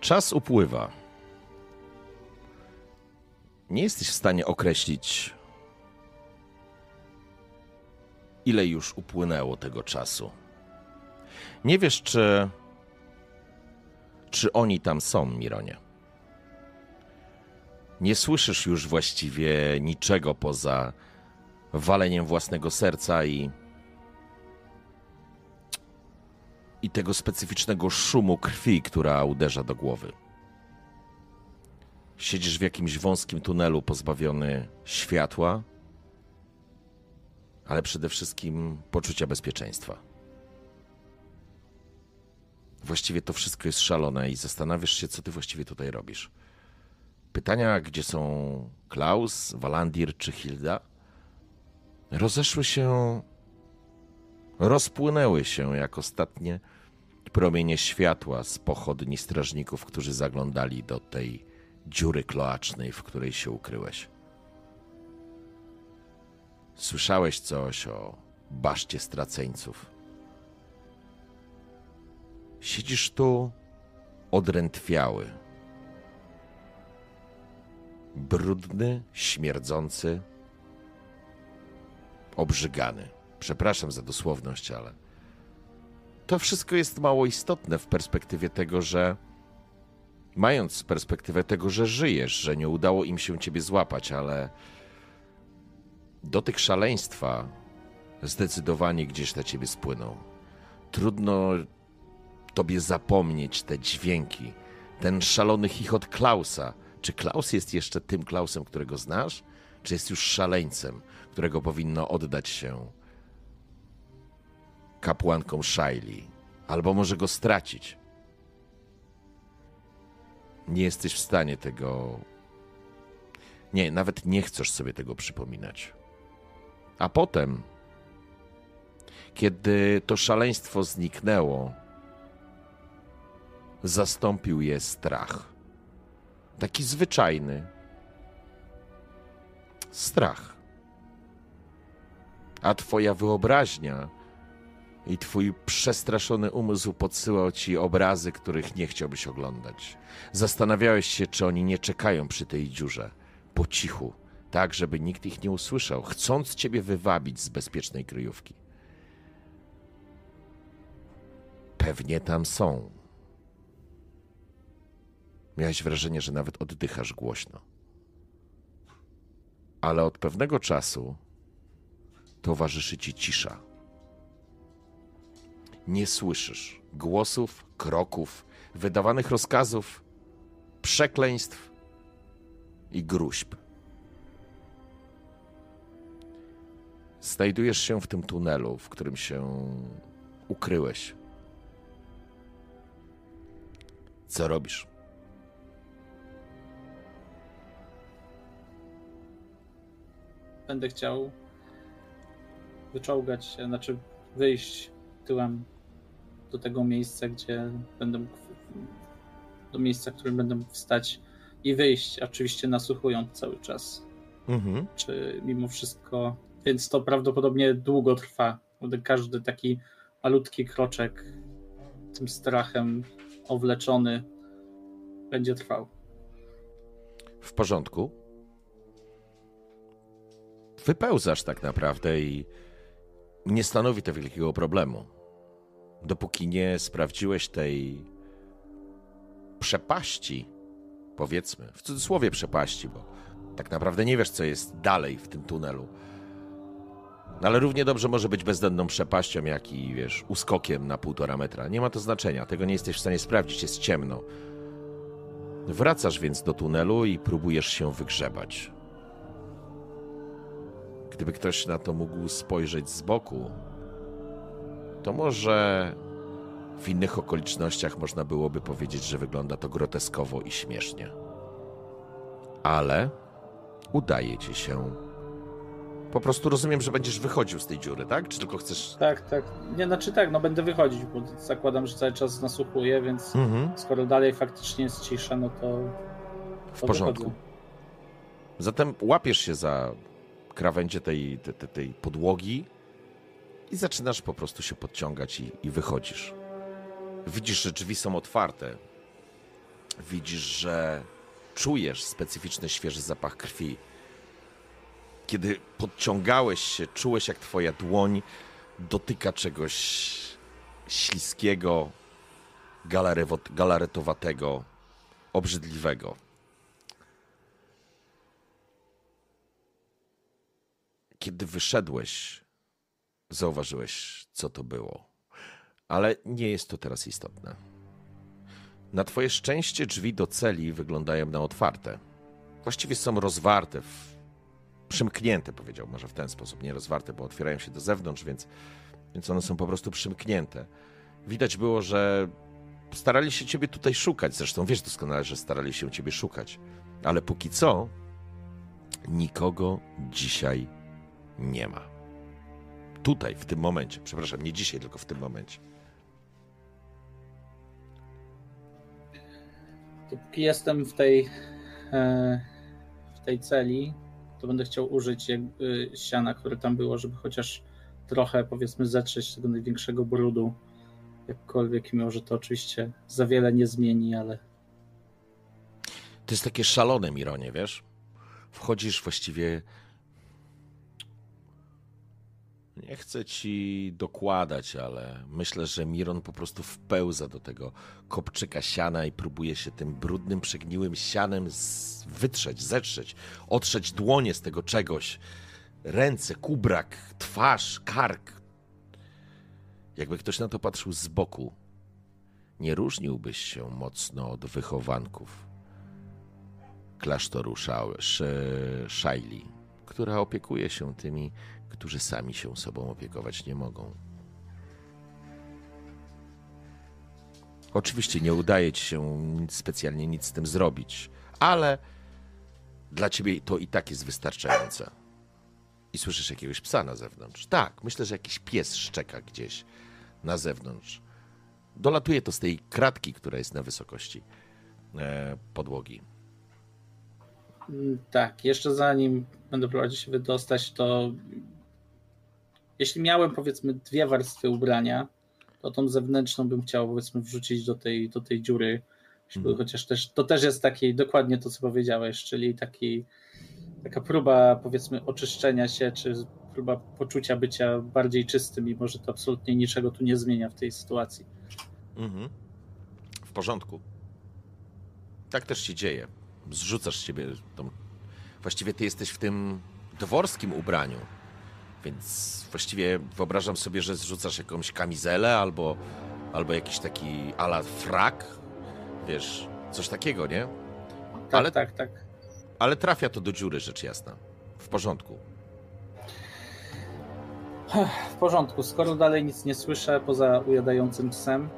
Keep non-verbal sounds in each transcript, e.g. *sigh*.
Czas upływa. Nie jesteś w stanie określić, ile już upłynęło tego czasu. Nie wiesz, czy. czy oni tam są, Mironie. Nie słyszysz już właściwie niczego poza waleniem własnego serca i. i tego specyficznego szumu krwi, która uderza do głowy. Siedzisz w jakimś wąskim tunelu pozbawiony światła, ale przede wszystkim poczucia bezpieczeństwa. Właściwie to wszystko jest szalone i zastanawiasz się, co ty właściwie tutaj robisz. Pytania, gdzie są Klaus, Walandir czy Hilda, rozeszły się, rozpłynęły się jak ostatnie promienie światła z pochodni strażników, którzy zaglądali do tej dziury kloacznej, w której się ukryłeś. Słyszałeś coś o baszcie straceńców. Siedzisz tu odrętwiały. Brudny, śmierdzący, obrzygany. Przepraszam za dosłowność, ale to wszystko jest mało istotne w perspektywie tego, że mając perspektywę tego, że żyjesz, że nie udało im się ciebie złapać, ale dotyk szaleństwa zdecydowanie gdzieś na ciebie spłynął. Trudno tobie zapomnieć te dźwięki, ten szalony chichot Klausa. Czy Klaus jest jeszcze tym Klausem, którego znasz? Czy jest już szaleńcem, którego powinno oddać się kapłanką Shaili? Albo może go stracić? Nie jesteś w stanie tego. Nie, nawet nie chcesz sobie tego przypominać. A potem, kiedy to szaleństwo zniknęło, zastąpił je strach. Taki zwyczajny strach. A twoja wyobraźnia i twój przestraszony umysł podsyłał ci obrazy, których nie chciałbyś oglądać. Zastanawiałeś się, czy oni nie czekają przy tej dziurze, po cichu, tak żeby nikt ich nie usłyszał, chcąc ciebie wywabić z bezpiecznej kryjówki. Pewnie tam są. Miałeś wrażenie, że nawet oddychasz głośno. Ale od pewnego czasu towarzyszy ci cisza nie słyszysz głosów, kroków, wydawanych rozkazów, przekleństw i gruźb. Znajdujesz się w tym tunelu, w którym się ukryłeś. Co robisz? Będę chciał wyczołgać się, znaczy wyjść tyłem do tego miejsca, gdzie będę mógł, do miejsca, w którym będę mógł wstać i wyjść, oczywiście nasłuchując cały czas. Mhm. Czy mimo wszystko, więc to prawdopodobnie długo trwa. Każdy taki malutki kroczek tym strachem owleczony będzie trwał. W porządku. Wypełzasz tak naprawdę i nie stanowi to wielkiego problemu dopóki nie sprawdziłeś tej przepaści, powiedzmy, w cudzysłowie przepaści, bo tak naprawdę nie wiesz, co jest dalej w tym tunelu. No ale równie dobrze może być bezdenną przepaścią, jak i, wiesz, uskokiem na półtora metra. Nie ma to znaczenia, tego nie jesteś w stanie sprawdzić, jest ciemno. Wracasz więc do tunelu i próbujesz się wygrzebać. Gdyby ktoś na to mógł spojrzeć z boku, to może W innych okolicznościach można byłoby powiedzieć, że wygląda to groteskowo i śmiesznie. Ale udaje ci się. Po prostu rozumiem, że będziesz wychodził z tej dziury, tak? Czy tylko chcesz. Tak, tak. Nie, znaczy tak, no będę wychodzić, bo zakładam, że cały czas nasłuchuję, więc Mhm. skoro dalej faktycznie jest cisza, no to. W porządku. wychodzę. Zatem łapiesz się za krawędzie tej, tej, tej podłogi i zaczynasz po prostu się podciągać i, i wychodzisz. Widzisz, że drzwi są otwarte. Widzisz, że czujesz specyficzny, świeży zapach krwi. Kiedy podciągałeś się, czułeś, jak twoja dłoń dotyka czegoś śliskiego, galaretowatego, obrzydliwego. Kiedy wyszedłeś, zauważyłeś, co to było. Ale nie jest to teraz istotne. Na twoje szczęście drzwi do celi wyglądają na otwarte. Właściwie są rozwarte, w... przymknięte, powiedział może w ten sposób. Nie rozwarte, bo otwierają się do zewnątrz, więc, więc one są po prostu przymknięte. Widać było, że starali się ciebie tutaj szukać. Zresztą wiesz doskonale, że starali się ciebie szukać. Ale póki co nikogo dzisiaj nie ma. Tutaj, w tym momencie. Przepraszam, nie dzisiaj, tylko w tym momencie. Dopóki jestem w tej, e, w tej celi, to będę chciał użyć y, siana, które tam było, żeby chociaż trochę, powiedzmy, zetrzeć tego największego brudu. Jakkolwiek, mimo że to oczywiście za wiele nie zmieni, ale To jest takie szalone, Mironie, wiesz? Wchodzisz właściwie. Nie chcę ci dokładać, ale myślę, że Miron po prostu wpełza do tego kopczyka siana i próbuje się tym brudnym, przegniłym sianem wytrzeć, zetrzeć, otrzeć dłonie z tego czegoś. Ręce, kubrak, twarz, kark. Jakby ktoś na to patrzył z boku, nie różniłbyś się mocno od wychowanków klasztoru Szajli, która opiekuje się tymi, którzy sami się sobą opiekować nie mogą. Oczywiście nie udaje ci się specjalnie nic z tym zrobić, ale dla ciebie to i tak jest wystarczające. I słyszysz jakiegoś psa na zewnątrz. Tak, myślę, że jakiś pies szczeka gdzieś na zewnątrz. Dolatuje to z tej kratki, która jest na wysokości e, podłogi. Mm, Tak, jeszcze zanim będę próbował się wydostać, to jeśli miałem powiedzmy dwie warstwy ubrania, to tą zewnętrzną bym chciał powiedzmy wrzucić do tej, do tej dziury. Żeby Mhm. Chociaż też to też jest taki dokładnie to, co powiedziałeś, czyli taki, taka próba powiedzmy oczyszczenia się, czy próba poczucia bycia bardziej czystym, mimo że to absolutnie niczego tu nie zmienia w tej sytuacji. Mhm. W porządku. Tak też się dzieje. Zrzucasz siebie tą... Właściwie ty jesteś w tym dworskim ubraniu. Więc właściwie wyobrażam sobie, że zrzucasz jakąś kamizelę albo, albo jakiś taki ala frak. Wiesz, coś takiego, nie? Tak, Ale- tak, tak. Ale trafia to do dziury, rzecz jasna. W porządku. W porządku, skoro dalej nic nie słyszę poza ujadającym psem.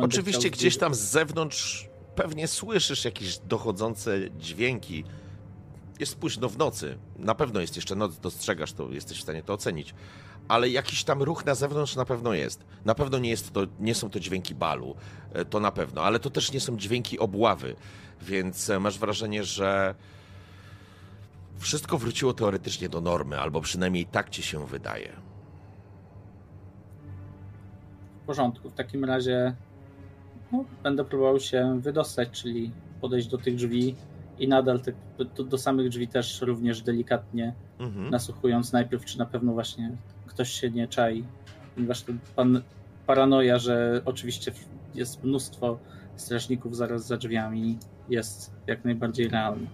Oczywiście gdzieś tam z zewnątrz pewnie słyszysz jakieś dochodzące dźwięki. Jest późno w nocy. Na pewno jest jeszcze noc, dostrzegasz to, jesteś w stanie to ocenić. Ale jakiś tam ruch na zewnątrz na pewno jest. Na pewno nie, jest to, nie są to dźwięki balu, e, to na pewno, ale to też nie są dźwięki obławy. Więc e, masz wrażenie, że wszystko wróciło teoretycznie do normy, albo przynajmniej tak ci się wydaje. W porządku. W takim razie no, będę próbował się wydostać, czyli podejść do tych drzwi i nadal do, do samych drzwi też również delikatnie Mhm. nasłuchując najpierw, czy na pewno właśnie ktoś się nie czai. Ponieważ ten pan paranoja, że oczywiście jest mnóstwo strażników zaraz za drzwiami, jest jak najbardziej realny.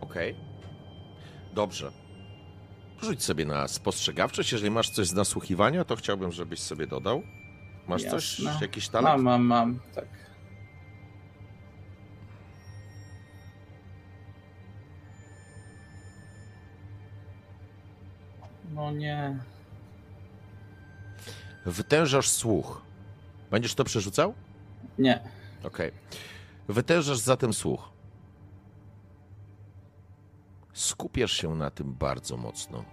Okej. Dobrze. Rzuć sobie na spostrzegawczość. Jeżeli masz coś z nasłuchiwania, to chciałbym, żebyś sobie dodał. Masz coś? Jasne. Jakiś talent? Mam, mam, mam, tak. No nie. Wytężasz słuch. Będziesz to przerzucał? Nie. Okej. Wytężasz zatem słuch. Skupiasz się na tym bardzo mocno.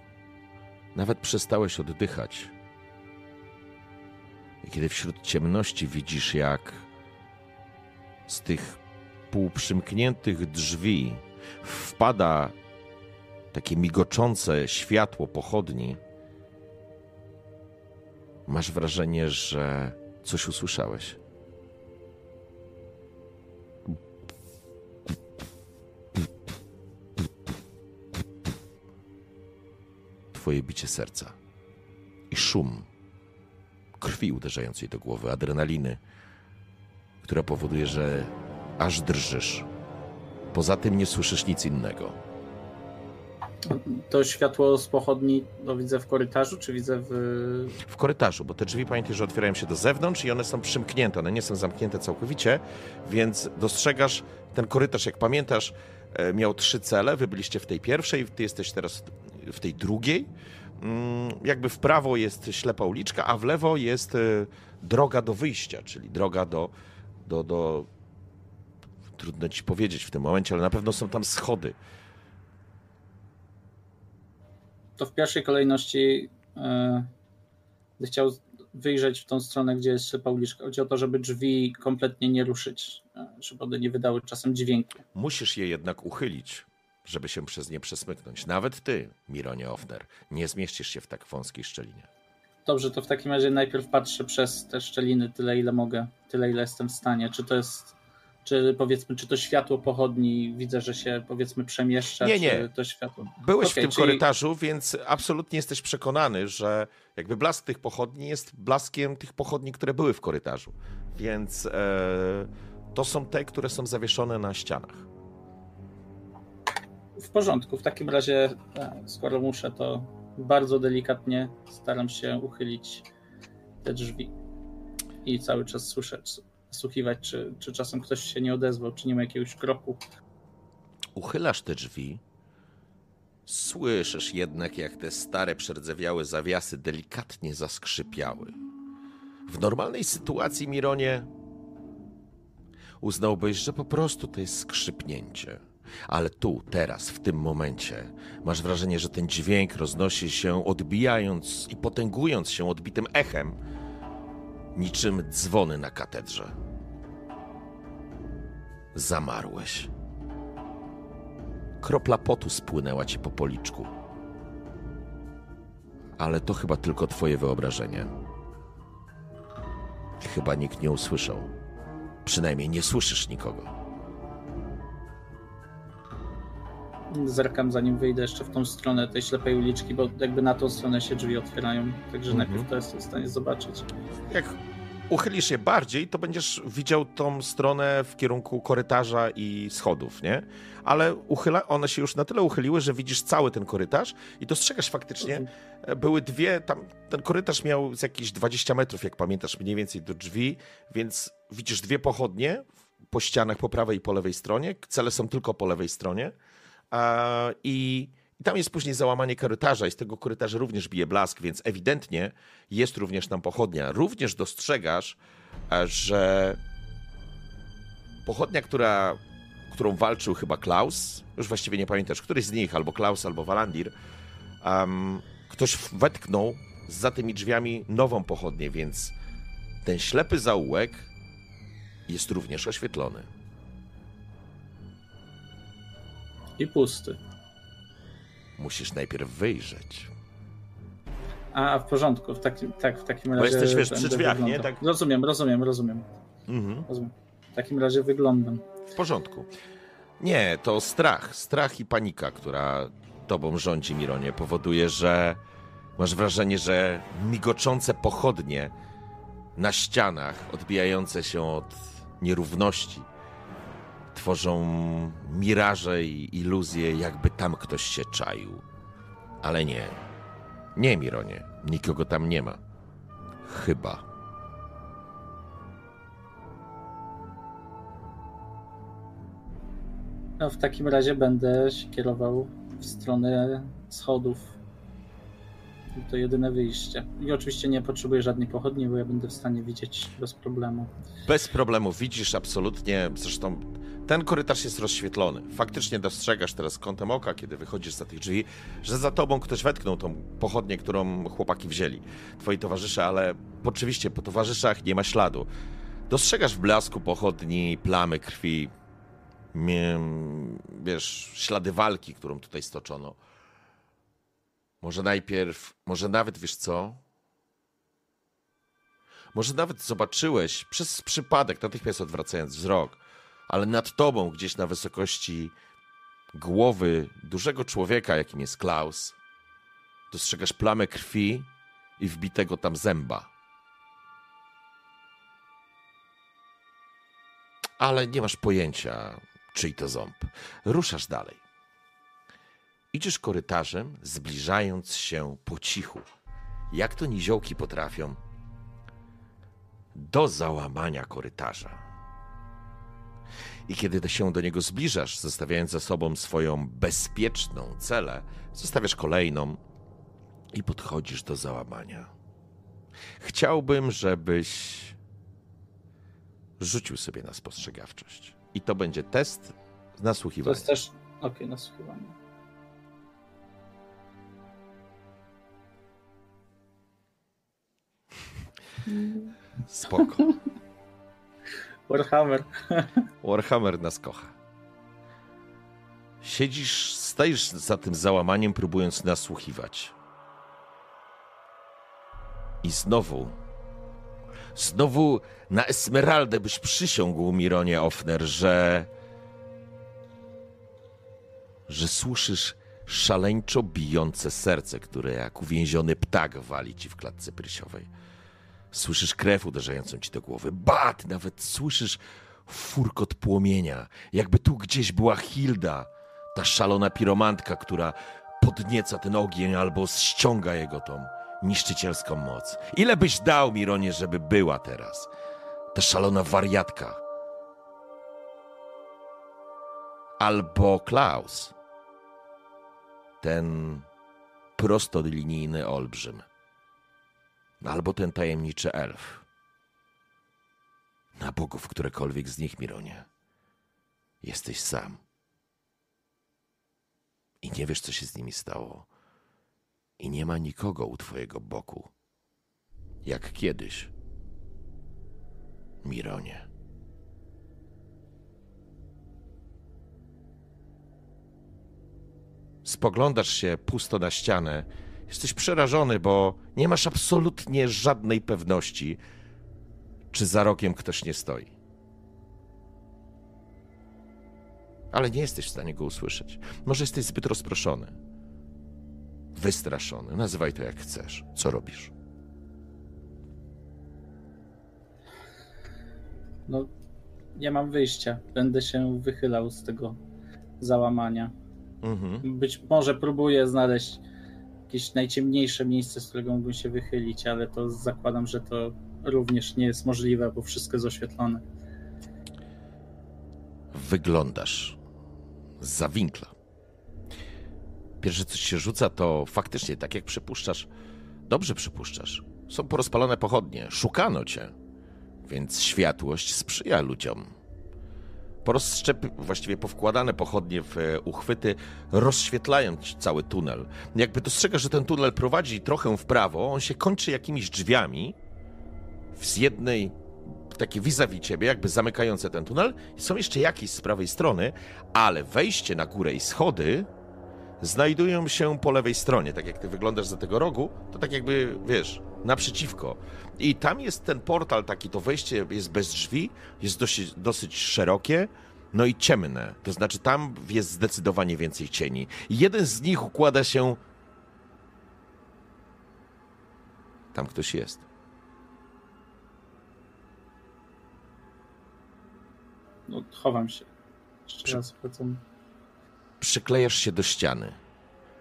Nawet przestałeś oddychać. I kiedy wśród ciemności widzisz, jak z tych półprzymkniętych drzwi wpada takie migoczące światło pochodni, masz wrażenie, że coś usłyszałeś. Twoje bicie serca i szum krwi uderzającej do głowy, adrenaliny, która powoduje, że aż drżysz. Poza tym nie słyszysz nic innego. To światło z pochodni to widzę w korytarzu, czy widzę w. W korytarzu, bo te drzwi pamiętaj, że otwierają się do zewnątrz i one są przymknięte, one nie są zamknięte całkowicie, więc dostrzegasz ten korytarz, jak pamiętasz, e, miał trzy cele. Wy byliście w tej pierwszej, ty jesteś teraz w tej drugiej. Mm, Jakby w prawo jest ślepa uliczka, a w lewo jest e, droga do wyjścia, czyli droga do, do, do. Trudno ci powiedzieć w tym momencie, ale na pewno są tam schody. To w pierwszej kolejności będę chciał wyjrzeć w tą stronę, gdzie jest ślepa uliczka. Chodzi o to, żeby drzwi kompletnie nie ruszyć, e, żeby one nie wydały czasem dźwięku. Musisz je jednak uchylić, żeby się przez nie przesmyknąć. Nawet ty, Mironie Offner, nie zmieścisz się w tak wąskiej szczelinie. Dobrze, to w takim razie najpierw patrzę przez te szczeliny tyle, ile mogę, tyle, ile jestem w stanie. Czy to jest, czy powiedzmy, czy to światło pochodni widzę, że się powiedzmy przemieszcza, Nie, nie. to światło. Byłeś Okej, w tym czyli- korytarzu, więc absolutnie jesteś przekonany, że jakby blask tych pochodni jest blaskiem tych pochodni, które były w korytarzu. Więc e, to są te, które są zawieszone na ścianach. W porządku, w takim razie, e, skoro muszę, to bardzo delikatnie staram się uchylić te drzwi i cały czas słyszeć, słuchiwać, czy, czy czasem ktoś się nie odezwał, czy nie ma jakiegoś kroku. Uchylasz te drzwi. Słyszysz jednak, jak te stare, przerdzewiałe zawiasy delikatnie zaskrzypiały. W normalnej sytuacji, Mironie, uznałbyś, że po prostu to jest skrzypnięcie. Ale tu, teraz, w tym momencie, masz wrażenie, że ten dźwięk roznosi się, odbijając i potęgując się odbitym echem, niczym dzwony na katedrze. Zamarłeś. Kropla potu spłynęła ci po policzku. Ale to chyba tylko twoje wyobrażenie. Chyba nikt nie usłyszał. Przynajmniej nie słyszysz nikogo. Zerkam zanim wyjdę jeszcze w tą stronę tej ślepej uliczki, bo jakby na tą stronę się drzwi otwierają, także Mhm. najpierw to jestem w stanie zobaczyć. Jak uchylisz je bardziej, to będziesz widział tą stronę w kierunku korytarza i schodów, nie? Ale uchyla, one się już na tyle uchyliły, że widzisz cały ten korytarz i dostrzegasz faktycznie, e, były dwie, tam ten korytarz miał z jakieś 20 metrów, jak pamiętasz, mniej więcej do drzwi, więc widzisz dwie pochodnie po ścianach po prawej i po lewej stronie. Cele są tylko po lewej stronie. I i tam jest później załamanie korytarza i z tego korytarza również bije blask, więc ewidentnie jest również tam pochodnia. Również dostrzegasz, że pochodnia, która, którą walczył chyba Klaus, już właściwie nie pamiętasz, któryś z nich, albo Klaus, albo Walandir, em, ktoś wetknął za tymi drzwiami nową pochodnię, więc ten ślepy zaułek jest również oświetlony. I pusty. Musisz najpierw wyjrzeć. A, w porządku, w takim, tak, w takim Bo razie. jesteś, wiesz, przy drzwiach, nie? Tak. Rozumiem, rozumiem, rozumiem, Mhm. rozumiem. W takim razie wyglądam. W porządku. Nie, to strach. Strach i panika, która tobą rządzi, Mironie, powoduje, że masz wrażenie, że migoczące pochodnie na ścianach, odbijające się od nierówności, tworzą miraże i iluzje, jakby tam ktoś się czaił. Ale nie. Nie, Mironie. Nikogo tam nie ma. Chyba. No, w takim razie będę się kierował w stronę schodów. To jedyne wyjście. I oczywiście nie potrzebuję żadnej pochodni, bo ja będę w stanie widzieć bez problemu. Bez problemu widzisz absolutnie. Zresztą ten korytarz jest rozświetlony. Faktycznie dostrzegasz teraz kątem oka, kiedy wychodzisz za tych drzwi, że za tobą ktoś wetknął tą pochodnię, którą chłopaki wzięli. Twoi towarzysze, ale oczywiście po towarzyszach nie ma śladu. Dostrzegasz w blasku pochodni plamy krwi, wiesz, ślady walki, którą tutaj stoczono. Może najpierw, może nawet wiesz co? Może nawet zobaczyłeś przez przypadek, natychmiast odwracając wzrok, ale nad tobą, gdzieś na wysokości głowy dużego człowieka, jakim jest Klaus, dostrzegasz plamę krwi i wbitego tam zęba. Ale nie masz pojęcia, czyj to ząb. Ruszasz dalej. Idziesz korytarzem, zbliżając się po cichu. Jak to niziołki potrafią do załamania korytarza. I kiedy się do niego zbliżasz, zostawiając za sobą swoją bezpieczną celę, zostawiasz kolejną i podchodzisz do załamania. Chciałbym, żebyś rzucił sobie na spostrzegawczość. I to będzie test nasłuchiwania. To jest też. Okej, okay, nasłuchiwanie. Spoko. *laughs* Warhammer. *laughs* Warhammer nas kocha. Siedzisz, stajesz za tym załamaniem, próbując nasłuchiwać. I znowu, znowu na Esmeraldę byś przysiągł, Mironie Offner, że że słyszysz szaleńczo bijące serce, które jak uwięziony ptak wali ci w klatce prysiowej. Słyszysz krew uderzającą ci do głowy. Bat! Nawet słyszysz furkot płomienia. Jakby tu gdzieś była Hilda, ta szalona piromantka, która podnieca ten ogień albo ściąga jego tą niszczycielską moc. Ile byś dał, Mironie, żeby była teraz? Ta szalona wariatka. Albo Klaus. Ten prostolinijny olbrzym. Albo ten tajemniczy elf. Na bogów którekolwiek z nich, Mironie. Jesteś sam. I nie wiesz, co się z nimi stało. I nie ma nikogo u twojego boku. Jak kiedyś. Mironie. Spoglądasz się pusto na ścianę Jesteś przerażony, bo nie masz absolutnie żadnej pewności, czy za rokiem ktoś nie stoi. Ale nie jesteś w stanie go usłyszeć. Może jesteś zbyt rozproszony, wystraszony. Nazywaj to jak chcesz. Co robisz? No, nie mam wyjścia. Będę się wychylał z tego załamania. Mhm. Być może próbuję znaleźć jakieś najciemniejsze miejsce, z którego mógłbym się wychylić, ale to zakładam, że to również nie jest możliwe, bo wszystko jest oświetlone. Wyglądasz za winkla. Pierwsze, co się rzuca, to faktycznie, tak jak przypuszczasz, dobrze przypuszczasz. Są porozpalone pochodnie, szukano cię, więc światłość sprzyja ludziom porozszczep, właściwie powkładane pochodnie w e, uchwyty, rozświetlają cały tunel. Jakby dostrzegasz, że ten tunel prowadzi trochę w prawo, on się kończy jakimiś drzwiami z jednej takie vis-a-vis ciebie, jakby zamykające ten tunel. Są jeszcze jakieś z prawej strony, ale wejście na górę i schody znajdują się po lewej stronie. Tak jak ty wyglądasz za tego rogu, to tak jakby, wiesz, naprzeciwko. I tam jest ten portal taki, to wejście jest bez drzwi, jest dosyć, dosyć szerokie, no i ciemne. To znaczy tam jest zdecydowanie więcej cieni. I jeden z nich układa się... Tam ktoś jest. No, chowam się. Jeszcze Przy... raz wracam. Przyklejasz się do ściany.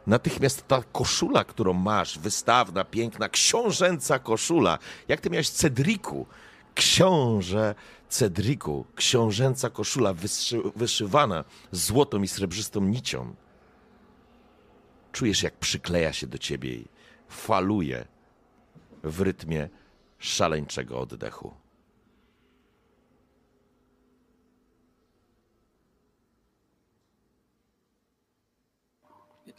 Natychmiast ta koszula, którą masz, wystawna, piękna, książęca koszula, jak ty miałeś Cedriku, książę Cedriku, książęca koszula wyszy, wyszywana złotą i srebrzystą nicią. Czujesz, jak przykleja się do ciebie faluje w rytmie szaleńczego oddechu.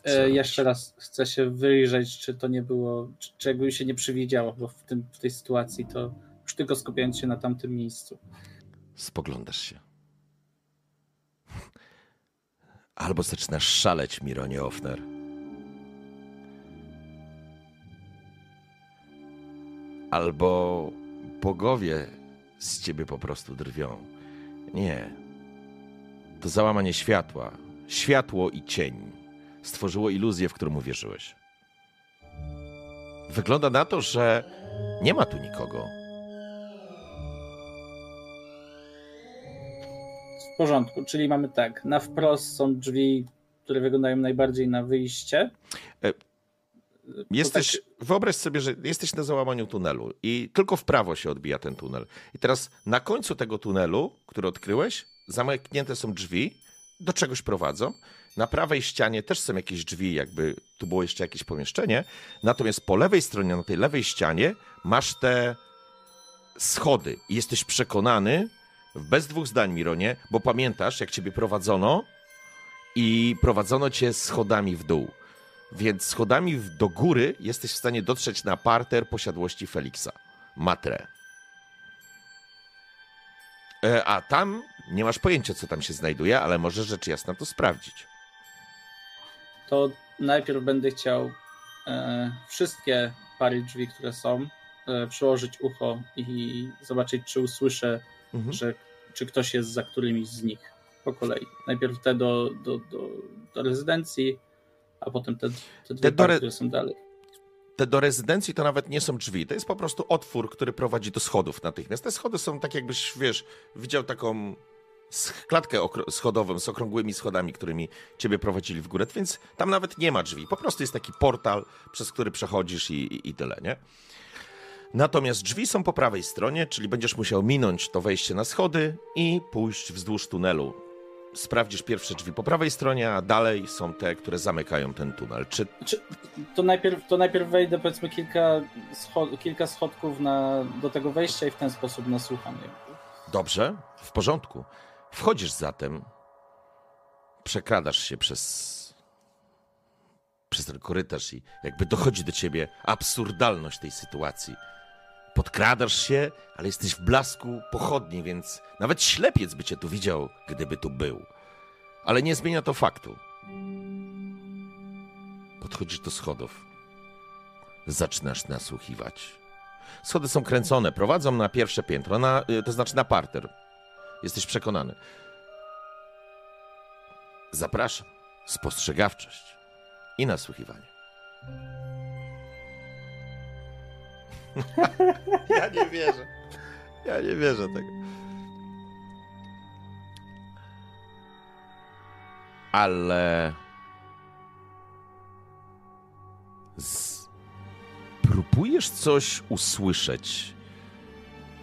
E, jeszcze raz chcę się wyjrzeć, czy to nie było, czy, czy jakby się nie przewidziało, bo w, tym, w tej sytuacji to już tylko skupiając się na tamtym miejscu. Spoglądasz się. *laughs* Albo zaczynasz szaleć, Mironie Offner. Albo bogowie z ciebie po prostu drwią. Nie. To załamanie światła. Światło i cień stworzyło iluzję, w którą uwierzyłeś. Wygląda na to, że nie ma tu nikogo. W porządku, czyli mamy tak, na wprost są drzwi, które wyglądają najbardziej na wyjście. E, jesteś, tak... wyobraź sobie, że jesteś na załamaniu tunelu i tylko w prawo się odbija ten tunel. I teraz na końcu tego tunelu, który odkryłeś, zamknięte są drzwi, do czegoś prowadzą. Na prawej ścianie też są jakieś drzwi, jakby tu było jeszcze jakieś pomieszczenie. Natomiast po lewej stronie, na tej lewej ścianie, masz te schody i jesteś przekonany, bez dwóch zdań, Mironie, bo pamiętasz, jak ciebie prowadzono i prowadzono cię schodami w dół. Więc schodami do góry jesteś w stanie dotrzeć na parter posiadłości Feliksa. Matre. E, a tam nie masz pojęcia, co tam się znajduje, ale możesz rzecz jasna to sprawdzić. To najpierw będę chciał e, wszystkie pary drzwi, które są, e, przyłożyć ucho i zobaczyć, czy usłyszę, mhm. że, czy ktoś jest za którymiś z nich po kolei. Najpierw te do, do, do, do rezydencji, a potem te, te dwie te pary, re... które są dalej te do rezydencji to nawet nie są drzwi, to jest po prostu otwór, który prowadzi do schodów natychmiast. Te schody są tak jakbyś, wiesz, widział taką klatkę schodową z okrągłymi schodami, którymi ciebie prowadzili w górę, więc tam nawet nie ma drzwi. Po prostu jest taki portal, przez który przechodzisz i, i, i tyle, nie? Natomiast drzwi są po prawej stronie, czyli będziesz musiał minąć to wejście na schody i pójść wzdłuż tunelu sprawdzisz pierwsze drzwi po prawej stronie, a dalej są te, które zamykają ten tunel. Czy... Czy to, najpierw, to najpierw wejdę powiedzmy kilka, schod kilka schodków na, do tego wejścia i w ten sposób nasłucham. Dobrze, w porządku. Wchodzisz zatem, przekradasz się przez przez ten korytarz i jakby dochodzi do ciebie absurdalność tej sytuacji. Podkradasz się, ale jesteś w blasku pochodni, więc nawet ślepiec by cię tu widział, gdyby tu był. Ale nie zmienia to faktu. Podchodzisz do schodów. Zaczynasz nasłuchiwać. Schody są kręcone, prowadzą na pierwsze piętro, na, y, to znaczy na parter. Jesteś przekonany. Zapraszam. Spostrzegawczość i nasłuchiwanie. *laughs* ja nie wierzę. Ja nie wierzę tego. Ale. Z... Próbujesz coś usłyszeć.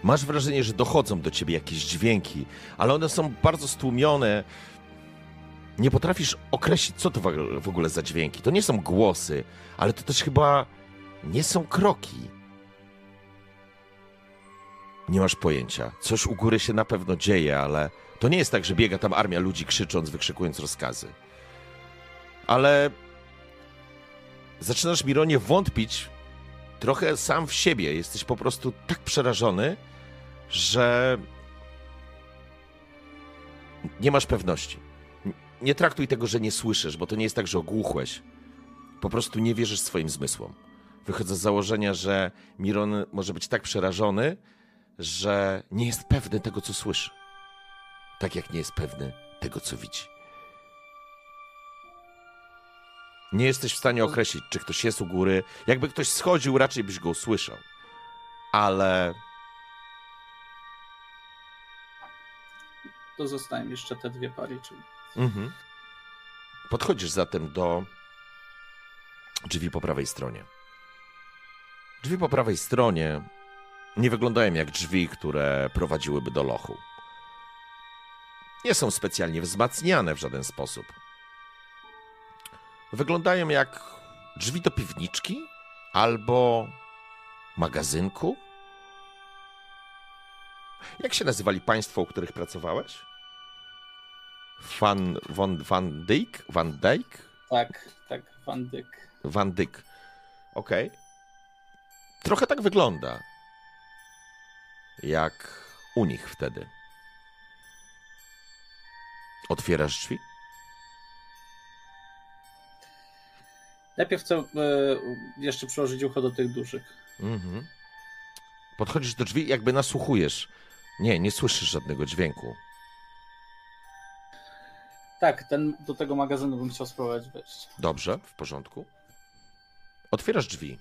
Masz wrażenie, że dochodzą do ciebie jakieś dźwięki, ale one są bardzo stłumione. Nie potrafisz określić, co to w ogóle za dźwięki. To nie są głosy, ale to też chyba nie są kroki. Nie masz pojęcia. Coś u góry się na pewno dzieje, ale to nie jest tak, że biega tam armia ludzi krzycząc, wykrzykując rozkazy. Ale zaczynasz, Mironie, wątpić trochę sam w siebie. Jesteś po prostu tak przerażony, że nie masz pewności. Nie traktuj tego, że nie słyszysz, bo to nie jest tak, że ogłuchłeś. Po prostu nie wierzysz swoim zmysłom. Wychodzę z założenia, że Miron może być tak przerażony, że nie jest pewny tego, co słyszy. Tak jak nie jest pewny tego, co widzi. Nie jesteś w stanie określić, czy ktoś jest u góry. Jakby ktoś schodził, raczej byś go usłyszał. Ale. To zostają jeszcze te dwie pary, czyli. Mhm. Podchodzisz zatem do drzwi po prawej stronie. Drzwi po prawej stronie nie wyglądają jak drzwi, które prowadziłyby do lochu. Nie są specjalnie wzmacniane w żaden sposób. Wyglądają jak drzwi do piwniczki, albo magazynku? Jak się nazywali państwo, u których pracowałeś? Van, von, Van Dijk? Van? Tak, tak, Van Dyck. Van Dyck. Okej. Trochę tak wygląda. Jak u nich wtedy. Otwierasz drzwi? Najpierw chcę e, jeszcze przyłożyć ucho do tych dużych. Mhm. Podchodzisz do drzwi, jakby nasłuchujesz. Nie, nie słyszysz żadnego dźwięku. Tak, ten, do tego magazynu bym chciał spróbować wejść. Dobrze, w porządku. Otwierasz drzwi.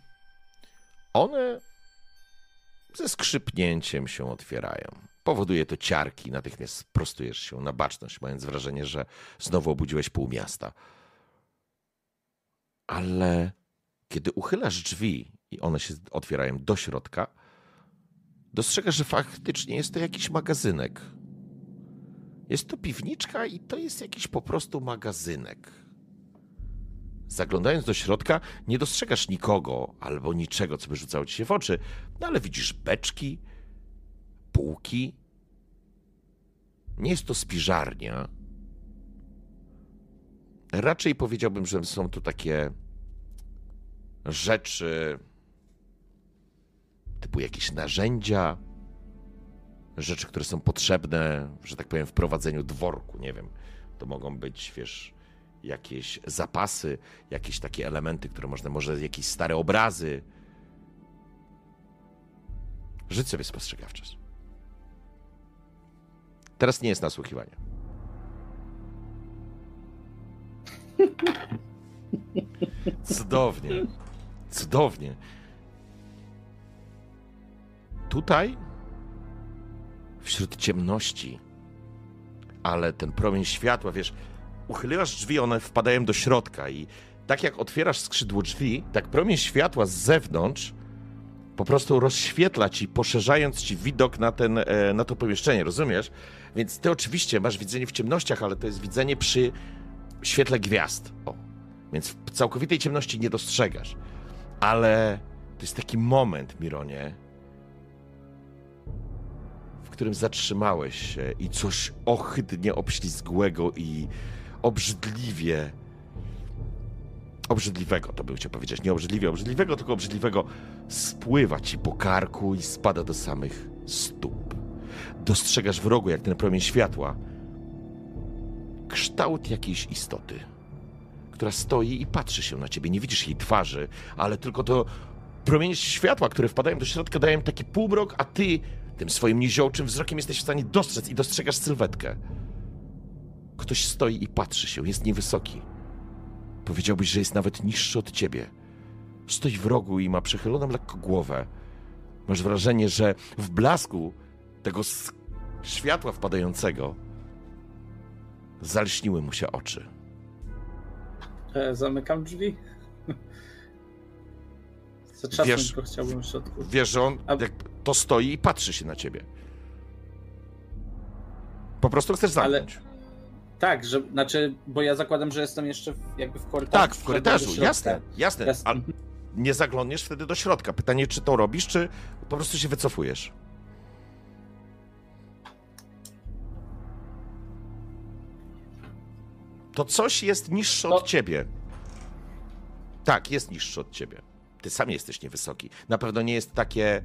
One ze skrzypnięciem się otwierają. Powoduje to ciarki, natychmiast prostujesz się na baczność, mając wrażenie, że znowu obudziłeś pół miasta. Ale kiedy uchylasz drzwi i one się otwierają do środka, dostrzegasz, że faktycznie jest to jakiś magazynek. Jest to piwniczka i to jest jakiś po prostu magazynek. Zaglądając do środka, nie dostrzegasz nikogo albo niczego, co by rzucało ci się w oczy, no ale widzisz beczki, półki. Nie jest to spiżarnia. Raczej powiedziałbym, że są tu takie rzeczy typu jakieś narzędzia, rzeczy, które są potrzebne, że tak powiem, w prowadzeniu dworku. Nie wiem, to mogą być, wiesz, jakieś zapasy, jakieś takie elementy, które można, może jakieś stare obrazy. Żyć sobie spostrzegawczość. Teraz nie jest nasłuchiwanie. *laughs* Cudownie. Cudownie. Tutaj, wśród ciemności, ale ten promień światła, wiesz, uchyliłaś drzwi, one wpadają do środka i tak jak otwierasz skrzydło drzwi, tak promień światła z zewnątrz po prostu rozświetla ci, poszerzając ci widok na, ten, e, na to pomieszczenie, rozumiesz? Więc ty oczywiście masz widzenie w ciemnościach, ale to jest widzenie przy świetle gwiazd. O. Więc w całkowitej ciemności nie dostrzegasz. Ale to jest taki moment, Mironie, którym zatrzymałeś się i coś ohydnie obślizgłego i obrzydliwie. Obrzydliwego, to bym chciał powiedzieć. Nie obrzydliwie obrzydliwego, tylko obrzydliwego spływa ci po karku i spada do samych stóp. Dostrzegasz w rogu, jak ten promień światła, kształt jakiejś istoty, która stoi i patrzy się na ciebie. Nie widzisz jej twarzy, ale tylko to promienie światła, które wpadają do środka, dają taki półmrok, a ty tym swoim niziołczym wzrokiem jesteś w stanie dostrzec i dostrzegasz sylwetkę. Ktoś stoi i patrzy się, jest niewysoki. Powiedziałbyś, że jest nawet niższy od ciebie. Stoi w rogu i ma przechyloną lekko głowę. Masz wrażenie, że w blasku tego światła wpadającego zalśniły mu się oczy. E, zamykam drzwi. Zatrzasnąć Wiesz- go chciałbym w środku. Wiesz, że on A- to stoi i patrzy się na ciebie. Po prostu chcesz Ale- zamknąć. Tak, że, znaczy, bo ja zakładam, że jestem jeszcze jakby w korytarzu. Tak, w korytarzu, jasne, jasne. Jasne. Ale nie zaglądniesz wtedy do środka. Pytanie, czy to robisz, czy po prostu się wycofujesz. To coś jest niższe od To- ciebie. Tak, jest niższe od ciebie. Ty sam jesteś niewysoki. Na pewno nie jest takie e,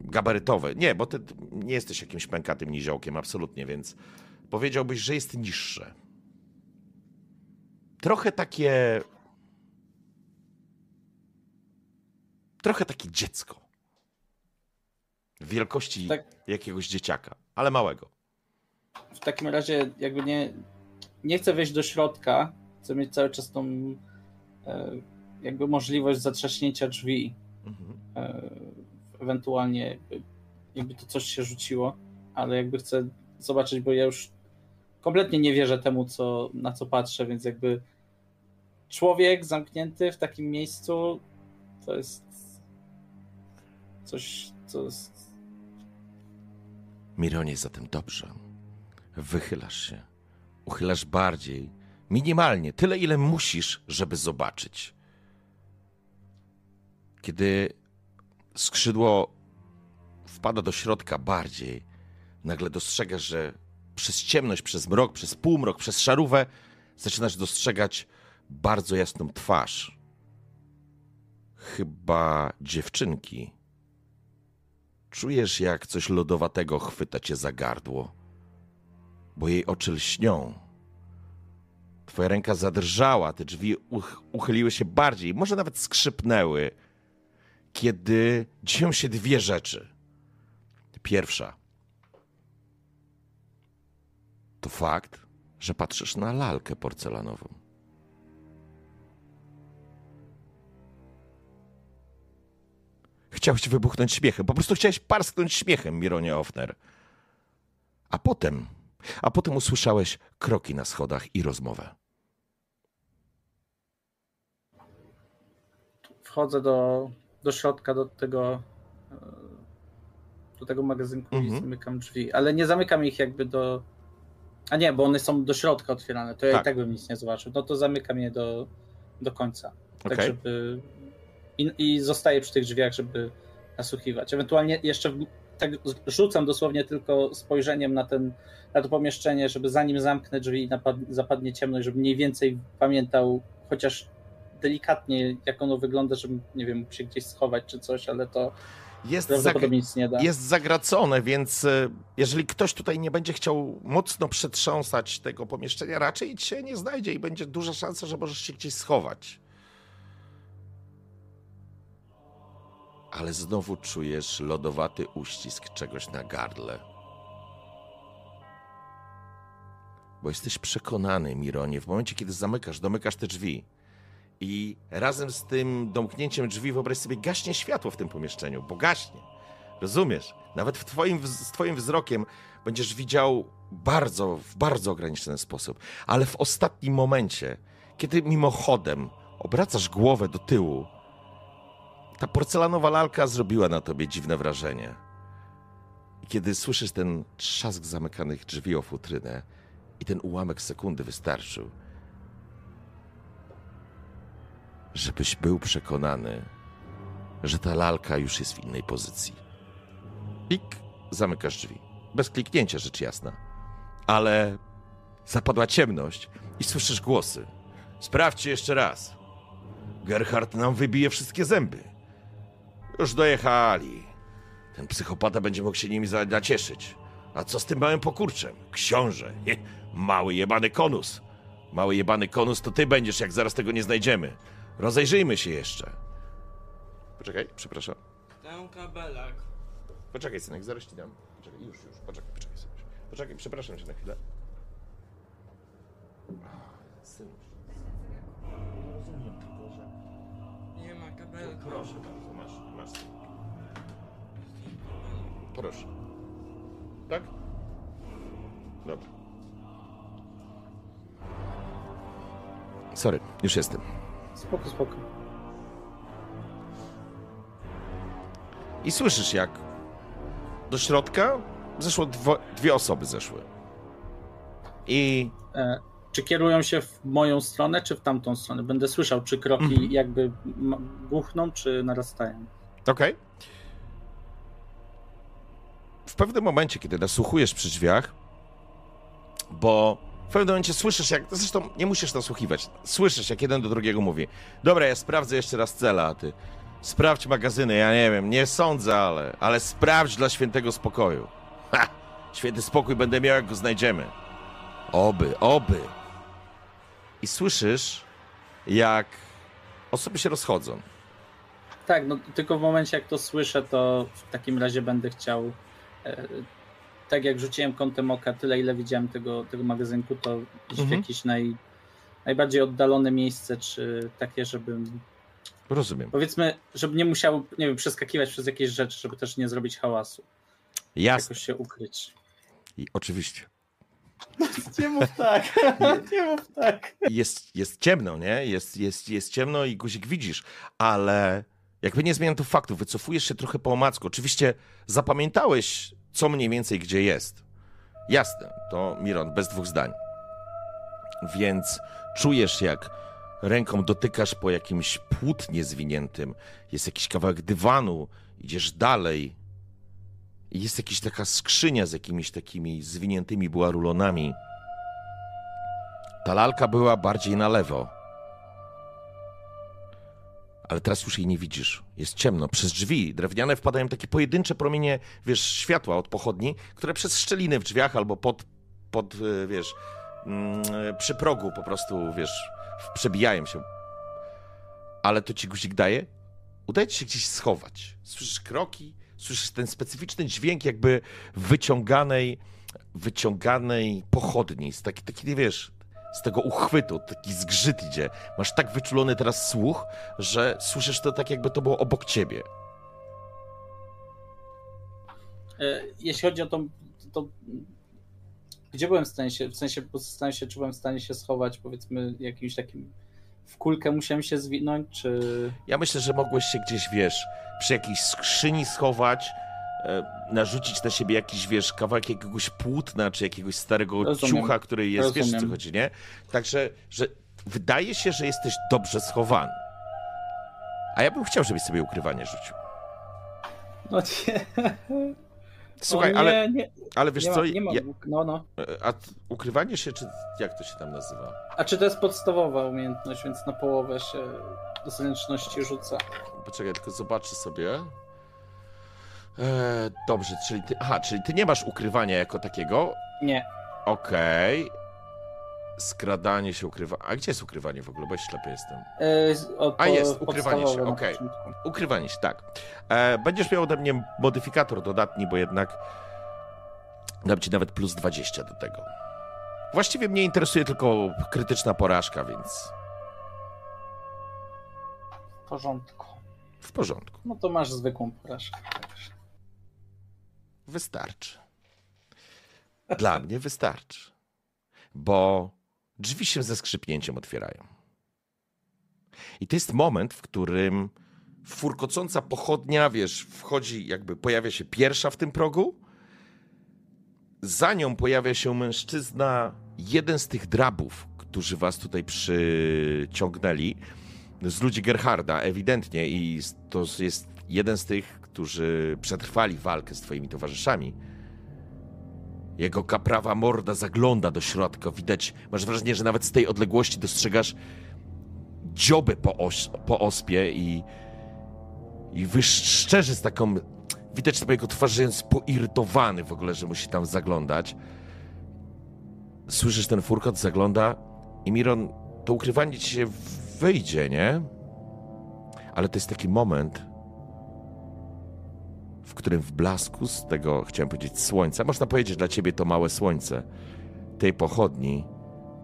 gabarytowe. Nie, bo ty nie jesteś jakimś pękatym niziołkiem, absolutnie, więc powiedziałbyś, że jest niższe. Trochę takie. Trochę takie dziecko. Wielkości Tak. jakiegoś dzieciaka, ale małego. W takim razie jakby nie, nie chcę wejść do środka, chcę mieć cały czas tą e, jakby możliwość zatrzaśnięcia drzwi, Mhm. e, ewentualnie jakby, jakby to coś się rzuciło, ale jakby chcę zobaczyć, bo ja już kompletnie nie wierzę temu, co, na co patrzę, więc jakby człowiek zamknięty w takim miejscu to jest coś, co jest Mironie, zatem dobrze. Wychylasz się. Uchylasz bardziej. Minimalnie, tyle ile musisz, żeby zobaczyć. Kiedy skrzydło wpada do środka bardziej, nagle dostrzegasz, że przez ciemność, przez mrok, przez półmrok, przez szarówę zaczynasz dostrzegać bardzo jasną twarz. Chyba dziewczynki. Czujesz, jak coś lodowatego chwyta cię za gardło, bo jej oczy lśnią. Twoja ręka zadrżała, te drzwi uch uchyliły się bardziej, może nawet skrzypnęły, kiedy dzieją się dwie rzeczy. Pierwsza to fakt, że patrzysz na lalkę porcelanową. Chciałeś wybuchnąć śmiechem, po prostu chciałeś parsknąć śmiechem, Mironie Offner. A potem, a potem usłyszałeś kroki na schodach i rozmowę. Wchodzę do, do środka, do tego e, do tego magazynku Mhm. i zamykam drzwi, ale nie zamykam ich jakby do... A nie, bo one są do środka otwierane, to ja Tak. i tak bym nic nie zobaczył. No to zamykam je do, do końca. Tak, Okej. żeby. I, I zostaję przy tych drzwiach, żeby nasłuchiwać. Ewentualnie jeszcze w- tak rzucam dosłownie tylko spojrzeniem na, ten, na to pomieszczenie, żeby zanim zamknę drzwi i napad, zapadnie ciemność, żeby mniej więcej pamiętał chociaż delikatnie, jak ono wygląda, żeby, nie wiem, mógł się gdzieś schować czy coś, ale to Jest, zag nic nie da. jest zagracone, więc e, jeżeli ktoś tutaj nie będzie chciał mocno przetrząsać tego pomieszczenia, raczej cię nie znajdzie i będzie duża szansa, że możesz się gdzieś schować. Ale znowu czujesz lodowaty uścisk czegoś na gardle. Bo jesteś przekonany, Mironie, w momencie, kiedy zamykasz, domykasz te drzwi i razem z tym domknięciem drzwi, wyobraź sobie, gaśnie światło w tym pomieszczeniu, bo gaśnie. Rozumiesz? Nawet w twoim, z twoim wzrokiem będziesz widział bardzo, w bardzo ograniczony sposób. Ale w ostatnim momencie, kiedy mimochodem obracasz głowę do tyłu, ta porcelanowa lalka zrobiła na tobie dziwne wrażenie. I kiedy słyszysz ten trzask zamykanych drzwi o futrynę i ten ułamek sekundy wystarczył, żebyś był przekonany, że ta lalka już jest w innej pozycji. Klik, zamykasz drzwi. Bez kliknięcia, rzecz jasna. Ale zapadła ciemność i słyszysz głosy. Sprawdźcie jeszcze raz. Gerhard nam wybije wszystkie zęby. Już dojechali. Ten psychopata będzie mógł się nimi nacieszyć. A co z tym małym pokurczem? Książę. Mały jebany konus. Mały jebany konus to ty będziesz, jak zaraz tego nie znajdziemy. Rozejrzyjmy się jeszcze. Poczekaj, przepraszam. Ten kabelek. Poczekaj, synek, zaraz ci dam. Poczekaj, już, już, poczekaj, poczekaj sobie. Poczekaj, przepraszam cię na chwilę. Synuś. Rozumiem tylko, że... Nie ma kabelka. Proszę bardzo, masz, masz. Proszę. Tak? Dobra. Sorry, już jestem. Spoko, spoko. I słyszysz, jak do środka zeszło dwo, dwie osoby zeszły. I E, czy kierują się w moją stronę, czy w tamtą stronę? Będę słyszał, czy kroki Mhm. jakby buchną, czy narastają. Okej. W pewnym momencie, kiedy nasłuchujesz przy drzwiach, bo w pewnym momencie słyszysz, jak. Zresztą nie musisz nasłuchiwać. Słyszysz, jak jeden do drugiego mówi: Dobra, ja sprawdzę jeszcze raz cela, a ty sprawdź magazyny. Ja nie wiem, nie sądzę, ale, ale sprawdź dla świętego spokoju. Ha! Święty spokój będę miał, jak go znajdziemy. Oby, oby. I słyszysz, jak osoby się rozchodzą. Tak, no tylko w momencie jak to słyszę, to w takim razie będę chciał. Tak jak rzuciłem kątem oka tyle, ile widziałem tego, tego magazynku, to iść w Mhm. jakieś naj, najbardziej oddalone miejsce, czy takie, żebym. Rozumiem. Powiedzmy, żeby nie musiał, nie wiem, przeskakiwać przez jakieś rzeczy, żeby też nie zrobić hałasu. Jasne. Jakoś się ukryć. I oczywiście. Nie mów tak, *laughs* nie mów tak. Jest, jest ciemno, nie? Jest, jest, jest ciemno i guzik widzisz, ale jakby nie zmieniam tu faktów, wycofujesz się trochę po omacku. Oczywiście zapamiętałeś, co mniej więcej gdzie jest. Jasne, to Miron, bez dwóch zdań. Więc czujesz, jak ręką dotykasz po jakimś płótnie zwiniętym, jest jakiś kawałek dywanu, idziesz dalej. Jest jakaś taka skrzynia z jakimiś takimi zwiniętymi była rulonami. Ta lalka była bardziej na lewo. Ale teraz już jej nie widzisz. Jest ciemno. Przez drzwi drewniane wpadają takie pojedyncze promienie, wiesz, światła od pochodni, które przez szczeliny w drzwiach albo pod, pod e, wiesz, mm, przy progu po prostu, wiesz, przebijają się. Ale to ci guzik daje? Udaje ci się gdzieś schować. Słyszysz kroki, słyszysz ten specyficzny dźwięk jakby wyciąganej, wyciąganej pochodni. Taki, taki, wiesz, z tego uchwytu, taki zgrzyt idzie. Masz tak wyczulony teraz słuch, że słyszysz to tak, jakby to było obok ciebie. E, Jeśli chodzi o to, to gdzie byłem w stanie się, w sensie zastanawiam się, czy byłem w stanie się schować, powiedzmy, jakimś takim w kulkę musiałem się zwinąć, czy... Ja myślę, że mogłeś się gdzieś, wiesz, przy jakiejś skrzyni schować, narzucić na siebie jakiś, wiesz, kawałek jakiegoś płótna, czy jakiegoś starego Rozumiem. ciucha, który jest, wiesz, o co Rozumiem. chodzi, nie? Także, że wydaje się, że jesteś dobrze schowany. A ja bym chciał, żebyś sobie ukrywanie rzucił. No nie. *laughs* Słuchaj, nie, ale, Nie, ale wiesz nie co, ma, nie ma, ja, no, no. a t- ukrywanie się, czy jak to się tam nazywa? A czy to jest podstawowa umiejętność, więc na połowę się do zręczności rzuca. Poczekaj, tylko zobaczę sobie. E, dobrze, czyli ty, aha, czyli ty nie masz ukrywania jako takiego, Nie. Okej. Skradanie się ukrywa. A gdzie jest ukrywanie w ogóle? Bo ja ślepy jestem. E, z- o, A po- jest, ukrywanie się, okej. początku. Ukrywanie się, tak. E, będziesz miał ode mnie modyfikator dodatni, bo jednak dam ci nawet plus 20 do tego. Właściwie mnie interesuje tylko krytyczna porażka, więc W porządku. w porządku. No to masz zwykłą porażkę. także. Wystarczy. Dla mnie wystarczy. Bo drzwi się ze skrzypnięciem otwierają. I to jest moment, w którym furkocąca pochodnia, wiesz, wchodzi, jakby pojawia się pierwsza w tym progu. Za nią pojawia się mężczyzna, jeden z tych drabów, którzy was tutaj przyciągnęli, z ludzi Gerharda, ewidentnie, i to jest jeden z tych, którzy przetrwali walkę z twoimi towarzyszami. Jego kaprawa morda zagląda do środka. Widać, masz wrażenie, że nawet z tej odległości dostrzegasz dziobę po, po ospie i, i wyszczerzy z taką... Widać na jego twarzy, jest poirytowany w ogóle, że musi tam zaglądać. Słyszysz ten furkot, zagląda i Miron, to ukrywanie ci się wyjdzie, nie? Ale to jest taki moment, w którym w blasku z tego, chciałem powiedzieć, słońca, można powiedzieć dla ciebie to małe słońce, tej pochodni,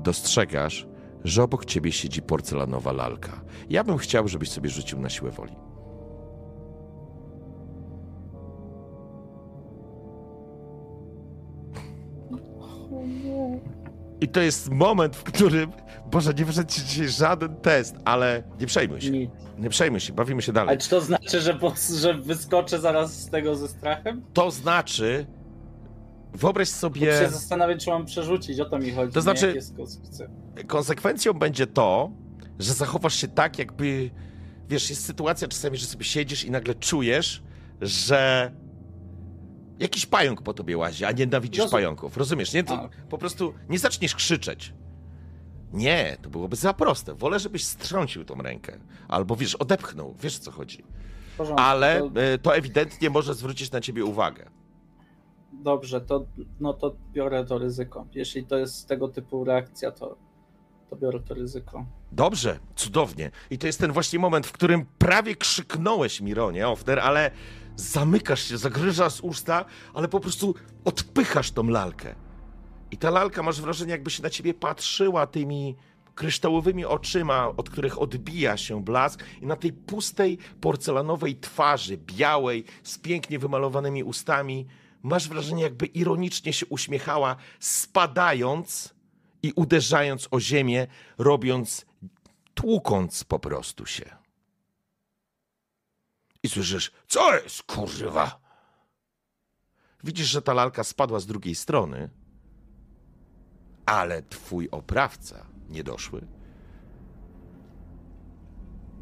dostrzegasz, że obok ciebie siedzi porcelanowa lalka. Ja bym chciał, żebyś sobie rzucił na siłę woli. I to jest moment, w którym, Boże, nie wyszedł ci dzisiaj żaden test, ale nie przejmuj się. Nic. Nie przejmuj się, bawimy się Ale dalej. czy to znaczy, że, po, że wyskoczę zaraz z tego ze strachem? To znaczy, wyobraź Bo sobie, się zastanawiam, czy mam przerzucić, o to mi chodzi. To znaczy- konsekwencją będzie to, że zachowasz się tak, jakby, wiesz, jest sytuacja czasami, że sobie siedzisz i nagle czujesz, że jakiś pająk po tobie łazi, a nienawidzisz Rozum- pająków. Rozumiesz? Nie, to okej. po prostu nie zaczniesz krzyczeć. Nie, to byłoby za proste. Wolę, żebyś strącił tą rękę. Albo, wiesz, odepchnął. Wiesz, o co chodzi. Porządku, Ale To, e, to ewidentnie może zwrócić na ciebie uwagę. dobrze, to, no to biorę to ryzyko. Jeśli to jest tego typu reakcja, to, to biorę to ryzyko. Dobrze, cudownie. I to jest ten właśnie moment, w którym prawie krzyknąłeś, Mironie, Ofner, ale zamykasz się, zagryzasz usta, ale po prostu odpychasz tą lalkę. I ta lalka, masz wrażenie, jakby się na ciebie patrzyła tymi kryształowymi oczyma, od których odbija się blask i na tej pustej porcelanowej twarzy, białej, z pięknie wymalowanymi ustami, masz wrażenie, jakby ironicznie się uśmiechała, spadając i uderzając o ziemię, robiąc, tłukąc po prostu się. I słyszysz, co jest, kurwa? Widzisz, że ta lalka spadła z drugiej strony, ale twój oprawca, niedoszły,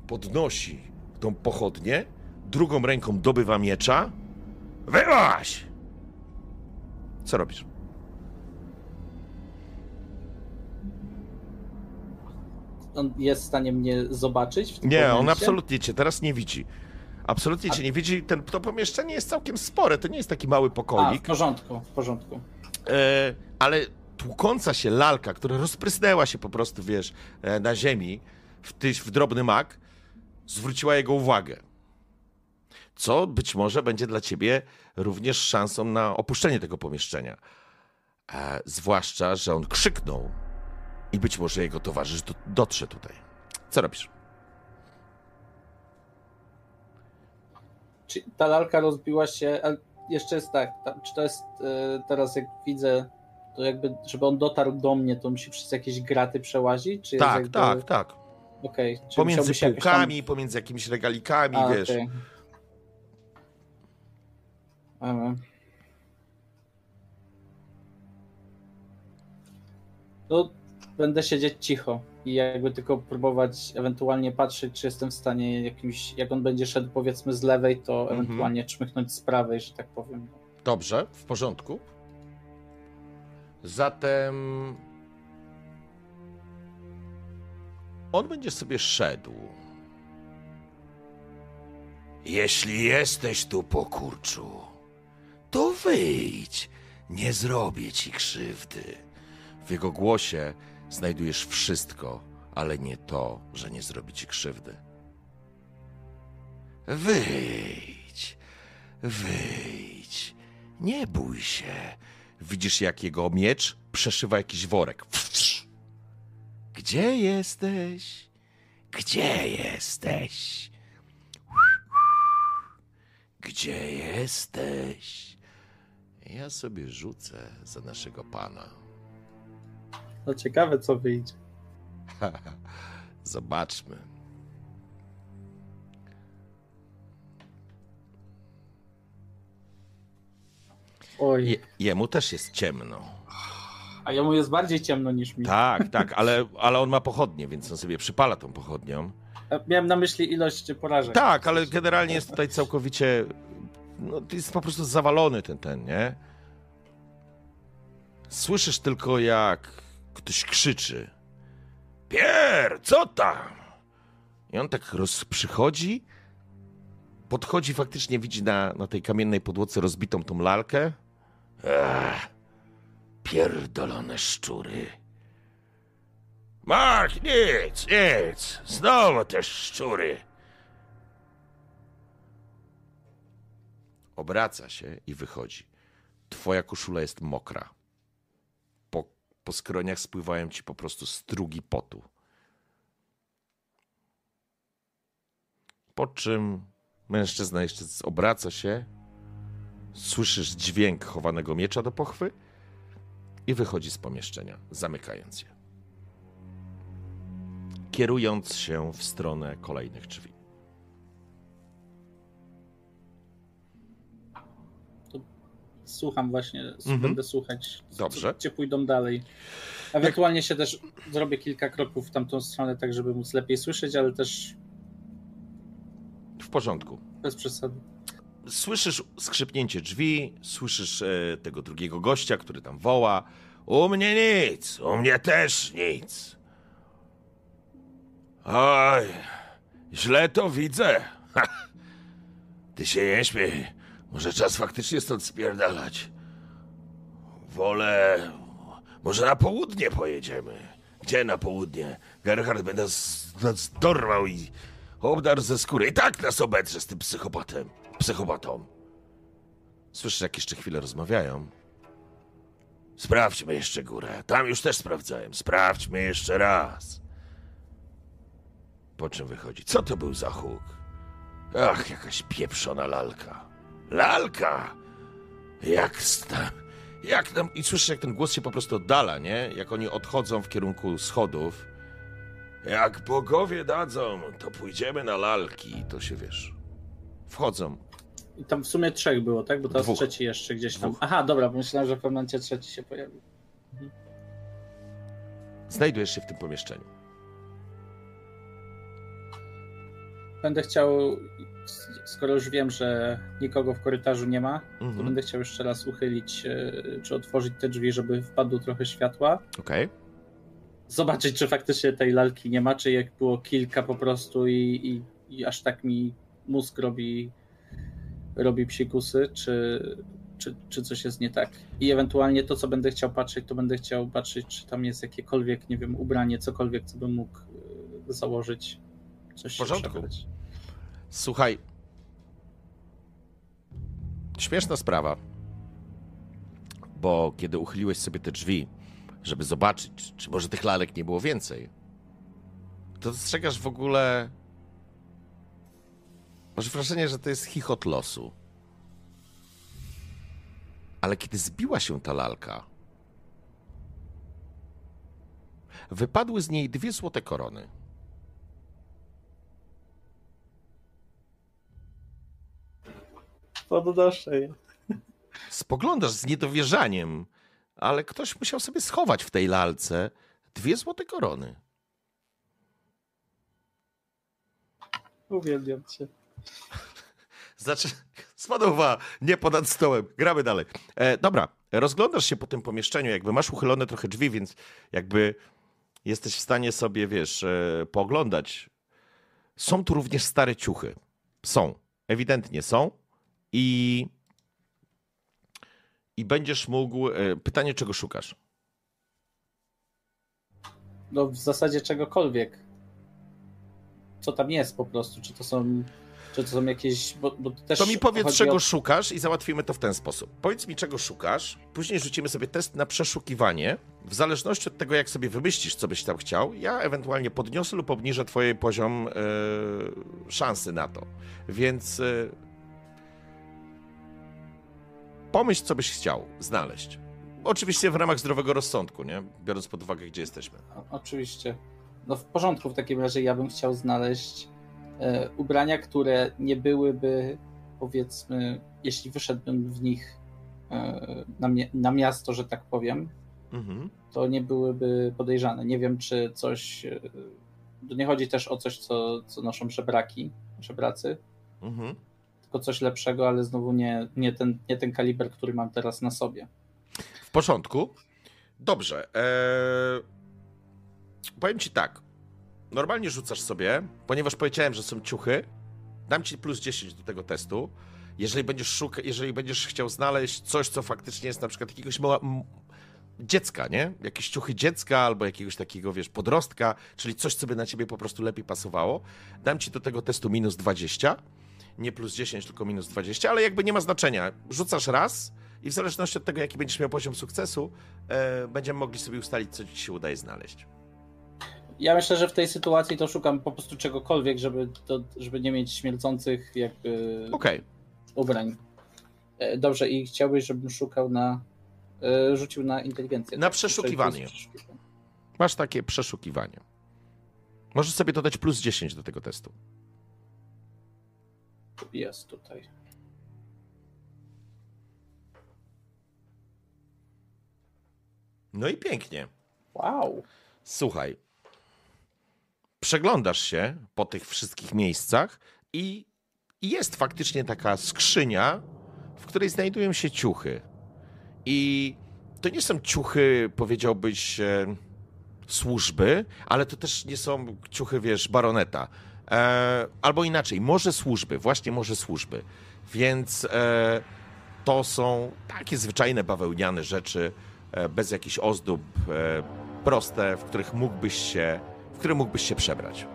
podnosi tą pochodnię, drugą ręką dobywa miecza. Wyłaź! Co robisz? On jest w stanie mnie zobaczyć w tym Nie, on absolutnie cię teraz nie widzi. Absolutnie cię nie widzi. Ten, to pomieszczenie jest całkiem spore. To nie jest taki mały A, w pokoik. porządku, w porządku. E, ale tłukąca się lalka, która rozprysnęła się po prostu, wiesz, e, na ziemi, w, tyś, w drobny mak, zwróciła jego uwagę. Co być może będzie dla ciebie również szansą na opuszczenie tego pomieszczenia. E, zwłaszcza, że on krzyknął i być może jego towarzysz do, dotrze tutaj. Co robisz? Czy ta lalka rozbiła się, ale jeszcze jest tak, ta, czy to jest e, teraz jak widzę, to jakby, żeby on dotarł do mnie, to musi przez jakieś graty przełazić? Czy Tak, jakby... tak, tak. Czy Pomiędzy jakoś tam- półkami, pomiędzy jakimiś regalikami, A, wiesz. okej. Dobra. No, będę siedzieć cicho i jakby tylko próbować ewentualnie patrzeć, czy jestem w stanie jakimś, jak on będzie szedł powiedzmy z lewej, to Mhm. ewentualnie czmychnąć z prawej, że tak powiem. Dobrze, w porządku. Zatem on będzie sobie szedł. Jeśli jesteś tu, pokurczu, to wyjdź. Nie zrobię ci krzywdy. W jego głosie znajdujesz wszystko, ale nie to, że nie zrobi ci krzywdy. Wyjdź, wyjdź. Nie bój się. Widzisz, jak jego miecz przeszywa jakiś worek. Gdzie jesteś? Gdzie jesteś? Gdzie jesteś? Ja sobie rzucę za naszego pana. No ciekawe co wyjdzie. *laughs* Zobaczmy. Oj, Je, jemu też jest ciemno. a jemu jest bardziej ciemno niż mi. Tak, *laughs* tak, ale, ale on ma pochodnie, więc on sobie przypala tą pochodnią. Ja Miałem na myśli ilość porażek. Tak, ale generalnie jest tutaj całkowicie. No, to jest po prostu zawalony ten, ten, nie? Słyszysz tylko, jak ktoś krzyczy. Pier, co tam? I on tak roz, przychodzi, podchodzi, faktycznie widzi na, na tej kamiennej podłodze rozbitą tą lalkę. Ech, pierdolone szczury. Mark, nic, nic. Znowu te szczury. Obraca się i wychodzi. Twoja koszula jest mokra. Po, skroniach spływają ci po prostu strugi potu. Po czym mężczyzna jeszcze obraca się, słyszysz dźwięk chowanego miecza do pochwy i wychodzi z pomieszczenia, zamykając je. Kierując się w stronę kolejnych drzwi. Słucham właśnie, Mhm. będę słuchać, Dobrze. gdzie pójdą dalej. Ewentualnie się też zrobię kilka kroków w tamtą stronę, tak żeby móc lepiej słyszeć, ale też W porządku. bez przesady. Słyszysz skrzypnięcie drzwi, słyszysz e, tego drugiego gościa, który tam woła. U mnie nic, u mnie też nic. Oj, źle to widzę. *laughs* Ty się nie śmiej. Może czas faktycznie stąd spierdalać. Wolę... Może na południe pojedziemy. Gdzie na południe? Gerhard by nas, nas dorwał i obdarł ze skóry. I tak nas obedrze z tym psychopatem. Psychopatą. Słyszysz, jak jeszcze chwilę rozmawiają. Sprawdźmy jeszcze górę. Tam już też sprawdzałem. Sprawdźmy jeszcze raz. Po czym wychodzi? Co to był za huk? Ach, jakaś pieprzona lalka. Lalka! Jak sta... Jak tam, I słyszysz, jak ten głos się po prostu oddala, nie? Jak oni odchodzą w kierunku schodów. Jak bogowie dadzą, to pójdziemy na lalki. To się wiesz. Wchodzą. I tam w sumie trzech było, tak? Bo teraz Dwóch. trzeci jeszcze gdzieś tam. Dwóch. Aha, dobra, bo myślałem, że w pewnym momencie trzeci się pojawił. Znajdujesz się w tym pomieszczeniu. będę chciał, skoro już wiem, że nikogo w korytarzu nie ma, to Mhm. będę chciał jeszcze raz uchylić, e, czy otworzyć te drzwi, żeby wpadło trochę światła. Okej. Zobaczyć, czy faktycznie tej lalki nie ma, czy jak było kilka po prostu i, i, i aż tak mi mózg robi, robi psikusy, czy, czy, czy coś jest nie tak. I ewentualnie to, co będę chciał patrzeć, to będę chciał patrzeć, czy tam jest jakiekolwiek, nie wiem, ubranie, cokolwiek, co bym mógł e, założyć. Coś W się porządku. przebrać. Słuchaj. Śmieszna sprawa. Bo kiedy uchyliłeś sobie te drzwi, żeby zobaczyć, czy może tych lalek nie było więcej, to dostrzegasz w ogóle. Masz wrażenie, że to jest chichot losu. Ale kiedy zbiła się ta lalka, wypadły z niej dwie złote korony. Podnoszę je. Spoglądasz z niedowierzaniem, ale ktoś musiał sobie schować w tej lalce dwie złote korony. Uwielbiam cię. *laughs* Znaczy, spadowa, nie ponad stołem. Gramy dalej. E, dobra, rozglądasz się po tym pomieszczeniu, jakby masz uchylone trochę drzwi, więc jakby jesteś w stanie sobie, wiesz, e, pooglądać. Są tu również stare ciuchy. Są. Ewidentnie są. I, i będziesz mógł... E, pytanie, czego szukasz? No w zasadzie czegokolwiek. Co tam jest po prostu, czy to są, czy to są jakieś, bo, bo też To mi powiedz, czego o- szukasz i załatwimy to w ten sposób. Powiedz mi, czego szukasz, później rzucimy sobie test na przeszukiwanie. W zależności od tego, jak sobie wymyślisz, co byś tam chciał, ja ewentualnie podniosę lub obniżę twój poziom e, szansy na to. Więc e, pomyśl, co byś chciał znaleźć. Oczywiście w ramach zdrowego rozsądku, nie? Biorąc pod uwagę, gdzie jesteśmy. O- Oczywiście. No w porządku, w takim razie ja bym chciał znaleźć e, ubrania, które nie byłyby, powiedzmy, jeśli wyszedłbym w nich e, na, na miasto, że tak powiem, Mhm. to nie byłyby podejrzane. Nie wiem, czy coś. e, nie chodzi też o coś, co, co noszą żebraki, żebracy, Mhm. Tylko coś lepszego, ale znowu nie, nie, ten, nie ten kaliber, który mam teraz na sobie. W porządku. Dobrze. Eee... Powiem ci tak. Normalnie rzucasz sobie, ponieważ powiedziałem, że są ciuchy. Dam ci plus 10 do tego testu. Jeżeli będziesz szuka... jeżeli będziesz chciał znaleźć coś, co faktycznie jest na przykład jakiegoś mała... dziecka, nie? Jakieś ciuchy dziecka albo jakiegoś takiego, wiesz, podrostka, czyli coś, co by na ciebie po prostu lepiej pasowało. Dam ci do tego testu minus 20. Nie plus 10, tylko minus 20, ale jakby nie ma znaczenia. Rzucasz raz, i w zależności od tego, jaki będziesz miał poziom sukcesu, e, będziemy mogli sobie ustalić, co ci się udaje znaleźć. Ja myślę, że w tej sytuacji to szukam po prostu czegokolwiek, żeby, to, żeby nie mieć śmierdzących jakby Okej, ubrań. E, Dobrze, i chciałbyś, żebym szukał na. e, rzucił na inteligencję. Na tak? Przeszukiwanie. masz takie przeszukiwanie. Możesz sobie dodać plus 10 do tego testu. Jest tutaj. No i pięknie. Wow. Słuchaj, przeglądasz się po tych wszystkich miejscach i jest faktycznie taka skrzynia, w której znajdują się ciuchy. I to nie są ciuchy, powiedziałbyś, e, służby, ale to też nie są ciuchy, wiesz, baroneta. E, albo inaczej, może służby, właśnie może służby. Więc e, to są takie zwyczajne bawełniane rzeczy, e, bez jakichś ozdób, e, proste, w których mógłbyś się, w które mógłbyś się przebrać.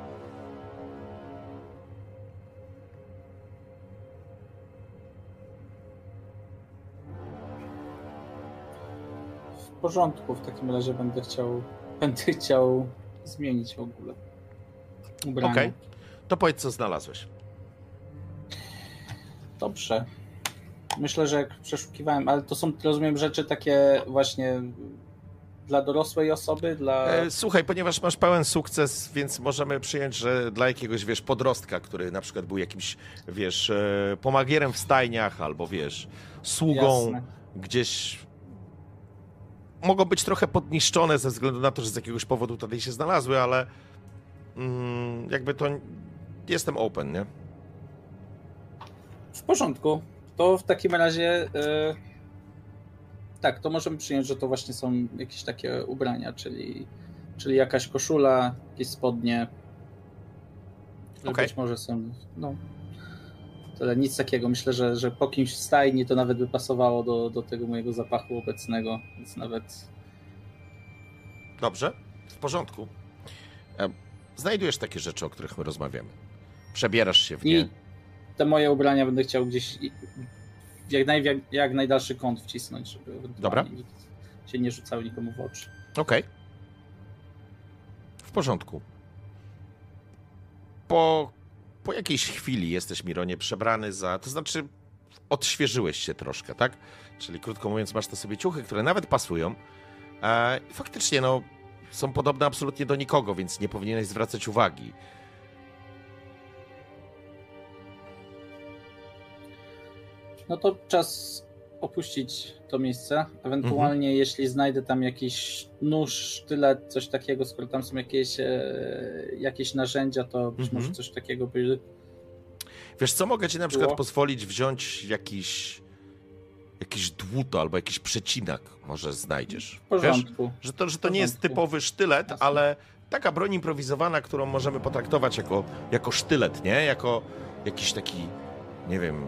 W porządku, w takim razie będę chciał. Będę chciał zmienić w ogóle. Ubranie. Okej. To powiedz, co znalazłeś. Dobrze. Myślę, że jak przeszukiwałem, ale to są, rozumiem, rzeczy takie właśnie dla dorosłej osoby, dla. E, słuchaj, ponieważ masz pełen sukces, więc możemy przyjąć, że dla jakiegoś, wiesz, podrostka, który na przykład był jakimś, wiesz, e, pomagierem w stajniach albo, wiesz, sługą Jasne. gdzieś mogą być trochę podniszczone ze względu na to, że z jakiegoś powodu tutaj się znalazły, ale mm, jakby to jestem open, nie? W porządku. To w takim razie. e, tak, to możemy przyjąć, że to właśnie są jakieś takie ubrania, czyli, czyli jakaś koszula, jakieś spodnie. Okej. Być może są. No. Tyle, nic takiego. Myślę, że, że po kimś w stajni to nawet by pasowało do, do tego mojego zapachu obecnego, więc nawet. Dobrze, w porządku. E, Znajdujesz takie rzeczy, o których my rozmawiamy. Przebierasz się w nie. I te moje ubrania będę chciał gdzieś jak, naj, jak, jak najdalszy kąt wcisnąć, żeby Dobra. nikt się nie rzucał nikomu w oczy. Okej. W porządku. Po, po jakiejś chwili jesteś, Mironie, przebrany za. To znaczy, odświeżyłeś się troszkę, tak? Czyli krótko mówiąc, masz te sobie ciuchy, które nawet pasują. E, faktycznie, no, są podobne absolutnie do nikogo, więc nie powinieneś zwracać uwagi. No to czas opuścić to miejsce. Ewentualnie, jeśli znajdę tam jakiś nóż, sztylet, coś takiego, skoro tam są jakieś, e, jakieś narzędzia, to być Mhm. może coś takiego by. Wiesz co, mogę ci na przykład Było. pozwolić wziąć jakiś. jakiś dłuto albo jakiś przecinak, może znajdziesz. W porządku. Że to, że to nie jest typowy sztylet, Jasne. ale taka broń improwizowana, którą możemy potraktować jako, jako sztylet, nie? Jako jakiś taki, nie wiem,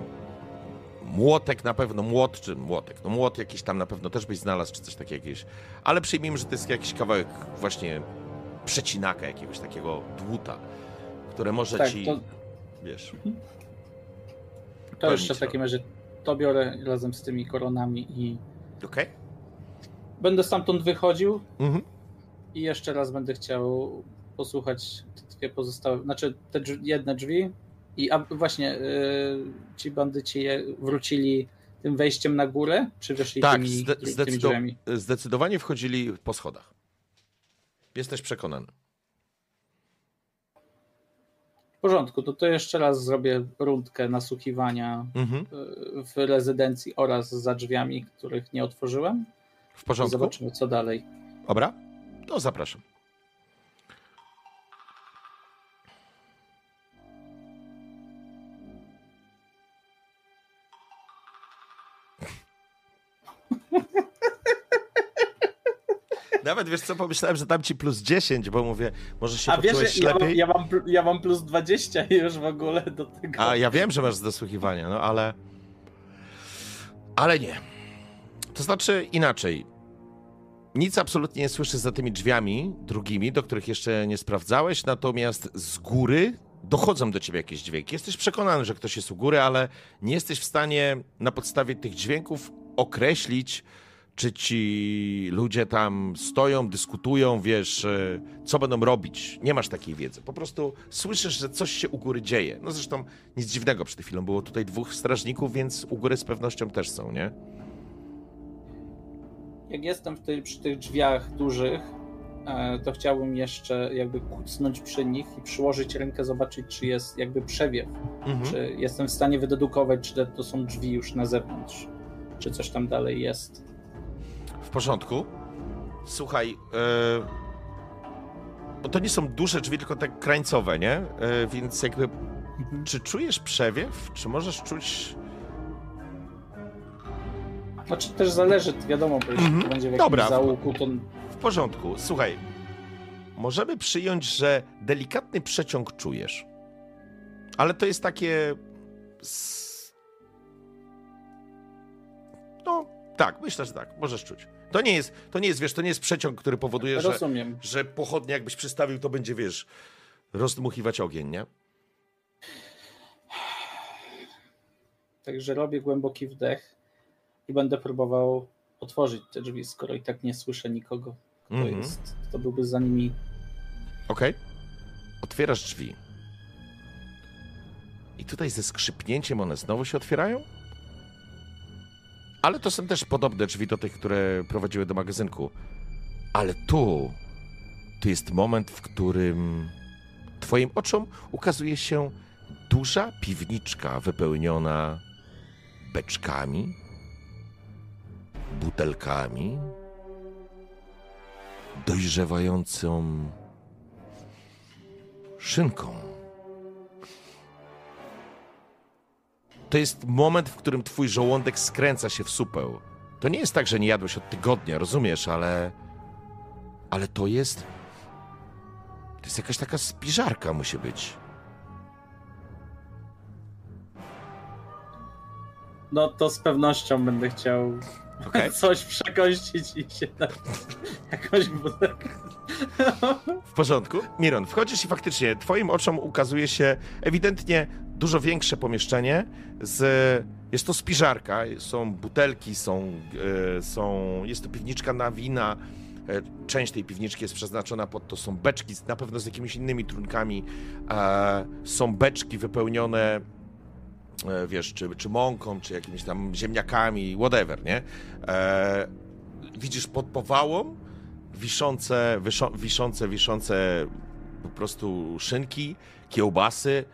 młotek na pewno, młot czy młotek, no młot jakiś tam na pewno też byś znalazł, czy coś takiego jakieś. Ale przyjmijmy, że to jest jakiś kawałek właśnie przecinaka jakiegoś takiego dłuta, które może Tak, ci, to, wiesz... to jeszcze w takim razie to biorę razem z tymi koronami i Okej? będę stamtąd wychodził Mhm. i jeszcze raz będę chciał posłuchać te dwie pozostałe, znaczy te drzwi, jedne drzwi i a właśnie y, ci bandyci wrócili tym wejściem na górę, czy wyszli Tak, tymi, zde- tymi zdecydo- zdecydowanie wchodzili po schodach. Jesteś przekonany. W porządku, to, to jeszcze raz zrobię rundkę nasłuchiwania Mhm. y, w rezydencji oraz za drzwiami, których nie otworzyłem. W porządku? zobaczymy, co dalej. Dobra? To zapraszam. Nawet wiesz co, pomyślałem, że dam ci plus 10, bo mówię, może się A wiesz, że ja mam, ja, mam, pl- ja mam plus 20 już w ogóle do tego. A ja wiem, że masz zasłuchiwania, no ale. Ale nie. To znaczy inaczej. Nic absolutnie nie słyszysz za tymi drzwiami drugimi, do których jeszcze nie sprawdzałeś, natomiast z góry dochodzą do ciebie jakieś dźwięki. Jesteś przekonany, że ktoś jest u góry, ale nie jesteś w stanie na podstawie tych dźwięków określić, czy ci ludzie tam stoją, dyskutują, wiesz, e, co będą robić. Nie masz takiej wiedzy. Po prostu słyszysz, że coś się u góry dzieje. No zresztą nic dziwnego przed chwilą. Było tutaj dwóch strażników, więc u góry z pewnością też są, nie? Jak jestem w tej, przy tych drzwiach dużych, e, to chciałbym jeszcze jakby kucnąć przy nich i przyłożyć rękę, zobaczyć, czy jest jakby przewiew. Mhm. Czy jestem w stanie wydedukować, czy to są drzwi już na zewnątrz, czy coś tam dalej jest. W porządku. Słuchaj, bo to nie są duże drzwi, tylko tak krańcowe, nie? E, więc jakby, czy czujesz przewiew? Czy możesz czuć... Znaczy też zależy, wiadomo, bo jeśli Mhm. to będzie w jakimś Dobra. załuku, to W porządku. Słuchaj, możemy przyjąć, że delikatny przeciąg czujesz. Ale to jest takie. No, tak, myślę, że tak, możesz czuć. To nie jest, to nie jest, wiesz, to nie jest przeciąg, który powoduje, że, że pochodnie jakbyś przystawił, to będzie, wiesz, rozdmuchiwać ogień, nie? Także robię głęboki wdech i będę próbował otworzyć te drzwi, skoro i tak nie słyszę nikogo, kto Mhm. jest, kto byłby za nimi. Okej. Otwierasz drzwi. I tutaj ze skrzypnięciem one znowu się otwierają? Ale to są też podobne drzwi do tych, które prowadziły do magazynku. Ale tu, tu jest moment, w którym twoim oczom ukazuje się duża piwniczka wypełniona beczkami, butelkami, dojrzewającą szynką. To jest moment, w którym twój żołądek skręca się w supeł. To nie jest tak, że nie jadłeś od tygodnia, rozumiesz, ale. Ale to jest. To jest jakaś taka spiżarka, musi być. No to z pewnością będę chciał Okej? *laughs* coś przekąścić i się na *laughs* jakąś butelkę. W porządku? Miron, wchodzisz i faktycznie twoim oczom ukazuje się ewidentnie dużo większe pomieszczenie z... Jest to spiżarka, są butelki, są, e, są... Jest to piwniczka na wina. E, Część tej piwniczki jest przeznaczona pod to. Są beczki, na pewno z jakimiś innymi trunkami. E, Są beczki wypełnione wiesz, czy, czy mąką, czy jakimiś tam ziemniakami, whatever, nie? Widzisz pod powałą wiszące, wiszące, wiszące po prostu szynki, kiełbasy.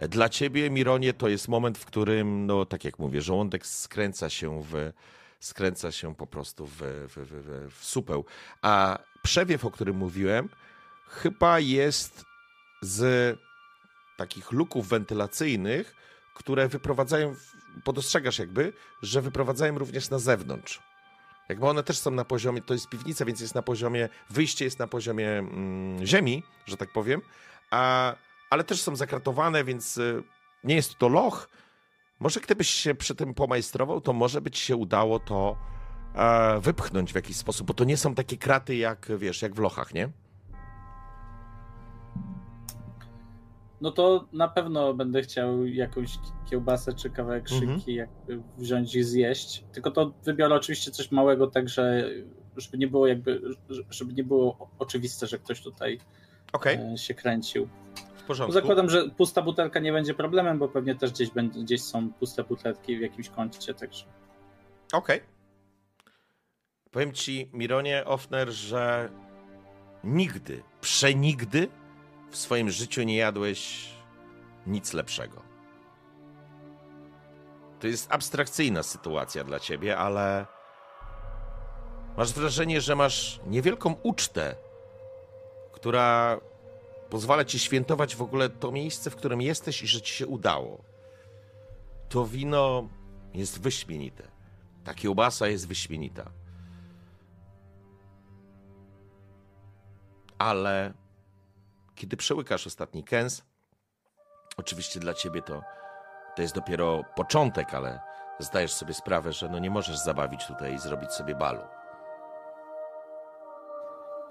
Dla ciebie, Mironie, to jest moment, w którym, no tak jak mówię, żołądek skręca się w, skręca się po prostu w, w, w, w, w supeł. A przewiew, o którym mówiłem, chyba jest z takich luków wentylacyjnych, które wyprowadzają, podostrzegasz jakby, że wyprowadzają również na zewnątrz. Jakby one też są na poziomie, to jest piwnica, więc jest na poziomie, wyjście jest na poziomie mm, ziemi, że tak powiem, a, ale też są zakratowane, więc y, nie jest to loch. Może gdybyś się przy tym pomajstrował, to może by ci się udało to e, wypchnąć w jakiś sposób, bo to nie są takie kraty jak, wiesz, jak w lochach, nie? No to na pewno będę chciał jakąś kiełbasę czy kawałek Mhm. szynki jakby wziąć i zjeść. Tylko to wybiorę oczywiście coś małego, tak że żeby nie było jakby, żeby nie było oczywiste, że ktoś tutaj Okej, e, się kręcił. W porządku. Zakładam, że pusta butelka nie będzie problemem, bo pewnie też gdzieś, będzie, gdzieś są puste butelki w jakimś kącie, także Okej. Powiem ci, Mironie Offner, że nigdy, przenigdy w swoim życiu nie jadłeś nic lepszego. To jest abstrakcyjna sytuacja dla ciebie, ale masz wrażenie, że masz niewielką ucztę, która pozwala ci świętować w ogóle to miejsce, w którym jesteś i że ci się udało. To wino jest wyśmienite. Ta kiełbasa jest wyśmienita. Ale kiedy przełykasz ostatni kęs, oczywiście dla ciebie to, to jest dopiero początek, ale zdajesz sobie sprawę, że no nie możesz zabawić tutaj i zrobić sobie balu.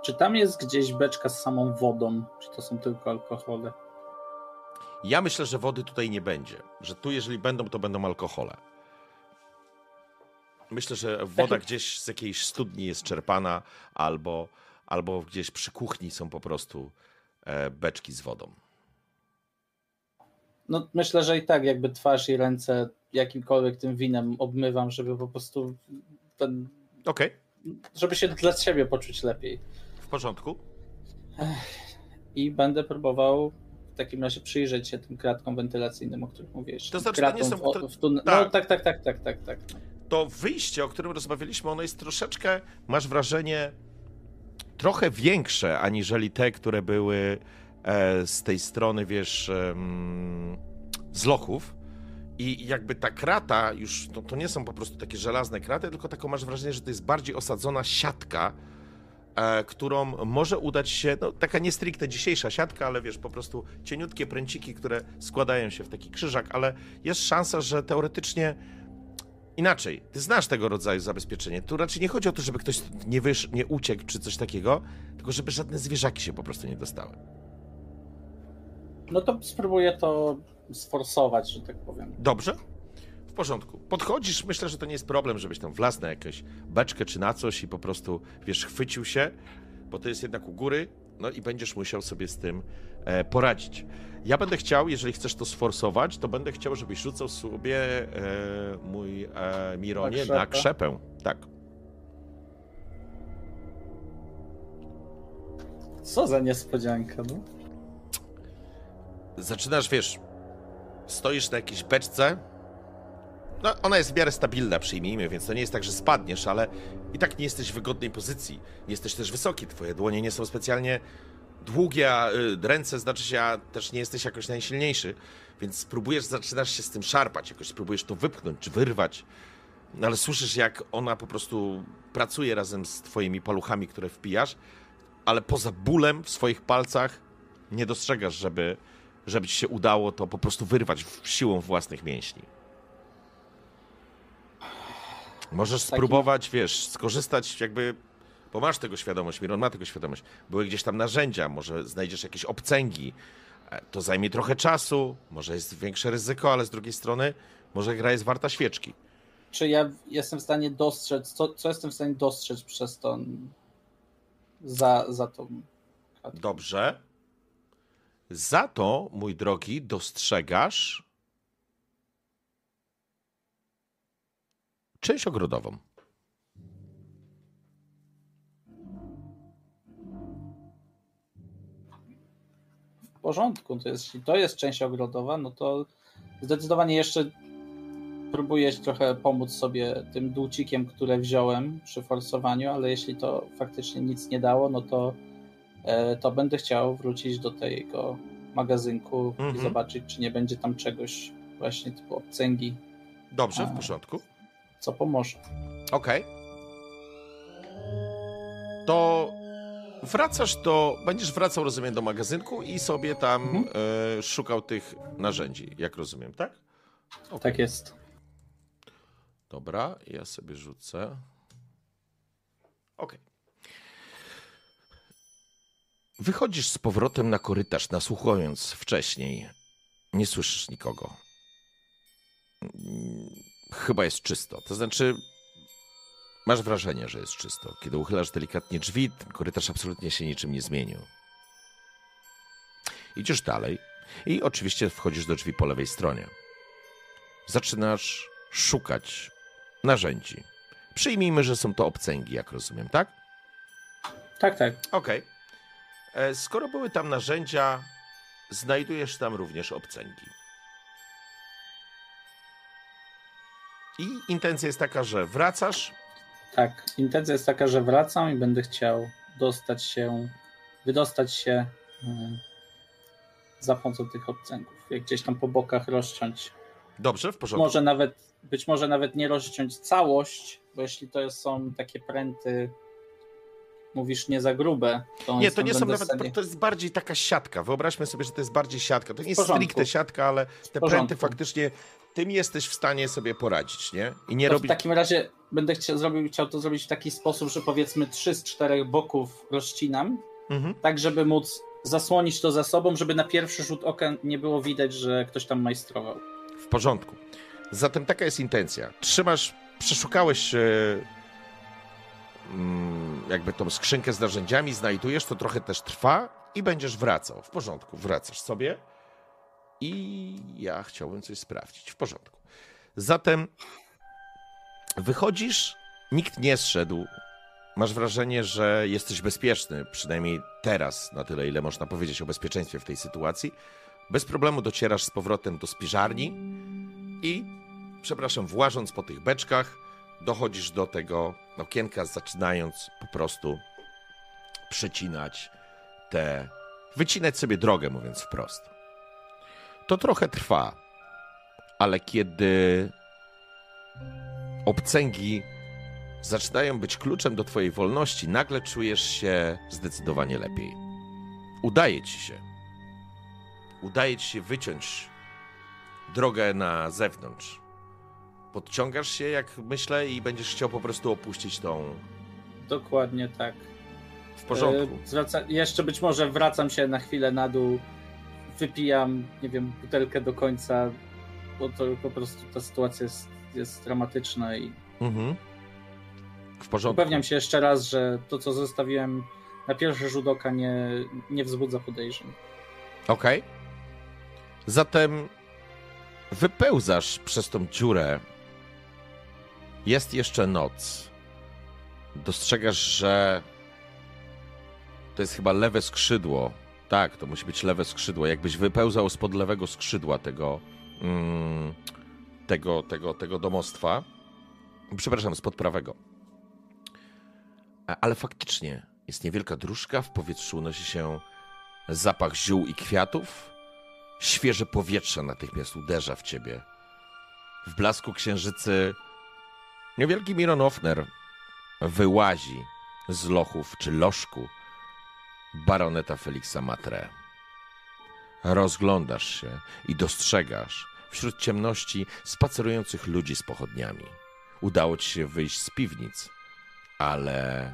Czy tam jest gdzieś beczka z samą wodą? Czy to są tylko alkohole? Ja myślę, że wody tutaj nie będzie. Że tu, jeżeli będą, to będą alkohole. Myślę, że woda gdzieś z jakiejś studni jest czerpana, albo, albo gdzieś przy kuchni są po prostu e, beczki z wodą. No myślę, że i tak jakby twarz i ręce jakimkolwiek tym winem obmywam, żeby po prostu ten, Okej, żeby się dla siebie poczuć lepiej. Porządku. I będę próbował w takim razie przyjrzeć się tym kratkom wentylacyjnym, o których mówiłeś. To znaczy, to nie są- w, w tun- tak. No tak, tak, tak, tak, tak, tak. To wyjście, o którym rozmawialiśmy, ono jest troszeczkę, masz wrażenie, trochę większe, aniżeli te, które były e, z tej strony, wiesz, em, z lochów. I jakby ta krata już, to, to nie są po prostu takie żelazne kraty, tylko taką masz wrażenie, że to jest bardziej osadzona siatka, e, którą może udać się, no taka nie stricte dzisiejsza siatka, ale wiesz, po prostu cieniutkie pręciki, które składają się w taki krzyżak, ale jest szansa, że teoretycznie inaczej, ty znasz tego rodzaju zabezpieczenie. Tu raczej nie chodzi o to, żeby ktoś nie, wysz, nie uciekł czy coś takiego, tylko żeby żadne zwierzaki się po prostu nie dostały. No to spróbuję to sforsować, że tak powiem. Dobrze? W porządku. Podchodzisz, myślę, że to nie jest problem, żebyś tam wlazł na jakąś beczkę czy na coś i po prostu, wiesz, chwycił się, bo to jest jednak u góry, no i będziesz musiał sobie z tym e, poradzić. Ja będę chciał, jeżeli chcesz to sforsować, to będę chciał, żebyś rzucał sobie e, mój e, Mironie Na na krzepę? krzepę. Tak. Co za niespodzianka, no. zaczynasz, wiesz, stoisz na jakiejś beczce. No, ona jest w miarę stabilna, przyjmijmy, więc to nie jest tak, że spadniesz, ale i tak nie jesteś w wygodnej pozycji. Nie jesteś też wysoki, twoje dłonie nie są specjalnie długie a, y, ręce, znaczy się, a też nie jesteś jakoś najsilniejszy, więc próbujesz, zaczynasz się z tym szarpać, jakoś próbujesz to wypchnąć czy wyrwać, no ale słyszysz, jak ona po prostu pracuje razem z twoimi paluchami, które wpijasz, ale poza bólem w swoich palcach nie dostrzegasz, żeby, żeby ci się udało to po prostu wyrwać siłą własnych mięśni. Możesz Taki- spróbować, wiesz, skorzystać jakby, bo masz tego świadomość, Miron ma tego świadomość. Były gdzieś tam narzędzia, może znajdziesz jakieś obcęgi. E, To zajmie trochę czasu, może jest większe ryzyko, ale z drugiej strony może gra jest warta świeczki. Czy ja jestem w stanie dostrzec, co, co jestem w stanie dostrzec przez to za, za tą? Dobrze. Za to, mój drogi, dostrzegasz część ogrodową. W porządku, to jest, jeśli to jest część ogrodowa, no to zdecydowanie jeszcze próbuję trochę pomóc sobie tym dłucikiem, które wziąłem przy forsowaniu, ale jeśli to faktycznie nic nie dało, no to, e, to będę chciał wrócić do tego magazynku Mhm. i zobaczyć, czy nie będzie tam czegoś właśnie typu obcęgi, Dobrze, w porządku. Co pomoże. Okej. To wracasz do. Będziesz wracał, rozumiem, do magazynku i sobie tam Mhm. e, szukał tych narzędzi, jak rozumiem, tak? Tak jest. Dobra, ja sobie rzucę. Okej. Wychodzisz z powrotem na korytarz, nasłuchując wcześniej. Nie słyszysz nikogo. Chyba jest czysto. To znaczy, masz wrażenie, że jest czysto. Kiedy uchylasz delikatnie drzwi, ten korytarz absolutnie się niczym nie zmienił. Idziesz dalej i oczywiście wchodzisz do drzwi po lewej stronie. Zaczynasz szukać narzędzi. Przyjmijmy, że są to obcęgi, jak rozumiem, tak? Tak, tak. Okej. E, Skoro były tam narzędzia, znajdujesz tam również obcęgi. I intencja jest taka, że wracasz. Tak, intencja jest taka, że wracam i będę chciał dostać się, wydostać się y, za pomocą tych obcęgów. Jak gdzieś tam po bokach rozciąć. Dobrze, w porządku. Może nawet, być może nawet nie rozciąć całość, bo jeśli to są takie pręty, mówisz nie za grube, to Nie, to nie są nawet. stanie- To jest bardziej taka siatka. Wyobraźmy sobie, że to jest bardziej siatka. To nie jest stricte siatka, ale te pręty faktycznie. Tym jesteś w stanie sobie poradzić, nie? I nie To w robić. takim razie będę chciał, zrobił, chciał to zrobić w taki sposób, że powiedzmy trzy z czterech boków rozcinam, Mhm. tak żeby móc zasłonić to za sobą, żeby na pierwszy rzut oka nie było widać, że ktoś tam majstrował. W porządku. Zatem taka jest intencja. Trzymasz, przeszukałeś e, mm, jakby tą skrzynkę z narzędziami, znajdujesz, to trochę też trwa i będziesz wracał. W porządku, wracasz sobie i ja chciałbym coś sprawdzić. W porządku. Zatem wychodzisz, nikt nie zszedł. Masz wrażenie, że jesteś bezpieczny, przynajmniej teraz, na tyle, ile można powiedzieć o bezpieczeństwie w tej sytuacji. Bez problemu docierasz z powrotem do spiżarni i, przepraszam, włażąc po tych beczkach, dochodzisz do tego okienka, zaczynając po prostu przecinać te. wycinać sobie drogę, mówiąc wprost. To trochę trwa, ale kiedy obcęgi zaczynają być kluczem do Twojej wolności, nagle czujesz się zdecydowanie lepiej. Udaje Ci się. Udaje Ci się wyciąć drogę na zewnątrz. Podciągasz się, jak myślę, i będziesz chciał po prostu opuścić tą. Dokładnie tak. W porządku. E, Zwraca... Jeszcze być może wracam się na chwilę na dół, wypijam, nie wiem, butelkę do końca, bo to po prostu ta sytuacja jest, jest dramatyczna i Mhm. W porządku. upewniam się jeszcze raz, że to, co zostawiłem na pierwszy rzut oka nie, nie wzbudza podejrzeń. Okej. Zatem wypełzasz przez tą dziurę. Jest jeszcze noc. Dostrzegasz, że to jest chyba lewe skrzydło. Tak, to musi być lewe skrzydło. Jakbyś wypełzał spod lewego skrzydła tego, mm, tego, tego, tego domostwa. Przepraszam, spod prawego. A- Ale faktycznie jest niewielka dróżka, w powietrzu unosi się zapach ziół i kwiatów. Świeże powietrze natychmiast uderza w ciebie. W blasku księżycy niewielki Miron Offner wyłazi z lochów czy lożku baroneta Felixa Matre. Rozglądasz się i dostrzegasz wśród ciemności spacerujących ludzi z pochodniami. Udało ci się wyjść z piwnic, ale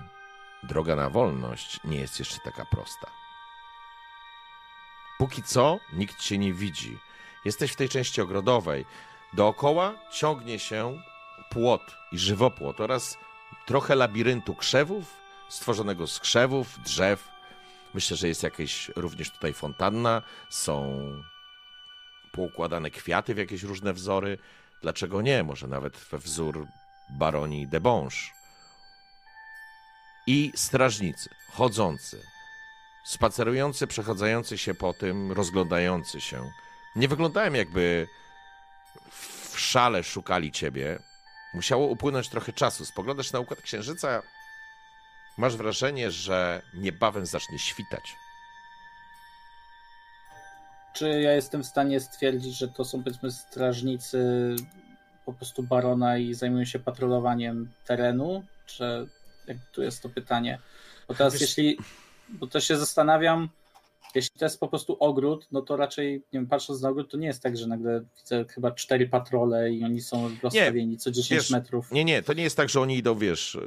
droga na wolność nie jest jeszcze taka prosta. Póki co nikt cię nie widzi. Jesteś w tej części ogrodowej. Dookoła ciągnie się płot i żywopłot oraz trochę labiryntu krzewów, stworzonego z krzewów, drzew. Myślę, że jest jakaś również tutaj fontanna, są poukładane kwiaty w jakieś różne wzory. Dlaczego nie? Może nawet we wzór baronii de Bonge. I strażnicy, chodzący, spacerujący, przechadzający się po tym, rozglądający się. Nie wyglądają jakby w szale szukali ciebie. Musiało upłynąć trochę czasu. Spoglądasz na układ księżyca, masz wrażenie, że niebawem zacznie świtać. Czy ja jestem w stanie stwierdzić, że to są powiedzmy strażnicy po prostu barona i zajmują się patrolowaniem terenu? Czy jak tu jest to pytanie? Bo teraz Wiesz- jeśli, bo to się zastanawiam, jeśli to jest po prostu ogród, no to raczej, nie wiem, patrząc na ogród, to nie jest tak, że nagle widzę chyba cztery patrole i oni są rozstawieni co 10 wiesz, metrów. Nie, nie, to nie jest tak, że oni idą, wiesz, y,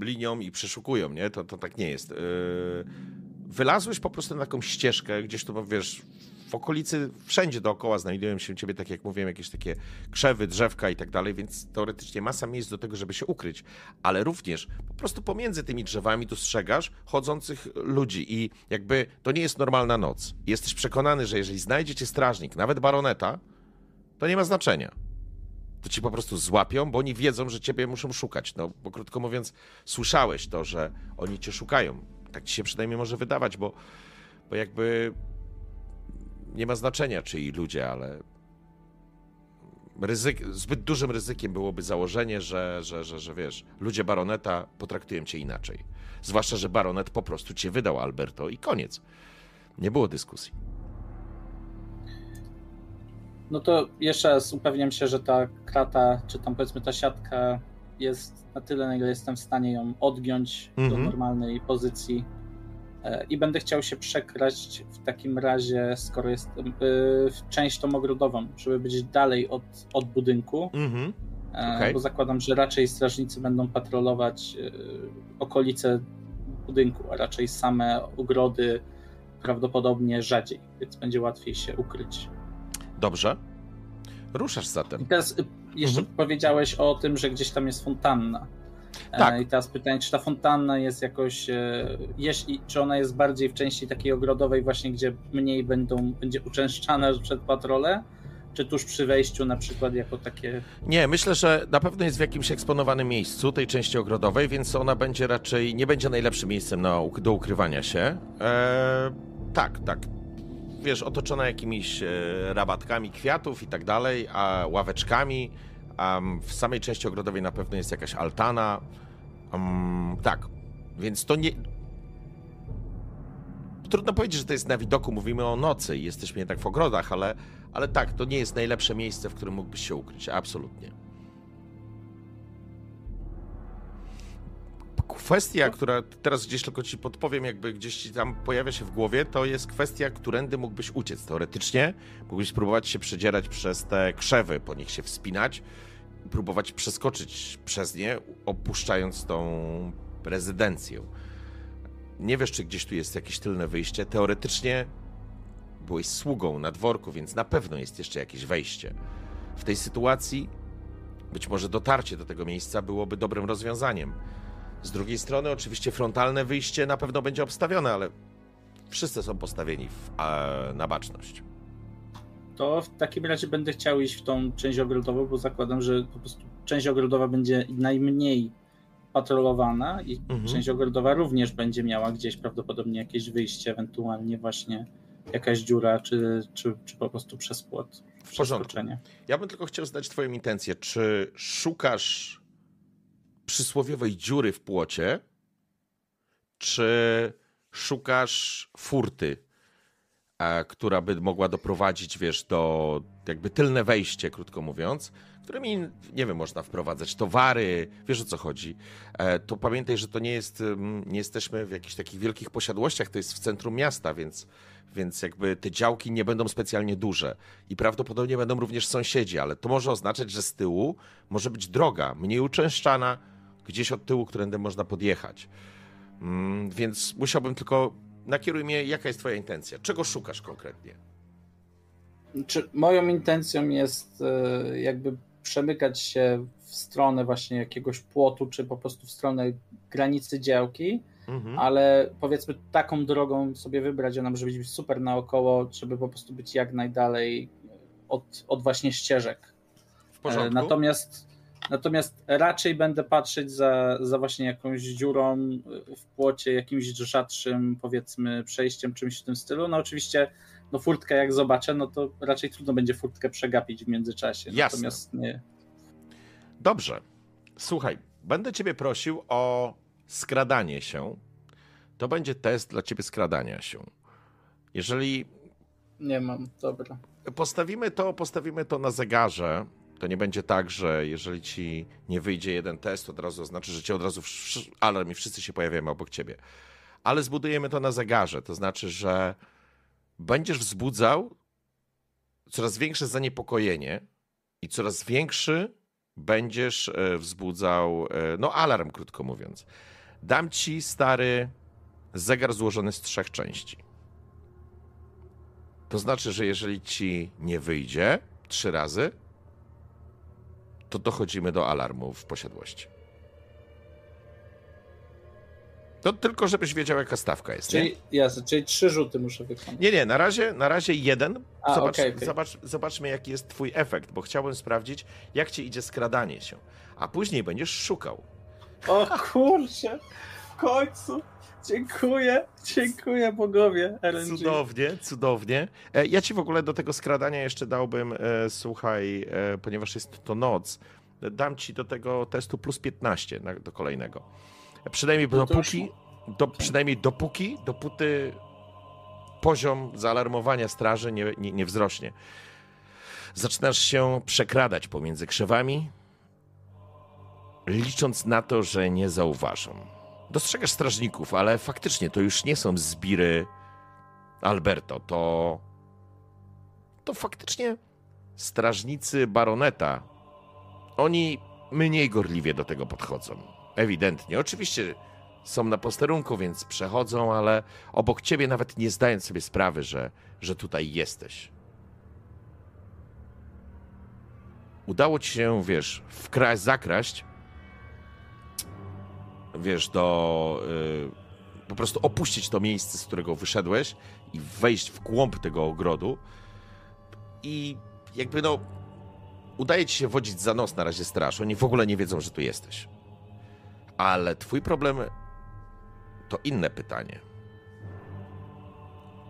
linią i przeszukują, nie? To, to tak nie jest. Yy, Wylazłeś po prostu na jakąś ścieżkę, gdzieś tu, wiesz, w okolicy, wszędzie dookoła znajdują się ciebie, tak jak mówiłem, jakieś takie krzewy, drzewka i tak dalej, więc teoretycznie masa miejsc do tego, żeby się ukryć. Ale również po prostu pomiędzy tymi drzewami dostrzegasz chodzących ludzi i jakby to nie jest normalna noc. Jesteś przekonany, że jeżeli znajdziecie strażnik, nawet baroneta, to nie ma znaczenia to ci po prostu złapią, bo oni wiedzą, że ciebie muszą szukać. No, bo krótko mówiąc, słyszałeś to, że oni cię szukają. Tak ci się przynajmniej może wydawać, bo, bo jakby nie ma znaczenia, czyj ludzie, ale ryzyk, zbyt dużym ryzykiem byłoby założenie, że, że, że, że wiesz, ludzie baroneta potraktują cię inaczej. Zwłaszcza, że baronet po prostu cię wydał, Alberto, i koniec. Nie było dyskusji. No to jeszcze raz upewniam się, że ta krata, czy tam powiedzmy ta siatka jest na tyle, na ile jestem w stanie ją odgiąć do Mhm. normalnej pozycji. E, I będę chciał się przekraść w takim razie, skoro jestem y, w część tą ogrodową, żeby być dalej od, od budynku, Mhm. e, Okej. bo zakładam, że raczej strażnicy będą patrolować okolice budynku, a raczej same ogrody prawdopodobnie rzadziej, więc będzie łatwiej się ukryć. Dobrze. Ruszasz I zatem. teraz y, jeszcze Mhm. powiedziałeś o tym, że gdzieś tam jest fontanna. E, Tak. I teraz pytanie, czy ta fontanna jest jakoś, e, jeśli, czy ona jest bardziej w części takiej ogrodowej właśnie, gdzie mniej będą, będzie uczęszczana przed patrole, czy tuż przy wejściu na przykład jako takie... Nie, myślę, że na pewno jest w jakimś eksponowanym miejscu tej części ogrodowej, więc ona będzie raczej, nie będzie najlepszym miejscem na, do ukrywania się. Eee, tak, tak. Wiesz, otoczona jakimiś e, rabatkami kwiatów i tak dalej, a ławeczkami. A w samej części ogrodowej na pewno jest jakaś altana. Mm, tak, więc to nie. Trudno powiedzieć, że to jest na widoku, mówimy o nocy i jesteśmy jednak w ogrodach, ale, ale tak, to nie jest najlepsze miejsce, w którym mógłbyś się ukryć, absolutnie. Kwestia, która teraz gdzieś tylko ci podpowiem, jakby gdzieś ci tam pojawia się w głowie, to jest kwestia, którędy mógłbyś uciec. Teoretycznie mógłbyś spróbować się przedzierać przez te krzewy, po nich się wspinać, próbować przeskoczyć przez nie, opuszczając tą rezydencję. Nie wiesz, czy gdzieś tu jest jakieś tylne wyjście. Teoretycznie byłeś sługą na dworku, więc na pewno jest jeszcze jakieś wejście. W tej sytuacji być może dotarcie do tego miejsca byłoby dobrym rozwiązaniem. Z drugiej strony, oczywiście, frontalne wyjście na pewno będzie obstawione, ale wszyscy są postawieni w, a, na baczność. To w takim razie będę chciał iść w tą część ogrodową, bo zakładam, że po prostu część ogrodowa będzie najmniej patrolowana i Mhm. część ogrodowa również będzie miała gdzieś prawdopodobnie jakieś wyjście, ewentualnie właśnie jakaś dziura, czy, czy, czy po prostu przez płot. W porządku. Ja bym tylko chciał znać Twoją intencję. Czy szukasz przysłowiowej dziury w płocie, czy szukasz furty, która by mogła doprowadzić, wiesz, do jakby tylne wejście, krótko mówiąc, którymi, nie wiem, można wprowadzać towary, wiesz o co chodzi. E, to pamiętaj, że to nie jest, mm, nie jesteśmy w jakichś takich wielkich posiadłościach, to jest w centrum miasta, więc, więc jakby te działki nie będą specjalnie duże i prawdopodobnie będą również sąsiedzi, ale to może oznaczać, że z tyłu może być droga, mniej uczęszczana, gdzieś od tyłu, którędy można podjechać. Mm, więc musiałbym tylko, nakieruj mnie, jaka jest twoja intencja, czego szukasz konkretnie? Czy moją intencją jest e, jakby przemykać się w stronę właśnie jakiegoś płotu, czy po prostu w stronę granicy działki, Mhm. ale powiedzmy taką drogą sobie wybrać, ona może być super naokoło, żeby po prostu być jak najdalej od, od właśnie ścieżek. W porządku? E, Natomiast, natomiast raczej będę patrzeć za, za właśnie jakąś dziurą w płocie, jakimś rzadszym powiedzmy przejściem, czymś w tym stylu. No oczywiście no furtkę jak zobaczę, no to raczej trudno będzie furtkę przegapić w międzyczasie. Jasne. Natomiast nie. Dobrze. Słuchaj, będę ciebie prosił o skradanie się. To będzie test dla ciebie skradania się. Jeżeli Nie mam, dobra. postawimy to, postawimy to na zegarze, to nie będzie tak, że jeżeli ci nie wyjdzie jeden test, od razu oznacza, że cię od razu alarm i wszyscy się pojawiamy obok ciebie. Ale zbudujemy to na zegarze, to znaczy, że będziesz wzbudzał coraz większe zaniepokojenie i coraz większy będziesz e, wzbudzał, e, no alarm, krótko mówiąc. Dam ci stary zegar złożony z trzech części. To znaczy, że jeżeli ci nie wyjdzie trzy razy, to dochodzimy do alarmu w posiadłości. To tylko, żebyś wiedział, jaka stawka jest. Nie, Czyli, jasne, czyli trzy rzuty muszę wykonać. nie, nie na, razie, na razie jeden. A, Zobacz, okej, okej. Zobacz, zobaczmy, jaki jest twój efekt, bo chciałbym sprawdzić, jak ci idzie skradanie się. A później będziesz szukał. O kurczę, w końcu. Dziękuję, dziękuję bogowie RNG. Cudownie, cudownie. E, Ja ci w ogóle do tego skradania jeszcze dałbym, e, słuchaj, e, ponieważ jest to noc, dam ci do tego testu plus 15 na, do kolejnego. Przynajmniej No dopóki, do, przynajmniej dopóki, dopóty poziom zaalarmowania straży nie, nie, nie wzrośnie. Zaczynasz się przekradać pomiędzy krzewami, licząc na to, że nie zauważą. Dostrzegasz strażników, ale faktycznie to już nie są zbiry Alberto. To. To faktycznie strażnicy baroneta. Oni mniej gorliwie do tego podchodzą. Ewidentnie. Oczywiście są na posterunku, więc przechodzą, ale obok ciebie nawet nie zdając sobie sprawy, że, że tutaj jesteś. Udało ci się, wiesz, zakraść wiesz, do. y, po prostu opuścić to miejsce, z którego wyszedłeś i wejść w głąb tego ogrodu. I jakby no. Udaje ci się wodzić za nos na razie straż. Oni w ogóle nie wiedzą, że tu jesteś. Ale twój problem to inne pytanie.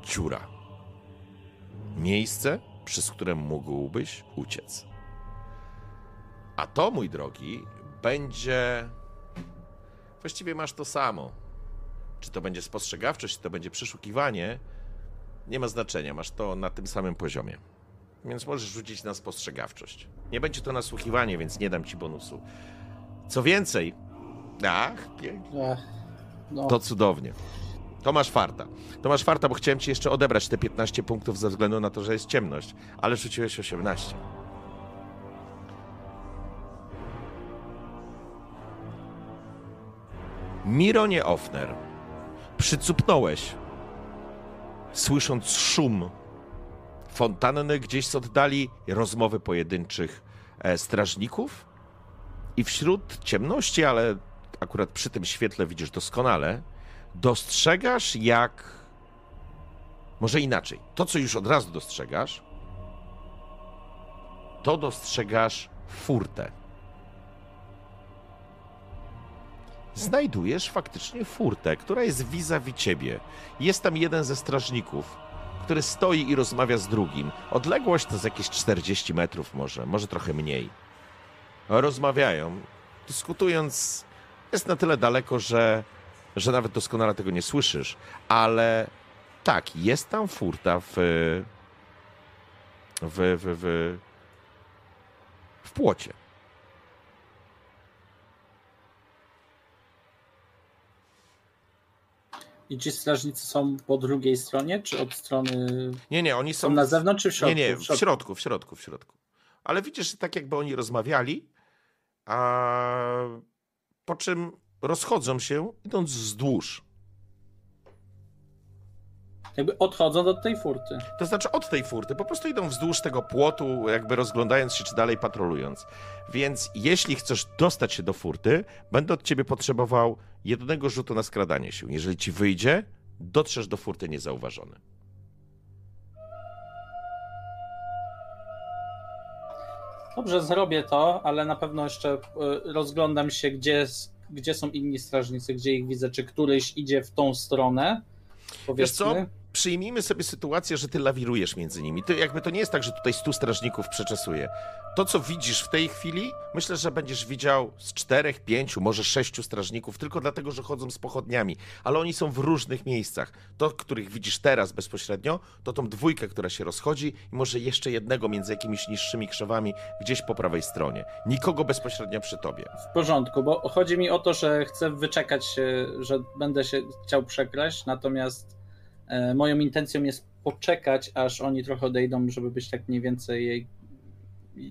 Dziura. Miejsce, przez które mógłbyś uciec. A to, mój drogi, będzie właściwie masz to samo. Czy to będzie spostrzegawczość, czy to będzie przeszukiwanie, nie ma znaczenia. Masz to na tym samym poziomie. Więc możesz rzucić na spostrzegawczość. Nie będzie to nasłuchiwanie, więc nie dam ci bonusu. Co więcej, ach, pięknie. No, To cudownie. To masz farta. To masz farta, bo chciałem ci jeszcze odebrać te 15 punktów ze względu na to, że jest ciemność, ale rzuciłeś 18. Mironie Offner, przycupnąłeś, słysząc szum fontanny gdzieś z oddali, rozmowy pojedynczych e, strażników i wśród ciemności, ale akurat przy tym świetle widzisz doskonale, dostrzegasz jak. Może inaczej. To, co już od razu dostrzegasz, to dostrzegasz furtę. Znajdujesz faktycznie furtę, która jest vis-a-vis ciebie. Jest tam jeden ze strażników, który stoi i rozmawia z drugim. Odległość to z jakieś 40 metrów może, może trochę mniej. Rozmawiają, dyskutując jest na tyle daleko, że, że nawet doskonale tego nie słyszysz, ale Tak, jest tam furta w. w. w. w, w płocie. I ci strażnicy są po drugiej stronie, czy od strony. Nie, nie, oni są. Są na zewnątrz, czy w środku? Nie, nie, w środku, w środku, w środku. Ale widzisz, że tak jakby oni rozmawiali, a po czym rozchodzą się, idąc wzdłuż. Jakby odchodzą do tej furty. To znaczy od tej furty, po prostu idą wzdłuż tego płotu, jakby rozglądając się, czy dalej patrolując. Więc jeśli chcesz dostać się do furty, będę od ciebie potrzebował jednego rzutu na skradanie się. Jeżeli ci wyjdzie, dotrzesz do furty niezauważony. Dobrze, zrobię to, ale na pewno jeszcze y, rozglądam się, gdzie, gdzie są inni strażnicy, gdzie ich widzę, czy któryś idzie w tą stronę. Wiesz co? Przyjmijmy sobie sytuację, że ty lawirujesz między nimi. To jakby to nie jest tak, że tutaj stu strażników przeczesuje. To, co widzisz w tej chwili, myślę, że będziesz widział z czterech, pięciu, może sześciu strażników, tylko dlatego, że chodzą z pochodniami, ale oni są w różnych miejscach. To, których widzisz teraz bezpośrednio, to tą dwójkę, która się rozchodzi i może jeszcze jednego między jakimiś niższymi krzewami gdzieś po prawej stronie. Nikogo bezpośrednio przy tobie. W porządku, bo chodzi mi o to, że chcę wyczekać że będę się chciał przekraść, natomiast moją intencją jest poczekać, aż oni trochę odejdą, żeby być tak mniej więcej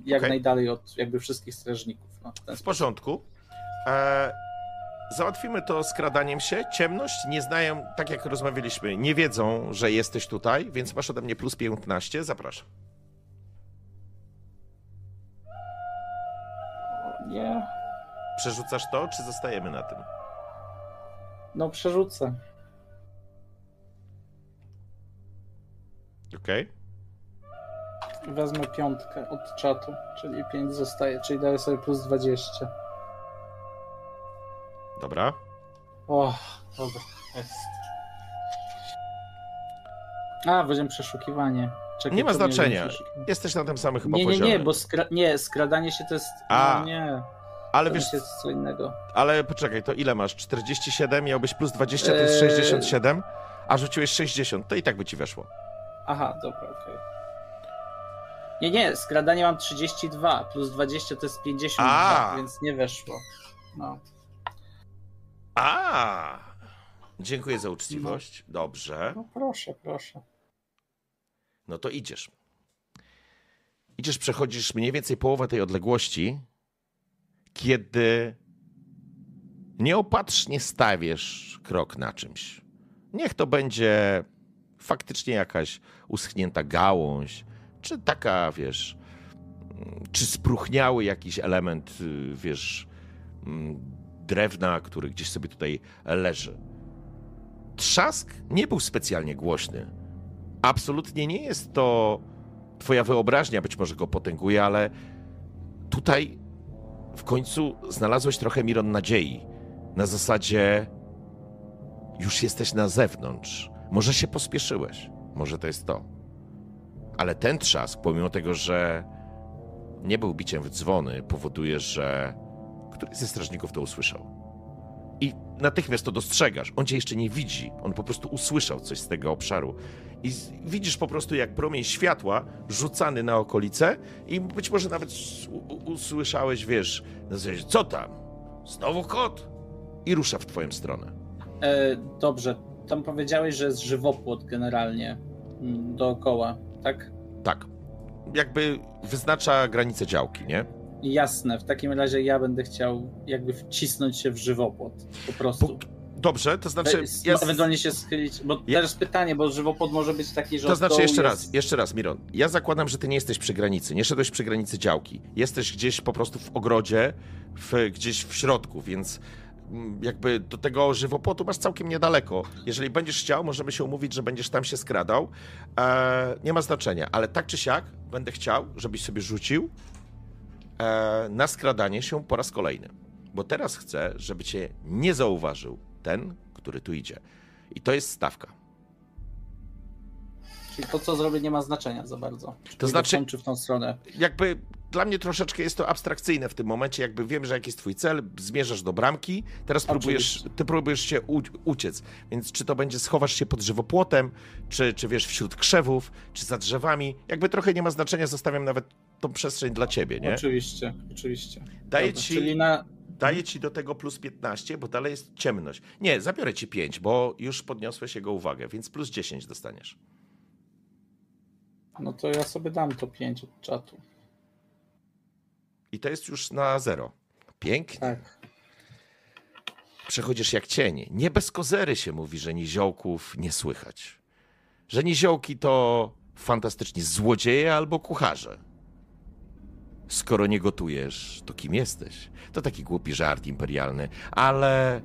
jak Okej. najdalej od jakby wszystkich strażników. No, w porządku. E, załatwimy to skradaniem się. Ciemność nie znają, tak jak rozmawialiśmy, nie wiedzą, że jesteś tutaj, więc masz ode mnie plus 15. Zapraszam. Nie, Przerzucasz to, czy zostajemy na tym? no przerzucę. Okej. Wezmę piątkę od czatu, czyli 5 zostaje, czyli daję sobie plus 20. Dobra. O, dobra, jest. A, będziemy przeszukiwanie. Czekaj, Nie ma to znaczenia. przeszukiwanie. Jesteś na tym samym chyba Nie, nie, poziomie. nie, bo skra- nie, skradanie się to jest. A, no nie, Ale to wiesz, jest co innego. ale poczekaj, to ile masz? 47, miałbyś plus 20, to jest Eee. 67, a rzuciłeś 60, to i tak by ci weszło. Aha, dobra, okej. Nie, nie, skradanie mam 32, plus 20 to jest 52, A. więc nie weszło. No. A! Dziękuję za uczciwość. Dobrze. no proszę, proszę. No to idziesz. Idziesz, przechodzisz mniej więcej połowę tej odległości, kiedy nieopatrznie stawiesz krok na czymś. Niech to będzie faktycznie jakaś uschnięta gałąź, czy taka, wiesz, mm, czy spróchniały jakiś element, y, wiesz, mm, drewna, który gdzieś sobie tutaj leży. Trzask nie był specjalnie głośny. Absolutnie nie jest to twoja wyobraźnia, być może go potęguje, ale tutaj w końcu znalazłeś trochę Miron nadziei. Na zasadzie już jesteś na zewnątrz. Może się pospieszyłeś. Może to jest to. Ale ten trzask, pomimo tego, że nie był biciem w dzwony, powoduje, że któryś ze strażników to usłyszał. I natychmiast to dostrzegasz. On cię jeszcze nie widzi. On po prostu usłyszał coś z tego obszaru. I widzisz po prostu, jak promień światła rzucany na okolice, i być może nawet usłyszałeś, wiesz, co tam? Znowu kot? I rusza w twoją stronę. E, dobrze, tam powiedziałeś, że jest żywopłot generalnie mm, dookoła, tak? Tak. Jakby wyznacza granicę działki, nie? Jasne, w takim razie ja będę chciał jakby wcisnąć się w żywopłot, po prostu. Bo- Dobrze, to znaczy. E, Ja, Ewentualnie się schylić, bo Ja- teraz pytanie, bo żywopłot może być taki, że to znaczy jeszcze jest... raz, jeszcze raz, Miron. Ja zakładam, że ty nie jesteś przy granicy, nie szedłeś przy granicy działki. Jesteś gdzieś po prostu w ogrodzie, w, gdzieś w środku, więc jakby do tego żywopłotu masz całkiem niedaleko. Jeżeli będziesz chciał, możemy się umówić, że będziesz tam się skradał. E, nie ma znaczenia, ale tak czy siak będę chciał, żebyś sobie rzucił e, na skradanie się po raz kolejny. Bo teraz chcę, żeby cię nie zauważył ten, który tu idzie. I to jest stawka. Czyli to, co zrobię, nie ma znaczenia za bardzo. Czy To znaczy- w tą, czy w tą stronę. jakby dla mnie troszeczkę jest to abstrakcyjne w tym momencie, jakby wiem, że jaki jest twój cel, zmierzasz do bramki, teraz próbujesz, ty próbujesz się uciec, więc czy to będzie schowasz się pod żywopłotem, czy, czy wiesz, wśród krzewów, czy za drzewami, jakby trochę nie ma znaczenia, zostawiam nawet tą przestrzeń dla ciebie, nie? Oczywiście, oczywiście. Daję Dobra, ci, Czyli na. daję ci do tego plus 15, bo dalej jest ciemność. Nie, zabiorę ci 5, bo już podniosłeś jego uwagę, więc plus 10 dostaniesz. No to ja sobie dam to 5 od czatu. I to jest już na zero. Pięknie. Tak. Przechodzisz jak cień. Nie bez kozery się mówi, że niziołków nie słychać. Że niziołki to fantastyczni złodzieje albo kucharze. Skoro nie gotujesz, to kim jesteś? To taki głupi żart imperialny, ale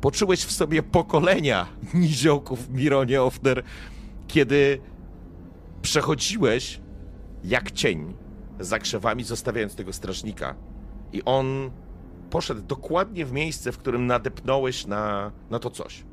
poczułeś w sobie pokolenia niziołków Mironie Ofner, kiedy przechodziłeś jak cień za krzewami, zostawiając tego strażnika. I on poszedł dokładnie w miejsce, w którym nadepnąłeś na, na to coś.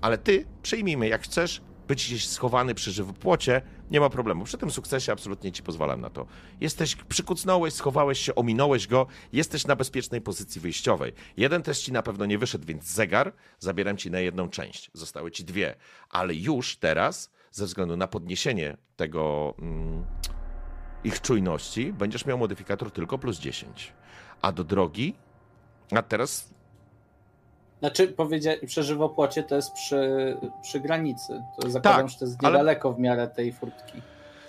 Ale ty, przyjmijmy, jak chcesz być gdzieś schowany przy żywopłocie, nie ma problemu. Przy tym sukcesie absolutnie ci pozwalam na to. Jesteś, przykucnąłeś, schowałeś się, ominąłeś go, jesteś na bezpiecznej pozycji wyjściowej. Jeden test ci na pewno nie wyszedł, więc zegar zabieram ci na jedną część. Zostały ci dwie. Ale już teraz, ze względu na podniesienie tego... Mm, ich czujności, będziesz miał modyfikator tylko plus 10. A do drogi, a teraz Znaczy, powiedzieć, przy żywopłocie to jest przy, przy granicy. To zakładam, Tak, że to jest ale- niedaleko w miarę tej furtki.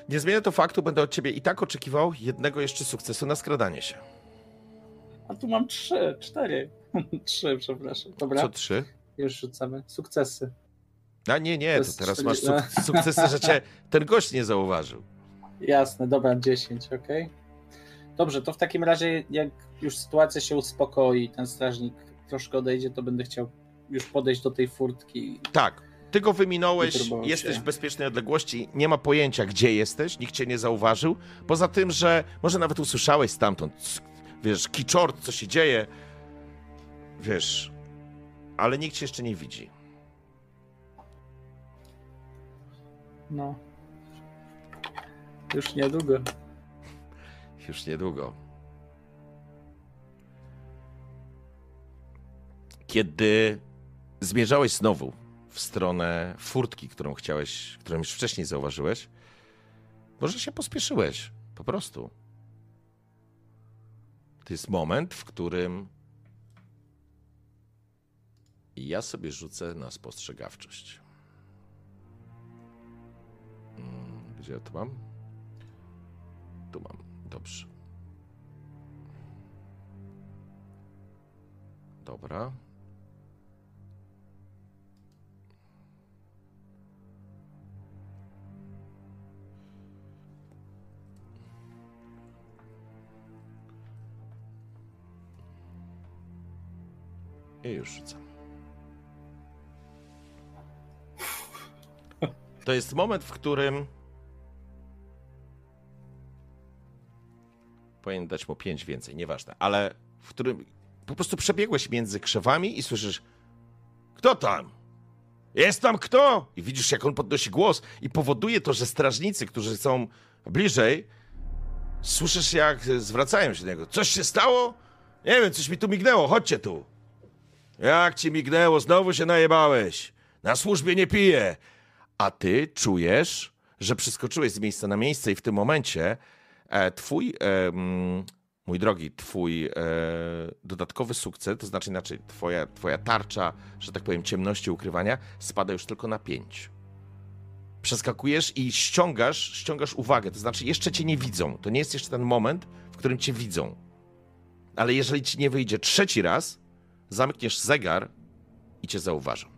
nie zmienia to faktu, będę od ciebie i tak oczekiwał jednego jeszcze sukcesu na skradanie się. A tu mam trzy, cztery. *laughs* Trzy, przepraszam. Dobra, Co trzy? już rzucamy. Sukcesy. A nie, nie, To to teraz masz suk- sukcesy, że cię *laughs* ten gość nie zauważył. Jasne, dobra, 10, ok. Dobrze, to w takim razie, jak już sytuacja się uspokoi, ten strażnik troszkę odejdzie, to będę chciał już podejść do tej furtki. Tak, ty go wyminąłeś, jesteś w bezpiecznej odległości, nie ma pojęcia, gdzie jesteś, nikt cię nie zauważył. Poza tym, że może nawet usłyszałeś stamtąd, wiesz, kiczort, co się dzieje, wiesz, ale nikt cię jeszcze nie widzi. No. Już niedługo. Już niedługo. Kiedy zmierzałeś znowu w stronę furtki, którą chciałeś, którą już wcześniej zauważyłeś, może się pospieszyłeś, po prostu. To jest moment, w którym ja sobie rzucę na spostrzegawczość. Gdzie ja to mam? Tu mam. Dobrze. Dobra. I już rzucam. To jest moment, w którym powinien dać mu pięć więcej, nieważne, ale w którym po prostu przebiegłeś między krzewami i słyszysz kto tam? Jest tam kto? I widzisz, jak on podnosi głos i powoduje to, że strażnicy, którzy są bliżej, słyszysz, jak zwracają się do niego. Coś się stało? Nie wiem, coś mi tu mignęło, chodźcie tu. Jak ci mignęło? Znowu się najebałeś. Na służbie nie piję. A ty czujesz, że przeskoczyłeś z miejsca na miejsce i w tym momencie twój, e, mm, mój drogi, twój e, dodatkowy sukces, to znaczy inaczej, twoja, twoja tarcza, że tak powiem, ciemności ukrywania, spada już tylko na pięć. Przeskakujesz i ściągasz, ściągasz uwagę, to znaczy jeszcze cię nie widzą. To nie jest jeszcze ten moment, w którym cię widzą. Ale jeżeli ci nie wyjdzie trzeci raz, zamkniesz zegar i cię zauważą.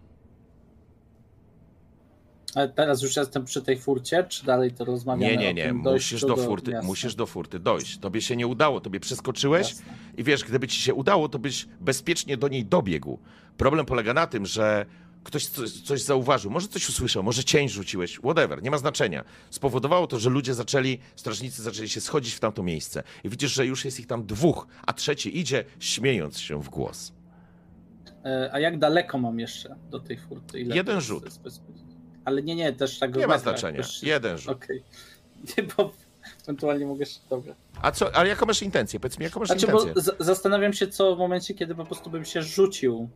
Ale teraz już jestem przy tej furcie, czy dalej to rozmawiamy Nie, nie, nie. Musisz do furty, miasta? musisz do furty dojść. Tobie się nie udało, tobie przeskoczyłeś Jasne. i wiesz, gdyby ci się udało, to byś bezpiecznie do niej dobiegł. Problem polega na tym, że ktoś coś, coś zauważył, może coś usłyszał, może cień rzuciłeś, whatever, nie ma znaczenia. Spowodowało to, że ludzie zaczęli, strażnicy zaczęli się schodzić w tamto miejsce. I widzisz, że już jest ich tam dwóch, a trzeci idzie, śmiejąc się w głos. E, A jak daleko mam jeszcze do tej furty? Ile Jeden jest- rzut. jest Ale nie, nie, też tak Nie ma znaczenia. Jeden rzut. Okej. *laughs* Nie, bo ewentualnie mogę się... Dobra. A co, ale jaką masz intencję? Powiedz mi, jaką masz Znaczy, bo intencję? z- zastanawiam się, co w momencie, kiedy po prostu bym się rzucił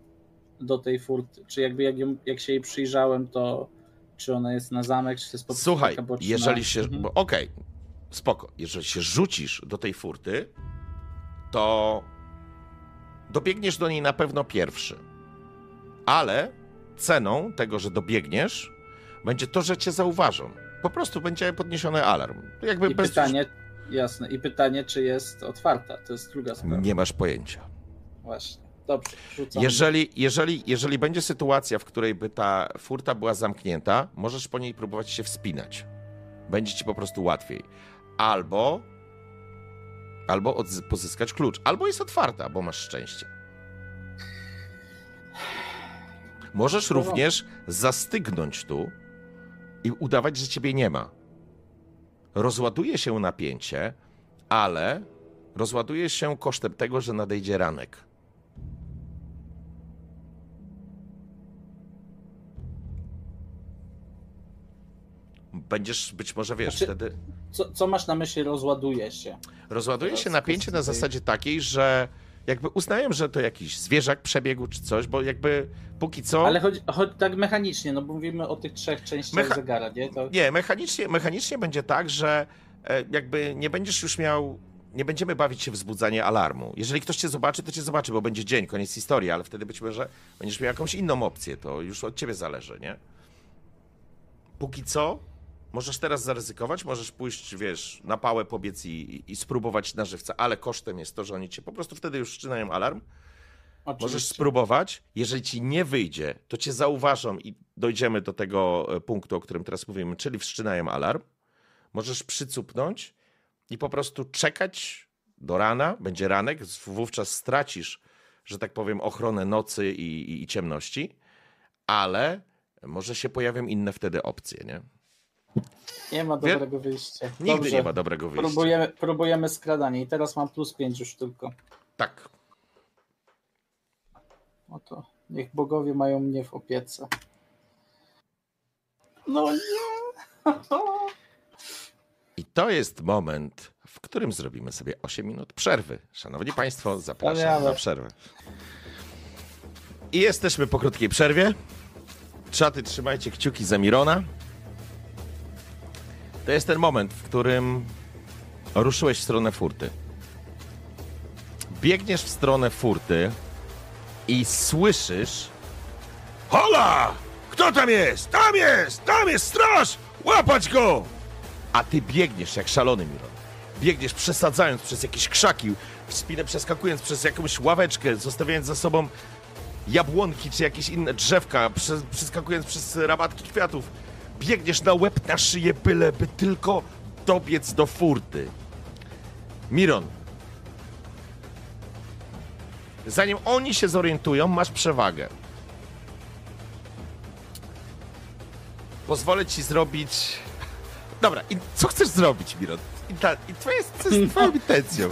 do tej furty. Czy jakby jak, ją, jak się jej przyjrzałem, to czy ona jest na zamek, czy to jest po prostu Słuchaj, jeżeli się. Mhm. bo Okej, spoko. Jeżeli się rzucisz do tej furty, to dobiegniesz do niej na pewno pierwszy. Ale ceną tego, że dobiegniesz, będzie to, że cię zauważą. Po prostu będzie podniesiony alarm. Jakby I bez- pytanie, jasne, i pytanie, czy jest otwarta, to jest druga sprawa. Nie masz pojęcia. Właśnie. Dobrze, rzucam. Jeżeli, jeżeli, jeżeli będzie sytuacja, w której by ta furta była zamknięta, możesz po niej próbować się wspinać. Będzie ci po prostu łatwiej. Albo, albo pozyskać klucz. Albo jest otwarta, bo masz szczęście. Możesz porządku. również zastygnąć tu i udawać, że ciebie nie ma. Rozładuje się napięcie, ale rozładuje się kosztem tego, że nadejdzie ranek. Będziesz być może, wiesz, Znaczy- wtedy... Co, co masz na myśli rozładuje się? Rozładuje się napięcie na zasadzie takiej, że jakby uznaję, że to jakiś zwierzak przebiegł czy coś, bo jakby póki co... Ale chodzi, chodzi tak mechanicznie, no bo mówimy o tych trzech częściach Mecha- zegara, nie? To, Nie, mechanicznie, mechanicznie będzie tak, że e, jakby nie będziesz już miał... Nie będziemy bawić się w wzbudzanie alarmu. Jeżeli ktoś cię zobaczy, to cię zobaczy, bo będzie dzień, koniec historii, ale wtedy być może będziesz miał jakąś inną opcję. To już od ciebie zależy, nie? Póki co, możesz teraz zaryzykować, możesz pójść, wiesz, na pałę pobiec i, i, i spróbować na żywca, ale kosztem jest to, że oni cię po prostu wtedy już wszczynają alarm. Możesz oczywiście. spróbować. Jeżeli ci nie wyjdzie, to cię zauważą i dojdziemy do tego e, punktu, o którym teraz mówimy, czyli wszczynają alarm. Możesz przycupnąć i po prostu czekać do rana. Będzie ranek, wówczas stracisz, że tak powiem, ochronę nocy i, i, i ciemności, ale może się pojawią inne wtedy opcje, nie? Nie ma dobrego wyjścia. Nigdy Dobrze. nie ma dobrego wyjścia. Próbujemy, próbujemy skradanie i teraz mam plus 5 już tylko. Tak. No to niech bogowie mają mnie w opiece. No nie! I to jest moment, w którym zrobimy sobie 8 minut przerwy. Szanowni Państwo, zapraszam na przerwę. I jesteśmy po krótkiej przerwie. Czaty, trzymajcie kciuki za Mirona. To jest ten moment, w którym ruszyłeś w stronę furty. Biegniesz w stronę furty i słyszysz... Hola! Kto tam jest? Tam jest! Tam jest straż! Łapać go! A ty biegniesz jak szalony, Miron. Biegniesz przesadzając przez jakieś krzaki, wspinę przeskakując przez jakąś ławeczkę, zostawiając za sobą jabłonki czy jakieś inne drzewka, prze, przeskakując przez rabatki kwiatów. Biegniesz na łeb, na szyję, byle by tylko dobiec do furty. Miron. Zanim oni się zorientują, masz przewagę. Pozwolę ci zrobić Dobra, i co chcesz zrobić, Miron? I, ta, i co, jest, co jest twoją intencją?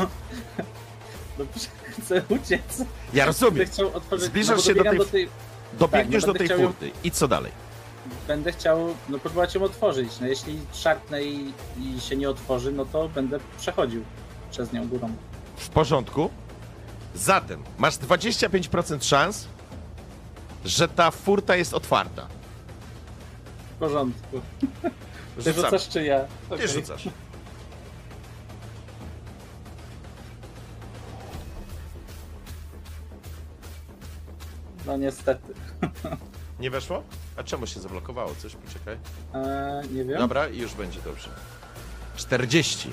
No, chcę uciec. Ja rozumiem. Zbliżasz bo się do tej- do tej... Dobiegniesz tak, no do tej ją- furty. I co dalej? Będę chciał no, próbować ją otworzyć. No, jeśli szarpnę i, i się nie otworzy, no to będę przechodził przez nią górą. W porządku? Zatem masz 25% szans, że ta furta jest otwarta. W porządku. *laughs* Ty Rzucam. rzucasz czy ja? Ty Okej. rzucasz. No niestety. Nie weszło? A czemu się zablokowało? Coś, poczekaj. Eee, nie wiem. Dobra, i już będzie dobrze. 40.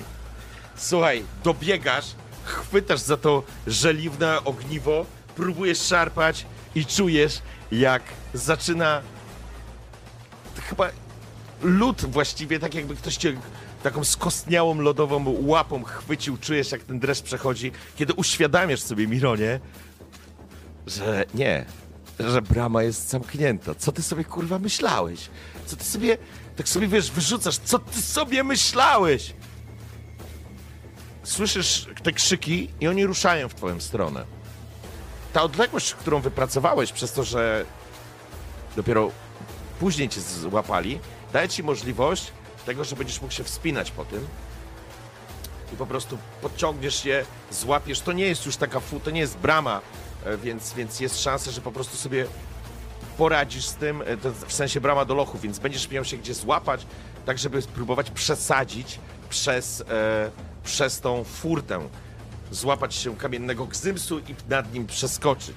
Słuchaj, dobiegasz, chwytasz za to żeliwne ogniwo, próbujesz szarpać i czujesz, jak zaczyna chyba lód właściwie, tak jakby ktoś cię taką skostniałą lodową łapą chwycił, czujesz jak ten dreszcz przechodzi, kiedy uświadamiasz sobie, Mironie, że nie, że brama jest zamknięta. Co ty sobie kurwa myślałeś? Co ty sobie, tak sobie wiesz, wyrzucasz, co ty sobie myślałeś? Słyszysz te krzyki i oni ruszają w twoją stronę. Ta odległość, którą wypracowałeś przez to, że dopiero później cię złapali, daje ci możliwość tego, że będziesz mógł się wspinać po tym i po prostu podciągniesz je, złapiesz. To nie jest już taka fu, to nie jest brama, więc, więc jest szansa, że po prostu sobie poradzisz z tym, e, w sensie brama do lochu, więc będziesz miał się gdzie złapać, tak żeby spróbować przesadzić przez, e, przez tą furtę, złapać się kamiennego gzymsu i nad nim przeskoczyć.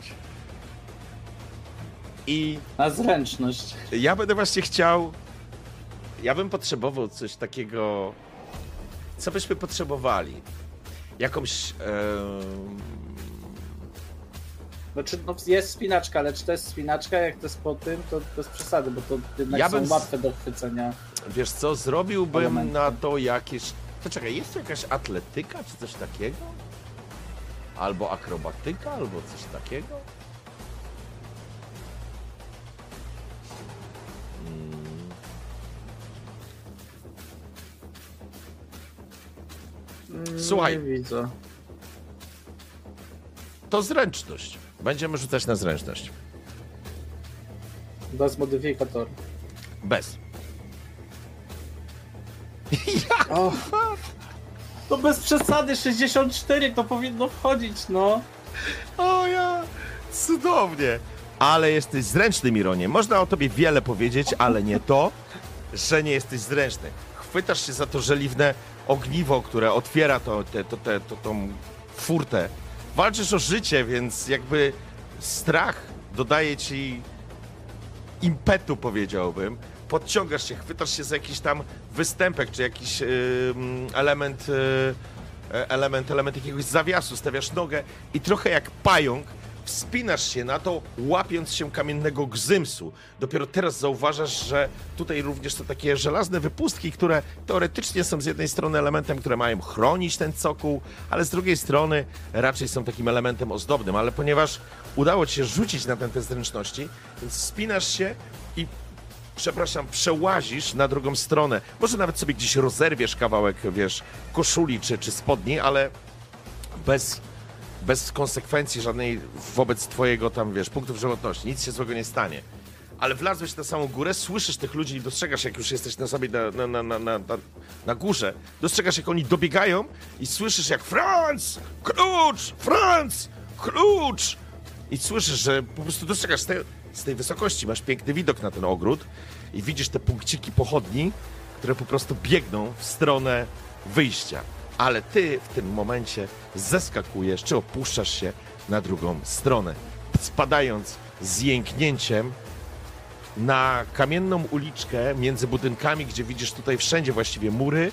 I Na zręczność. ja będę właśnie chciał. Ja bym potrzebował coś takiego. Co byśmy potrzebowali? Jakąś. em, Znaczy, no jest spinaczka, ale czy to jest spinaczka, jak to jest po tym, to bez przesady, bo to jednak Ja są bym łatwe do chwycenia. wiesz co, zrobiłbym Elementy. na to jakieś. To czekaj, jest tu jakaś atletyka czy coś takiego? Albo akrobatyka, albo coś takiego? Mm, Słuchaj. Nie widzę. To zręczność. Będziemy rzucać na zręczność. Bez modyfikator. Bez. *laughs* O, to bez przesady, 64 to powinno wchodzić, no. O ja! Cudownie! Ale jesteś zręczny, Mironie. Można o tobie wiele powiedzieć, ale nie to, że nie jesteś zręczny. Chwytasz się za to żeliwne ogniwo, które otwiera to, te, to, te, to, tą furtę. Walczysz o życie, więc jakby strach dodaje ci impetu, powiedziałbym. Podciągasz się, chwytasz się za jakiś tam występek, czy jakiś ym, element, y, e, element, element jakiegoś zawiasu, stawiasz nogę i trochę jak pająk wspinasz się na to, łapiąc się kamiennego gzymsu. Dopiero teraz zauważasz, że tutaj również to takie żelazne wypustki, które teoretycznie są z jednej strony elementem, które mają chronić ten cokół, ale z drugiej strony raczej są takim elementem ozdobnym. Ale ponieważ udało ci się rzucić na ten test zręczności, więc wspinasz się i przepraszam, przełazisz na drugą stronę. Może nawet sobie gdzieś rozerwiesz kawałek, wiesz, koszuli czy, czy spodni, ale bez, bez konsekwencji żadnej wobec twojego tam, wiesz, punktów żywotności. Nic się złego nie stanie. Ale wlazłeś na samą górę, słyszysz tych ludzi i dostrzegasz, jak już jesteś na sobie na, na, na, na, na, górze, dostrzegasz, jak oni dobiegają i słyszysz, jak Franz! Klucz! Franz! Klucz! I słyszysz, że po prostu dostrzegasz z tej wysokości, masz piękny widok na ten ogród i widzisz te punkciki pochodni, które po prostu biegną w stronę wyjścia. Ale ty w tym momencie zeskakujesz, czy opuszczasz się na drugą stronę, spadając z jęknięciem na kamienną uliczkę między budynkami, gdzie widzisz tutaj wszędzie właściwie mury,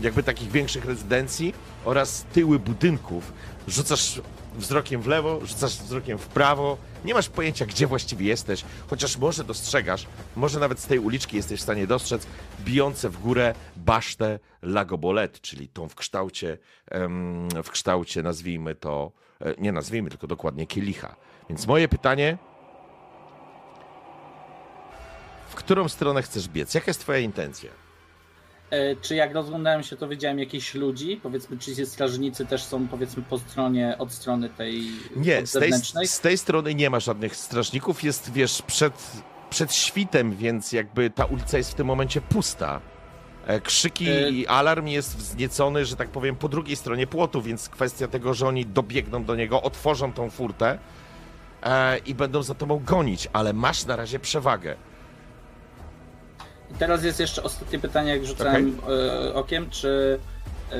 jakby takich większych rezydencji oraz tyły budynków. Rzucasz wzrokiem w lewo, rzucasz wzrokiem w prawo. Nie masz pojęcia, gdzie właściwie jesteś, chociaż może dostrzegasz, może nawet z tej uliczki jesteś w stanie dostrzec bijące w górę basztę Lagobolet, czyli tą w kształcie, w kształcie nazwijmy to, e, nie nazwijmy, tylko dokładnie kielicha. Więc moje pytanie, w którą stronę chcesz biec? Jaka jest twoja intencja? E, czy jak rozglądałem się, to widziałem jakichś ludzi? Powiedzmy, czy ci strażnicy też są, powiedzmy, po stronie, od strony tej Nie, z tej, z tej strony nie ma żadnych strażników. Jest, wiesz, przed, przed świtem, więc jakby ta ulica jest w tym momencie pusta. E, Krzyki E- i alarm jest wzniecony, że tak powiem, po drugiej stronie płotu, więc kwestia tego, że oni dobiegną do niego, otworzą tą furtę i będą za tobą gonić, ale masz na razie przewagę. I teraz jest jeszcze ostatnie pytanie, jak rzucałem e, okiem, czy e,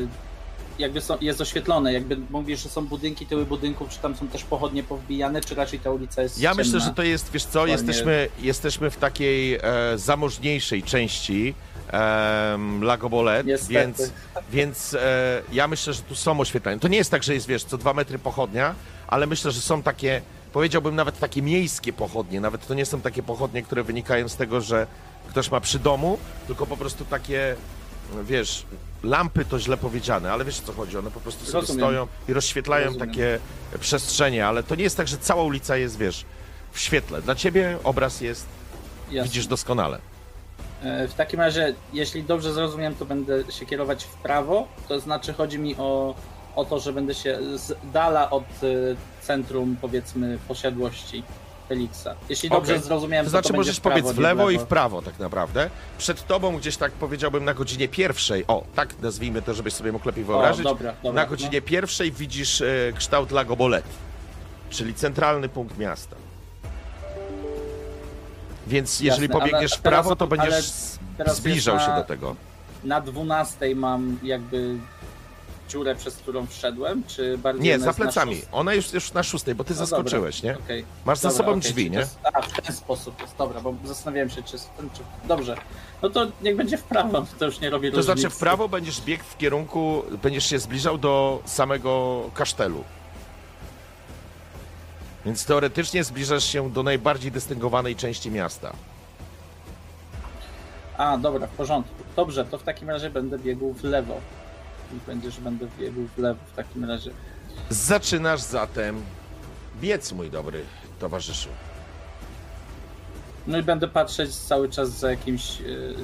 jakby są, jest oświetlone, jakby mówisz, że są budynki, tyły budynków, czy tam są też pochodnie powbijane, czy raczej ta ulica jest Ja ciemna? myślę, że to jest, wiesz co, Dokładnie. jesteśmy, jesteśmy w takiej e, zamożniejszej części e, Lagobolet, Niestety. więc, więc e, ja myślę, że tu są oświetlenia. To nie jest tak, że jest, wiesz, co dwa metry pochodnia, ale myślę, że są takie, powiedziałbym nawet takie miejskie pochodnie, nawet to nie są takie pochodnie, które wynikają z tego, że ktoś ma przy domu, tylko po prostu takie, wiesz, lampy to źle powiedziane, ale wiesz o co chodzi, one po prostu sobie Rozumiem. stoją i rozświetlają Rozumiem. takie przestrzenie, ale to nie jest tak, że cała ulica jest, wiesz, w świetle. Dla ciebie obraz jest, Jasne. widzisz doskonale. E, W takim razie, jeśli dobrze zrozumiem, to będę się kierować w prawo, to znaczy chodzi mi o, o to, że będę się z dala od e, centrum, powiedzmy, posiadłości Felixa. Jeśli dobrze Okej. zrozumiałem, To znaczy to możesz prawo, pobiec w lewo i w prawo tak naprawdę. Przed tobą gdzieś tak powiedziałbym na godzinie pierwszej, o tak nazwijmy to, żebyś sobie mógł lepiej wyobrazić. O, dobra, dobra, na godzinie no. pierwszej widzisz e, kształt Lago Boletti, czyli centralny punkt miasta. Więc jeżeli Jasne, pobiegniesz w prawo, to będziesz zbliżał się na- do tego. Na 12 mam jakby dziurę, przez którą wszedłem, czy bardziej Nie, za plecami. Ona już, już na szóstej, bo ty No zaskoczyłeś, nie? Okej. Masz za Dobra, sobą okej, drzwi, nie? Jest, a, w ten sposób jest, dobra, bo zastanawiałem się, czy, czy... Dobrze, no to niech będzie w prawo, to już nie robi To różnicy. znaczy w prawo będziesz biegł w kierunku, będziesz się zbliżał do samego kasztelu. Więc teoretycznie zbliżasz się do najbardziej dystyngowanej części miasta. A, dobra, w porządku. Dobrze, to w takim razie będę biegł w lewo. I będzie, że będę biegł w lewo w takim razie. Zaczynasz zatem biec, mój dobry towarzyszu. No i będę patrzeć cały czas za jakimś yy,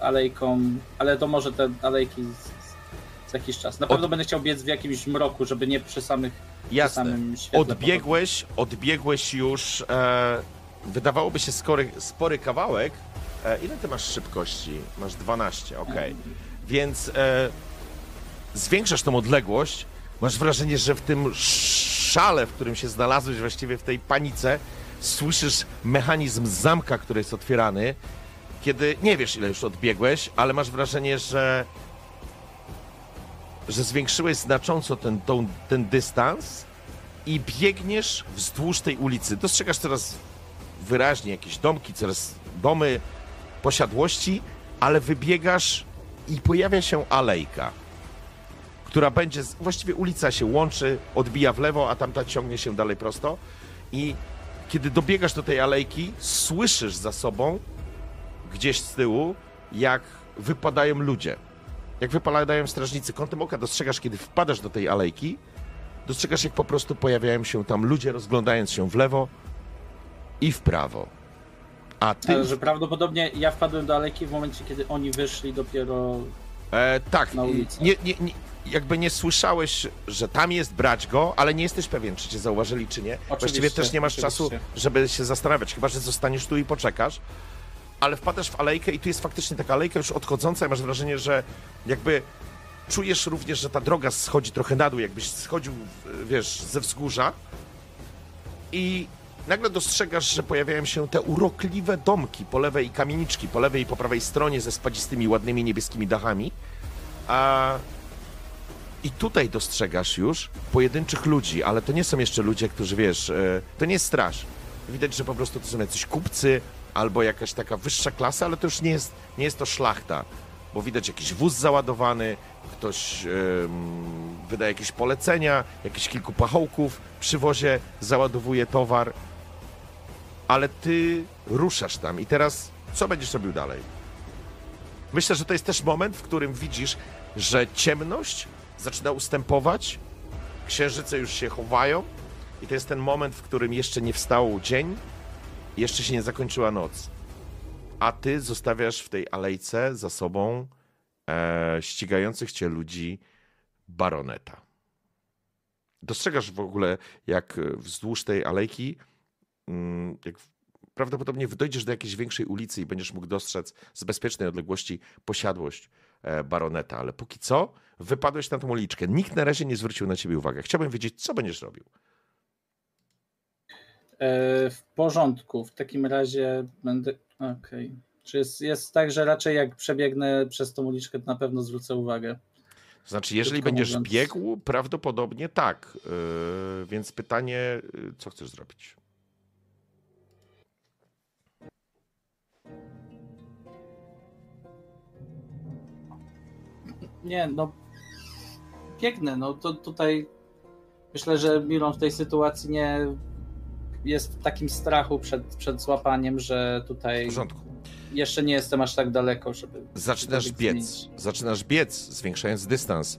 alejką, ale to może te alejki z, z, jakiś czas. Na pewno będę chciał biec w jakimś mroku, żeby nie przy samych przy Jasne. samym świetle. Odbiegłeś, odbiegłeś już, e, wydawałoby się skory, spory kawałek. E, ile ty masz szybkości? Masz 12, okej. Więc e, zwiększasz tą odległość. Masz wrażenie, że w tym szale, w którym się znalazłeś, właściwie w tej panice, słyszysz mechanizm zamka, który jest otwierany. Kiedy nie wiesz, ile już odbiegłeś, ale masz wrażenie, że że zwiększyłeś znacząco ten, tą, ten dystans i biegniesz wzdłuż tej ulicy. Dostrzegasz coraz wyraźnie jakieś domki, coraz domy, posiadłości, ale wybiegasz i pojawia się alejka, która będzie, właściwie ulica się łączy, odbija w lewo, a tamta ciągnie się dalej prosto i kiedy dobiegasz do tej alejki, słyszysz za sobą, gdzieś z tyłu, jak wypadają ludzie. Jak wypadają strażnicy. Kątem oka dostrzegasz, kiedy wpadasz do tej alejki, dostrzegasz, jak po prostu pojawiają się tam ludzie, rozglądając się w lewo i w prawo. A ty. Ale że prawdopodobnie ja wpadłem do alejki w momencie, kiedy oni wyszli dopiero. E, tak, Na ulicy. nie, nie, nie, jakby nie słyszałeś, że tam jest brać go, ale nie jesteś pewien, czy cię zauważyli, czy nie. Właściwie też nie masz oczywiście. czasu, żeby się zastanawiać, chyba że zostaniesz tu i poczekasz. Ale wpadasz w alejkę i tu jest faktycznie taka alejka już odchodząca i masz wrażenie, że jakby czujesz również, że ta droga schodzi trochę na dół, jakbyś schodził, wiesz, ze wzgórza i nagle dostrzegasz, że pojawiają się te urokliwe domki po lewej i kamieniczki po lewej i po prawej stronie ze spadzistymi, ładnymi niebieskimi dachami. A i tutaj dostrzegasz już pojedynczych ludzi, ale to nie są jeszcze ludzie, którzy wiesz, e, to nie jest straż. Widać, że po prostu to są jacyś kupcy albo jakaś taka wyższa klasa, ale to już nie jest, nie jest to szlachta, bo widać jakiś wóz załadowany, ktoś em, wydaje jakieś polecenia, jakieś kilku pachołków przy wozie załadowuje towar, ale ty ruszasz tam i teraz co będziesz robił dalej? Myślę, że to jest też moment, w którym widzisz, że ciemność zaczyna ustępować, księżyce już się chowają i to jest ten moment, w którym jeszcze nie wstał dzień, jeszcze się nie zakończyła noc. A ty zostawiasz w tej alejce za sobą e, ścigających cię ludzi baroneta. Dostrzegasz w ogóle, jak e, wzdłuż tej alejki, jak w- prawdopodobnie dojdziesz do jakiejś większej ulicy i będziesz mógł dostrzec z bezpiecznej odległości posiadłość e, baroneta, ale póki co wypadłeś na tą uliczkę. Nikt na razie nie zwrócił na ciebie uwagi. Chciałbym wiedzieć, co będziesz robił. E, w porządku, w takim razie będę. Okej. Czy jest, jest tak, że raczej jak przebiegnę przez tą uliczkę, to na pewno zwrócę uwagę. Znaczy, jeżeli będziesz mówiąc. biegł, prawdopodobnie tak. Yy, więc pytanie, co chcesz zrobić? Nie, no. Biegnę, no to tutaj. Myślę, że Miron w tej sytuacji nie jest w takim strachu przed, przed złapaniem, że W tutaj porządku. jeszcze nie jestem aż tak daleko, żeby. Zaczynasz biec. zmienić. Zaczynasz biec, zwiększając dystans.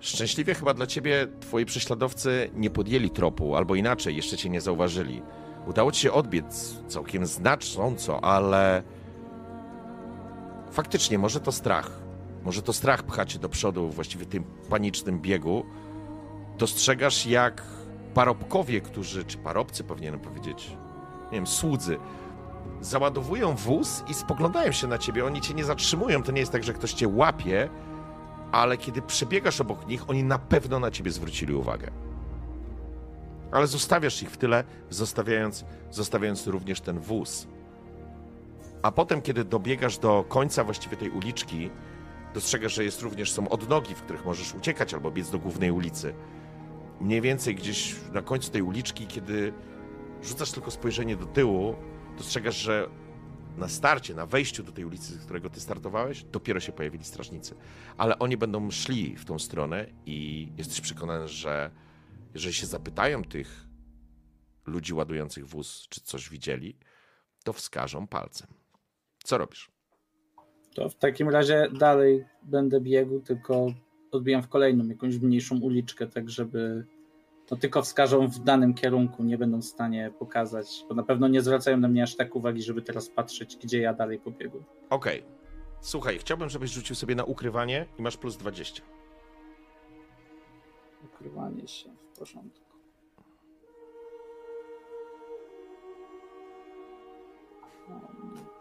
Szczęśliwie chyba dla ciebie twoi prześladowcy nie podjęli tropu, albo inaczej, jeszcze cię nie zauważyli. Udało ci się odbiec całkiem znacząco, ale faktycznie może to strach. Może to strach pcha cię do przodu właściwie tym panicznym biegu. Dostrzegasz, jak parobkowie, którzy, czy parobcy powinienem powiedzieć, nie wiem, słudzy, załadowują wóz i spoglądają się na ciebie. Oni cię nie zatrzymują. To nie jest tak, że ktoś cię łapie, ale kiedy przebiegasz obok nich, oni na pewno na ciebie zwrócili uwagę. Ale zostawiasz ich w tyle, zostawiając, zostawiając również ten wóz. A potem, kiedy dobiegasz do końca właściwie tej uliczki, dostrzegasz, że jest również są odnogi, w których możesz uciekać albo biec do głównej ulicy. Mniej więcej gdzieś na końcu tej uliczki, kiedy rzucasz tylko spojrzenie do tyłu, dostrzegasz, że na starcie, na wejściu do tej ulicy, z którego ty startowałeś, dopiero się pojawili strażnicy. Ale oni będą szli w tą stronę i jesteś przekonany, że jeżeli się zapytają tych ludzi ładujących wóz, czy coś widzieli, to wskażą palcem. Co robisz? To w takim razie dalej będę biegł, tylko odbijam w kolejną, jakąś mniejszą uliczkę, tak żeby no tylko wskażą w danym kierunku, nie będą w stanie pokazać, bo na pewno nie zwracają na mnie aż tak uwagi, żeby teraz patrzeć, gdzie ja dalej pobiegłem. Okej. Słuchaj, chciałbym, żebyś rzucił sobie na ukrywanie i masz plus 20. Ukrywanie się w porządku. O,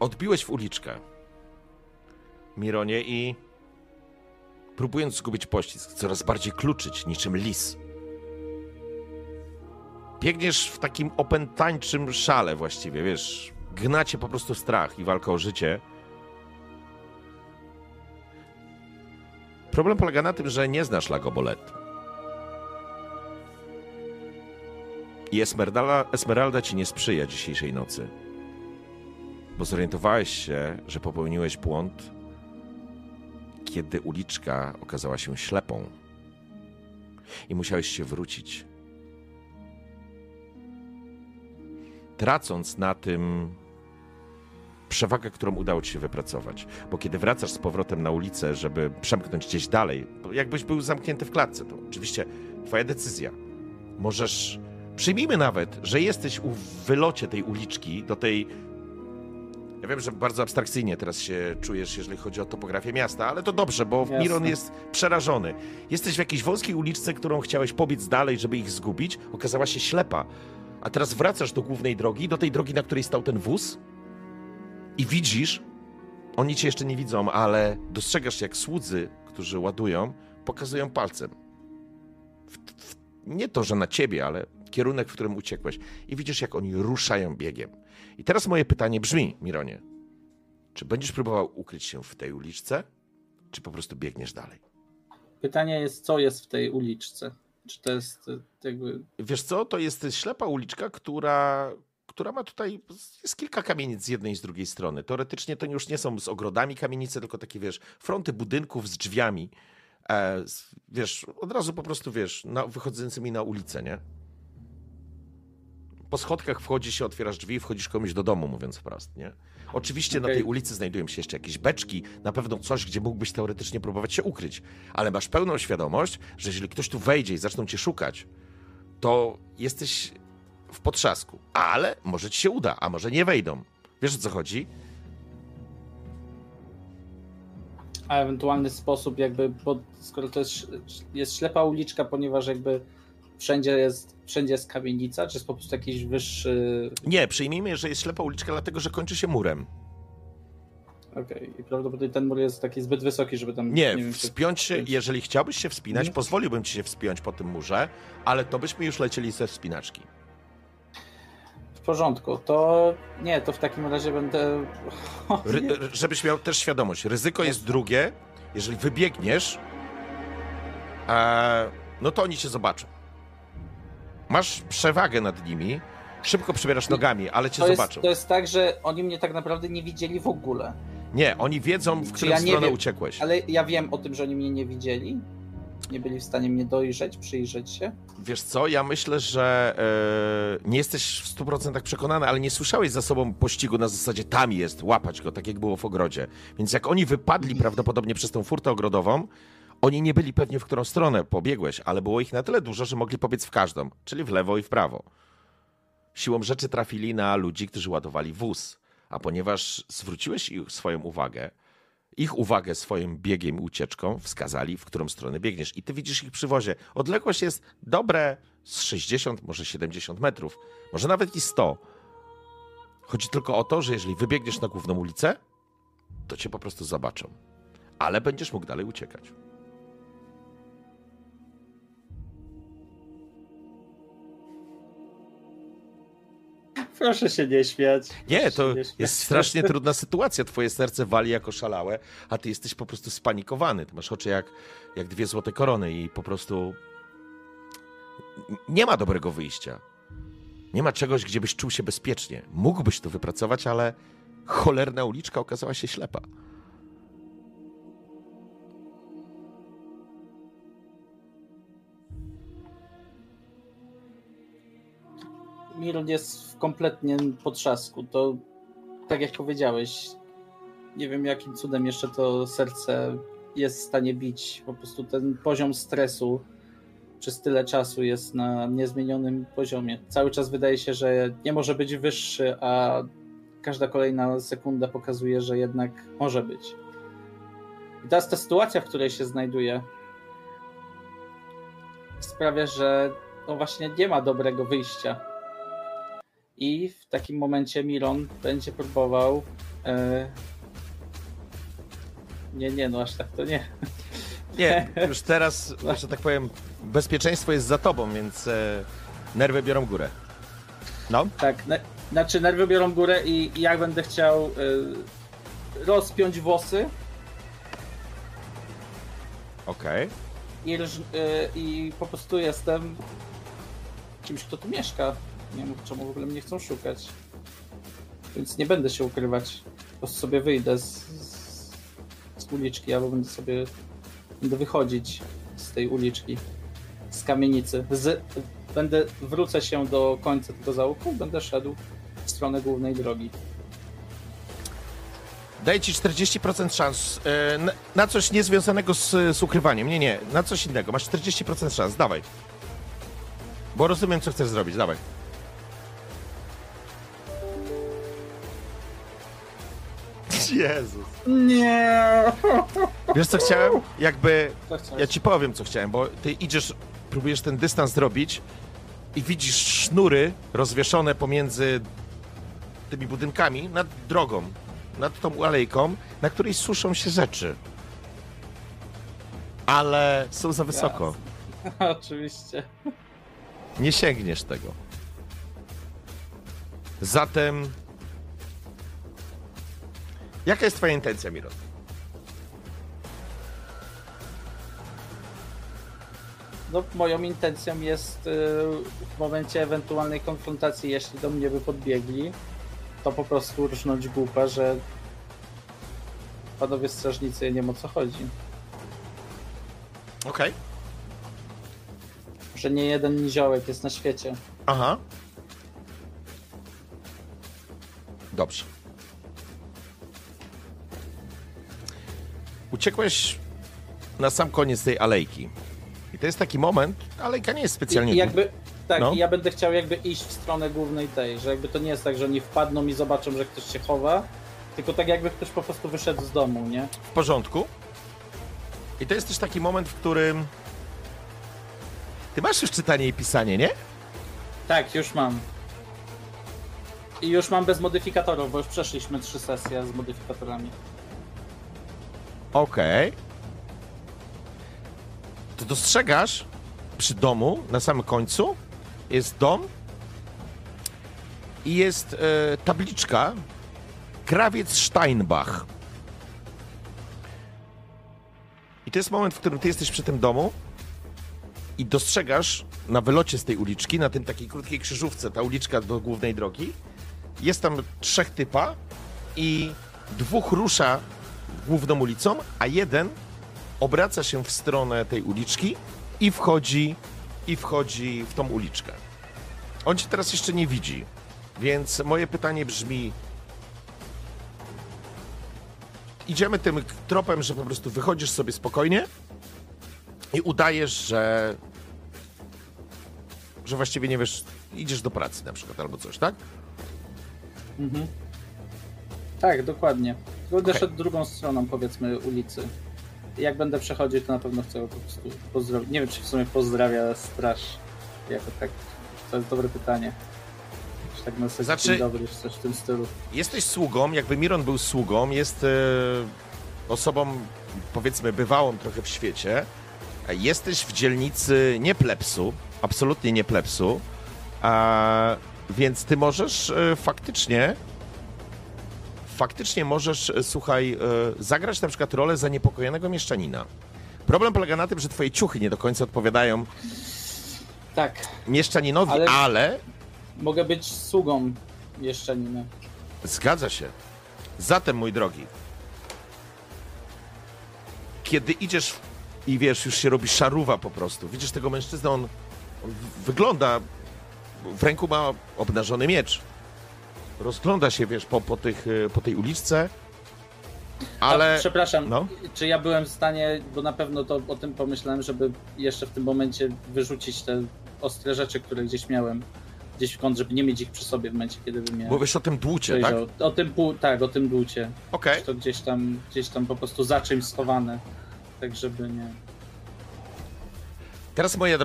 Odbiłeś w uliczkę, Mironie, i próbując zgubić pościsk, coraz bardziej kluczyć, niczym lis. Biegniesz w takim opętańczym szale właściwie, wiesz, gnacie po prostu strach i walka o życie. Problem polega na tym, że nie znasz Lagobolet. I Esmeralda, Esmeralda ci nie sprzyja dzisiejszej nocy bo zorientowałeś się, że popełniłeś błąd, kiedy uliczka okazała się ślepą i musiałeś się wrócić. Tracąc na tym przewagę, którą udało ci się wypracować. Bo kiedy wracasz z powrotem na ulicę, żeby przemknąć gdzieś dalej, jakbyś był zamknięty w klatce, to oczywiście twoja decyzja. Możesz. Przyjmijmy nawet, że jesteś u wylocie tej uliczki do tej ja wiem, że bardzo abstrakcyjnie teraz się czujesz, jeżeli chodzi o topografię miasta, ale to dobrze, bo Jasne. Miron jest przerażony. Jesteś w jakiejś wąskiej uliczce, którą chciałeś pobiec dalej, żeby ich zgubić, okazała się ślepa. A teraz wracasz do głównej drogi, do tej drogi, na której stał ten wóz i widzisz, oni cię jeszcze nie widzą, ale dostrzegasz, jak słudzy, którzy ładują, pokazują palcem. W, w, nie to, że na ciebie, ale kierunek, w którym uciekłeś. I widzisz, jak oni ruszają biegiem. I teraz moje pytanie brzmi, Mironie. Czy będziesz próbował ukryć się w tej uliczce, czy po prostu biegniesz dalej? Pytanie jest, co jest w tej uliczce? Czy to jest e, jakby. Wiesz co, to jest ślepa uliczka, która, która ma tutaj, jest kilka kamienic z jednej i z drugiej strony. Teoretycznie to już nie są z ogrodami kamienice, tylko takie, wiesz, fronty budynków z drzwiami. E, z- wiesz, od razu po prostu, wiesz, na, wychodzącymi na ulicę, nie? Po schodkach wchodzi się, otwierasz drzwi i wchodzisz komuś do domu, mówiąc wprost, nie? Oczywiście na Okej. tej ulicy znajdują się jeszcze jakieś beczki, na pewno coś, gdzie mógłbyś teoretycznie próbować się ukryć, ale masz pełną świadomość, że jeżeli ktoś tu wejdzie i zaczną cię szukać, to jesteś w potrzasku. Ale może ci się uda, a może nie wejdą. Wiesz o co chodzi? A ewentualny sposób, jakby, bo skoro to jest, jest ślepa uliczka, ponieważ jakby wszędzie jest, wszędzie jest kamienica, czy jest po prostu jakiś wyższy. Nie, przyjmijmy, że jest ślepa uliczka, dlatego że kończy się murem. Okej, i prawdopodobnie ten mur jest taki zbyt wysoki, żeby tam. Nie, wiem, czy- wspiąć się, wspiąć. jeżeli chciałbyś się wspinać, Mhm. pozwoliłbym ci się wspiąć po tym murze, ale to byśmy już lecieli ze wspinaczki. W porządku, to nie, to w takim razie będę. *laughs* Ry, Nie. żebyś miał też świadomość, ryzyko jest drugie, jeżeli wybiegniesz, e, no to oni cię zobaczą. Masz przewagę nad nimi, szybko przebierasz nogami, ale cię To jest, zobaczą. to jest tak, że oni mnie tak naprawdę nie widzieli w ogóle. Nie, oni wiedzą, w którą ja stronę wiem, uciekłeś. Ale ja wiem o tym, że oni mnie nie widzieli. Nie byli w stanie mnie dojrzeć, przyjrzeć się. Wiesz co, ja myślę, że e, nie jesteś w 100% przekonany, ale nie słyszałeś za sobą pościgu na zasadzie tam jest, łapać go, tak jak było w ogrodzie. Więc jak oni wypadli *laughs* prawdopodobnie przez tą furtę ogrodową, oni nie byli pewnie w którą stronę pobiegłeś, ale było ich na tyle dużo, że mogli pobiec w każdą, czyli w lewo i w prawo. Siłą rzeczy trafili na ludzi, którzy ładowali wóz, a ponieważ zwróciłeś ich swoją uwagę ich uwagę swoim biegiem i ucieczką wskazali, w którą stronę biegniesz. I ty widzisz ich przy wozie. Odległość jest dobre z 60, może 70 metrów, może nawet i 100. Chodzi tylko o to, że jeżeli wybiegniesz na główną ulicę, to cię po prostu zobaczą. Ale będziesz mógł dalej uciekać. Proszę się nie śmiać. Nie, to się śmiać. jest strasznie trudna sytuacja. Twoje serce wali jako szalałe, a ty jesteś po prostu spanikowany. Ty masz oczy jak, jak dwie złote korony i po prostu nie ma dobrego wyjścia. Nie ma czegoś, gdzie byś czuł się bezpiecznie. Mógłbyś to wypracować, ale cholerna uliczka okazała się ślepa. Miron jest w kompletnym potrzasku. To tak jak powiedziałeś, nie wiem jakim cudem jeszcze to serce jest w stanie bić. Po prostu ten poziom stresu przez tyle czasu jest na niezmienionym poziomie. Cały czas wydaje się, że nie może być wyższy, a każda kolejna sekunda pokazuje, że jednak może być. I teraz ta sytuacja, w której się znajduje, sprawia, że no właśnie nie ma dobrego wyjścia. I w takim momencie Miron będzie próbował. E... Nie, nie, no aż tak to nie. Nie, *laughs* już teraz, że tak powiem, bezpieczeństwo jest za tobą, więc e, nerwy biorą górę. No, Tak, ne- znaczy nerwy biorą górę i i jak będę chciał e, rozpiąć włosy okej. i, rż- e, i po prostu jestem kimś, kto tu mieszka. Nie wiem, czemu w ogóle mnie chcą szukać. Więc nie będę się ukrywać. Po prostu sobie wyjdę z, z, z uliczki, albo będę sobie będę wychodzić z tej uliczki, z kamienicy. Z, będę, wrócę się do końca tego załuku, będę szedł w stronę głównej drogi. Daję ci 40% szans e, na, na coś niezwiązanego z, z ukrywaniem. Nie, nie, na coś innego. Masz 40% szans, dawaj. Bo rozumiem, co chcesz zrobić, dawaj. Jezus. Nie! Wiesz, co chciałem? Jakby. Ja ci powiem, co chciałem, bo ty idziesz, próbujesz ten dystans zrobić i widzisz sznury rozwieszone pomiędzy tymi budynkami nad drogą, nad tą alejką, na której suszą się rzeczy. Ale są za wysoko. *laughs* Oczywiście. Nie sięgniesz tego. Zatem. Jaka jest Twoja intencja, Miron? No, moją intencją jest y, w momencie ewentualnej konfrontacji, jeśli do mnie by podbiegli, to po prostu rżnąć głupa, że panowie strażnicy, ja nie wiem o co chodzi. Okej. Że nie jeden niziołek jest na świecie. Aha. Dobrze. Uciekłeś na sam koniec tej alejki. I to jest taki moment, alejka nie jest specjalnie I, jakby, tak, No. i ja będę chciał jakby iść w stronę głównej tej, że jakby to nie jest tak, że oni wpadną i zobaczą, że ktoś się chowa, tylko tak jakby ktoś po prostu wyszedł z domu, nie? w porządku. I to jest też taki moment, w którym ty masz już czytanie i pisanie, nie? Tak, już mam. I już mam bez modyfikatorów, bo już przeszliśmy trzy sesje z modyfikatorami. Okej. To dostrzegasz przy domu, na samym końcu, jest dom i jest e, tabliczka Krawiec Steinbach. I to jest moment, w którym ty jesteś przy tym domu i dostrzegasz na wylocie z tej uliczki, na tym takiej krótkiej krzyżówce, ta uliczka do głównej drogi, jest tam trzech typa i dwóch rusza główną ulicą, a jeden obraca się w stronę tej uliczki i wchodzi, i wchodzi w tą uliczkę. On cię teraz jeszcze nie widzi, więc moje pytanie brzmi: Idziemy tym tropem, że po prostu wychodzisz sobie spokojnie i udajesz, że że właściwie nie wiesz, idziesz do pracy na przykład albo coś, tak? Mhm. Tak, dokładnie. Będę Okej. szedł drugą stroną, powiedzmy, ulicy. Jak będę przechodził, to na pewno chcę po prostu pozdrowić. Nie wiem, czy w sumie pozdrawia straż jako tak. To jest dobre pytanie. Czy tak na Znaczy- dobry, czy coś w tym stylu. Jesteś sługą, jakby Miron był sługą, jest e, osobą, powiedzmy, bywałą trochę w świecie. Jesteś w dzielnicy nie plepsu, absolutnie nie plepsu, a, więc ty możesz e, faktycznie, faktycznie możesz, e, słuchaj, e, zagrać na przykład rolę zaniepokojonego mieszczanina. Problem polega na tym, że twoje ciuchy nie do końca odpowiadają Tak, mieszczaninowi, Ale- ale mogę być sługą mieszczanina. Zgadza się. Zatem, mój drogi, kiedy idziesz i wiesz, już się robi szaruwa po prostu, widzisz tego mężczyznę, on, on wygląda, w ręku ma obnażony miecz. Rozgląda się, wiesz, po, po, tych, y, po tej uliczce, ale... A, przepraszam, no. czy ja byłem w stanie, bo na pewno to o tym pomyślałem, żeby jeszcze w tym momencie wyrzucić te ostre rzeczy, które gdzieś miałem. Gdzieś w kąt, żeby nie mieć ich przy sobie w momencie, kiedy bym je Mówisz o tym dłucie, tak? O tym pół, tak, o tym dłucie. Okej. To gdzieś tam, gdzieś tam po prostu za czymś schowane. Tak, żeby nie. Teraz, moja,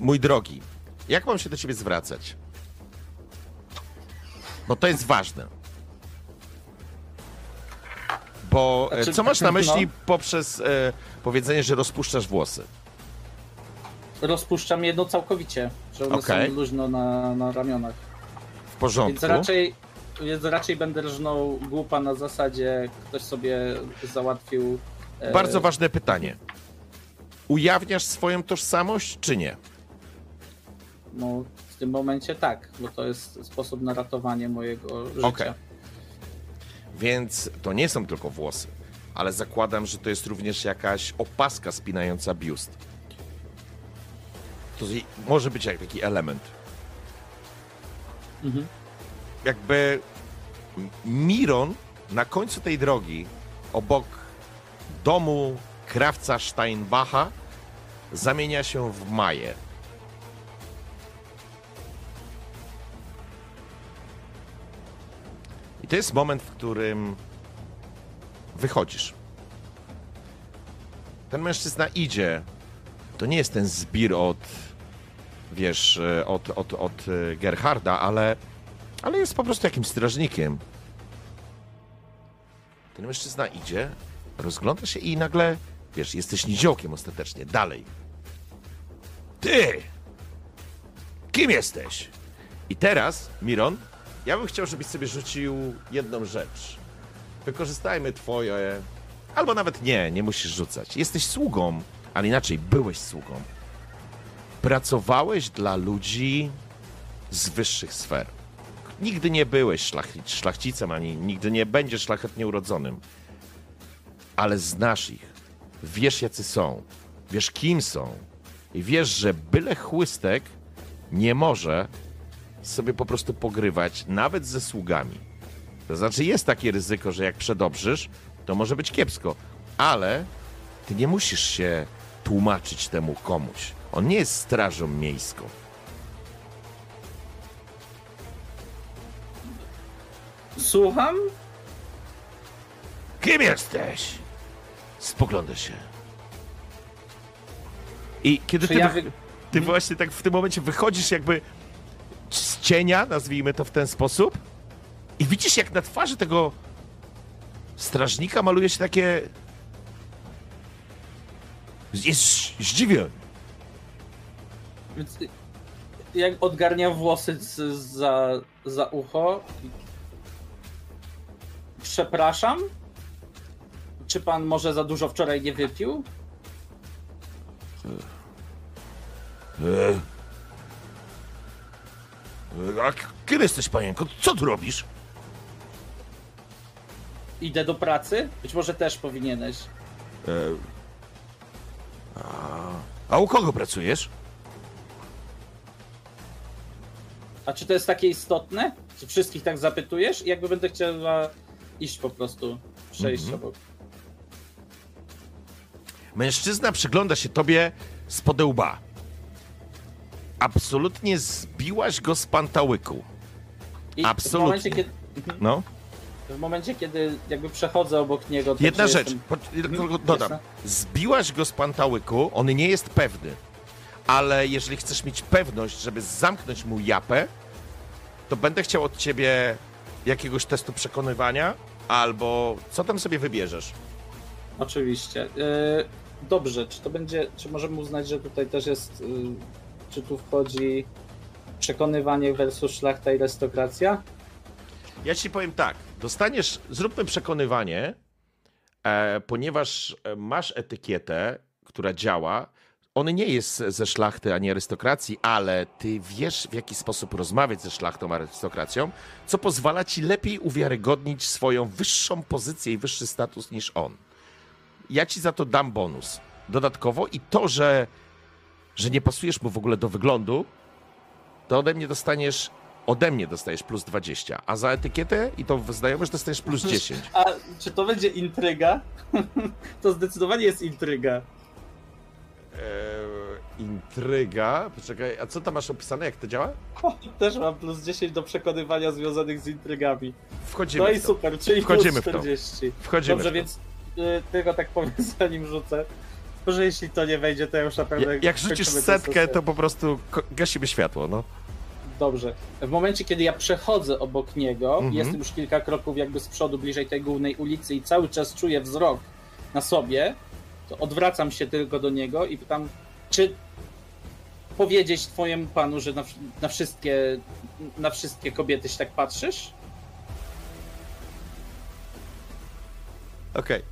mój drogi, jak mam się do ciebie zwracać? Bo to jest ważne. Bo e, Znaczy, co masz na myśli no. poprzez e, powiedzenie, że rozpuszczasz włosy? Rozpuszczam jedno całkowicie, że one Okej. są luźno na, na ramionach. W porządku. Więc raczej, więc raczej będę rżnął głupa na zasadzie, ktoś sobie załatwił. e, Bardzo ważne pytanie. Ujawniasz swoją tożsamość, czy nie? No, tym momencie tak, bo to jest sposób na ratowanie mojego życia. Okej. Więc to nie są tylko włosy, ale zakładam, że to jest również jakaś opaska spinająca biust. To może być jak taki element. Mhm. Jakby Miron na końcu tej drogi, obok domu krawca Steinbacha, zamienia się w Maję. To jest moment, w którym wychodzisz. Ten mężczyzna idzie. To nie jest ten zbir od, wiesz, e, od, od, od e, Gerharda, ale, ale jest po prostu jakimś strażnikiem. Ten mężczyzna idzie, rozgląda się i nagle, wiesz, jesteś niziołkiem ostatecznie. Dalej. Ty! Kim jesteś? I teraz, Miron, ja bym chciał, żebyś sobie rzucił jedną rzecz. Wykorzystajmy twoje... Albo nawet nie, nie musisz rzucać. Jesteś sługą, ale inaczej, byłeś sługą. Pracowałeś dla ludzi z wyższych sfer. Nigdy nie byłeś szlachci- szlachcicem, ani nigdy nie będziesz szlachetnie urodzonym. Ale znasz ich. Wiesz, jacy są. Wiesz, kim są. I wiesz, że byle chłystek nie może sobie po prostu pogrywać, nawet ze sługami. To znaczy, jest takie ryzyko, że jak przedobrzysz, to może być kiepsko, ale ty nie musisz się tłumaczyć temu komuś. On nie jest strażą miejską. Słucham? Kim jesteś? Spogląda się. I kiedy Czy ty, ja wy... wy- ty właśnie tak w tym momencie wychodzisz jakby z cienia, nazwijmy to w ten sposób, i widzisz jak na twarzy tego strażnika maluje się takie... Jest zdziwiony. Więc y, jak odgarnia włosy za, za ucho. Przepraszam? Czy pan może za dużo wczoraj nie wypił? E... A k- kim jesteś, panienko? Co tu robisz? Idę do pracy? Być może też powinieneś. E... A... A u kogo pracujesz? A czy to jest takie istotne? Czy wszystkich tak zapytujesz? I jakby będę chciała iść po prostu, przejść Mhm. obok. Mężczyzna przygląda się tobie z podełba. Absolutnie zbiłaś go z pantałyku. I Absolutnie. w momencie, kiedy, No. w momencie, kiedy jakby przechodzę obok niego... to Jedna rzecz, jestem- po- Mhm, dodam. Zbiłaś go z pantałyku, on nie jest pewny. Ale jeżeli chcesz mieć pewność, żeby zamknąć mu japę, to będę chciał od ciebie jakiegoś testu przekonywania, albo co tam sobie wybierzesz. Oczywiście. Yy, Dobrze, czy to będzie, czy możemy uznać, że tutaj też jest, yy, czy tu wchodzi przekonywanie versus szlachta i arystokracja? Ja ci powiem tak, dostaniesz, zróbmy przekonywanie, e, ponieważ e, masz etykietę, która działa. On nie jest ze szlachty ani arystokracji, ale ty wiesz, w jaki sposób rozmawiać ze szlachtą, arystokracją, co pozwala ci lepiej uwiarygodnić swoją wyższą pozycję i wyższy status niż on. Ja ci za to dam bonus. Dodatkowo i to, że, że nie pasujesz mu w ogóle do wyglądu, to ode mnie dostaniesz ode mnie dostajesz plus 20, a za etykietę i to znajomość dostajesz plus 10. A czy to będzie intryga? *laughs* to zdecydowanie jest intryga. Eee, intryga. Poczekaj, a co tam masz opisane, jak to działa? Też mam plus 10 do przekonywania związanych z intrygami. Wchodzimy No i w to. super, czyli Wchodzimy w plus to. 40. Wchodzimy Dobrze, w to. więc y, tylko tak powiem zanim rzucę, że jeśli to nie wejdzie, to ja już naprawdę... Ja- Jak rzucisz setkę, to po prostu gasimy światło, no. Dobrze. W momencie, kiedy ja przechodzę obok niego, Mhm. jestem już kilka kroków jakby z przodu, bliżej tej głównej ulicy i cały czas czuję wzrok na sobie, to odwracam się tylko do niego i pytam, czy powiedzieć twojemu panu, że na, na wszystkie na wszystkie kobiety się tak patrzysz? Okej.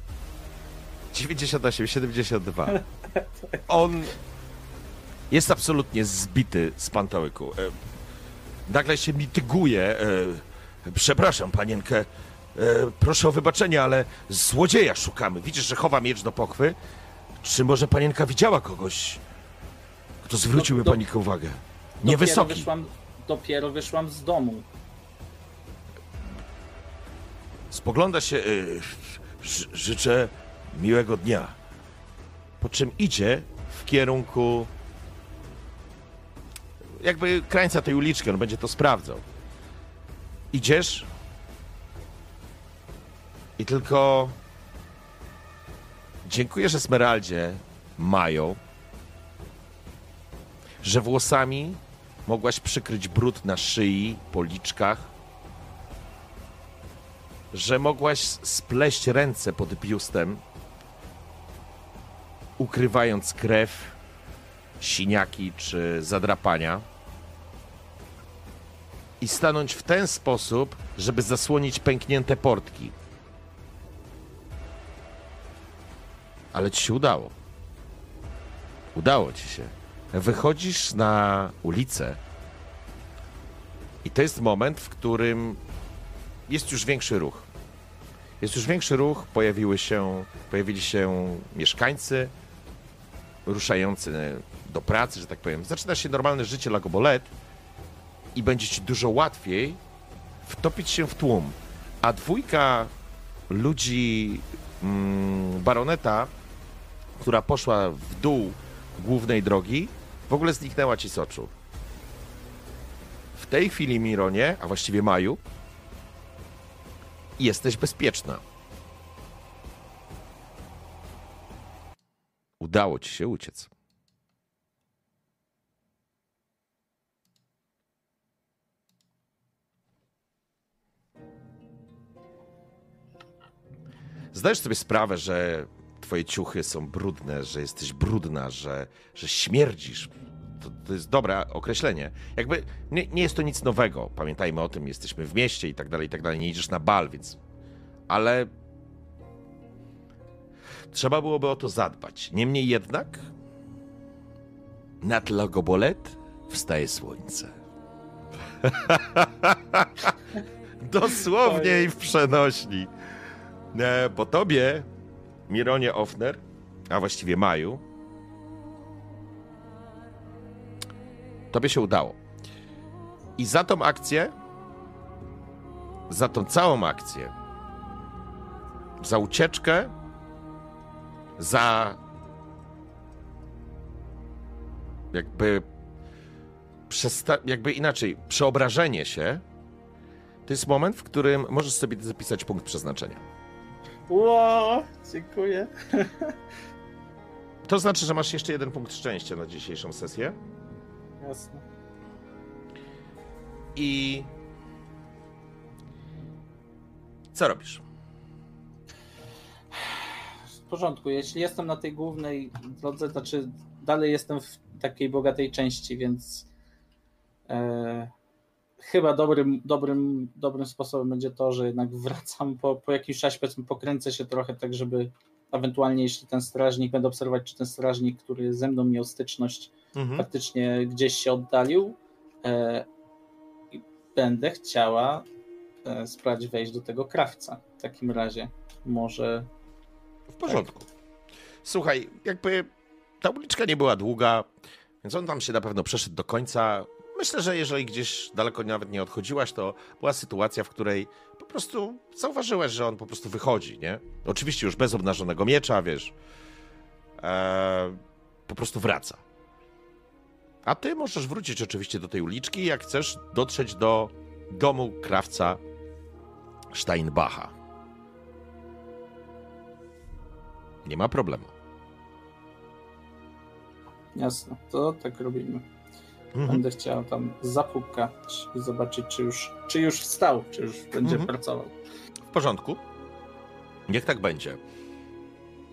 98, 72. *laughs* On jest absolutnie zbity z pantałyku. E, Nagle się mityguje. e, Przepraszam, panienkę. e, Proszę o wybaczenie, ale złodzieja szukamy. Widzisz, że chowa miecz do pochwy? Czy może panienka widziała kogoś, kto zwróciłby do- panikę uwagę? Dopiero Niewysoki. wyszłam, dopiero wyszłam z domu. Spogląda się. ży- życzę miłego dnia. Po czym idzie w kierunku. Jakby krańca tej uliczki, on będzie to sprawdzał. Idziesz. I tylko. Dziękujesz Esmeraldzie, Majo, że włosami mogłaś przykryć brud na szyi, policzkach, że mogłaś spleść ręce pod biustem, ukrywając krew, siniaki czy zadrapania, i stanąć w ten sposób, żeby zasłonić pęknięte portki. Ale ci się udało. Udało ci się. Wychodzisz na ulicę i to jest moment, w którym jest już większy ruch. Jest już większy ruch, pojawiły się, pojawili się mieszkańcy ruszający do pracy, że tak powiem. Zaczyna się normalne życie Lagobolet i będzie ci dużo łatwiej wtopić się w tłum. A dwójka ludzi mm, baroneta, która poszła w dół głównej drogi, w ogóle zniknęła ci z oczu. W tej chwili, Mironie, a właściwie Maju, jesteś bezpieczna. Udało ci się uciec. Zdajesz sobie sprawę, że twoje ciuchy są brudne, że jesteś brudna, że, że śmierdzisz. To, to jest dobre określenie. Jakby nie, nie jest to nic nowego. Pamiętajmy o tym, jesteśmy w mieście i tak dalej, i tak dalej. Nie idziesz na bal, więc. Ale. Trzeba byłoby o to zadbać. Niemniej jednak. Nad Lagobolet wstaje słońce. *laughs* Dosłownie i w przenośni. E, po tobie, Mironie Offner, a właściwie Maju, tobie się udało. I za tą akcję, za tą całą akcję, za ucieczkę, za jakby przesta- jakby inaczej, przeobrażenie się, To jest moment, w którym możesz sobie zapisać punkt przeznaczenia. Ło, dziękuję. To znaczy, że masz jeszcze jeden punkt szczęścia na dzisiejszą sesję. Jasne. I. Co robisz? Porządku, jeśli jestem na tej głównej drodze, to znaczy dalej jestem w takiej bogatej części, więc e, chyba dobrym, dobrym, dobrym sposobem będzie to, że jednak wracam po, po jakimś czasie, powiedzmy, pokręcę się trochę tak, żeby ewentualnie, jeśli ten strażnik, będę obserwować, czy ten strażnik, który ze mną miał styczność, Mhm. faktycznie gdzieś się oddalił. E, i będę chciała e, spróbować wejść do tego krawca. W takim razie może W porządku. Słuchaj, jakby ta uliczka nie była długa, więc on tam się na pewno przeszedł do końca. Myślę, że jeżeli gdzieś daleko nawet nie odchodziłaś, to była sytuacja, w której po prostu zauważyłeś, że on po prostu wychodzi, nie? Oczywiście już bez obnażonego miecza, wiesz. Eee, po prostu wraca. A ty możesz wrócić oczywiście do tej uliczki, jak chcesz dotrzeć do domu krawca Steinbacha. Nie ma problemu. jasne, to tak robimy. Mhm. Będę chciała tam zapukać i zobaczyć, czy już, czy już wstał, czy już będzie Mhm. pracował. W porządku. Niech tak będzie.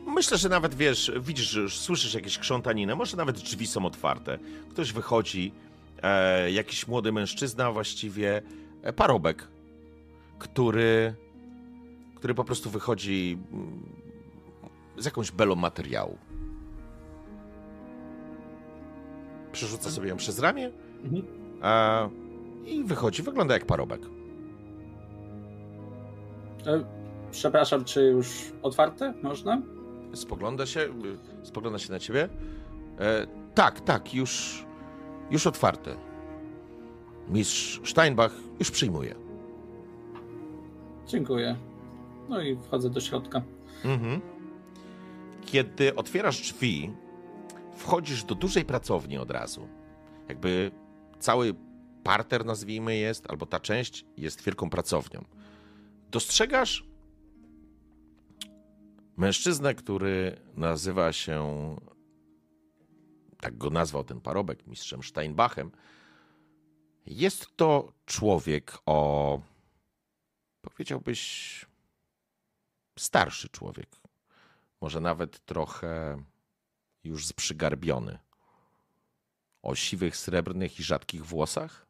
Myślę, że nawet wiesz, widzisz, że już słyszysz jakieś krzątaninę, może nawet drzwi są otwarte. Ktoś wychodzi, e, jakiś młody mężczyzna, właściwie e, parobek, który, który po prostu wychodzi mm, z jakąś belą materiału. Przerzuca sobie ją przez ramię Mhm. e, i wychodzi. Wygląda jak parobek. E, przepraszam, czy już otwarte? Można? Spogląda się, spogląda się na ciebie. E, tak, tak, już, już otwarte. Mistrz Steinbach już przyjmuje. Dziękuję. No i wchodzę do środka. Mhm. Kiedy otwierasz drzwi, wchodzisz do dużej pracowni od razu. Jakby cały parter, nazwijmy jest, albo ta część jest wielką pracownią. Dostrzegasz mężczyznę, który nazywa się, tak go nazwał ten parobek, mistrzem Steinbachem. Jest to człowiek o, powiedziałbyś, starszy człowiek. Może nawet trochę już przygarbiony. O siwych, srebrnych i rzadkich włosach?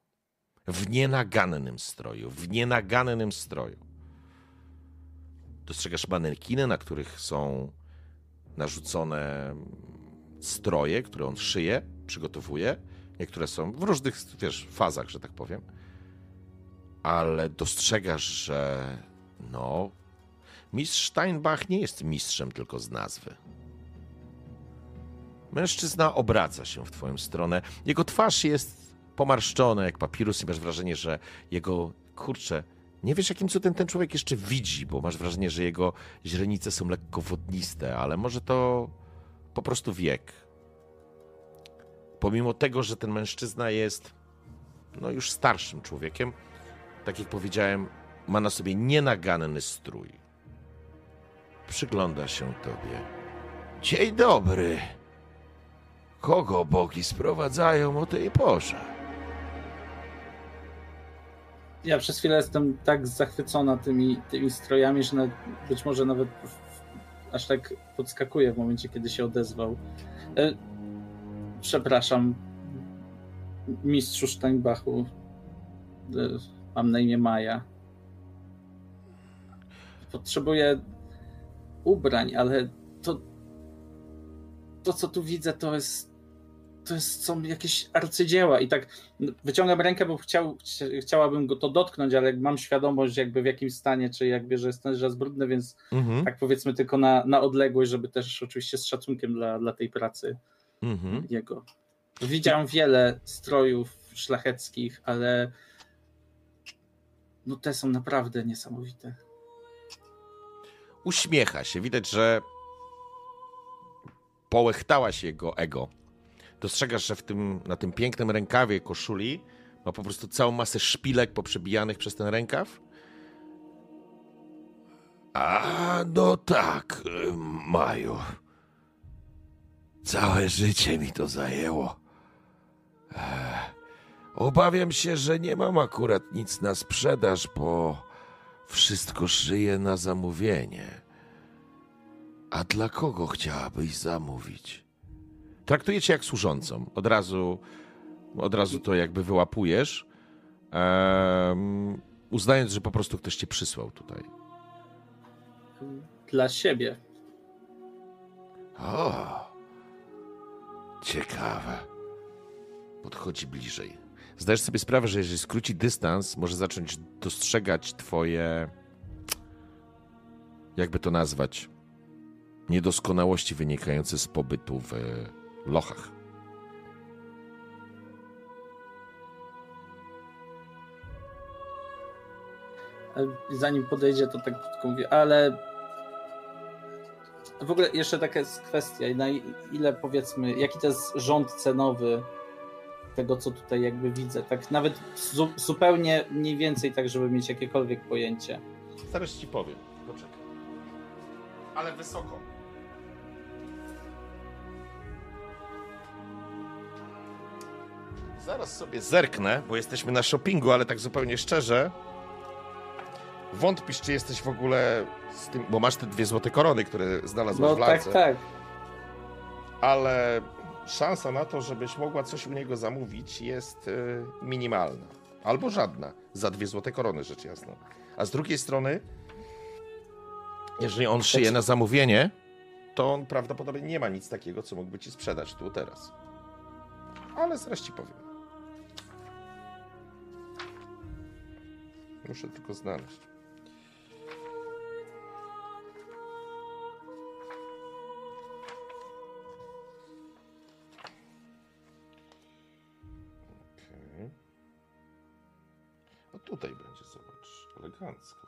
W nienagannym stroju, w nienagannym stroju. Dostrzegasz manekiny, na których są narzucone stroje, które on szyje, przygotowuje. Niektóre są w różnych, wiesz, fazach, że tak powiem. Ale dostrzegasz, że no, Mistrz Steinbach nie jest mistrzem tylko z nazwy. Mężczyzna obraca się w twoją stronę. Jego twarz jest pomarszczona jak papirus i masz wrażenie, że jego, kurczę, nie wiesz jakim cudem ten człowiek jeszcze widzi, bo masz wrażenie, że jego źrenice są lekko wodniste, ale może to po prostu wiek. Pomimo tego, że ten mężczyzna jest no już starszym człowiekiem, tak jak powiedziałem, ma na sobie nienaganny strój przygląda się tobie. Dzień dobry. Kogo bogi sprowadzają o tej porze? Ja przez chwilę jestem tak zachwycona tymi, tymi strojami, że nawet, być może nawet aż tak podskakuję w momencie, kiedy się odezwał. E, przepraszam, mistrzu Steinbachu. E, mam na imię Maja. Potrzebuję ubrań, ale to to, co tu widzę, to jest to jest, są jakieś arcydzieła i tak wyciągam rękę, bo chciał, chciałabym go to dotknąć, ale mam świadomość jakby w jakim stanie, czy jakby, że jest ten raz brudny, więc Mhm. tak powiedzmy tylko na, na odległość, żeby też oczywiście z szacunkiem dla, dla tej pracy Mhm. jego. Widziałem wiele strojów szlacheckich, ale no te są naprawdę niesamowite. Uśmiecha się. Widać, że połechtała się jego ego. Dostrzegasz, że w tym, na tym pięknym rękawie koszuli Ma po prostu całą masę szpilek poprzebijanych przez ten rękaw. A, no tak, Maju. Całe życie mi to zajęło. Obawiam się, że nie mam akurat nic na sprzedaż, bo wszystko szyję na zamówienie. A dla kogo chciałabyś zamówić? Traktuje cię jak służącą. Od razu, od razu to jakby wyłapujesz, em, uznając, że po prostu ktoś cię przysłał tutaj. Dla siebie. O, ciekawe. Podchodzi bliżej. Zdajesz sobie sprawę, że jeżeli skróci dystans, może zacząć dostrzegać twoje. Jakby to nazwać? Niedoskonałości wynikające z pobytu w lochach. Zanim podejdzie, to tak krótko mówię, ale w ogóle jeszcze taka jest kwestia, na ile powiedzmy, jaki to jest rząd cenowy tego, co tutaj jakby widzę, tak nawet zu, zupełnie mniej więcej tak, żeby mieć jakiekolwiek pojęcie. Zaraz ci powiem. Poczekaj. Ale wysoko. Zaraz sobie zerknę, bo jesteśmy na shoppingu, ale tak zupełnie szczerze. Wątpisz, czy jesteś w ogóle z tym, bo masz te dwie złote korony, które znalazłeś No w tak, lalce. tak. ale szansa na to, żebyś mogła coś u niego zamówić jest y, minimalna. Albo żadna. Za dwie złote korony, rzecz jasna. A z drugiej strony, jeżeli on szyje na zamówienie, to on prawdopodobnie nie ma nic takiego, co mógłby ci sprzedać tu teraz. Ale ci powiem. Muszę tylko znaleźć. Elegancko.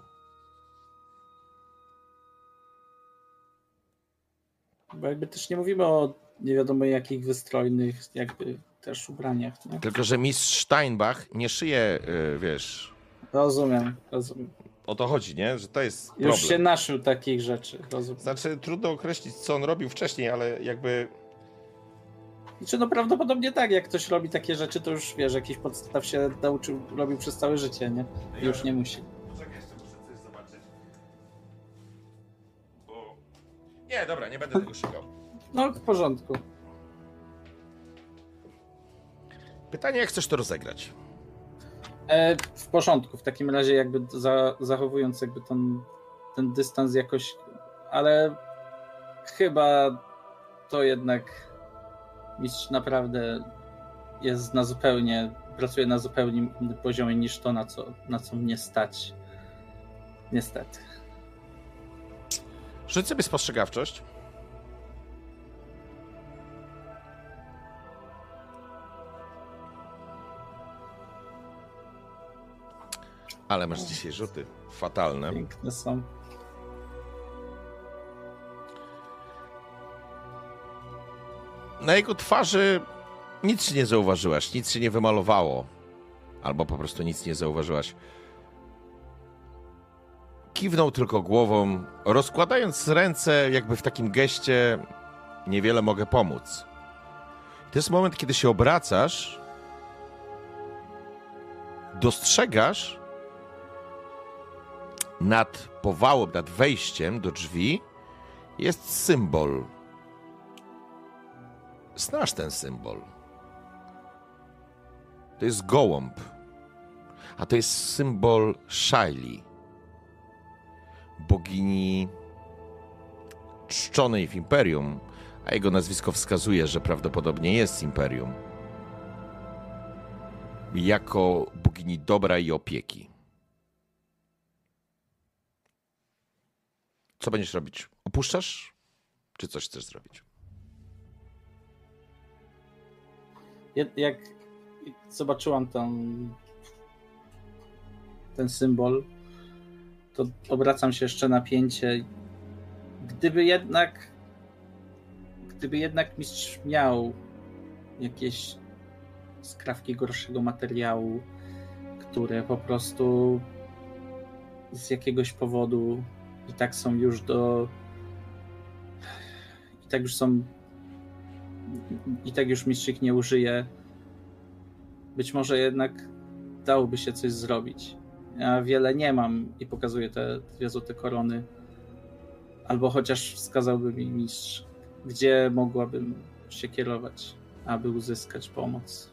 Bo jakby też nie mówimy o nie wiadomo jakich wystrojnych jakby też ubraniach, nie? Tylko, że mistrz Steinbach nie szyje, y, wiesz, Rozumiem, rozumiem. o to chodzi, nie? Że to jest Już problem. się naszył takich rzeczy, rozumiem. Znaczy, trudno określić, co on robił wcześniej, ale jakby Znaczy, no prawdopodobnie tak, jak ktoś robi takie rzeczy, to już wiesz, jakiś podstaw się nauczył, robił przez całe życie, nie? Już nie musi. Nie, dobra, nie będę tego szukał. No, w porządku. Pytanie, jak chcesz to rozegrać? E, w porządku, w takim razie jakby za, zachowując jakby ten, ten dystans jakoś, ale chyba to jednak mistrz naprawdę jest na zupełnie, pracuje na zupełnie innym poziomie niż to, na co, na co mnie stać. Niestety. Rzuć sobie spostrzegawczość. Ale masz dzisiaj rzuty fatalne. Piękne są. Na jego twarzy nic się nie zauważyłaś, nic się nie wymalowało. Albo po prostu nic nie zauważyłaś. Kiwnął tylko głową, rozkładając ręce, jakby w takim geście niewiele mogę pomóc. To jest moment, kiedy się obracasz, dostrzegasz nad powałem, nad wejściem do drzwi jest symbol Znasz ten symbol. To jest gołąb. A to jest symbol Shaili. Bogini czczonej w imperium, a jego nazwisko wskazuje, że prawdopodobnie jest imperium. Jako bogini dobra i opieki. Co będziesz robić? Opuszczasz? Czy coś chcesz zrobić? Jak zobaczyłam ten, ten symbol, to obracam się jeszcze na pięcie. Gdyby jednak, gdyby jednak mistrz miał jakieś skrawki gorszego materiału, które po prostu z jakiegoś powodu i tak są już do. I tak już są. I tak już mistrzyk nie użyje. Być może jednak dałoby się coś zrobić. Ja wiele nie mam i pokazuję te dwie złote korony. Albo chociaż wskazałby mi mistrz, gdzie mogłabym się kierować, aby uzyskać pomoc.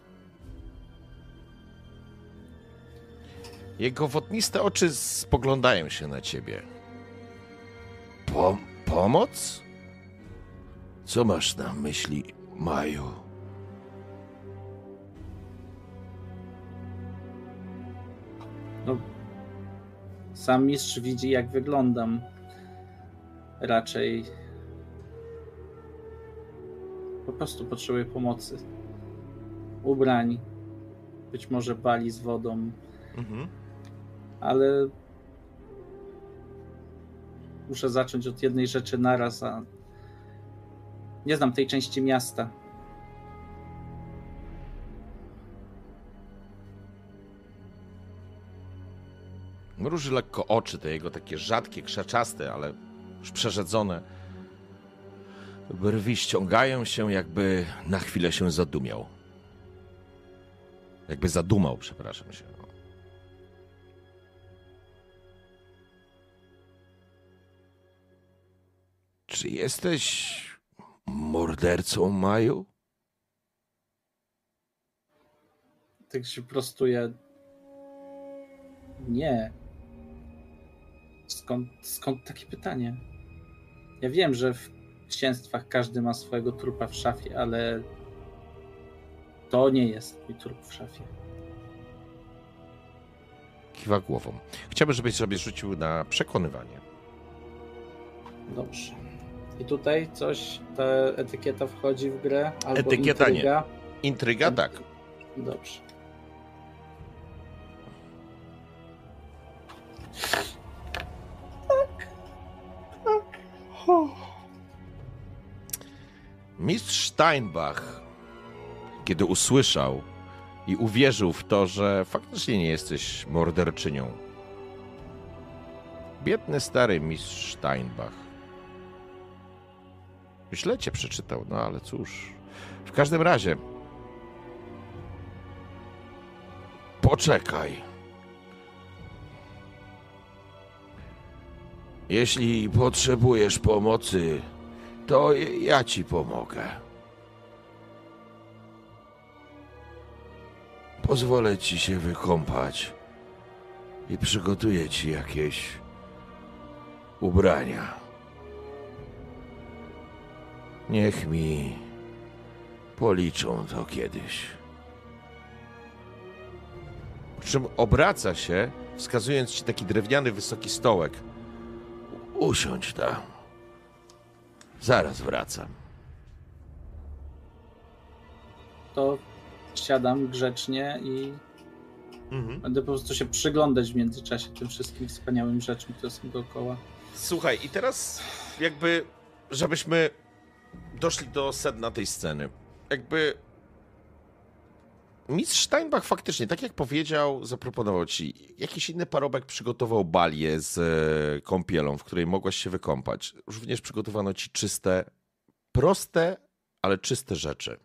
Jego wodniste oczy spoglądają się na ciebie. Po, pomoc? Co masz na myśli, Maju? Sam mistrz widzi, jak wyglądam. Raczej po prostu potrzebuję pomocy. Ubrań, być może bali z wodą, Mhm. ale muszę zacząć od jednej rzeczy naraz, a nie znam tej części miasta. Mruży lekko oczy, te jego takie rzadkie, krzaczaste, ale już przerzedzone. Brwi ściągają się, jakby na chwilę się zadumiał. Jakby zadumał, przepraszam się. Czy jesteś mordercą, Maju? Tak się prostuje. Nie. Skąd, skąd takie pytanie? Ja wiem, że w księstwach każdy ma swojego trupa w szafie, ale to nie jest mój trup w szafie. Kiwa głową. Chciałbym, żebyś sobie rzucił na przekonywanie. Dobrze. I tutaj coś, ta etykieta wchodzi w grę? Albo Etykieta nie. intryga? Intryga, tak. Dobrze. Mistrz Steinbach, kiedy usłyszał i uwierzył w to, że faktycznie nie jesteś morderczynią. Biedny stary mistrz Steinbach. Źle cię przeczytał, no ale cóż. W każdym razie, Poczekaj. Jeśli potrzebujesz pomocy, to ja ci pomogę. Pozwolę ci się wykąpać i przygotuję ci jakieś ubrania. Niech mi policzą to kiedyś. po czym obraca się, wskazując ci taki drewniany, wysoki stołek. Usiądź tam. Zaraz wracam. To siadam grzecznie i będę po prostu się przyglądać w międzyczasie tym wszystkim wspaniałym rzeczom, które są dookoła. Słuchaj, i teraz jakby, żebyśmy doszli do sedna tej sceny. Jakby Mistrz Steinbach faktycznie, tak jak powiedział, zaproponował ci jakiś inny parobek przygotował balię z e, kąpielą, w której mogłaś się wykąpać. Również przygotowano ci czyste, proste, ale czyste rzeczy.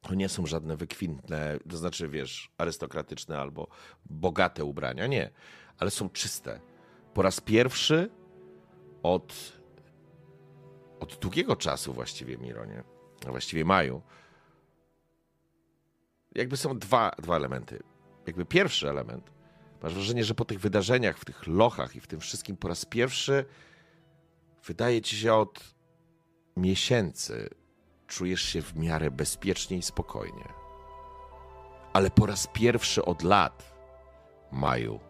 To nie są żadne wykwintne, to znaczy, wiesz, arystokratyczne albo bogate ubrania, nie, ale są czyste. Po raz pierwszy od, od długiego czasu właściwie, Mironie, właściwie Maju, jakby są dwa, dwa elementy. Jakby pierwszy element, masz wrażenie, że po tych wydarzeniach, w tych lochach i w tym wszystkim po raz pierwszy wydaje ci się od miesięcy czujesz się w miarę bezpiecznie i spokojnie. Ale po raz pierwszy od lat, Maju,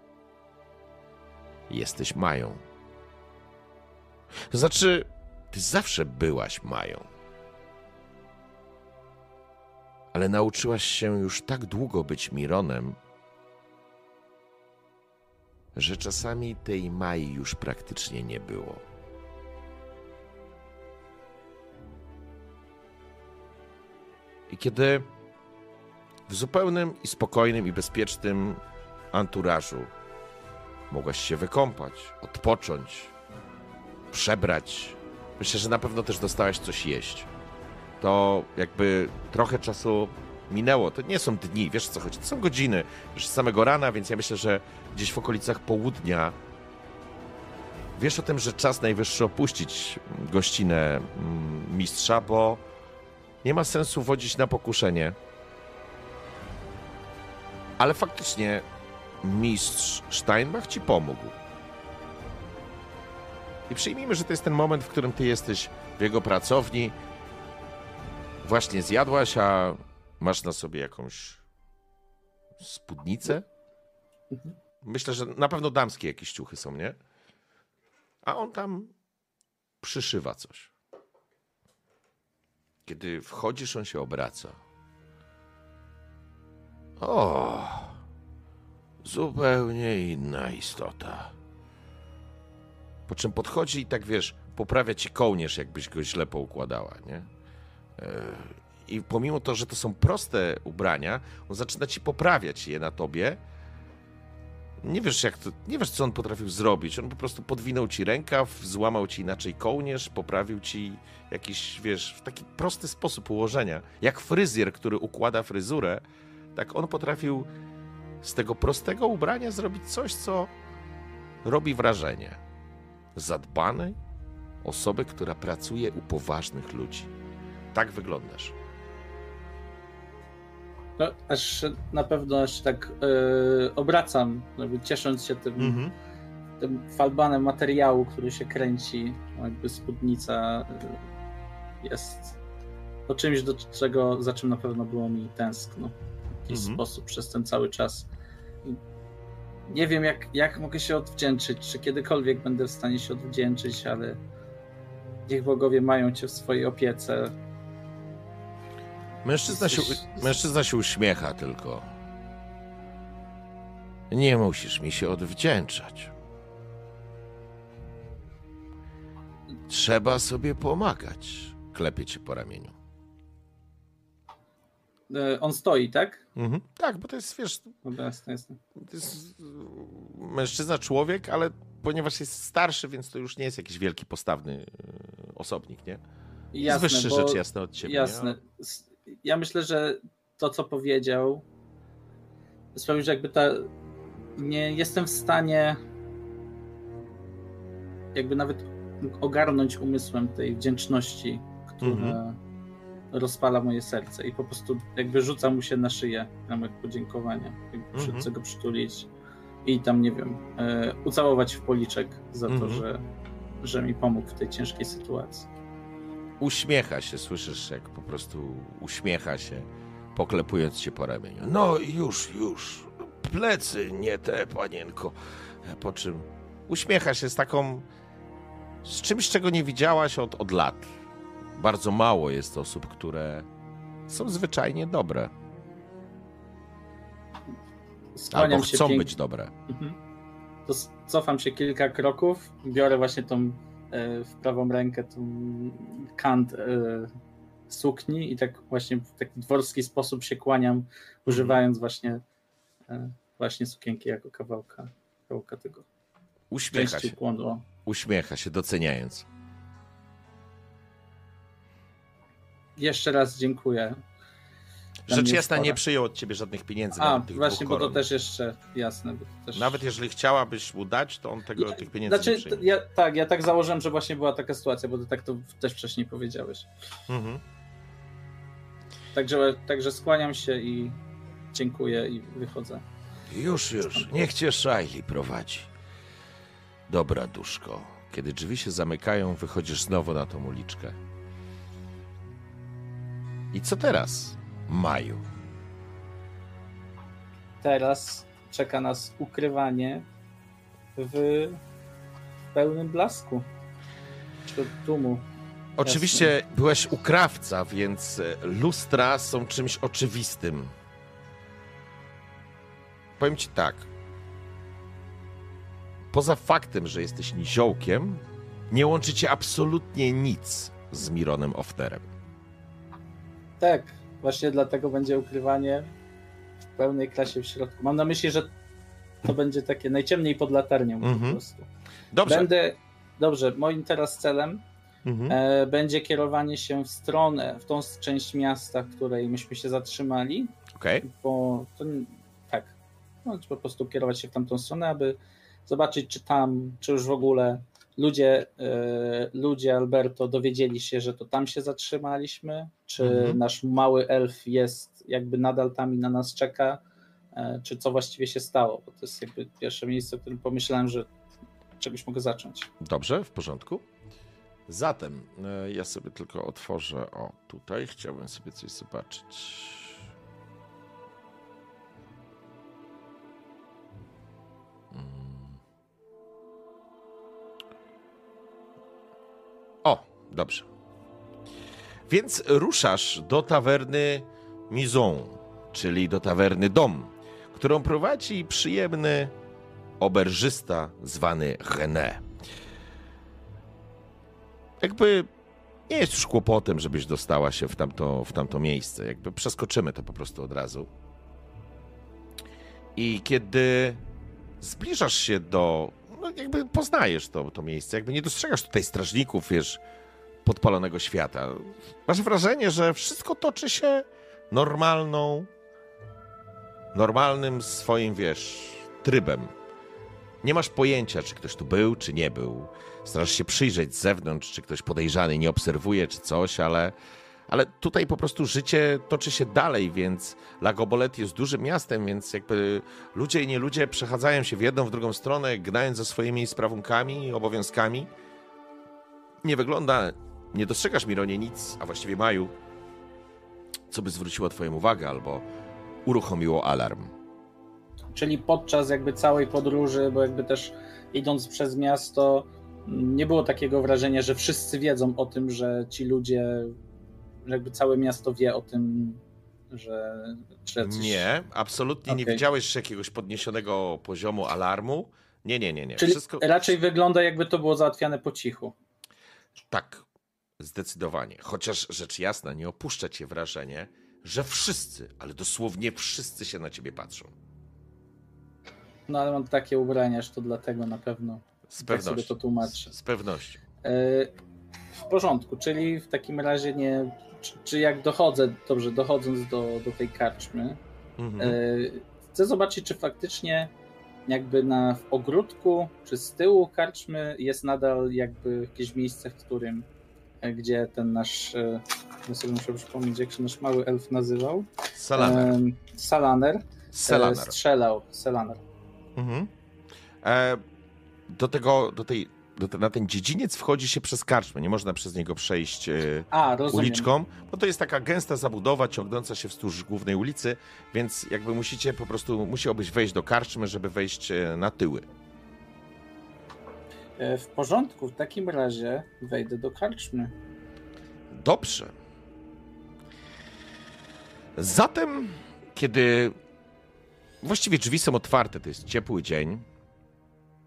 jesteś Mają. To znaczy, ty zawsze byłaś Mają ale nauczyłaś się już tak długo być Mironem, że czasami tej Mai już praktycznie nie było. I kiedy w zupełnym i spokojnym i bezpiecznym anturażu mogłaś się wykąpać, odpocząć, przebrać. Myślę, że na pewno też dostałaś coś jeść. To jakby trochę czasu minęło. To nie są dni, wiesz co chodzi, to są godziny. Już z samego rana, więc ja myślę, że gdzieś w okolicach południa wiesz o tym, że czas najwyższy opuścić gościnę mm, mistrza, bo nie ma sensu wodzić na pokuszenie. Ale faktycznie mistrz Steinbach ci pomógł. I przyjmijmy, że to jest ten moment, w którym ty jesteś w jego pracowni. Właśnie zjadłaś, a masz na sobie jakąś spódnicę? Myślę, że na pewno damskie jakieś ciuchy są, nie? A on tam przyszywa coś. Kiedy wchodzisz, on się obraca. O, zupełnie inna istota. Po czym podchodzi i tak wiesz, poprawia ci kołnierz, jakbyś go źle poukładała, nie? I pomimo to, że to są proste ubrania, on zaczyna ci poprawiać je na tobie. Nie wiesz, jak to, nie wiesz, co on potrafił zrobić. On po prostu podwinął ci rękaw, złamał ci inaczej kołnierz, poprawił ci jakiś, wiesz, w taki prosty sposób ułożenia. Jak fryzjer, który układa fryzurę, tak on potrafił z tego prostego ubrania zrobić coś, co robi wrażenie. Zadbanej osoby, która pracuje u poważnych ludzi. Tak wyglądasz. No, aż na pewno aż tak yy, obracam, jakby ciesząc się tym, Mhm. tym falbanem materiału, który się kręci. Jakby spódnica y, jest to czymś, do czego, za czym na pewno było mi tęskno w jakiś Mhm. sposób przez ten cały czas. Nie wiem, jak, jak mogę się odwdzięczyć, czy kiedykolwiek będę w stanie się odwdzięczyć, ale niech bogowie mają cię w swojej opiece. Mężczyzna się, mężczyzna się uśmiecha tylko. Nie musisz mi się odwdzięczać. Trzeba sobie pomagać. Klepie cię po ramieniu. Y, On stoi, tak? Mhm. Tak, bo to jest, wiesz, Dobra, jasne, jasne. to jest mężczyzna, człowiek, ale ponieważ jest starszy, więc to już nie jest jakiś wielki, postawny y, osobnik, nie? Jest Jasne, wyższy bo- rzecz jasne od ciebie. Jasne. S- Ja myślę, że to, co powiedział, sprawił, że jakby ta. Nie jestem w stanie jakby nawet ogarnąć umysłem tej wdzięczności, która Mhm. rozpala moje serce i po prostu jakby rzuca mu się na szyję w ramach podziękowania. Jakby Mhm. Chcę go przytulić i tam, nie wiem, e, ucałować w policzek za to, Mhm. że, że mi pomógł w tej ciężkiej sytuacji. Uśmiecha się, słyszysz, jak po prostu uśmiecha się, poklepując cię po ramieniu. No już, już. Plecy, nie te, panienko. Po czym uśmiecha się z taką. z czymś, czego nie widziałaś od, od lat. Bardzo mało jest osób, które są zwyczajnie dobre. Skłaniam Albo się chcą pięk- być dobre. Mhm. To cofam się kilka kroków, biorę właśnie tą w prawą rękę kant e, sukni i tak właśnie w taki dworski sposób się kłaniam, używając właśnie e, właśnie sukienki jako kawałka, kawałka tego Uśmiecha się, ukłonu. uśmiecha się, doceniając. Jeszcze raz dziękuję. Rzecz jasna, spora. nie przyjął od ciebie żadnych pieniędzy. A, nawet tych właśnie, dwóch bo to też jeszcze jasne. Bo to też... Nawet jeżeli chciałabyś mu dać, to on tego, Ja- tych pieniędzy Znaczy, nie przyjmie. ja, tak, ja tak założyłem, że właśnie była taka sytuacja, bo ty tak to też wcześniej powiedziałeś. Mhm. Także, także skłaniam się i dziękuję i wychodzę. Już, już. Niech cię Shiley prowadzi. Dobra, duszko. Kiedy drzwi się zamykają, wychodzisz znowu na tą uliczkę. I co teraz, Maju? Teraz czeka nas ukrywanie w pełnym blasku. Wśród tłumu. Oczywiście byłeś u krawca, więc e, lustra są czymś oczywistym. Powiem ci tak. Poza faktem, że jesteś niziołkiem, nie łączy cię absolutnie nic z Mironem Ofterem. Tak, właśnie dlatego będzie ukrywanie w pełnej klasie w środku. Mam na myśli, że to będzie takie najciemniej pod latarnią po Mhm. prostu. Dobrze. Będę, dobrze, moim teraz celem Mhm. e, będzie kierowanie się w stronę, w tą część miasta, w której myśmy się zatrzymali, Okej. bo to tak, no, po prostu kierować się w tamtą stronę, aby zobaczyć, czy tam, czy już w ogóle ludzie, e, ludzie Alberto dowiedzieli się, że to tam się zatrzymaliśmy, czy Mhm. nasz mały elf jest jakby nadal tam i na nas czeka, e, czy co właściwie się stało, bo to jest jakby pierwsze miejsce, o którym pomyślałem, że czegoś mogę zacząć. Dobrze, w porządku. Zatem e, ja sobie tylko otworzę. O, tutaj chciałbym sobie coś zobaczyć. Dobrze. Więc ruszasz do tawerny Mizon, czyli do tawerny Dom, którą prowadzi przyjemny oberżysta zwany René. Jakby nie jest już kłopotem, żebyś dostała się w tamto, w tamto miejsce. Jakby przeskoczymy to po prostu od razu. I kiedy zbliżasz się do. No jakby poznajesz to, to miejsce, jakby nie dostrzegasz tutaj strażników, wiesz, podpalonego świata. Masz wrażenie, że wszystko toczy się normalną, normalnym swoim, wiesz, trybem. Nie masz pojęcia, czy ktoś tu był, czy nie był. Starasz się przyjrzeć z zewnątrz, czy ktoś podejrzany nie obserwuje, czy coś, ale, ale tutaj po prostu życie toczy się dalej, więc Lagobolet jest dużym miastem, więc jakby ludzie i nie ludzie przechadzają się w jedną, w drugą stronę, gnając za swoimi sprawunkami, obowiązkami. Nie wygląda, nie dostrzegasz, Mironie, nic, a właściwie Maju, co by zwróciło twoją uwagę albo uruchomiło alarm. Czyli podczas jakby całej podróży, bo jakby też idąc przez miasto, nie było takiego wrażenia, że wszyscy wiedzą o tym, że ci ludzie, że jakby całe miasto wie o tym, że, że coś... Nie, absolutnie nie Okej. widziałeś jakiegoś podniesionego poziomu alarmu. Nie, nie, nie, nie. Czyli Wszystko raczej wygląda jakby to było załatwiane po cichu. tak, zdecydowanie. Chociaż rzecz jasna, nie opuszcza cię wrażenie, że wszyscy, ale dosłownie wszyscy się na ciebie patrzą. No ale mam takie ubrania, że to dlatego na pewno Z tak sobie pewnością. to tłumaczę. Z, z pewnością. E, W porządku, czyli w takim razie nie. Czy, czy jak dochodzę, dobrze, dochodząc do, do tej karczmy, Mhm. e, chcę zobaczyć, czy faktycznie jakby na w ogródku, czy z tyłu karczmy jest nadal jakby jakieś miejsce, w którym, gdzie ten nasz, e, ja sobie muszę przypomnieć, jak się nasz mały elf nazywał, Selaner. Em, Salaner, e, Selaner. strzelał, Selaner. Mhm. E, do tego, do tej, do te, na ten dziedziniec wchodzi się przez karczmę. Nie można przez niego przejść e, A, uliczką, bo to jest taka gęsta zabudowa ciągnąca się wzdłuż głównej ulicy, więc jakby musicie po prostu, musiałbyś wejść do karczmy, żeby wejść na tyły. E, W porządku, w takim razie wejdę do karczmy. Dobrze. Zatem, kiedy właściwie drzwi są otwarte, to jest ciepły dzień,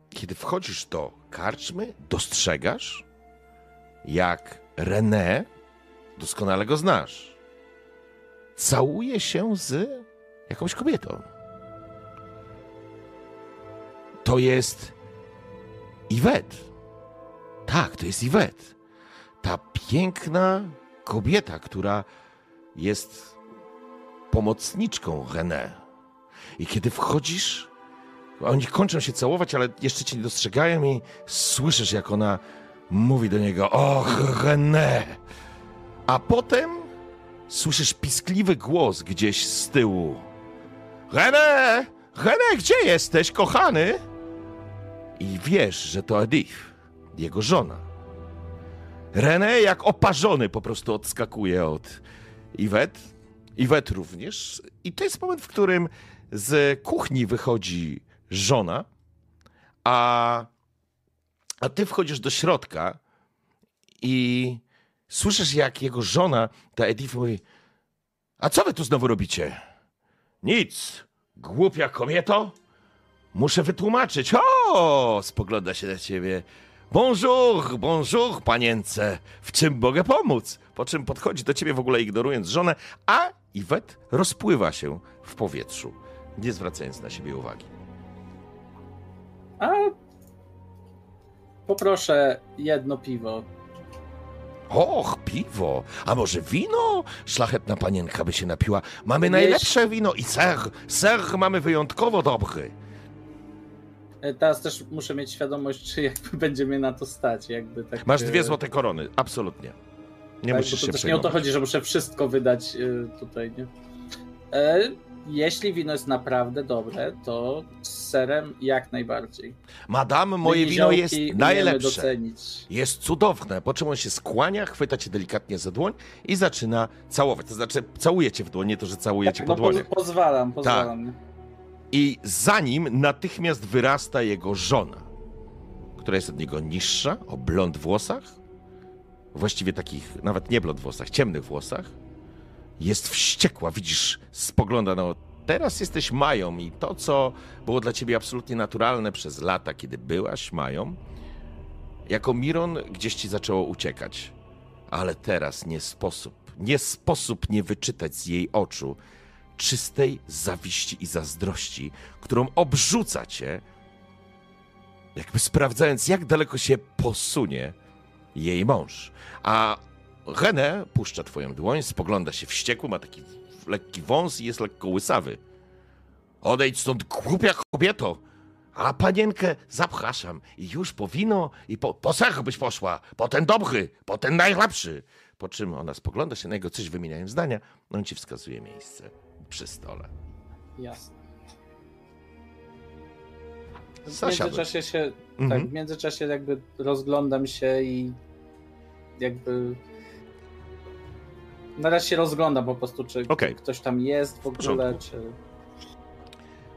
kiedy wchodzisz do karczmy, dostrzegasz, jak René, doskonale go znasz, całuje się z jakąś kobietą. To jest Iwet. Tak, to jest Iwet ta piękna kobieta, która jest pomocniczką René. I kiedy wchodzisz, oni kończą się całować, ale jeszcze cię nie dostrzegają i słyszysz, jak ona mówi do niego: Och, René! A potem słyszysz piskliwy głos gdzieś z tyłu: René! René, gdzie jesteś, kochany? I wiesz, że to Edith, jego żona. René jak oparzony po prostu odskakuje od Iwet. Iwet również. I to jest moment, w którym z kuchni wychodzi żona, a, a ty wchodzisz do środka i słyszysz, jak jego żona, ta Edith, mówi: A co wy tu znowu robicie? Nic, głupia kobieto. Muszę wytłumaczyć. O, spogląda się na ciebie. Bonjour, bonjour, panience. W czym mogę pomóc? Po czym podchodzi do ciebie w ogóle ignorując żonę, a Iwet rozpływa się w powietrzu, nie zwracając na siebie uwagi. A poproszę jedno piwo. Och, piwo! A może wino? Szlachetna panienka by się napiła. Mamy najlepsze wino i ser. Ser mamy wyjątkowo dobry. E, Teraz też muszę mieć świadomość, czy jakby *laughs* będzie mnie na to stać. Jakby tak, Masz e, dwie złote korony, absolutnie. Nie tak, musisz bo się to też nie o to przejmować. chodzi, że muszę wszystko wydać e, tutaj, nie? E, jeśli wino jest naprawdę dobre, to z serem jak najbardziej. Madame, moje wino jest najlepsze. docenić. Jest cudowne, po czym on się skłania, chwyta cię delikatnie za dłoń i zaczyna całować. To znaczy, całuje cię w dłoń, nie to, że całuje cię Tak, po no, dłoniach. pozwalam, pozwalam. I za nim natychmiast wyrasta jego żona, która jest od niego niższa, o blond włosach, właściwie takich, nawet nie blond włosach, ciemnych włosach. Jest wściekła, widzisz, spogląda na... Teraz jesteś Mają i to, co było dla ciebie absolutnie naturalne przez lata, kiedy byłaś Mają, jako Miron gdzieś ci zaczęło uciekać. Ale teraz nie sposób, nie sposób nie wyczytać z jej oczu czystej zawiści i zazdrości, którą obrzuca cię, jakby sprawdzając, jak daleko się posunie jej mąż. A René puszcza twoją dłoń, spogląda się wściekły, ma taki lekki wąs i jest lekko łysawy. Odejdź stąd, głupia kobieto! A panienkę zapraszam i już po wino i po, po ser byś poszła, po ten dobry, po ten najlepszy. Po czym ona spogląda się na niego, coś wymieniając zdania, on ci wskazuje miejsce przy stole. Jasne. W międzyczasie się, Mhm. tak, w międzyczasie jakby rozglądam się i jakby na razie się rozglądam po prostu, czy Okej. ktoś tam jest w ogóle, porządku. czy...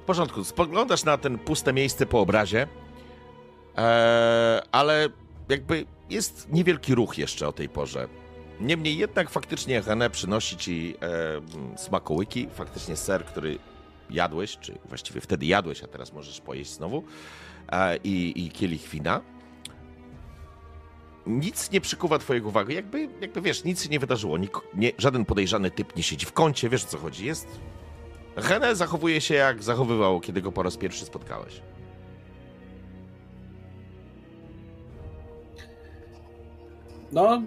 W porządku, spoglądasz na ten puste miejsce po obrazie, e, ale jakby jest niewielki ruch jeszcze o tej porze. Niemniej jednak faktycznie René przynosi ci e, m, smakołyki, faktycznie ser, który jadłeś, czy właściwie wtedy jadłeś, a teraz możesz pojeść znowu, e, i, i kielich wina. Nic nie przykuwa twojej uwagi, jakby, jakby wiesz, nic się nie wydarzyło, Nik, nie, żaden podejrzany typ nie siedzi w kącie, wiesz o co chodzi, jest René zachowuje się jak zachowywał, kiedy go po raz pierwszy spotkałeś. No,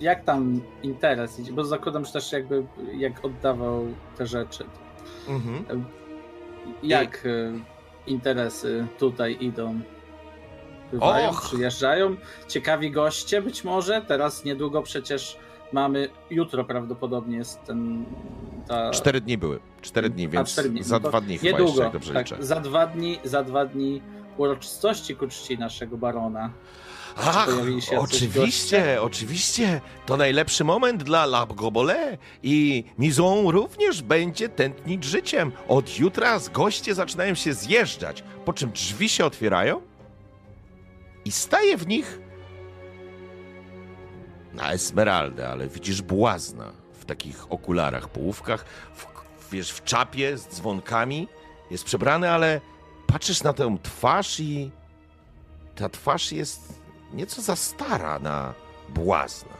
jak tam interes idzie? Bo zakładam, że też jakby jak oddawał te rzeczy. Mhm. Jak y, interesy tutaj idą? Bywają, Och! przyjeżdżają. Ciekawi goście być może. Teraz niedługo przecież mamy, jutro prawdopodobnie jest ten... Ta... Cztery dni były. Cztery dni, A, więc cztery dni. za No dwa dni chyba jeszcze, Niedługo, dobrze tak, liczę. za dwa dni, za dwa dni uroczystości ku czci naszego barona. Ach, oczywiście, oczywiście. To najlepszy moment dla La Gobole i Mizon również będzie tętnić życiem. Od jutra z goście zaczynają się zjeżdżać, po czym drzwi się otwierają i staje w nich na Esmeraldę, ale widzisz błazna w takich okularach, połówkach, w, wiesz, w czapie z dzwonkami. Jest przebrany, ale patrzysz na tę twarz i ta twarz jest nieco za stara na błazna.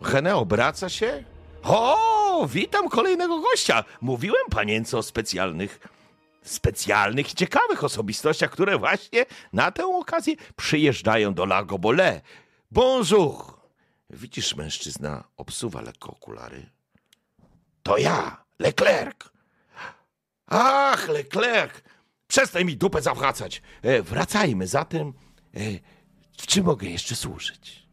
René obraca się. O, witam kolejnego gościa. Mówiłem panience o specjalnych, specjalnych i ciekawych osobistościach, które właśnie na tę okazję przyjeżdżają do La Gobole. Bonjour. Widzisz, mężczyzna obsuwa lekko okulary. To ja, Leclerc. Ach, Leclerc. Przestań mi dupę zawracać. E, wracajmy zatem. E, w czym mogę jeszcze służyć?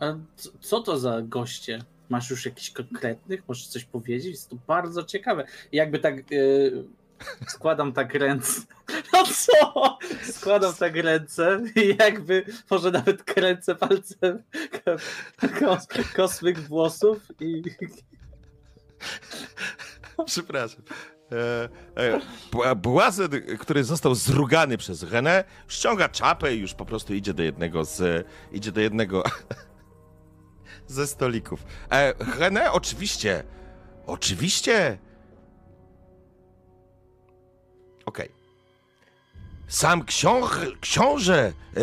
A co, to za goście? Masz już jakiś konkretnych? Możesz coś powiedzieć? Jest to bardzo ciekawe. Jakby tak yy, składam tak ręce. No co? Składam tak ręce i jakby może nawet kręcę palcem kos, kosmyk włosów i Przepraszam. E, e, bła- błazen, który został zrugany przez René, ściąga czapę i już po prostu idzie do jednego z. idzie do jednego *laughs* ze stolików. E, René, oczywiście. Oczywiście. Okej. Sam książ, książę, e,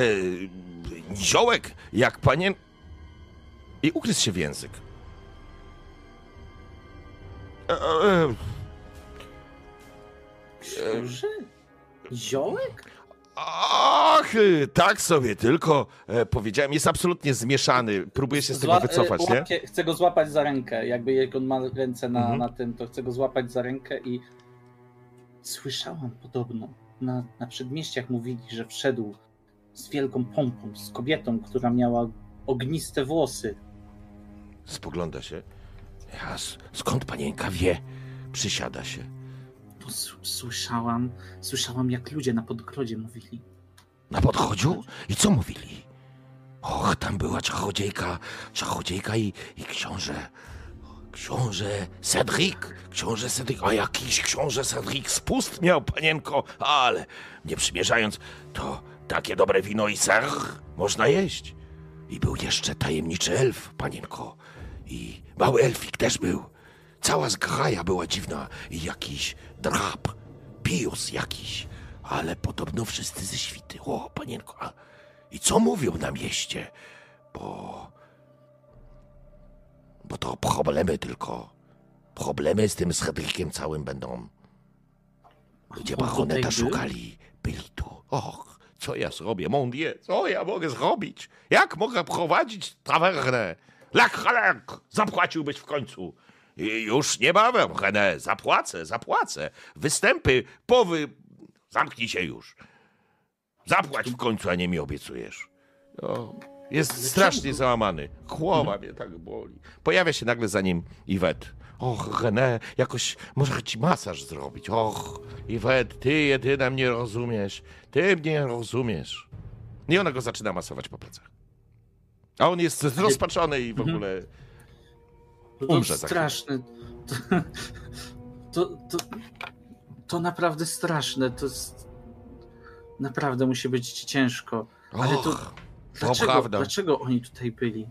niziołek, jak panien. I ugryzł się w język. E, e, Książę? Ziołek? Ach, tak sobie tylko e, powiedziałem. Jest absolutnie zmieszany. Próbuję się z tego Zła- wycofać, e, nie? łapie- Chcę go złapać za rękę. Jakby jak on ma ręce na, Mhm. na tym, to chcę go złapać za rękę i słyszałam podobno. Na, na przedmieściach mówili, że wszedł z wielką pompą, z kobietą, która miała ogniste włosy. Spogląda się. Ja, skąd panienka wie? Przysiada się. Słyszałam, słyszałam jak ludzie na podgrodzie mówili. Na podchodziu? I co mówili? Och, tam była czachodziejka, czachodziejka i, i książę. Książę Cedric, książę Cedric, a jakiś książę Cedric spust miał, panienko, ale nie przymierzając, to takie dobre wino i ser można jeść. I był jeszcze tajemniczy elf, panienko, i mały elfik też był. Cała zgraja była dziwna i jakiś drap, pius jakiś, ale podobno wszyscy ze świty. O, panienko, a i co mówią na mieście? Bo bo to problemy tylko. Problemy z tym Cedriciem całym będą. Ludzie On baroneta szukali. Byli tu. Och, co ja zrobię? Mon Dieu, co ja mogę zrobić? Jak mogę prowadzić tawernę? Lak, lak, zapłaciłbyś w końcu. I już niebawem, René, zapłacę, zapłacę. Występy, powy... Zamknij się już. Zapłać w końcu, a nie mi obiecujesz. O, jest strasznie załamany. Głowa mnie tak boli. Pojawia się nagle za nim Iwet. Och, René, jakoś może ci masaż zrobić. Och, Iwet, ty jedyna mnie rozumiesz. Ty mnie rozumiesz. I ona go zaczyna masować po plecach. A on jest zrozpaczony i w Mhm. ogóle... To, to Umrze za straszne. To, to, to, to naprawdę straszne. To jest, naprawdę musi być ciężko. Ale to Och, dlaczego, prawda. dlaczego oni tutaj byli?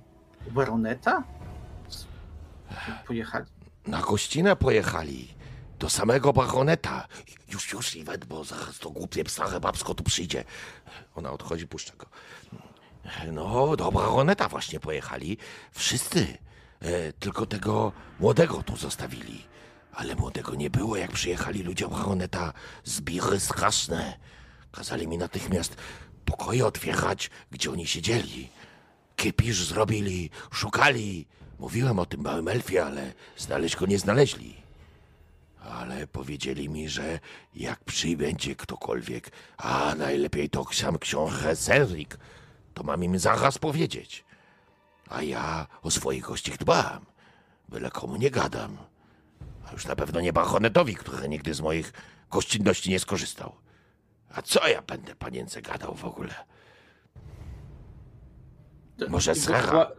U baroneta? Pojechali. Na gościnę pojechali. Do samego baroneta. Już, już, Iwet, bo zaraz to głupie stare babsko tu przyjdzie. Ona odchodzi, puszcza go. No, do baroneta właśnie pojechali. Wszyscy. E, tylko tego młodego tu zostawili. Ale młodego nie było, jak przyjechali ludzie baroneta. Zbiry straszne. Kazali mi natychmiast pokoje otwierać, gdzie oni siedzieli. Kipisz zrobili, szukali. Mówiłem o tym małym elfie, ale znaleźć go nie znaleźli. Ale powiedzieli mi, że jak przybędzie ktokolwiek, a najlepiej to sam książę Cedric, to mam im zaraz powiedzieć. A ja o swoich gościach dbam, byle komu nie gadam. A już na pewno nie baronetowi, który nigdy z moich gościnności nie skorzystał. A co ja będę panience gadał w ogóle? Może Sara?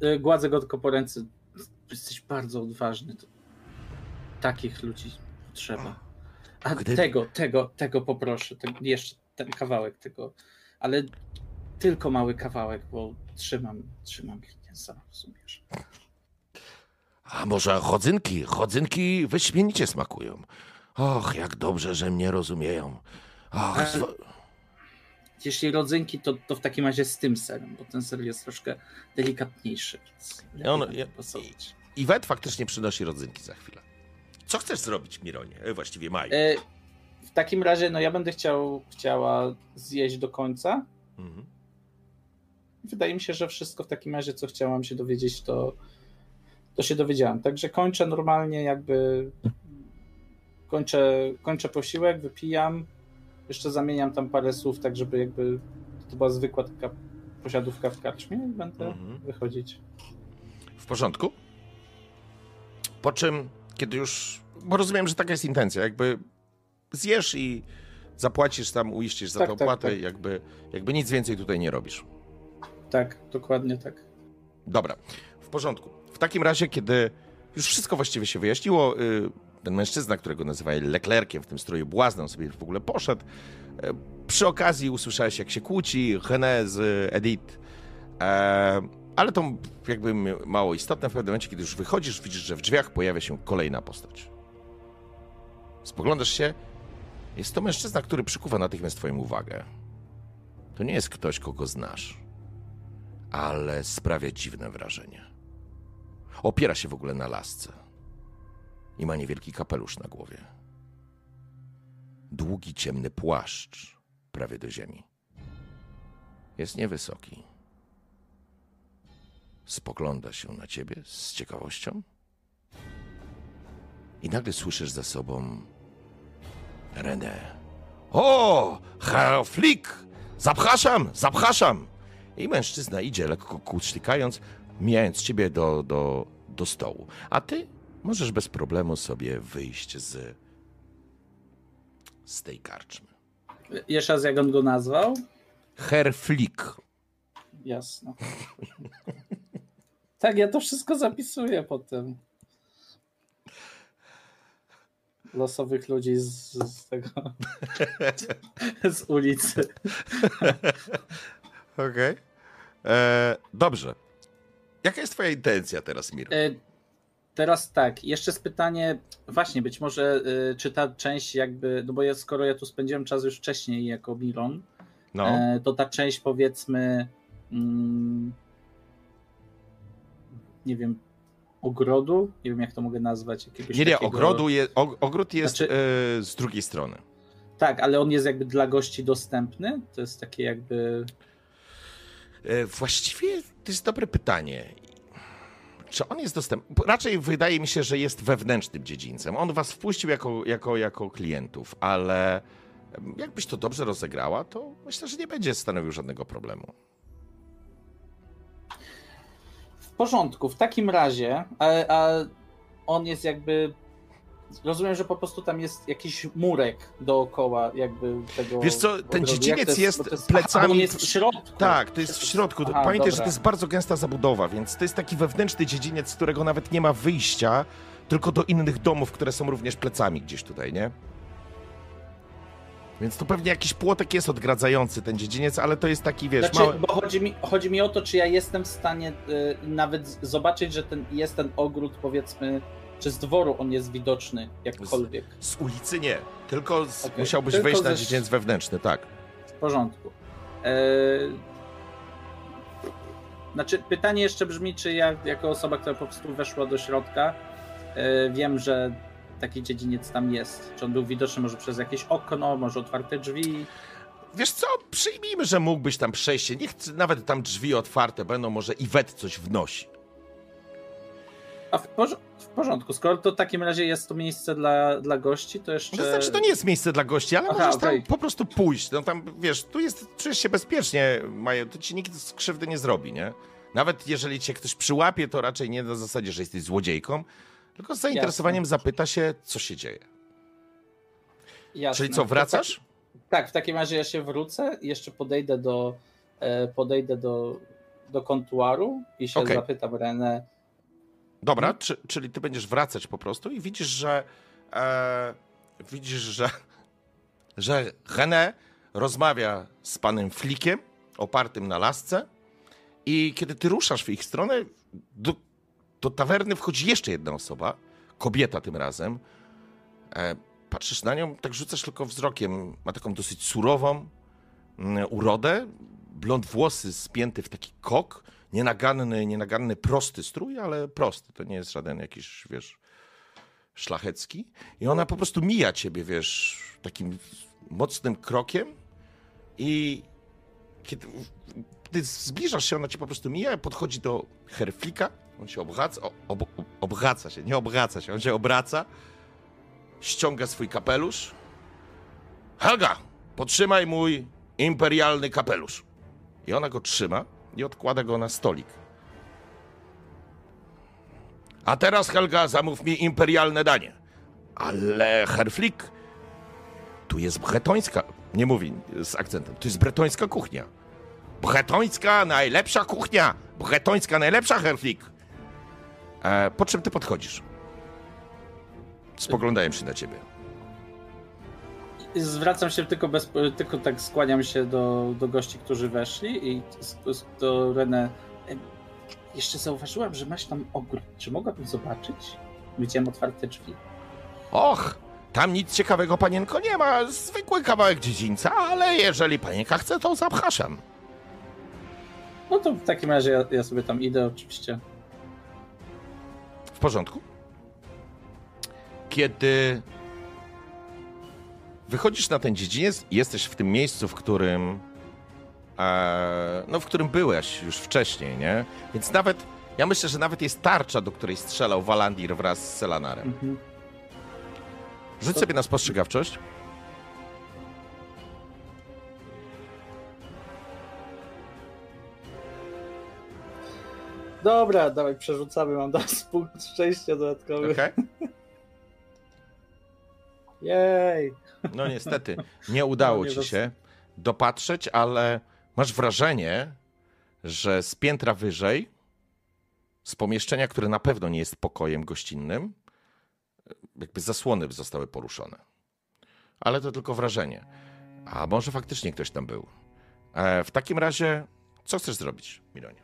e, Gładzę go tylko po ręce. Jesteś bardzo odważny. Takich ludzi potrzeba. A Gdy- tego, tego, tego poproszę. Ten, jeszcze ten kawałek tego. Ale tylko mały kawałek, bo trzymam, trzymam klienta, rozumiesz. A może rodzynki? Rodzynki wyśmienicie smakują. Och, jak dobrze, że mnie rozumieją. Och, Jeśli rodzynki, to, to w takim razie z tym serem, bo ten ser jest troszkę delikatniejszy. Więc On- ja- pasować. Iwet faktycznie przynosi rodzynki za chwilę. Co chcesz zrobić, Mironie? E, Właściwie Maj. E, w takim razie, no ja będę chciał, chciała zjeść do końca. Mhm. Wydaje mi się, że wszystko w takim razie, co chciałam się dowiedzieć, to, to się dowiedziałam. Także kończę normalnie, jakby kończę, kończę posiłek, wypijam, jeszcze zamieniam tam parę słów, tak żeby jakby to była zwykła taka posiadówka w karczmie i będę Mhm. wychodzić. W porządku? Po czym, kiedy już. Bo rozumiem, że taka jest intencja, jakby zjesz i zapłacisz tam, uiścisz za Tak, tę tak, opłatę, tak. Jakby, jakby nic więcej tutaj nie robisz. Tak, dokładnie tak. Dobra, w porządku. W takim razie, kiedy już wszystko właściwie się wyjaśniło, y, ten mężczyzna, którego nazywali Leclerciem w tym stroju błaznem, sobie w ogóle poszedł. E, Przy okazji usłyszałeś, jak się kłóci René z Edith. E, ale to jakby mało istotne. W pewnym momencie, kiedy już wychodzisz, widzisz, że w drzwiach pojawia się kolejna postać. Spoglądasz się, jest to mężczyzna, który przykuwa natychmiast twoją uwagę. To nie jest ktoś, kogo znasz ale sprawia dziwne wrażenie. Opiera się w ogóle na lasce. i ma niewielki kapelusz na głowie. Długi, ciemny płaszcz, prawie do ziemi. Jest niewysoki. Spogląda się na ciebie z ciekawością i nagle słyszysz za sobą René. O, Herr Flick! Zapraszam, zapraszam! I mężczyzna idzie lekko kusztykając, mijając ciebie do, do, do stołu. A ty możesz bez problemu sobie wyjść z, z tej karczmy. Jeszcze raz, jak on go nazwał? Herr Flick. Jasno. tak, ja to wszystko zapisuję potem. Losowych ludzi z, z tego. *laughs* z ulicy. Okej. E, Dobrze. Jaka jest twoja intencja teraz, Mir? E, Teraz tak, jeszcze jest pytanie, właśnie być może y, czy ta część jakby, no bo ja, skoro ja tu spędziłem czas już wcześniej jako Milon, No. e, to ta część powiedzmy mm, nie wiem, ogrodu, nie wiem jak to mogę nazwać. Jakiegoś Nie, nie, takiego- ogrodu je, og- ogród jest Znaczy- e, z drugiej strony. Tak, ale on jest jakby dla gości dostępny, to jest takie jakby, E, Właściwie to jest dobre pytanie. Czy on jest dostępny? Raczej wydaje mi się, że jest wewnętrznym dziedzińcem. On was wpuścił jako, jako, jako klientów, ale jakbyś to dobrze rozegrała, to myślę, że nie będzie stanowił żadnego problemu. w porządku, w takim razie, a, a on jest jakby, rozumiem, że po prostu tam jest jakiś murek dookoła jakby tego Wiesz co, ten dziedziniec jest to plecami- Aha, jest w środku. Tak, to jest w środku. Aha, Pamiętaj, że dobra. to jest bardzo gęsta zabudowa, więc to jest taki wewnętrzny dziedziniec, z którego nawet nie ma wyjścia, tylko do innych domów, które są również plecami gdzieś tutaj, nie? Więc to pewnie jakiś płotek jest odgradzający ten dziedziniec, ale to jest taki, wiesz, Znaczy, mały... bo chodzi mi, chodzi mi o to, czy ja jestem w stanie y, nawet zobaczyć, że ten, jest ten ogród, powiedzmy, czy z dworu on jest widoczny jakkolwiek. Z ulicy nie, tylko z... Okej, musiałbyś tylko wejść na dziedziniec wewnętrzny, tak. W porządku. E... Znaczy, pytanie jeszcze brzmi, czy ja, jako osoba, która po prostu weszła do środka, e, wiem, że taki dziedziniec tam jest. Czy on był widoczny może przez jakieś okno, może otwarte drzwi. Wiesz co, przyjmijmy, że mógłbyś tam przejść, niech nawet tam drzwi otwarte będą, może Iwet coś wnosi. A w, porz- w porządku, skoro to w takim razie jest to miejsce dla, dla gości, to jeszcze... To znaczy, to nie jest miejsce dla gości, ale Aha, możesz okej. tam po prostu pójść. No tam, wiesz, tu jest, czujesz się bezpiecznie, Maja, to ci nikt z krzywdy nie zrobi, nie? Nawet jeżeli cię ktoś przyłapie, to raczej nie na zasadzie, że jesteś złodziejką, tylko z zainteresowaniem zapyta się, co się dzieje. Jasne. Czyli co, wracasz? Tak, tak, w takim razie ja się wrócę i jeszcze podejdę do e, podejdę do, do kontuaru i się Okej. zapytam Renę. Dobra, Mhm. czy, czyli ty będziesz wracać po prostu i widzisz, że e, widzisz, że że René rozmawia z panem Flikiem, opartym na lasce i kiedy ty ruszasz w ich stronę, do, do tawerny wchodzi jeszcze jedna osoba, kobieta tym razem. E, patrzysz na nią, tak rzucasz tylko wzrokiem, ma taką dosyć surową mm, urodę, blond włosy spięty w taki kok, nienaganny, nienaganny prosty strój, ale prosty, to nie jest żaden jakiś, wiesz, szlachecki. I ona po prostu mija ciebie, wiesz, takim mocnym krokiem i kiedy, zbliżasz się, ona ci po prostu mija, podchodzi do Herflika, on się obraca, ob, się, nie obraca się, on się obraca, ściąga swój kapelusz. Helga, potrzymaj mój imperialny kapelusz. I ona go trzyma i odkłada go na stolik. A teraz, Helga, zamów mi imperialne danie. Ale, Herflik, tu jest bretońska, nie mówi z akcentem, tu jest bretońska kuchnia. Bretońska najlepsza kuchnia! Bretońska najlepsza, Herflik! E, po czym ty podchodzisz? Spoglądają się na ciebie. Zwracam się tylko bez, tylko tak skłaniam się do, do gości, którzy weszli i do Renę. E, Jeszcze zauważyłam, że masz tam ogród. Czy mogłabym zobaczyć? Widziałem otwarte drzwi. Och, tam nic ciekawego, panienko, nie ma. Zwykły kawałek dziedzińca, ale jeżeli panienka chce, to zapraszam. No to w takim razie ja, ja sobie tam idę oczywiście. W porządku. kiedy wychodzisz na ten dziedziniec i jesteś w tym miejscu, w którym e, no, w którym byłeś już wcześniej, nie? Więc nawet, ja myślę, że nawet jest tarcza, do której strzelał Walandir wraz z Selanarem. Mhm. Rzuć sobie na spostrzegawczość. Dobra, dawaj, przerzucamy, mam teraz *laughs* punkt szczęścia dodatkowy. Okej? Jej! No niestety, nie udało No, nie ci się dopatrzeć, ale masz wrażenie, że z piętra wyżej, z pomieszczenia, które na pewno nie jest pokojem gościnnym, jakby zasłony zostały poruszone. Ale to tylko wrażenie. A może faktycznie ktoś tam był. E, w takim razie, co chcesz zrobić, Mironie?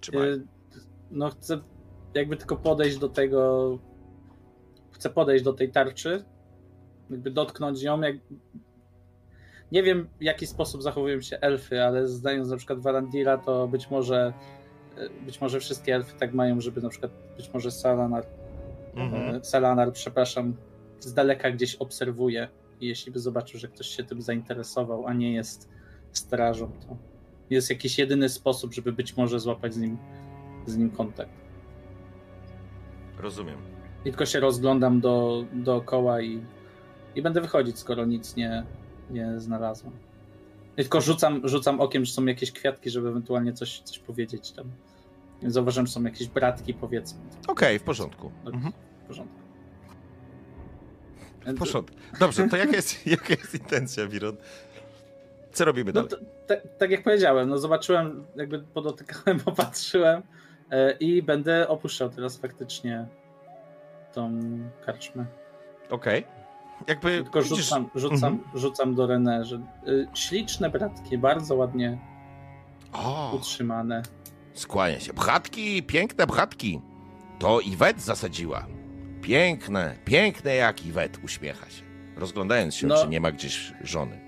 Trzymaj. Y, No chcę jakby tylko podejść do tego. Chcę podejść do tej tarczy, jakby dotknąć ją. Jak... Nie wiem, w jaki sposób zachowują się elfy, ale zdając na przykład Valandira, to być może y, być może wszystkie elfy tak mają, żeby na przykład być może Salanar, Mhm. e, Salanar, przepraszam, z daleka gdzieś obserwuje i jeśli by zobaczył, że ktoś się tym zainteresował, a nie jest strażą, to jest jakiś jedyny sposób, żeby być może złapać z nim, z nim kontakt. Rozumiem. I tylko się rozglądam do, dookoła i, i będę wychodzić, skoro nic nie, nie znalazłem. I tylko rzucam, rzucam okiem, że są jakieś kwiatki, żeby ewentualnie coś, coś powiedzieć tam. Zauważyłem, że są jakieś bratki, powiedzmy. Okej, w porządku. No, Mhm. W porządku. W porządku. Dobrze, to jaka jest, *laughs* jaka jest intencja, Miron? Co robimy No dalej? to, tak, tak jak powiedziałem, no zobaczyłem, jakby podotykałem, *laughs* popatrzyłem e, i będę opuszczał teraz faktycznie tą karczmę. Okej. Jakby Tylko widzisz- rzucam, rzucam, Mhm. rzucam do René, że y, śliczne bratki, bardzo ładnie O, utrzymane. skłania się. Bchatki, piękne bchatki. To Iwet zasadziła. Piękne, piękne jak Iwet, uśmiecha się. Rozglądając się, No. czy nie ma gdzieś żony.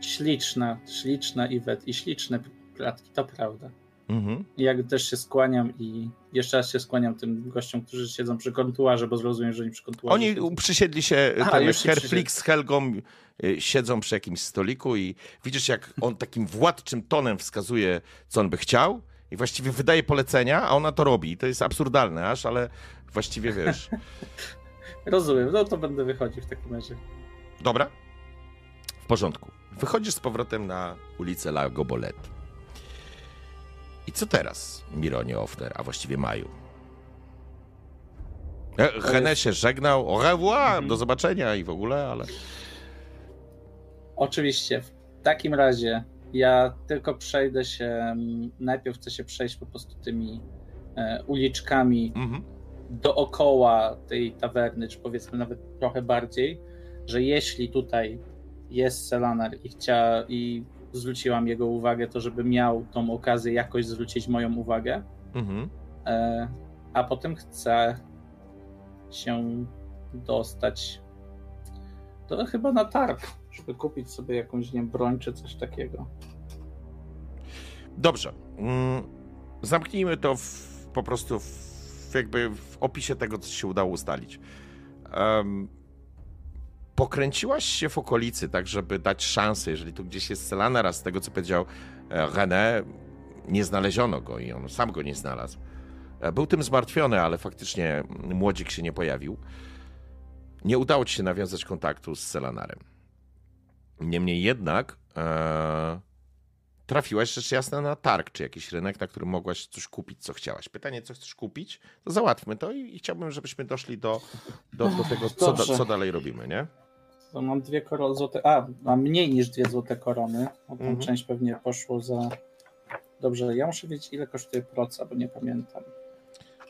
Śliczna, śliczna Iwet i śliczne bratki, to prawda. Mhm. Jak też się skłaniam i jeszcze raz się skłaniam tym gościom, którzy siedzą przy kontuarze, bo zrozumiem, że oni przy kontuarze Oni siedzą. przysiedli się, Aha, ten Herflix z Helgą y, siedzą przy jakimś stoliku i widzisz, jak on takim władczym tonem wskazuje, co on by chciał i właściwie wydaje polecenia, a ona to robi. To jest absurdalne aż, ale właściwie wiesz. *laughs* Rozumiem, no to będę wychodził w takim razie. Dobra? W porządku. Wychodzisz z powrotem na ulicę La Gobolet. I co teraz, Mironie Ofter, a właściwie Maju? E, René się żegnał, au revoir, Mhm. do zobaczenia i w ogóle, ale... Oczywiście, w takim razie ja tylko przejdę się, mm, najpierw chcę się przejść po prostu tymi e, uliczkami Mhm. dookoła tej tawerny, czy powiedzmy nawet trochę bardziej, że jeśli tutaj jest Selanar i chcia, i zwróciłam jego uwagę, to żeby miał tą okazję jakoś zwrócić moją uwagę, Mhm. e, a potem chcę się dostać to chyba na targ, żeby kupić sobie jakąś, nie wiem, broń czy coś takiego. Dobrze. Mm, Zamknijmy to w, po prostu w, jakby w opisie tego, co się udało ustalić. Em, pokręciłaś się w okolicy, tak żeby dać szansę, jeżeli tu gdzieś jest Selanar, a z tego, co powiedział e, René, nie znaleziono go i on sam go nie znalazł. E, Był tym zmartwiony, ale faktycznie młodzik się nie pojawił. Nie udało ci się nawiązać kontaktu z Selanarem. Niemniej jednak e, trafiłaś rzecz jasna na targ, czy jakiś rynek, na którym mogłaś coś kupić, co chciałaś. Pytanie, co chcesz kupić, to załatwmy to i, i chciałbym, żebyśmy doszli do, do, do tego, co, da, co dalej robimy, nie? To mam dwie korony złote. A, mam mniej niż dwie złote korony. Tą Mhm. część pewnie poszło za. Dobrze, ja muszę wiedzieć, ile kosztuje proca, bo nie pamiętam.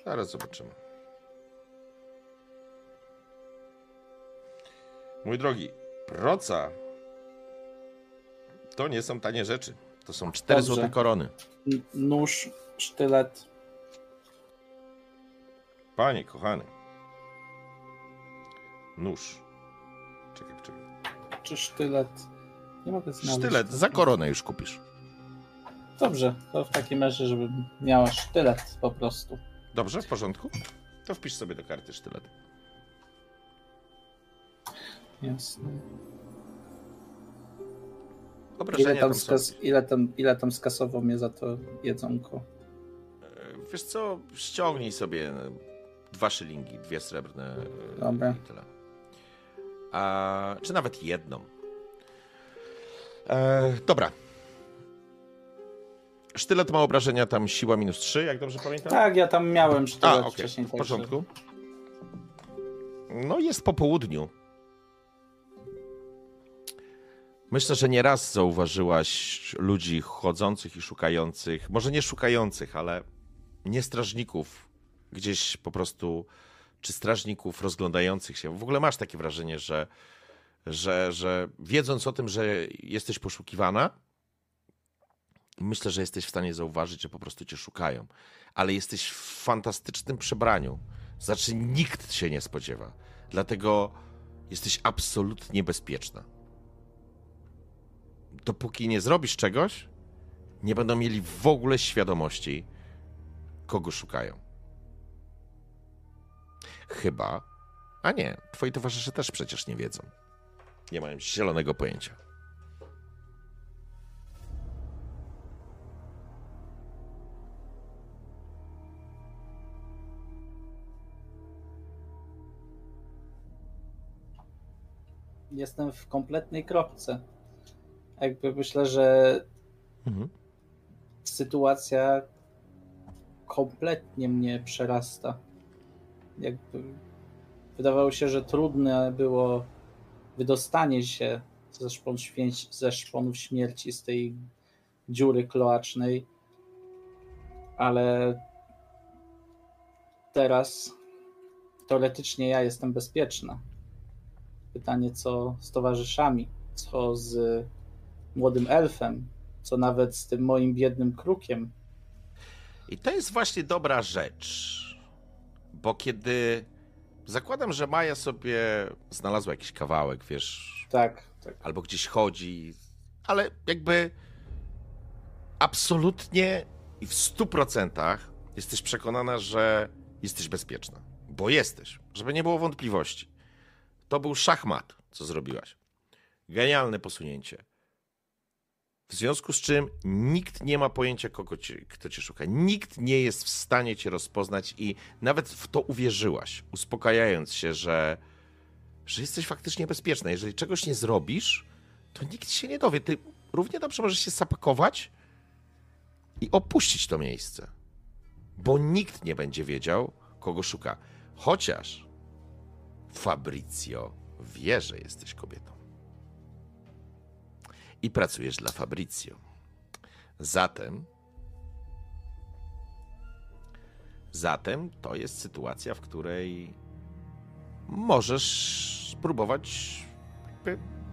Zaraz zobaczymy. Mój drogi, proca to nie są tanie rzeczy. To są cztery Dobrze. złote korony. N- Nóż, sztylet. Panie kochany. Nóż. Czy sztylet? Nie mogę znaleźć. Sztylet, za koronę już kupisz. Dobrze, to w takim razie, żebym miała sztylet po prostu. Dobrze, w porządku? To wpisz sobie do karty sztylet. Jasne. Obrażenia Ile tam, tam skas- ile, tam, ile tam skasował mnie za to jedzonko? E, Wiesz co, ściągnij sobie dwa szylingi, dwie srebrne e, Dobra. i tyle. A, czy nawet jedną. E, dobra. Sztylet ma obrażenia tam siła minus 3, jak dobrze pamiętam? Tak, ja tam miałem A, sztylet okej, wcześniej. w także- porządku. No jest po południu. Myślę, że nieraz zauważyłaś ludzi chodzących i szukających, może nie szukających, ale nie strażników, gdzieś po prostu, czy strażników rozglądających się. W ogóle masz takie wrażenie, że, że, że wiedząc o tym, że jesteś poszukiwana, myślę, że jesteś w stanie zauważyć, że po prostu cię szukają. Ale jesteś w fantastycznym przebraniu. Znaczy, nikt się nie spodziewa. Dlatego jesteś absolutnie bezpieczna. Dopóki nie zrobisz czegoś, nie będą mieli w ogóle świadomości, kogo szukają. Chyba. A nie, twoi towarzysze też przecież nie wiedzą. Nie mają zielonego pojęcia. Jestem w kompletnej kropce. Jakby myślę, że Mhm. sytuacja kompletnie mnie przerasta. Jakby wydawało się, że trudne było wydostanie się ze, szpon ze szponów śmierci, z tej dziury kloacznej, ale teraz teoretycznie ja jestem bezpieczna. Pytanie, co z towarzyszami, co z młodym elfem, co nawet z tym moim biednym krukiem. I to jest właśnie dobra rzecz. Bo kiedy. Zakładam, że Maja sobie znalazła jakiś kawałek, wiesz, Tak, tak. albo gdzieś chodzi, ale jakby absolutnie i w stu procentach jesteś przekonana, że jesteś bezpieczna. Bo jesteś, żeby nie było wątpliwości. To był szachmat, co zrobiłaś. Genialne posunięcie. W związku z czym nikt nie ma pojęcia, kogo cię, kto cię szuka. Nikt nie jest w stanie cię rozpoznać i nawet w to uwierzyłaś, uspokajając się, że, że jesteś faktycznie bezpieczna. Jeżeli czegoś nie zrobisz, to nikt się nie dowie. Ty równie dobrze możesz się zapakować i opuścić to miejsce. Bo nikt nie będzie wiedział, kogo szuka. Chociaż Fabrizio wie, że jesteś kobietą. I pracujesz dla Fabrizio. Zatem. Zatem to jest sytuacja, w której możesz spróbować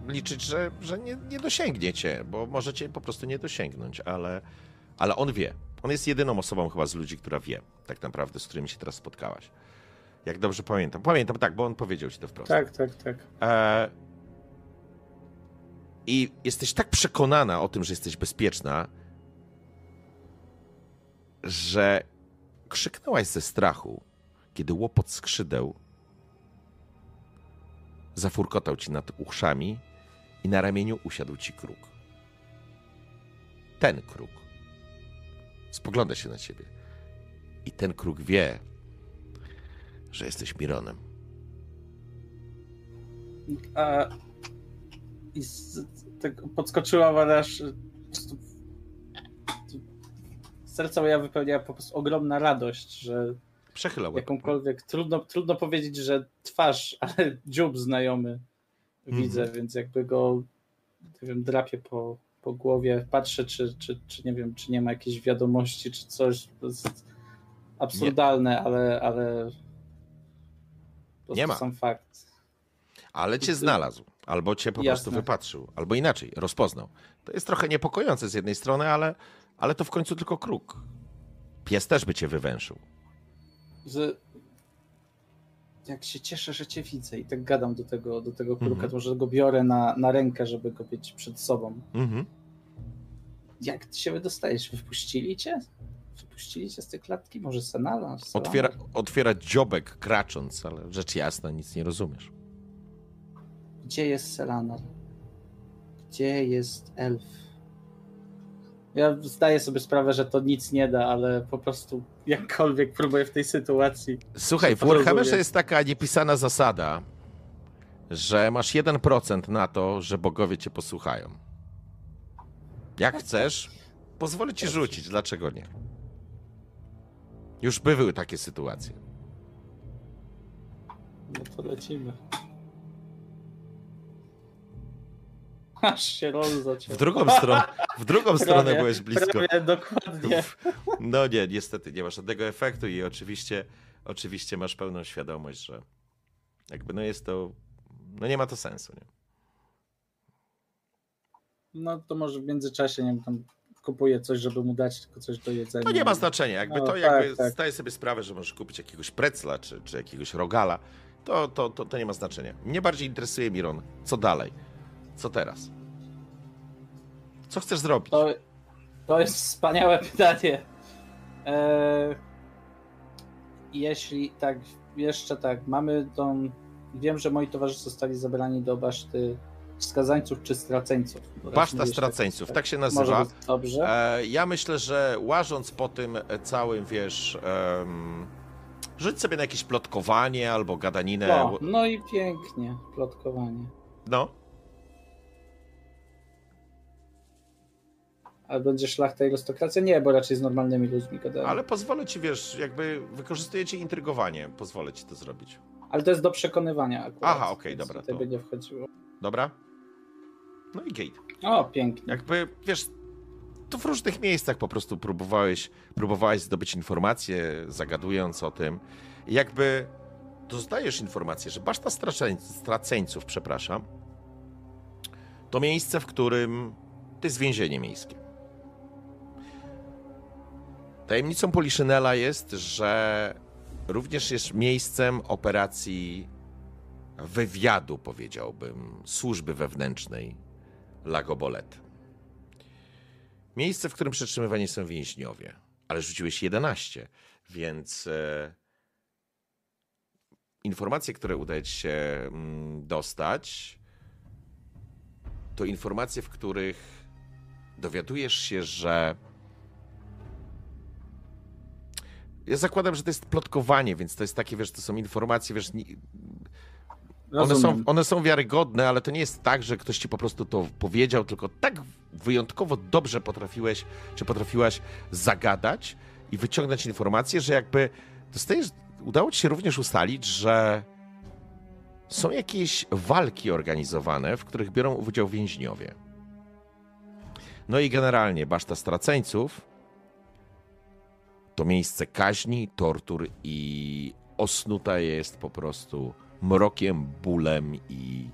liczyć, że, że nie, nie dosięgnie cię, bo może cię po prostu nie dosięgnąć, ale, ale on wie. On jest jedyną osobą chyba z ludzi, która wie, tak naprawdę, z którymi się teraz spotkałaś. Jak dobrze pamiętam. Pamiętam, tak, bo on powiedział ci to wprost. Tak, tak, tak. E... I jesteś tak przekonana o tym, że jesteś bezpieczna, że krzyknęłaś ze strachu, kiedy łopot skrzydeł zafurkotał ci nad uszami i na ramieniu usiadł ci kruk. Ten kruk spogląda się na ciebie. I ten kruk wie, że jesteś Mironem. A, I z, tak podskoczyłam, ale aż po prostu serce moja wypełniała po prostu ogromna radość, że Przechyla łeb. jakąkolwiek, trudno, trudno powiedzieć, że twarz, *laughs* ale dziób znajomy widzę, Mhm. więc jakby go nie wiem, drapię po, po głowie, patrzę, czy, czy, czy nie wiem, czy nie ma jakiejś wiadomości, czy coś. To jest absurdalne, ale, ale prostu Nie ma. sam fakt. Ale cię znalazł, albo cię po Jasne. prostu wypatrzył, albo inaczej, rozpoznał. To jest trochę niepokojące z jednej strony, ale, ale to w końcu tylko kruk. Pies też by cię wywęszył. że jak się cieszę, że cię widzę i tak gadam do tego, do tego kruka, Mhm. to może go biorę na, na rękę, żeby go mieć przed sobą. Mhm. Jak ty się wydostajesz? Wypuścili cię? Wypuścili cię z tej klatki? Może Senala? Otwiera, otwiera dziobek kracząc, ale rzecz jasna, nic nie rozumiesz. Gdzie jest Selanar? Gdzie jest elf? Ja zdaję sobie sprawę, że to nic nie da, ale po prostu jakkolwiek próbuję w tej sytuacji. Słuchaj, w. Warhammerze jest taka niepisana zasada, że masz 1% na to, że bogowie cię posłuchają. Jak chcesz, pozwolę ci rzucić, dlaczego nie? Już były takie sytuacje. No to lecimy. Aż się zaciął. W drugą stronę, w drugą stronę Prawie, byłeś blisko. Prawie, dokładnie. No nie, niestety nie ma żadnego efektu i oczywiście, oczywiście masz pełną świadomość, że jakby no jest to, no nie ma to sensu, nie? No to może w międzyczasie, nie wiem, tam kupuję coś, żeby mu dać tylko coś do jedzenia. To nie ma znaczenia, jakby No, to tak, jakby tak. zdaję sobie sprawę, że możesz kupić jakiegoś precla czy, czy jakiegoś rogala, to, to, to, to nie ma znaczenia. Mnie bardziej interesuje, Miron, co dalej? Co teraz? Co chcesz zrobić? To, to jest wspaniałe *laughs* pytanie. Eee, jeśli tak, jeszcze tak, mamy tą. Wiem, że moi towarzysze zostali zabrani do baszty wskazańców czy straceńców. Baszta straceńców, tak się Może nazywa. być dobrze. E, ja myślę, że łażąc po tym całym, wiesz, em, rzuć sobie na jakieś plotkowanie albo gadaninę. No, no i pięknie, plotkowanie. No, Ale będzie szlachta i arystokracja? Nie, bo raczej z normalnymi ludźmi gadałem. ale pozwolę ci, wiesz, jakby wykorzystujecie intrygowanie, pozwolę ci to zrobić. Ale to jest do przekonywania akurat. Aha, okej, więc dobra, to- by nie wchodziło. Dobra? No i gate. O, pięknie. Jakby, wiesz, tu w różnych miejscach po prostu próbowałeś, próbowałeś zdobyć informacje, zagadując o tym. I jakby dostajesz informację, że baszta straceń- straceńców, przepraszam, to miejsce, w którym to jest więzienie miejskie. Tajemnicą Poliszynela jest, że również jest miejscem operacji wywiadu, powiedziałbym, służby wewnętrznej Lagobolet. Miejsce, w którym przetrzymywani są więźniowie. Ale rzuciłeś 11, więc e, informacje, które udaje ci się mm, dostać, to informacje, w których dowiadujesz się, że. Ja zakładam, że to jest plotkowanie, więc to jest takie, wiesz, to są informacje, wiesz, ni- one są, one są wiarygodne, ale to nie jest tak, że ktoś ci po prostu to powiedział, tylko tak wyjątkowo dobrze potrafiłeś, czy potrafiłaś zagadać i wyciągnąć informacje, że jakby dostajesz, udało ci się również ustalić, że są jakieś walki organizowane, w których biorą udział więźniowie. No i generalnie baszta straceńców to miejsce kaźni, tortur i osnuta jest po prostu mrokiem, bólem i,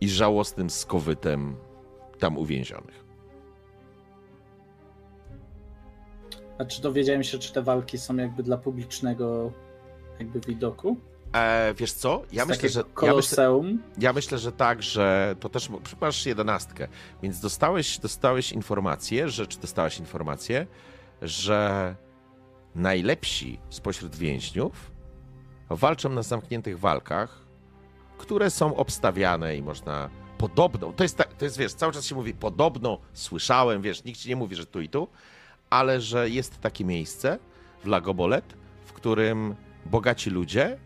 i żałosnym skowytem tam uwięzionych. A czy dowiedziałem się, czy te walki są jakby dla publicznego jakby widoku? E, wiesz co? Ja Z myślę, że, takiego ja, myślę, Koloseum? ja myślę, że tak, że to też masz jedenastkę, więc dostałeś, dostałeś informację, że, czy dostałaś informację, że najlepsi spośród więźniów walczą na zamkniętych walkach, które są obstawiane i można podobno, to jest, tak- to jest, wiesz, cały czas się mówi podobno, słyszałem, wiesz, nikt ci nie mówi, że tu i tu, ale że jest takie miejsce w Lagobolet, w którym bogaci ludzie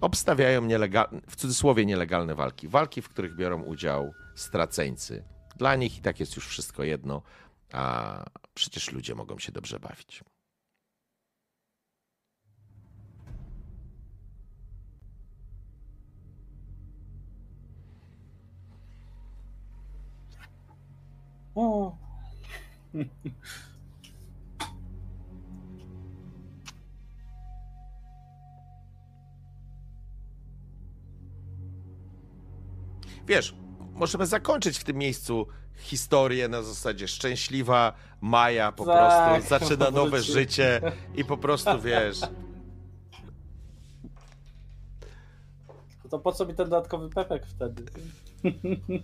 obstawiają w cudzysłowie nielegalne walki. Walki, w których biorą udział straceńcy. Dla nich i tak jest już wszystko jedno, a przecież ludzie mogą się dobrze bawić. O. Wiesz, możemy zakończyć w tym miejscu historię na zasadzie szczęśliwa Maja po Tak, prostu zaczyna *laughs* nowe życie i po prostu wiesz. To po co mi ten dodatkowy pepek wtedy? *laughs*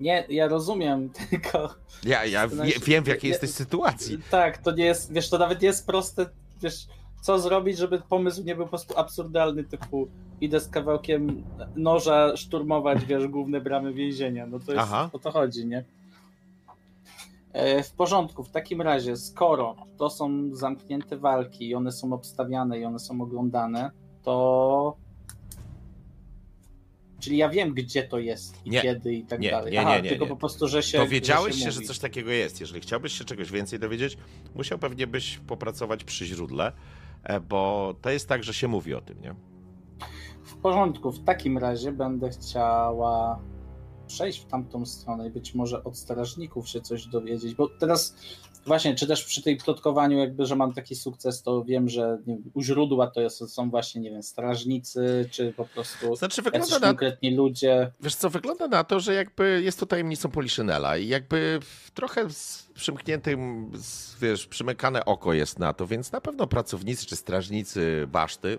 Nie, ja rozumiem, *laughs* tylko Ja, ja wie, wiem, w jakiej jesteś sytuacji. tak, to nie jest, wiesz, to nawet nie jest proste, wiesz, co zrobić, żeby pomysł nie był po prostu absurdalny, typu idę z kawałkiem noża szturmować, wiesz, główne bramy więzienia. No to jest, Aha. o to chodzi, nie? E, W porządku, w takim razie, skoro to są zamknięte walki i one są obstawiane i one są oglądane, to. Czyli ja wiem, gdzie to jest i Nie. kiedy i tak Nie, dalej. nie, Aha, nie, nie, tylko nie. po prostu, że się. Dowiedziałeś się, się, że coś takiego jest. Jeżeli chciałbyś się czegoś więcej dowiedzieć, musiał pewnie byś popracować przy źródle, bo to jest tak, że się mówi o tym, nie? W porządku, w takim razie będę chciała przejść w tamtą stronę i być może od strażników się coś dowiedzieć, bo teraz właśnie, czy też przy tej plotkowaniu jakby, że mam taki sukces, to wiem, że wiem, u źródła to są właśnie, nie wiem, strażnicy, czy po prostu Znaczy wygląda na, konkretni ludzie. wiesz co, wygląda na to, że jakby jest to tajemnicą Poliszynela i jakby trochę z przymkniętym, z, wiesz, przymykane oko jest na to, więc na pewno pracownicy czy strażnicy baszty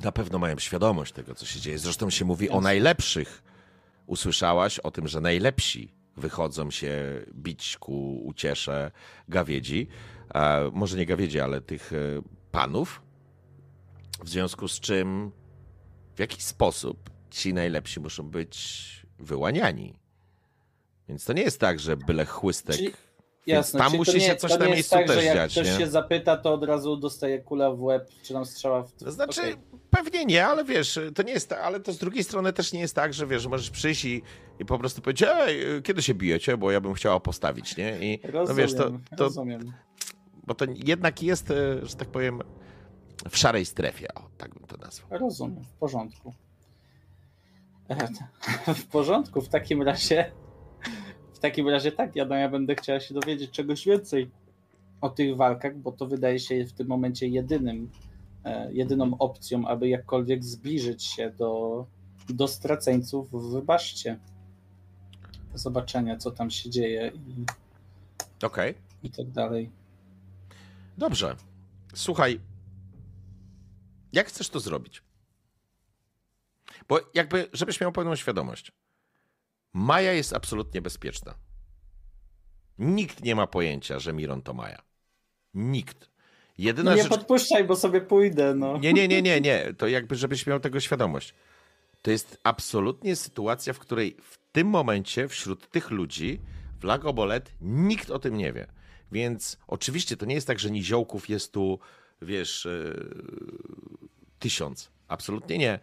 na pewno mają świadomość tego, co się dzieje. Zresztą się mówi o najlepszych. Usłyszałaś o tym, że najlepsi wychodzą się bić ku uciesze gawiedzi. Może nie gawiedzi, ale tych e, panów. W związku z czym w jaki sposób ci najlepsi muszą być wyłaniani. Więc to nie jest tak, że byle chłystek. Czyli- Jasne, tam czyli musi nie, się coś na miejscu tak, też że jak dziać, ktoś nie? się zapyta, to od razu dostaje kula w łeb, czy tam strzała w... To znaczy, Okej. pewnie nie, ale wiesz, to nie jest, ta- ale to z drugiej strony też nie jest tak, że wiesz, że możesz przyjść i, i po prostu powiedzieć, ej, kiedy się bijecie, bo ja bym chciała postawić, nie? I no Rozumiem, wiesz, to, to, rozumiem. bo to jednak jest, e, że tak powiem, w szarej strefie, o, tak bym to nazwał. Rozumiem, w porządku. E, *laughs* W porządku, w takim razie. W takim razie tak, ja, no, ja będę chciała się dowiedzieć czegoś więcej o tych walkach, bo to wydaje się w tym momencie jedynym, e, jedyną opcją, aby jakkolwiek zbliżyć się do, do straceńców w baszcie. Do zobaczenia, co tam się dzieje i, Okej, i tak dalej. dobrze. Słuchaj, jak chcesz to zrobić? Bo jakby, żebyś miał pełną świadomość, Maja jest absolutnie bezpieczna. Nikt nie ma pojęcia, że Miron to Maja. Nikt. Jedyna No nie rzecz... podpuszczaj, bo sobie pójdę, no. Nie, nie, nie, nie, nie. *laughs* To jakby, żebyś miał tego świadomość. To jest absolutnie sytuacja, w której w tym momencie wśród tych ludzi w Lagobolet nikt o tym nie wie. Więc oczywiście to nie jest tak, że niziołków jest tu, wiesz, yy, tysiąc. Absolutnie nie.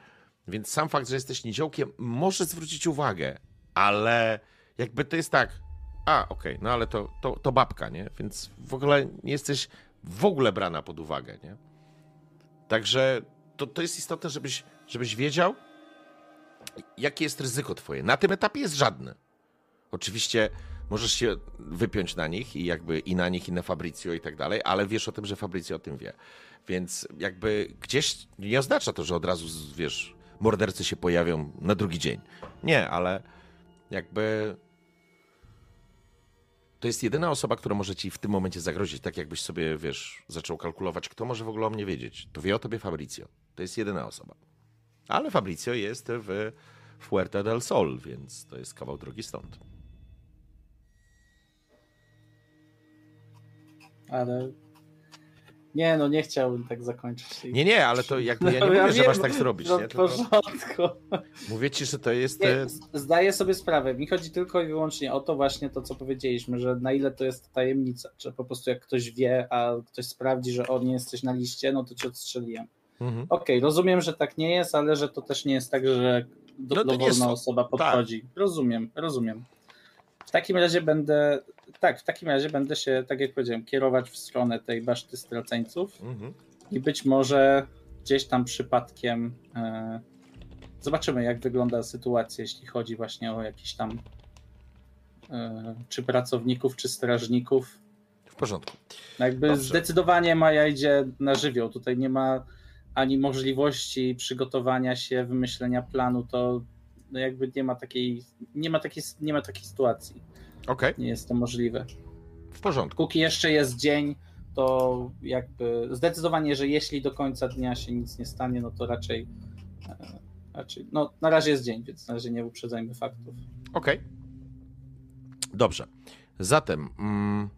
Więc sam fakt, że jesteś niziołkiem może zwrócić uwagę, ale jakby to jest tak, a okej, no ale to, to, to babka, nie? Więc w ogóle nie jesteś w ogóle brana pod uwagę, nie? Także to, to jest istotne, żebyś, żebyś wiedział, jakie jest ryzyko twoje. Na tym etapie jest żadne. Oczywiście możesz się wypiąć na nich i jakby i na nich, i na Fabrizio i tak dalej, ale wiesz o tym, że Fabrizio o tym wie. Więc jakby gdzieś nie oznacza to, że od razu, wiesz, mordercy się pojawią na drugi dzień. Nie, ale jakby to jest jedyna osoba, która może ci w tym momencie zagrozić. Tak jakbyś sobie, wiesz, zaczął kalkulować, kto może w ogóle o mnie wiedzieć. To wie o tobie Fabrizio. To jest jedyna osoba. Ale Fabrizio jest w Fuerte del Sol, więc to jest kawał drogi stąd. Ale. Nie, no nie chciałbym tak zakończyć. Nie, nie, ale to jakby ja nie No, mówię, że wiem, masz tak zrobić, no, nie? Porządku. mówię ci, że to jest... Nie, e, zdaję sobie sprawę. Mi chodzi tylko i wyłącznie o to właśnie to, co powiedzieliśmy, że na ile to jest tajemnica, że po prostu jak ktoś wie, a ktoś sprawdzi, że on nie jesteś na liście, no to cię odstrzeliłem. Mhm. Okej, rozumiem, że tak nie jest, ale że to też nie jest tak, że do, No dowolna jest- osoba podchodzi. Rozumiem, rozumiem. W takim razie będę, tak, w takim razie będę się, tak jak powiedziałem, kierować w stronę tej baszty straceńców Mhm. i być może gdzieś tam przypadkiem e, zobaczymy, jak wygląda sytuacja, jeśli chodzi właśnie o jakiś tam e, czy pracowników, czy strażników. W porządku. No Jakby Dobrze. zdecydowanie Maja idzie na żywioł. Tutaj nie ma ani możliwości przygotowania się, wymyślenia planu, to no jakby nie ma takiej, nie ma takiej, nie ma takiej sytuacji. Okej, Nie jest to możliwe. w porządku. Póki jeszcze jest dzień, to jakby zdecydowanie, że jeśli do końca dnia się nic nie stanie, no to raczej, e, raczej no na razie jest dzień, więc na razie nie uprzedzajmy faktów. Okej. Dobrze. Zatem, mm,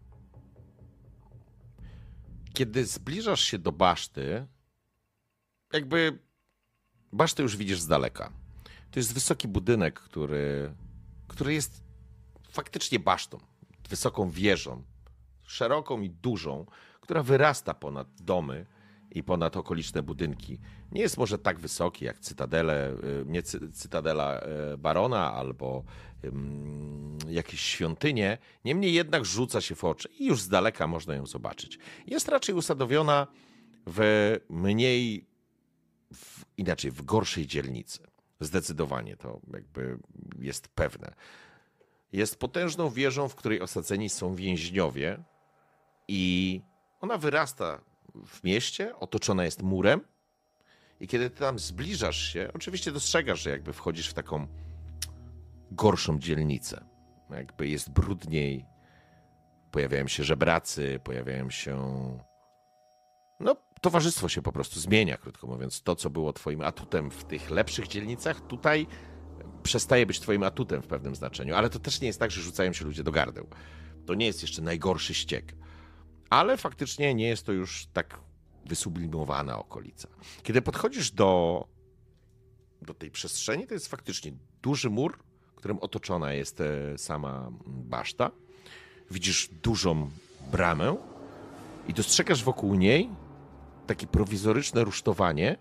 kiedy zbliżasz się do baszty, jakby basztę już widzisz z daleka. To jest wysoki budynek, który, który jest faktycznie basztą, wysoką wieżą, szeroką i dużą, która wyrasta ponad domy i ponad okoliczne budynki. Nie jest może tak wysoki jak cytadele, y, nie cy, cytadela y, barona albo jakieś świątynie, niemniej jednak rzuca się w oczy i już z daleka można ją zobaczyć. Jest raczej usadowiona w mniej, w, inaczej, w gorszej dzielnicy. Zdecydowanie to jakby jest pewne. Jest potężną wieżą, w której osadzeni są więźniowie i ona wyrasta w mieście, otoczona jest murem. I kiedy ty tam zbliżasz się, oczywiście dostrzegasz, że jakby wchodzisz w taką gorszą dzielnicę. Jakby jest brudniej, pojawiają się żebracy, pojawiają się. Towarzystwo się po prostu zmienia, krótko mówiąc. To, co było Twoim atutem w tych lepszych dzielnicach, tutaj przestaje być Twoim atutem w pewnym znaczeniu. Ale to też nie jest tak, że rzucają się ludzie do gardeł. To nie jest jeszcze najgorszy ściek ale faktycznie nie jest to już tak wysublimowana okolica. Kiedy podchodzisz do, do tej przestrzeni, to jest faktycznie duży mur, którym otoczona jest e, sama baszta. Widzisz dużą bramę i dostrzegasz wokół niej takie prowizoryczne rusztowanie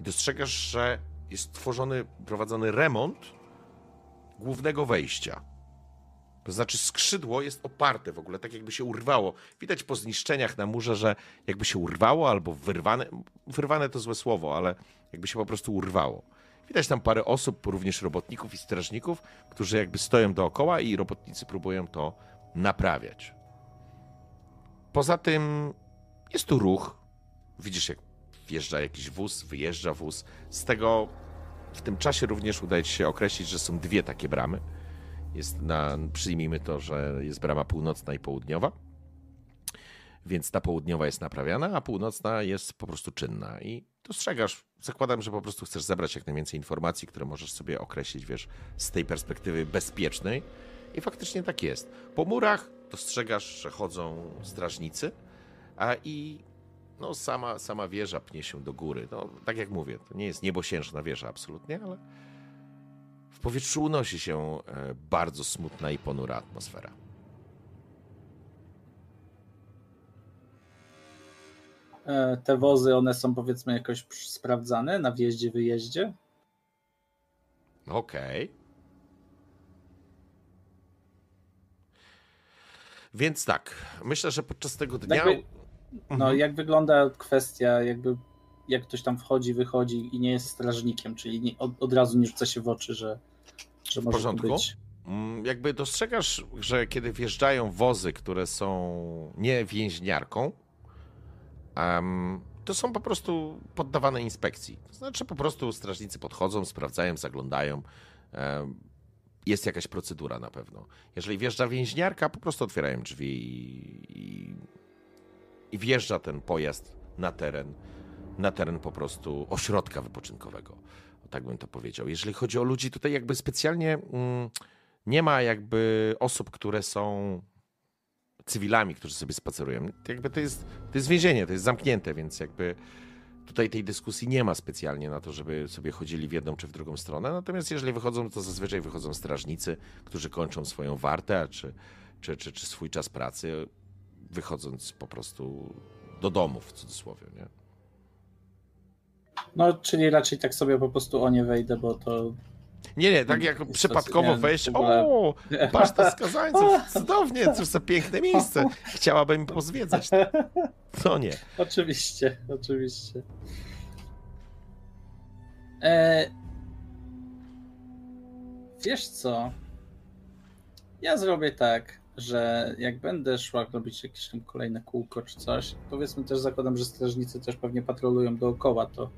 i dostrzegasz, że jest tworzony, prowadzony remont głównego wejścia. To znaczy skrzydło jest oparte w ogóle, tak jakby się urwało. Widać po zniszczeniach na murze, że jakby się urwało albo wyrwane. Wyrwane to złe słowo, ale jakby się po prostu urwało. Widać tam parę osób, również robotników i strażników, którzy jakby stoją dookoła i robotnicy próbują to naprawiać. Poza tym jest tu ruch. Widzisz, jak wjeżdża jakiś wóz, wyjeżdża wóz. Z tego w tym czasie również udaje ci się określić, że są dwie takie bramy jest na, przyjmijmy to, że jest brama północna i południowa. Więc ta południowa jest naprawiana, a północna jest po prostu czynna. I dostrzegasz, zakładam, że po prostu chcesz zebrać jak najwięcej informacji, które możesz sobie określić, wiesz, z tej perspektywy bezpiecznej. I faktycznie tak jest. Po murach dostrzegasz, że chodzą strażnicy, a i no, sama, sama wieża pnie się do góry. No, tak jak mówię, to nie jest niebosiężna wieża absolutnie, ale powietrzu unosi się e, bardzo smutna i ponura atmosfera. E, te wozy, one są powiedzmy jakoś sprawdzane na wjeździe, wyjeździe? Okej. Okay. Więc tak, myślę, że podczas tego dnia. Jakby, no, mhm. jak wygląda kwestia, jakby jak ktoś tam wchodzi, wychodzi i nie jest strażnikiem, czyli nie, od, od razu nie rzuca się w oczy, że że w porządku? Być. Mm, jakby dostrzegasz, że kiedy wjeżdżają wozy, które są nie więźniarką, um, to są po prostu poddawane inspekcji. To znaczy po prostu strażnicy podchodzą, sprawdzają, zaglądają. Um, jest jakaś procedura na pewno. Jeżeli wjeżdża więźniarka, po prostu otwierają drzwi i, i, i wjeżdża ten pojazd na teren, na teren po prostu ośrodka wypoczynkowego tak bym to powiedział. Jeżeli chodzi o ludzi, tutaj jakby specjalnie mm, nie ma jakby osób, które są cywilami, którzy sobie spacerują. Jakby to jest, to jest więzienie, to jest zamknięte, więc jakby tutaj tej dyskusji nie ma specjalnie na to, żeby sobie chodzili w jedną czy w drugą stronę. Natomiast jeżeli wychodzą, to zazwyczaj wychodzą strażnicy, którzy kończą swoją wartę, czy, czy, czy, czy swój czas pracy, wychodząc po prostu do domu w cudzysłowie. Nie? No, czyli raczej tak sobie po prostu o nie wejdę, bo to. Nie, nie, tak jak przypadkowo wejść. O, paszta skazańców, cudownie, cóż za piękne miejsce. Chciałabym pozwiedzać. To nie. Oczywiście, oczywiście. E... Wiesz co? Ja zrobię tak, że jak będę szła robić jakieś tam kolejne kółko czy coś, powiedzmy też zakładam, że strażnicy też pewnie patrolują dookoła, to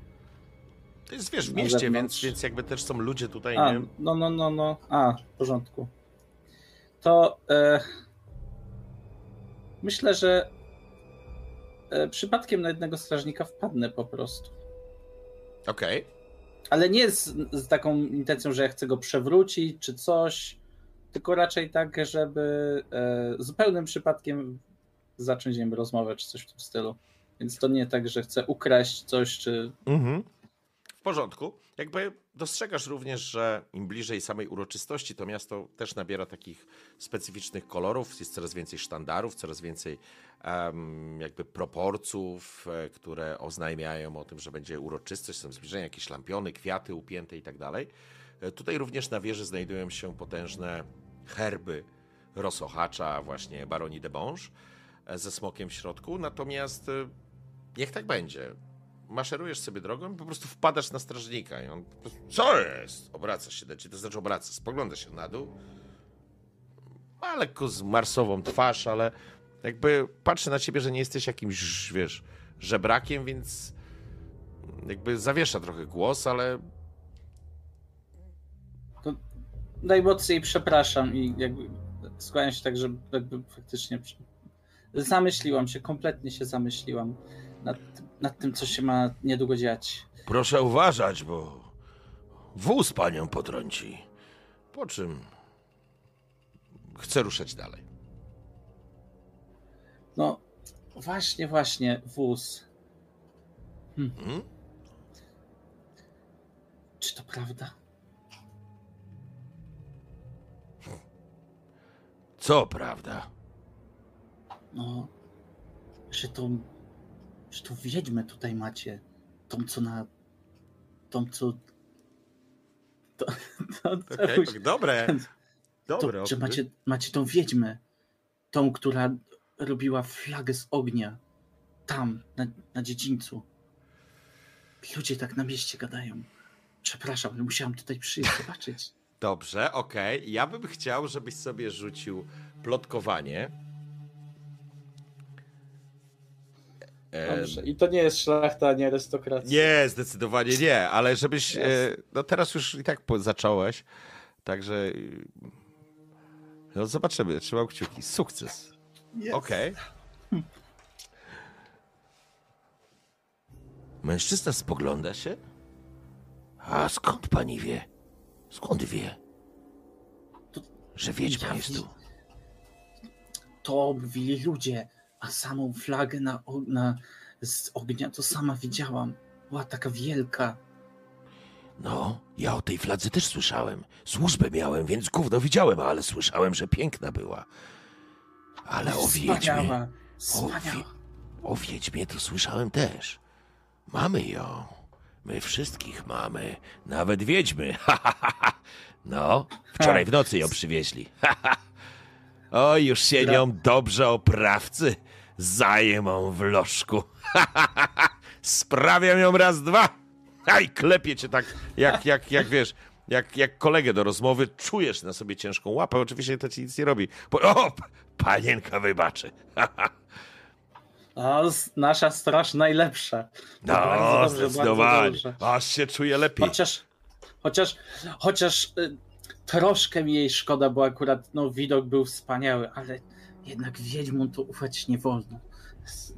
to jest, wiesz, w mieście, więc, więc jakby też są ludzie tutaj, A, nie? No, no, no, no. A, w porządku. To e, myślę, że e, przypadkiem na jednego strażnika wpadnę po prostu. Okej. Okay. Ale nie z, z taką intencją, że ja chcę go przewrócić czy coś, tylko raczej tak, żeby e, zupełnym przypadkiem zacząć rozmowę, czy coś w tym stylu. Więc to nie tak, że chcę ukraść coś, czy Mhm. W porządku. Jakby dostrzegasz również, że im bliżej samej uroczystości, to miasto też nabiera takich specyficznych kolorów. Jest coraz więcej sztandarów, coraz więcej em, jakby proporców, e, które oznajmiają o tym, że będzie uroczystość, są zbliżenia, jakieś lampiony, kwiaty upięte i tak dalej. E, Tutaj również na wieży znajdują się potężne herby rosochacza, właśnie Baroni de Bonge e, ze smokiem w środku. Natomiast e, niech tak będzie maszerujesz sobie drogą i po prostu wpadasz na strażnika i on po prostu, co jest? Obracasz się do ciebie, to znaczy obraca, spogląda się na dół. Ma lekko zmarsową twarz, ale jakby patrzy na ciebie, że nie jesteś jakimś, wiesz, żebrakiem, więc jakby zawiesza trochę głos, ale najmocniej przepraszam i jakby skłaniam się tak, że jakby faktycznie zamyśliłam się, kompletnie się zamyśliłam nad, tym- nad tym, co się ma niedługo dziać. Proszę uważać, bo wóz panią potrąci. po czym chce ruszać dalej. No, właśnie, właśnie, wóz. Hmm? Czy to prawda? Co prawda? No, że to, że to wiedźmę tutaj macie. Tą, co na, tą, co... To, to, *laughs* to, Okej, tak, dobre, to, dobre. że okej. macie, macie tą wiedźmę, tą, która robiła flagę z ognia, tam, na, na dziedzińcu. Ludzie tak na mieście gadają. Przepraszam, ale musiałam tutaj przyjść zobaczyć. Dobrze, okej. Ja bym chciał, żebyś sobie rzucił plotkowanie. Dobrze. I to nie jest szlachta, ani arystokracja. Nie, zdecydowanie nie, ale żebyś. E, no teraz już i tak zacząłeś. Także. No zobaczymy, trzymam kciuki. Sukces. Okej. Mężczyzna spogląda się? A skąd pani wie? Skąd wie? Że wiedźma Ja jest tu. To mówili ludzie, a samą flagę na, na, z ognia to sama widziałam. Była taka wielka. No, ja o tej fladze też słyszałem. Służbę miałem, więc gówno widziałem, ale słyszałem, że piękna była. Ale o wiedźmie, Wspaniała. O, Wspaniała. o wiedźmie to słyszałem też. Mamy ją. My wszystkich mamy. Nawet wiedźmy. *laughs* Ha, ha, ha. No, wczoraj w nocy ją przywieźli. *laughs* O, już się nią dobrze oprawcy zajmą w lożku. *laughs* Sprawiam ją raz, dwa. Aj, klepie cię tak, jak, jak, jak wiesz, jak, jak kolegę do rozmowy, czujesz na sobie ciężką łapę. Oczywiście to ci nic nie robi. O, panienka wybaczy. A nasza straż najlepsza. No, Bardzo dobrze, bardzo zdecydowanie. dobrze. Aż się czuje lepiej. Chociaż, chociaż, chociaż y, troszkę mi jej szkoda, bo akurat no, widok był wspaniały, ale jednak wiedźmom to ufać nie wolno. S-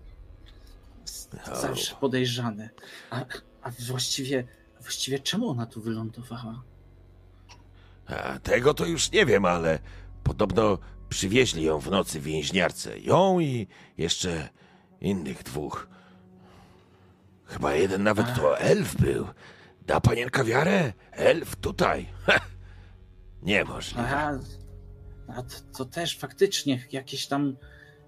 No. Zawsze podejrzane. A, a właściwie, właściwie czemu ona tu wylądowała? A, tego to już nie wiem, ale podobno przywieźli ją w nocy więźniarce. Ją i jeszcze innych dwóch. Chyba jeden nawet to elf był. Da panienka wiarę? Elf tutaj. Niemożliwe. Aha, a to, to też faktycznie jakieś tam,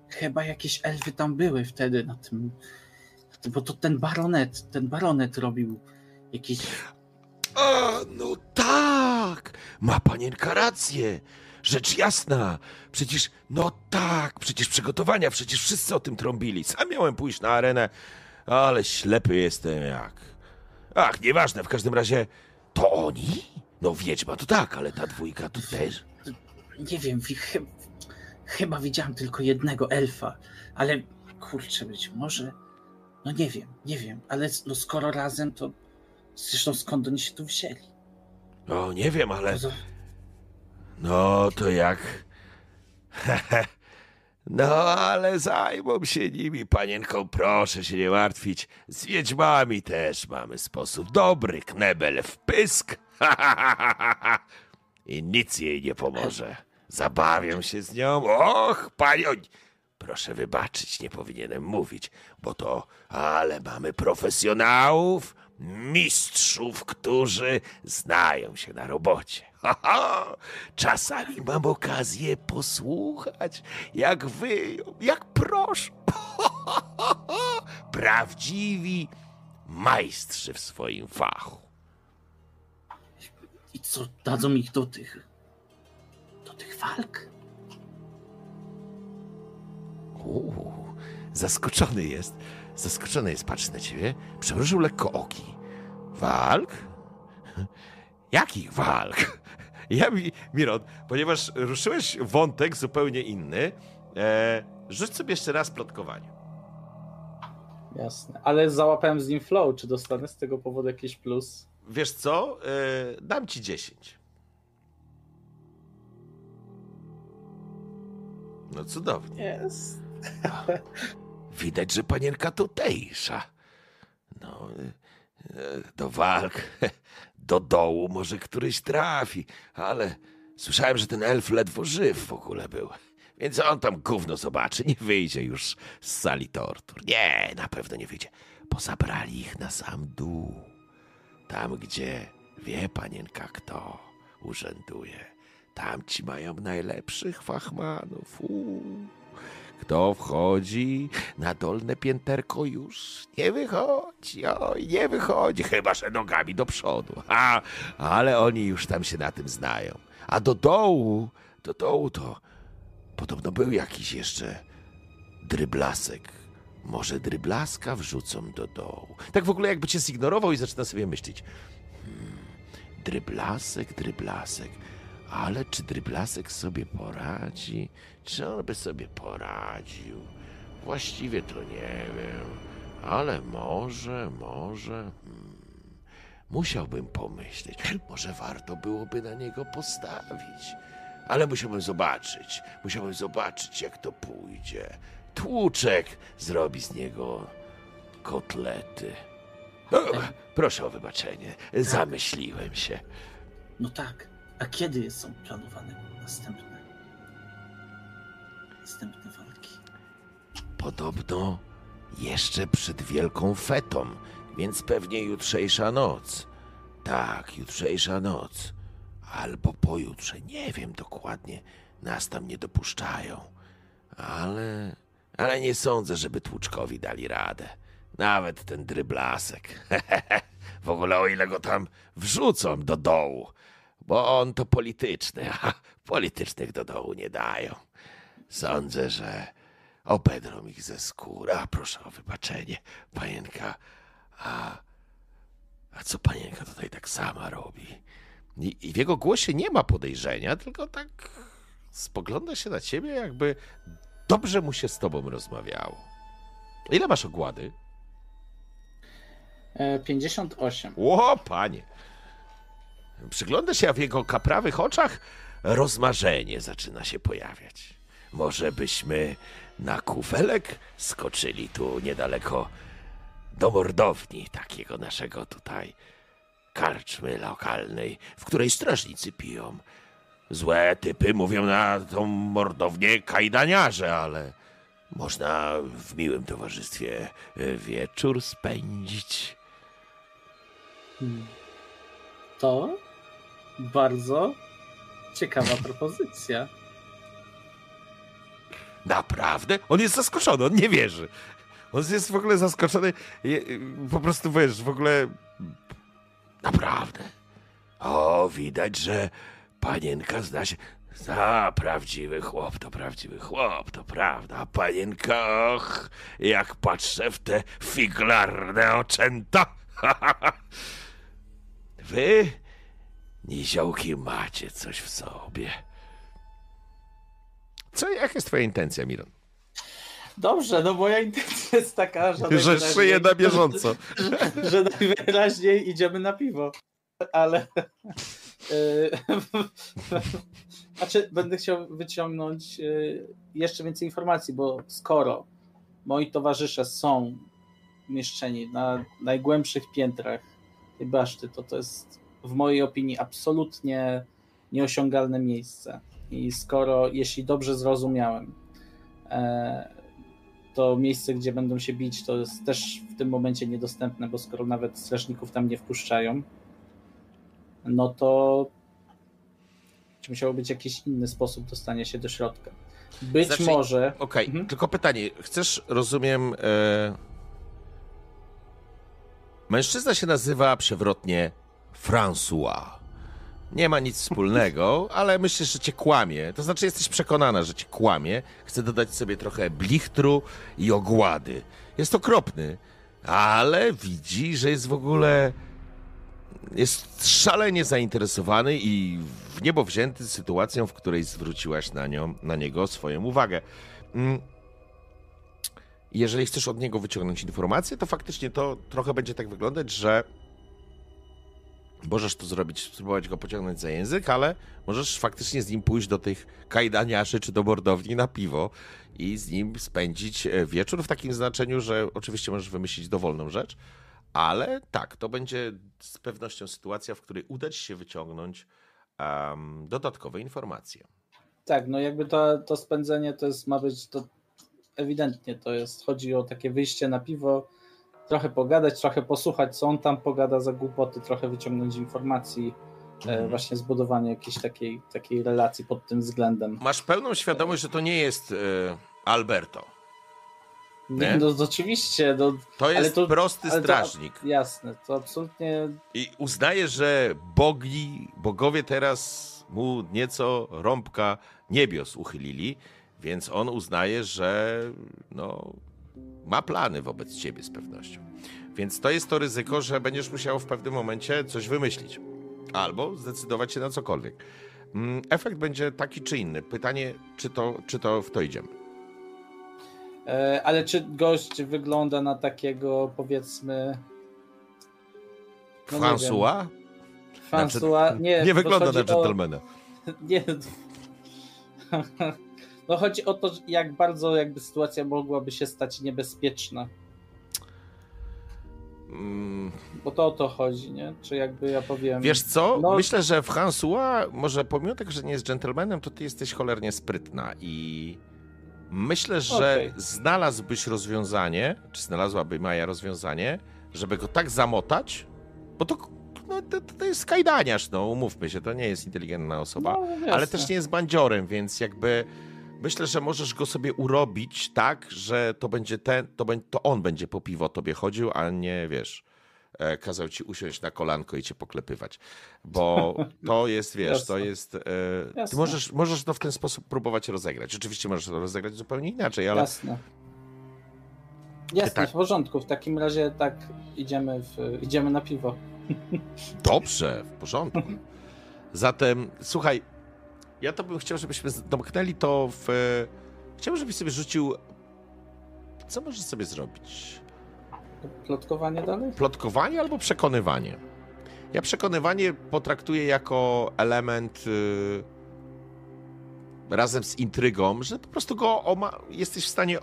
chyba jakieś elfy tam były wtedy na tym, na tym bo to ten baronet, ten baronet robił jakieś A, no tak! Ma panienka rację. Rzecz jasna. Przecież, no tak, przecież przygotowania, przecież wszyscy o tym trąbili. Sam miałem pójść na arenę, ale ślepy jestem jak. Ach, nieważne, w każdym razie to oni? No wiedźma to tak, ale ta dwójka to też. Nie wiem, wi- chy, chyba widziałem tylko jednego elfa, ale kurczę, być może. No nie wiem, nie wiem, ale no skoro razem, to zresztą skąd oni się tu wzięli? No nie wiem, ale no to jak... *laughs* No, ale zajmą się nimi, panienką, proszę się nie martwić. Z wiedźmami też mamy sposób dobry, knebel w pysk. *laughs* I nic jej nie pomoże. Zabawią się z nią. Och, panią, Proszę wybaczyć, nie powinienem mówić, bo to, ale mamy profesjonałów, mistrzów, którzy znają się na robocie. Czasami mam okazję posłuchać, jak wyją, jak proszą. *laughs* Prawdziwi majstrzy w swoim fachu. I co, dadzą ich do tych... do tych walk? Uuu, zaskoczony jest. Zaskoczony jest, patrzy na ciebie. Przymrużył lekko oki. Walk? *laughs* Jakich walk? Ja, mi- Miron, ponieważ ruszyłeś wątek zupełnie inny, e, rzuć sobie jeszcze raz plotkowanie. Jasne. Ale załapałem z nim flow. Czy dostanę z tego powodu jakiś plus? Wiesz co? E, dam ci 10. No cudownie. Jest. Widać, że panienka tutejsza. No, e, e, do walk, do dołu może któryś trafi, ale słyszałem, że ten elf ledwo żyw w ogóle był. Więc on tam gówno zobaczy, nie wyjdzie już z sali tortur. Nie, na pewno nie wyjdzie. Pozabrali ich na sam dół. Tam, gdzie wie panienka kto urzęduje. Tam ci mają najlepszych fachmanów. Uuu. Kto wchodzi na dolne pięterko już nie wychodzi, oj, nie wychodzi, chyba że nogami do przodu. *laughs* A, ale oni już tam się na tym znają. A do dołu, do dołu to podobno był jakiś jeszcze dryblasek. Może dryblaska wrzucą do dołu. Tak w ogóle jakby cię zignorował i zaczyna sobie myśleć. Hmm, dryblasek, dryblasek. Ale czy dryblasek sobie poradzi? Czy on by sobie poradził? Właściwie to nie wiem. Ale może, może. Hmm. Musiałbym pomyśleć. Może warto byłoby na niego postawić. Ale musiałbym zobaczyć. Musiałbym zobaczyć, jak to pójdzie. Tłuczek zrobi z niego kotlety. O, proszę o wybaczenie. Zamyśliłem się. No tak. A kiedy są planowane następne? Następne walki? Podobno jeszcze przed wielką fetą, więc pewnie jutrzejsza noc. Tak, jutrzejsza noc. Albo pojutrze, nie wiem dokładnie. Nas tam nie dopuszczają. Ale. Ale nie sądzę, żeby tłuczkowi dali radę. Nawet ten dryblasek. *laughs* w ogóle o ile go tam wrzucą do dołu. Bo on to polityczny, *laughs* a politycznych do dołu nie dają. Sądzę, że obedrą ich ze skóry. A proszę o wybaczenie, panienka. A, a co panienka tutaj tak sama robi? I, I w jego głosie nie ma podejrzenia, tylko tak spogląda się na ciebie, jakby dobrze mu się z tobą rozmawiało. Ile masz ogłady? E, 58. Ło, panie. Przygląda się, a w jego kaprawych oczach rozmarzenie zaczyna się pojawiać. Może byśmy na kufelek skoczyli tu niedaleko do mordowni takiego naszego tutaj karczmy lokalnej, w której strażnicy piją. Złe typy mówią na tą mordownię kajdaniarze, ale można w miłym towarzystwie e, wieczór spędzić. Hmm. To bardzo ciekawa propozycja. Naprawdę? On jest zaskoczony, on nie wierzy. On jest w ogóle zaskoczony. Po prostu wiesz, w ogóle. Naprawdę. O, widać, że panienka zna się. Za prawdziwy chłop, to prawdziwy chłop, to prawda. A panienka, och, jak patrzę w te figlarne oczęta. *laughs* Wy, niziołki, macie coś w sobie. Co, jaka jest twoja intencja, Miron? Dobrze, no moja intencja jest taka, że. Że szyję na bieżąco. że, *laughs* że najwyraźniej idziemy na piwo. Ale. Yy, *laughs* *laughs* znaczy, będę chciał wyciągnąć yy, jeszcze więcej informacji, bo skoro moi towarzysze są umieszczeni na najgłębszych piętrach tej baszty, to to jest w mojej opinii absolutnie nieosiągalne miejsce. I skoro, jeśli dobrze zrozumiałem, e, to miejsce, gdzie będą się bić, to jest też w tym momencie niedostępne, bo skoro nawet strażników tam nie wpuszczają, no to musiało być jakiś inny sposób dostania się do środka. Być Znaczy- może. Okej, Mhm. tylko pytanie. Chcesz, rozumiem. E... Mężczyzna się nazywa przewrotnie François. Nie ma nic wspólnego, ale myślisz, że cię kłamie. To znaczy, jesteś przekonana, że cię kłamie. Chce dodać sobie trochę blichtru i ogłady. Jest okropny, ale widzi, że jest w ogóle. Jest szalenie zainteresowany i w niebo wzięty sytuacją, w której zwróciłaś na, nią, na niego swoją uwagę. Mm. Jeżeli chcesz od niego wyciągnąć informację, to faktycznie to trochę będzie tak wyglądać, że możesz to zrobić, spróbować go pociągnąć za język, ale możesz faktycznie z nim pójść do tych kajdaniarzy czy do mordowni na piwo i z nim spędzić e, wieczór w takim znaczeniu, że oczywiście możesz wymyślić dowolną rzecz, ale tak, to będzie z pewnością sytuacja, w której uda ci się wyciągnąć em, dodatkowe informacje. Tak, no jakby to, to spędzenie to jest, ma być, to ewidentnie to jest, chodzi o takie wyjście na piwo, trochę pogadać, trochę posłuchać, co on tam pogada za głupoty, trochę wyciągnąć informacji, e, Mhm. właśnie zbudowanie jakiejś takiej, takiej relacji pod tym względem. Masz pełną świadomość, że to nie jest e, Alberto. Nie? No to oczywiście, no, To jest to- prosty ale to- strażnik. jasne, to absolutnie I uznaje, że bogi, bogowie teraz mu nieco rąbka niebios uchylili, więc on uznaje, że no, ma plany wobec ciebie z pewnością. Więc to jest to ryzyko, że będziesz musiał w pewnym momencie coś wymyślić. Albo zdecydować się na cokolwiek. Mm, Efekt będzie taki czy inny. Pytanie, czy to, czy to w to idziemy. E, Ale czy gość wygląda na takiego powiedzmy. No nie François? François? Nie, nie to wygląda na chodzi o- dżentelmena. *laughs* Nie. No chodzi o to, jak bardzo jakby sytuacja mogłaby się stać niebezpieczna. Mm, Bo to o to chodzi, nie? Czy jakby ja powiem. Wiesz co? No- Myślę, że François, może pomimo tego, że nie jest dżentelmenem, to ty jesteś cholernie sprytna i myślę, że Okej. znalazłbyś rozwiązanie, czy znalazłaby Maja rozwiązanie, żeby go tak zamotać, bo to, no, to, to jest kajdaniarz, no umówmy się, to nie jest inteligentna osoba, No, jasne. ale też nie jest bandziorem, więc jakby myślę, że możesz go sobie urobić tak, że to będzie ten, to, będzie, to on będzie po piwo tobie chodził, a nie, wiesz, e, kazał ci usiąść na kolanko i cię poklepywać. Bo *laughs* to jest, wiesz, to jest. E, ty możesz, możesz to w ten sposób próbować rozegrać. Oczywiście możesz to rozegrać zupełnie inaczej, ale Jasne. Jasne, Tak. w porządku. W takim razie tak idziemy, w, idziemy na piwo. *laughs* dobrze, w porządku. Zatem, słuchaj, ja to bym chciał, żebyśmy domknęli to w. Chciałbym, żebyś sobie rzucił. Co możesz sobie zrobić? Plotkowanie dalej? plotkowanie albo przekonywanie. Ja przekonywanie potraktuję jako element y, razem z intrygą, że po prostu go jesteś w stanie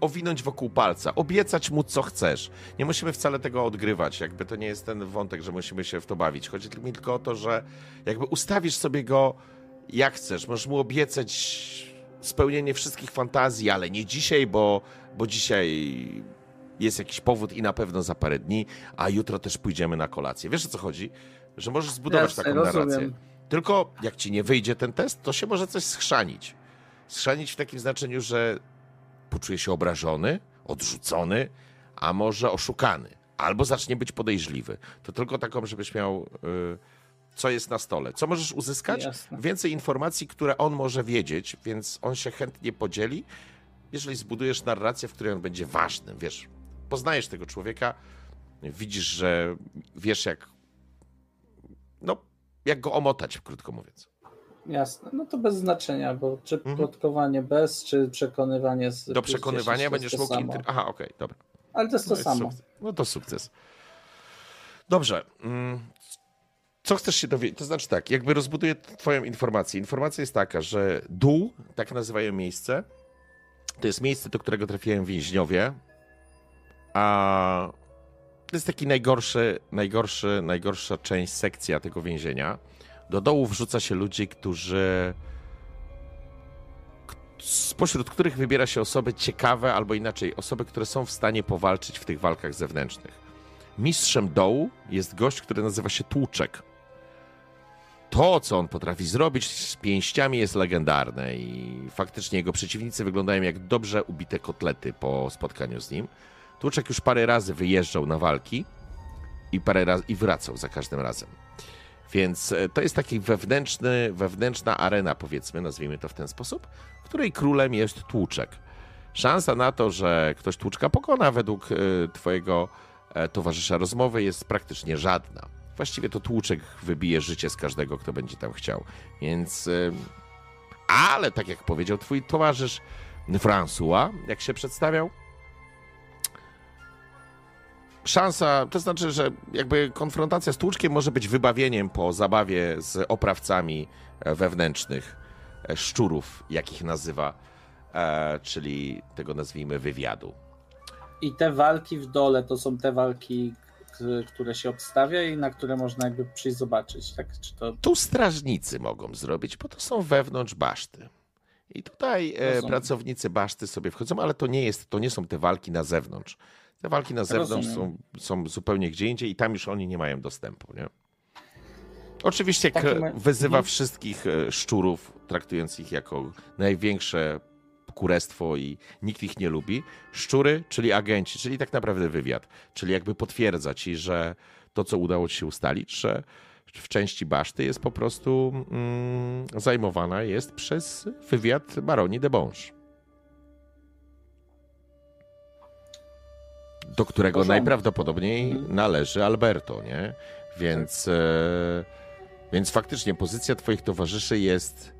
owinąć wokół palca, obiecać mu co chcesz. Nie musimy wcale tego odgrywać, jakby to nie jest ten wątek, że musimy się w to bawić. Chodzi mi tylko o to, że jakby ustawisz sobie go jak chcesz. Możesz mu obiecać spełnienie wszystkich fantazji, ale nie dzisiaj, bo, bo dzisiaj jest jakiś powód i na pewno za parę dni, a jutro też pójdziemy na kolację. Wiesz o co chodzi? Że możesz zbudować Jasne, taką narrację. rozumiem. Tylko jak ci nie wyjdzie ten test, to się może coś schrzanić. Schrzanić w takim znaczeniu, że poczuje się obrażony, odrzucony, a może oszukany. Albo zacznie być podejrzliwy. To tylko taką, żebyś miał, y, co jest na stole. Co możesz uzyskać? Jasne. Więcej informacji, które on może wiedzieć, więc on się chętnie podzieli, jeżeli zbudujesz narrację, w której on będzie ważnym. Wiesz, poznajesz tego człowieka, widzisz, że wiesz jak, no, jak go omotać, krótko mówiąc. Jasne. No to bez znaczenia, bo czy Mhm. plotkowanie bez, czy przekonywanie z. Do przekonywania 10 to będziesz jest mógł... Intry... Aha, okej, dobra. Ale to jest to No jest samo. sukces. No to sukces. Dobrze. Co chcesz się dowiedzieć? To znaczy tak, jakby rozbuduję twoją informację. Informacja jest taka, że dół, tak nazywają miejsce, to jest miejsce, do którego trafiają więźniowie, a to jest taki najgorszy, najgorszy, najgorsza część, sekcja tego więzienia. Do dołu wrzuca się ludzi, którzy spośród których wybiera się osoby ciekawe, albo inaczej, osoby, które są w stanie powalczyć w tych walkach zewnętrznych. Mistrzem dołu jest gość, który nazywa się Tłuczek. To, co on potrafi zrobić z pięściami, jest legendarne i faktycznie jego przeciwnicy wyglądają jak dobrze ubite kotlety po spotkaniu z nim. Tłuczek już parę razy wyjeżdżał na walki i parę razy i wracał za każdym razem. Więc e, to jest taki wewnętrzny, wewnętrzna arena, powiedzmy, nazwijmy to w ten sposób, której królem jest tłuczek. Szansa na to, że ktoś tłuczka pokona według e, twojego e, towarzysza rozmowy jest praktycznie żadna. Właściwie to tłuczek wybije życie z każdego, kto będzie tam chciał. Więc. Ale tak jak powiedział twój towarzysz François, jak się przedstawiał, szansa, to znaczy, że jakby konfrontacja z tłuczkiem może być wybawieniem po zabawie z oprawcami e, wewnętrznych e, szczurów, jakich nazywa, e, czyli tego nazwijmy wywiadu. I te walki w dole to są te walki, które się obstawia i na które można jakby przyjść zobaczyć, tak? Czy to... Tu strażnicy mogą zrobić, bo to są wewnątrz baszty. I tutaj e, pracownicy baszty sobie wchodzą, ale to nie jest, to nie są te walki na zewnątrz. Te walki na zewnątrz są, są, zupełnie gdzie indziej i tam już oni nie mają dostępu, nie? Oczywiście wyzywa mhm. wszystkich e, szczurów, traktując ich jako największe kurestwo i nikt ich nie lubi. Szczury, czyli agenci, czyli tak naprawdę wywiad, czyli jakby potwierdza ci, że to, co udało ci się ustalić, że w części baszty jest po prostu mm, zajmowana jest przez wywiad baronii de Bonge. do którego najprawdopodobniej mhm. należy Alberto, nie? Więc, tak. e, więc faktycznie pozycja twoich towarzyszy jest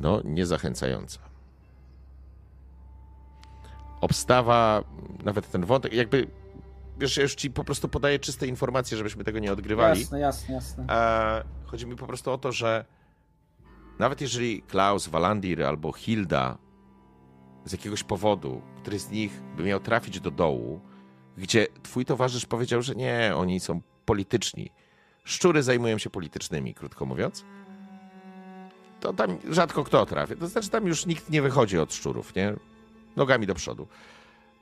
no, niezachęcająca. Obstawa, nawet ten wątek, jakby wiesz, ja już ci po prostu podaję czyste informacje, żebyśmy tego nie odgrywali. Jasne, jasne, jasne. E, chodzi mi po prostu o to, że nawet jeżeli Klaus, Walandir albo Hilda z jakiegoś powodu, który z nich by miał trafić do dołu, gdzie twój towarzysz powiedział, że nie, oni są polityczni. Szczury zajmują się politycznymi, krótko mówiąc. To tam rzadko kto trafi. To znaczy, tam już nikt nie wychodzi od szczurów, nie? Nogami do przodu.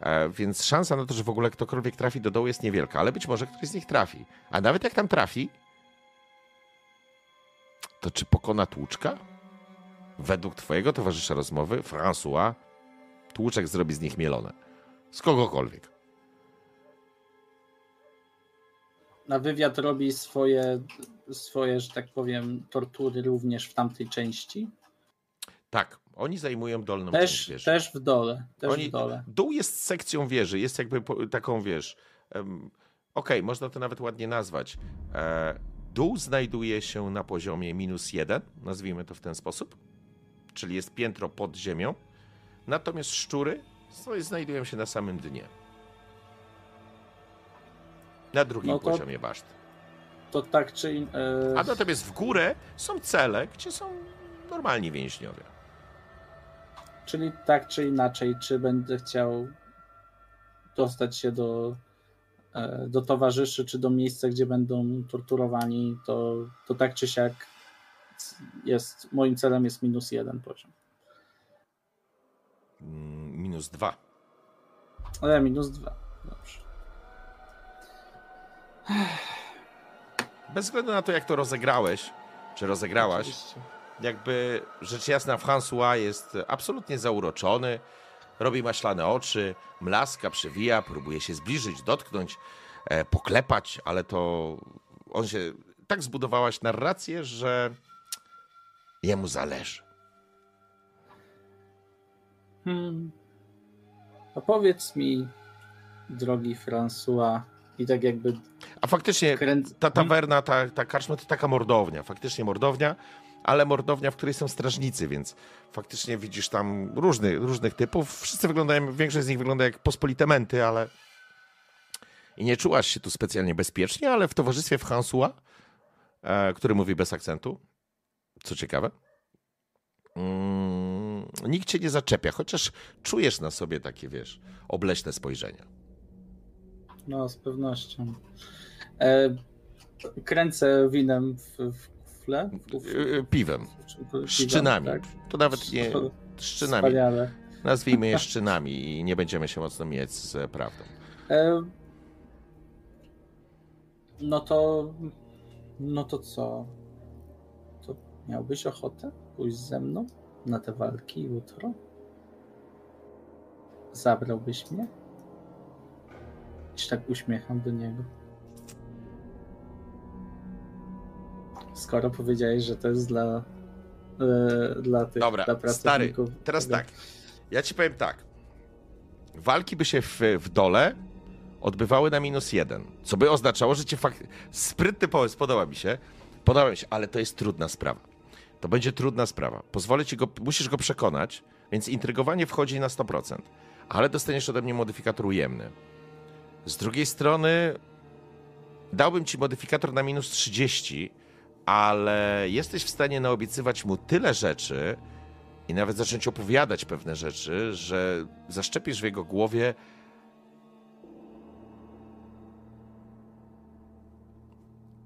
E, więc szansa na to, że w ogóle ktokolwiek trafi do dołu jest niewielka, ale być może ktoś z nich trafi. A nawet jak tam trafi, to czy pokona tłuczka? Według twojego towarzysza rozmowy, François, tłuczek zrobi z nich mielone. Z kogokolwiek. na wywiad robi swoje, swoje, że tak powiem, tortury również w tamtej części? Tak, oni zajmują dolną też, część wieży. Też w dole. Też oni, w dole. Dół jest sekcją wieży, jest jakby taką, wiesz, um, okej, okay, można to nawet ładnie nazwać. E, dół znajduje się na poziomie minus jeden, nazwijmy to w ten sposób, czyli jest piętro pod ziemią, natomiast szczury znajdują się na samym dnie. Na drugim no to, poziomie baszt. To tak czy in, e... A natomiast w górę są cele, gdzie są normalni więźniowie. Czyli tak czy inaczej, czy będę chciał dostać się do, e, do towarzyszy, czy do miejsca, gdzie będą torturowani, to, to tak czy siak jest, moim celem jest minus jeden poziom. Mm, minus dwa. Ale minus dwa. Dobrze. Bez względu na to, jak to rozegrałeś, czy rozegrałaś, Oczywiście. Jakby rzecz jasna, François jest absolutnie zauroczony, robi maślane oczy, mlaska, przewija, próbuje się zbliżyć, dotknąć, e, poklepać, ale to on się tak zbudowałaś narrację, że jemu zależy. Hmm. A powiedz mi, drogi François, i tak jakby. A faktycznie ta tawerna, ta, ta karczma to taka mordownia, faktycznie mordownia, ale mordownia, w której są strażnicy, więc faktycznie widzisz tam różny, różnych typów. Wszyscy wyglądają, większość z nich wygląda jak pospolite menty, ale i nie czułaś się tu specjalnie bezpiecznie, ale w towarzystwie François, e, który mówi bez akcentu, co ciekawe, mm, nikt cię nie zaczepia, chociaż czujesz na sobie takie, wiesz, obleśne spojrzenia. No, z pewnością. E, kręcę winem w, w, kufle Yy, Piwem. czy piwem, Szczynami. tak? To nawet nie. *laughs* Szczynami. Wspaniale. Nazwijmy je *laughs* szczynami i nie będziemy się mocno mieć z prawdą. No to. No to co? To miałbyś ochotę pójść ze mną na te walki jutro? Zabrałbyś mnie? się tak uśmiecham do niego. Skoro powiedziałeś, że to jest dla. e, dla tych Dobra, dla stary, pracowników teraz tego. tak. Ja ci powiem tak. Walki by się w, w dole odbywały na minus jeden, co by oznaczało, że cię fakt... Sprytny pomysł, podoba mi się. Podoba mi się, ale to jest trudna sprawa. To będzie trudna sprawa. Pozwolę ci go, musisz go przekonać, więc intrygowanie wchodzi na 100%, ale dostaniesz ode mnie modyfikator ujemny. Z drugiej strony dałbym ci modyfikator na minus 30, ale jesteś w stanie naobiecywać mu tyle rzeczy i nawet zacząć opowiadać pewne rzeczy, że zaszczepisz w jego głowie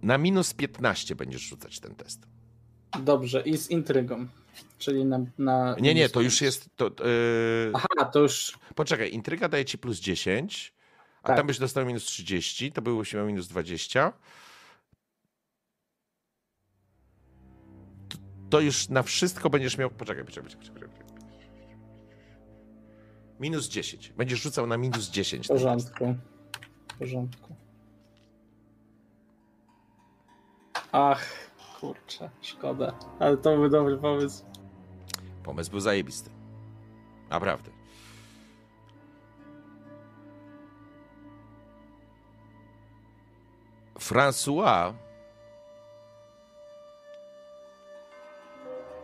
na minus 15 będziesz rzucać ten test. Dobrze, i z intrygą. Czyli na. na Nie, nie, to już jest. To, yy... Aha, to już. Poczekaj, intryga daje ci plus 10, a Tak. tam byś dostał minus 30, to byłoby się miał minus 20. To, już na wszystko będziesz miał. Poczekaj, poczekaj, poczekaj. poczekaj. Minus 10. Będziesz rzucał na minus 10. W porządku. W porządku. Ach, kurczę, szkoda. Ale to był dobry pomysł. Pomysł był zajebisty. Naprawdę. François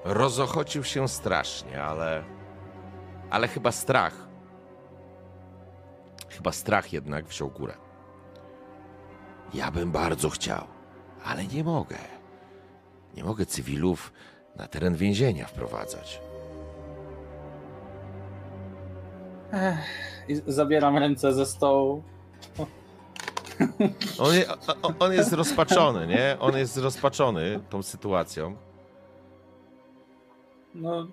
rozochocił się strasznie, ale ale chyba strach chyba strach jednak wziął górę. Ja bym bardzo chciał, ale nie mogę. Nie mogę cywilów na teren więzienia wprowadzać. I zabieram ręce ze stołu. On, je, on jest rozpaczony, nie? On jest rozpaczony tą sytuacją. No.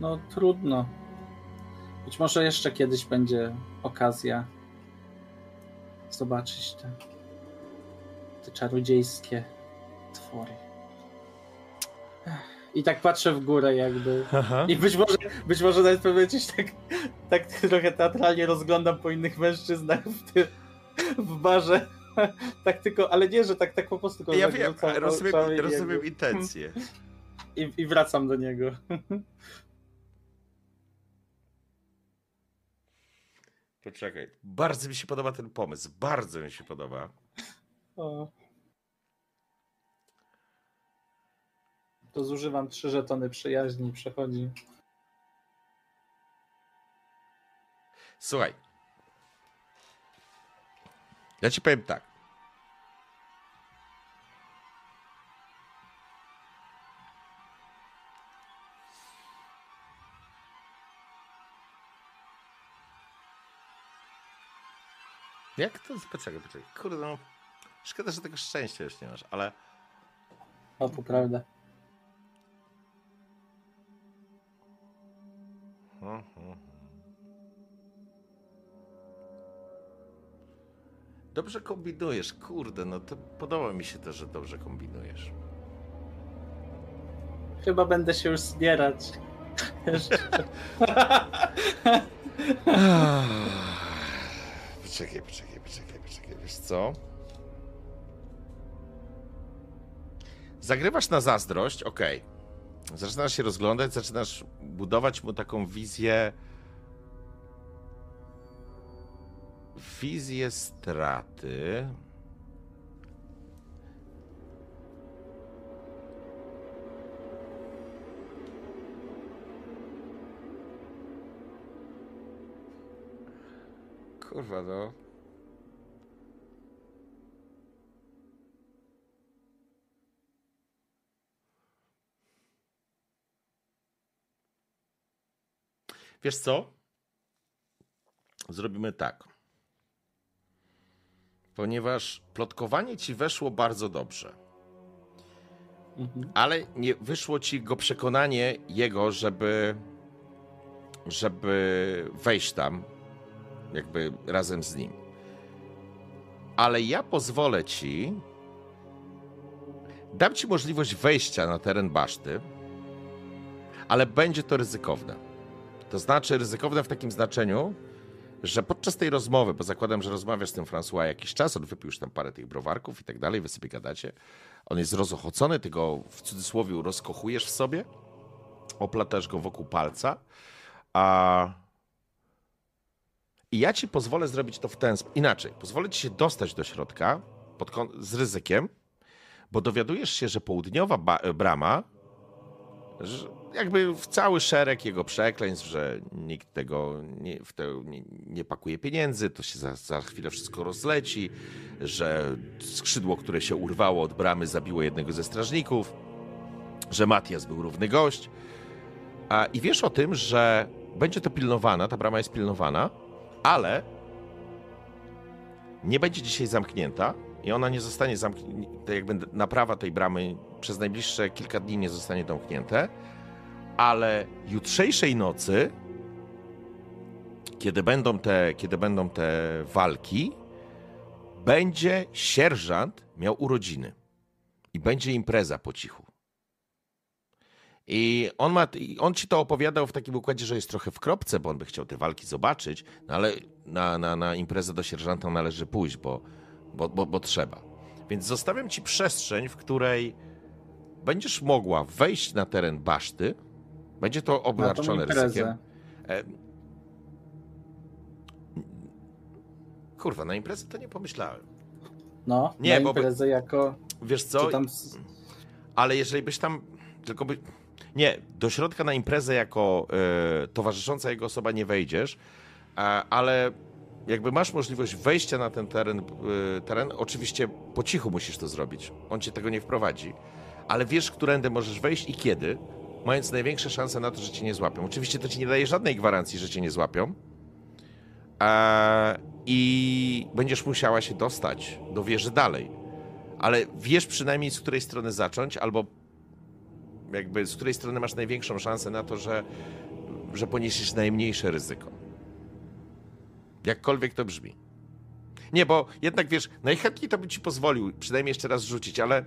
No trudno. Być może jeszcze kiedyś będzie okazja zobaczyć te, te czarodziejskie twory. I tak patrzę w górę jakby. I być może, być może nawet się tak, tak trochę teatralnie rozglądam po innych mężczyznach w, tym, w barze. Tak tylko, ale nie, że tak, tak po prostu. Ja wiem, rozumiem, rozumiem intencje. I, I wracam do niego. Poczekaj. Bardzo mi się podoba ten pomysł. Bardzo mi się podoba. O. To zużywam trzy żetony przyjaźni i przechodzi. Słuchaj. Ja ci powiem tak. Jak to? Poczekaj, poczekaj. Kurde, no. Szkoda, że tego szczęścia już nie masz, ale O, to prawda. Dobrze kombinujesz, kurde, no to podoba mi się to, że dobrze kombinujesz. Chyba będę się już zbierać. *laughs* *laughs* *laughs* Jeszcze. Poczekaj, poczekaj, poczekaj, poczekaj, wiesz co? Zagrywasz na zazdrość, okej. Zaczynasz się rozglądać, zaczynasz budować mu taką wizję. Wizję straty. Kurwa, no. Wiesz co? Zrobimy tak. Ponieważ plotkowanie ci weszło bardzo dobrze. Mhm. ale nie wyszło ci go przekonanie jego, żeby, żeby wejść tam, jakby razem z nim. Ale ja pozwolę ci, dam ci możliwość wejścia na teren baszty, ale będzie to ryzykowne. To znaczy ryzykowne w takim znaczeniu, że podczas tej rozmowy, bo zakładam, że rozmawiasz z tym François jakiś czas, on wypił już tam parę tych browarków i tak dalej, wy sobie gadacie, on jest rozochocony, ty go w cudzysłowie rozkochujesz w sobie, oplatasz go wokół palca, a... I ja ci pozwolę zrobić to w ten sposób. Inaczej, pozwolę ci się dostać do środka z ryzykiem, bo dowiadujesz się, że południowa ba- brama, że jakby w cały szereg jego przekleństw, że nikt tego nie, w to nie, nie pakuje pieniędzy, to się za, za chwilę wszystko rozleci, że skrzydło, które się urwało od bramy, zabiło jednego ze strażników, że Matias był równy gość. A, I wiesz o tym, że będzie to pilnowana, ta brama jest pilnowana, ale nie będzie dzisiaj zamknięta i ona nie zostanie zamknięta, jakby naprawa tej bramy przez najbliższe kilka dni nie zostanie domknięte, ale jutrzejszej nocy, kiedy będą te, kiedy będą te walki, będzie sierżant miał urodziny i będzie impreza po cichu. I on, ma, on ci to opowiadał w takim układzie, że jest trochę w kropce, bo on by chciał te walki zobaczyć, no ale na, na, na imprezę do sierżanta należy pójść, bo, bo, bo, bo trzeba. Więc zostawiam ci przestrzeń, w której będziesz mogła wejść na teren baszty. Będzie to obarczone ryzykiem. E, Kurwa, na imprezę to nie pomyślałem. No, Nie, na bo by- imprezę jako... Wiesz co? Tam... Ale jeżeli byś tam tylko by. Nie, do środka na imprezę jako e, towarzysząca jego osoba nie wejdziesz, ale jakby masz możliwość wejścia na ten teren, e, teren, oczywiście po cichu musisz to zrobić. On cię tego nie wprowadzi, ale wiesz, którędy możesz wejść i kiedy, mając największe szanse na to, że cię nie złapią. Oczywiście to ci nie daje żadnej gwarancji, że cię nie złapią. I będziesz musiała się dostać do wieży dalej ale wiesz przynajmniej z której strony zacząć, albo jakby z której strony masz największą szansę na to, że, że poniesiesz najmniejsze ryzyko. Jakkolwiek to brzmi. Nie, bo jednak wiesz, najchętniej to by ci pozwolił przynajmniej jeszcze raz rzucić, ale,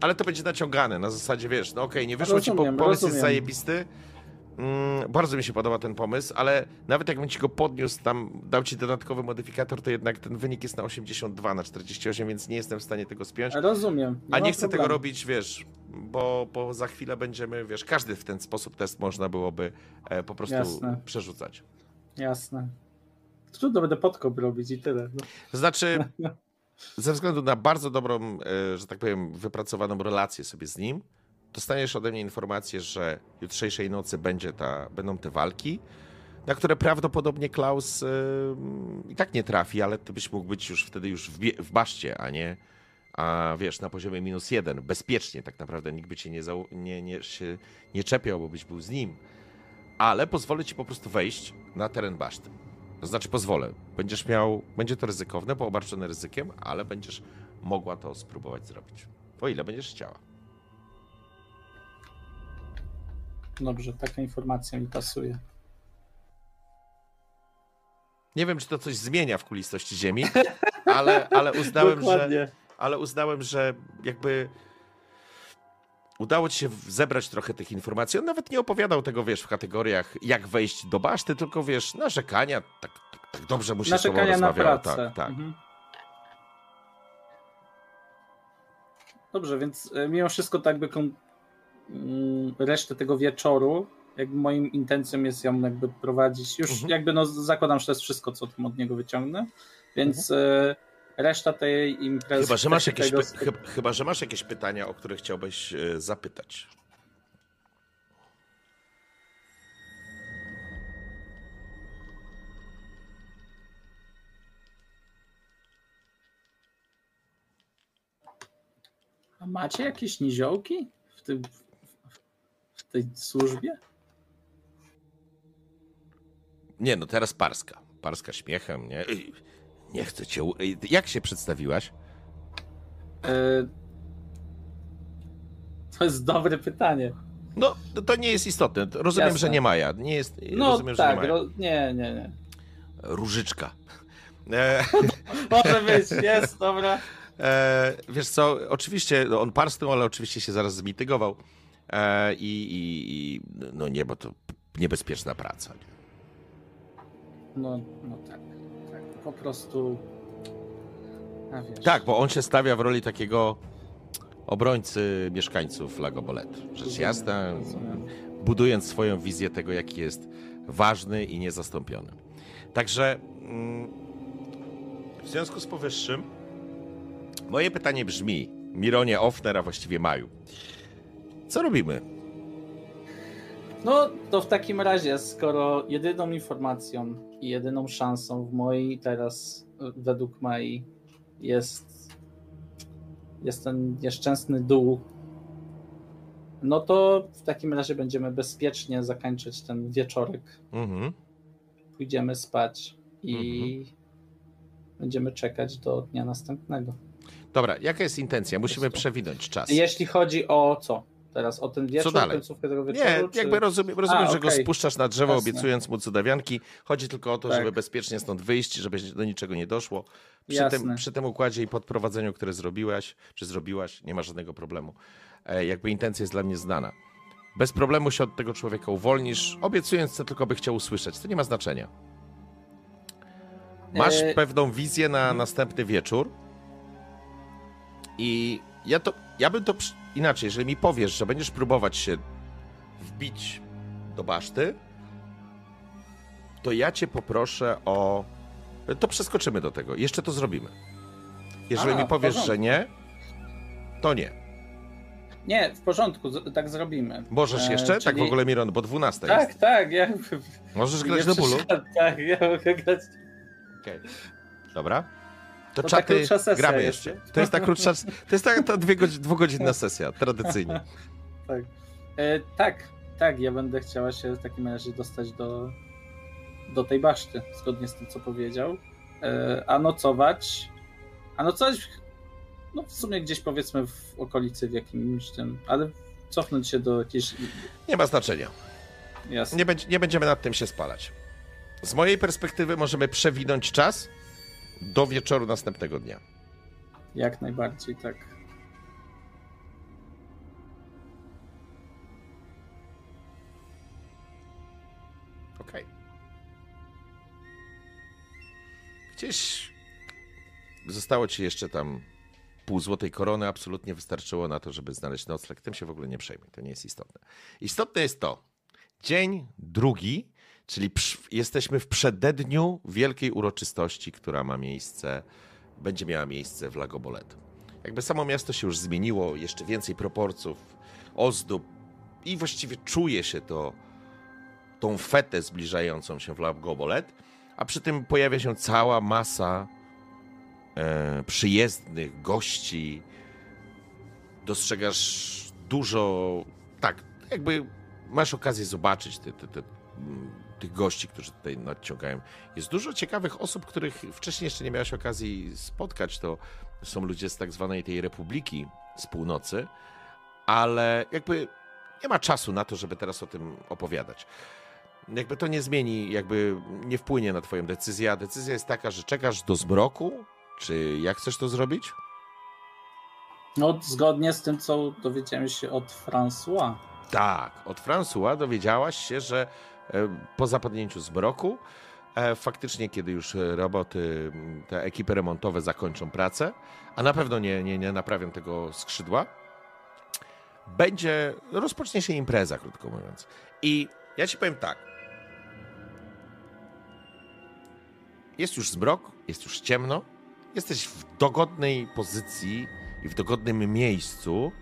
ale to będzie naciągane na zasadzie, wiesz, no okej, nie wyszło ci, Rozumiem, po, pomysł jest zajebisty. Mm, bardzo mi się podoba ten pomysł, ale nawet jakbym ci go podniósł, tam dał ci dodatkowy modyfikator, to jednak ten wynik jest na 82, na 48, więc nie jestem w stanie tego spiąć. Rozumiem. A ma nie chcę tego problemu. robić, wiesz, bo, bo za chwilę będziemy, wiesz, każdy w ten sposób test można byłoby e, po prostu Jasne. przerzucać. Jasne. Trudno będę podkop robić i tyle. No. Znaczy, *laughs* ze względu na bardzo dobrą, e, że tak powiem, wypracowaną relację sobie z nim, dostaniesz ode mnie informację, że jutrzejszej nocy będzie ta, będą te walki, na które prawdopodobnie Klaus e, i tak nie trafi, ale ty byś mógł być już wtedy już w, w baszcie, a nie, a wiesz, na poziomie minus jeden, bezpiecznie tak naprawdę, nikt by cię nie, nie, nie, się nie czepiał, bo byś był z nim. Ale pozwolę ci po prostu wejść na teren baszty. To znaczy pozwolę. Będziesz miał, będzie to ryzykowne, bo obarczone ryzykiem, ale będziesz mogła to spróbować zrobić. O ile będziesz chciała. Dobrze, taka informacja mi pasuje. Nie wiem, czy to coś zmienia w kulistości Ziemi, ale, ale uznałem, że, ale uznałem, że jakby udało ci się zebrać trochę tych informacji. On nawet nie opowiadał tego, wiesz, w kategoriach jak wejść do baszty, tylko wiesz, narzekania, tak, tak, tak dobrze mu się z tobą Narzekania na rozmawiało. pracę. Tak, tak. Mhm. Dobrze, więc e, mimo wszystko tak by resztę tego wieczoru, jakby moim intencją jest ją jakby prowadzić, już Mhm. jakby no zakładam, że to jest wszystko, co tam od niego wyciągnę, więc e, reszta tej imprezy... Chyba że, masz jakieś tego- py- chyba, że masz jakieś pytania, o które chciałbyś e, zapytać. A macie jakieś niziołki w, tym, tej służbie? Nie, no teraz Parska. Parska śmiechem, nie? Nie chcę cię... Jak się przedstawiłaś? E, To jest dobre pytanie. No, to nie jest istotne. Rozumiem, Jasne. że nie Maja. Nie jest, No rozumiem, że tak, nie Maja. nie, nie, nie. Różyczka. E, *laughs* Może być, jest, dobra. e, wiesz co, oczywiście no, on parsnął, ale oczywiście się zaraz zmitygował. E, i, i, no nie, bo to niebezpieczna praca. No, no tak, tak. Po prostu. Tak, bo on się stawia w roli takiego obrońcy mieszkańców Lagobolet. Rzecz jasna, budując swoją wizję tego, jaki jest ważny i niezastąpiony. Także mm, w związku z powyższym, moje pytanie brzmi, Mironie Offner, a właściwie Maju. Co robimy? No, to w takim razie, skoro jedyną informacją i jedyną szansą w mojej teraz, według Mai, jest, jest ten nieszczęsny dół, no to w takim razie będziemy bezpiecznie zakończyć ten wieczorek. Mhm. Pójdziemy spać i będziemy czekać do dnia następnego. Dobra, jaka jest intencja? Musimy przewinąć czas. Jeśli chodzi o co? Teraz o ten wieczór, dalej? końcówkę tego wieczoru? Nie, czy... jakby rozumiem, rozumiem A, że go okej. spuszczasz na drzewo, Jasne. obiecując mu cudawianki. Chodzi tylko o to, Tak. żeby bezpiecznie stąd wyjść, żeby do niczego nie doszło. Przy Jasne. tym, przy tym układzie i podprowadzeniu, które zrobiłaś, czy zrobiłaś, nie ma żadnego problemu. E, jakby intencja jest dla mnie znana. Bez problemu się od tego człowieka uwolnisz, obiecując, co tylko by chciał usłyszeć. To nie ma znaczenia. Masz E, pewną wizję na następny wieczór i ja to, ja bym to inaczej, jeżeli mi powiesz, że będziesz próbować się wbić do baszty, to ja cię poproszę o. To przeskoczymy do tego. Jeszcze to zrobimy. Jeżeli A, mi powiesz, że nie, to nie. Nie, w porządku, z- tak zrobimy. Możesz E, jeszcze? Tak w czyli- ogóle, Miron, bo 12 Tak, jest. tak, ja. Możesz *laughs* grać do bólu. *laughs* Tak, ja mogę grać. Okej. Dobra. To, ta czaty krótsza sesja gramy jeszcze. To jest ta krótsza. To jest ta, ta godzi- dwugodzinna sesja, tradycyjnie. *laughs* Tak. E, tak, tak, ja będę chciała się w takim razie dostać do, do tej baszty, zgodnie z tym, co powiedział. E, a nocować. A nocować. No w sumie gdzieś powiedzmy w okolicy w jakimś tym. Ale cofnąć się do jakiejś. Nie ma znaczenia. Jasne. Nie, będzie, nie będziemy nad tym się spalać. Z mojej perspektywy możemy przewinąć czas do wieczoru następnego dnia. Jak najbardziej, tak. Okej. Gdzieś zostało ci jeszcze tam pół złotej korony, absolutnie wystarczyło na to, żeby znaleźć nocleg. Tym się w ogóle nie przejmuj, to nie jest istotne. Istotne jest to, dzień drugi, czyli jesteśmy w przededniu wielkiej uroczystości, która ma miejsce, będzie miała miejsce w Lagobolet. Jakby samo miasto się już zmieniło, jeszcze więcej proporcjów, ozdób i właściwie czuje się to tą fetę zbliżającą się w Lagobolet, a przy tym pojawia się cała masa e, przyjezdnych gości. Dostrzegasz dużo, tak, jakby masz okazję zobaczyć te, te, te, mm, tych gości, którzy tutaj nadciągają. Jest dużo ciekawych osób, których wcześniej jeszcze nie miałeś okazji spotkać. To są ludzie z tak zwanej tej Republiki z północy, ale jakby nie ma czasu na to, żeby teraz o tym opowiadać. Jakby to nie zmieni, jakby nie wpłynie na Twoją decyzję. A decyzja jest taka, że czekasz do zmroku, czy jak chcesz to zrobić? No, zgodnie z tym, co dowiedziałem się od François. Tak, od François dowiedziałaś się, że po zapadnięciu zmroku, e, faktycznie kiedy już e, roboty, te ekipy remontowe zakończą pracę, a na pewno nie, nie, nie naprawią tego skrzydła, będzie, rozpocznie się impreza, krótko mówiąc. I ja ci powiem tak. Jest już zmrok, jest już ciemno, jesteś w dogodnej pozycji i w dogodnym miejscu,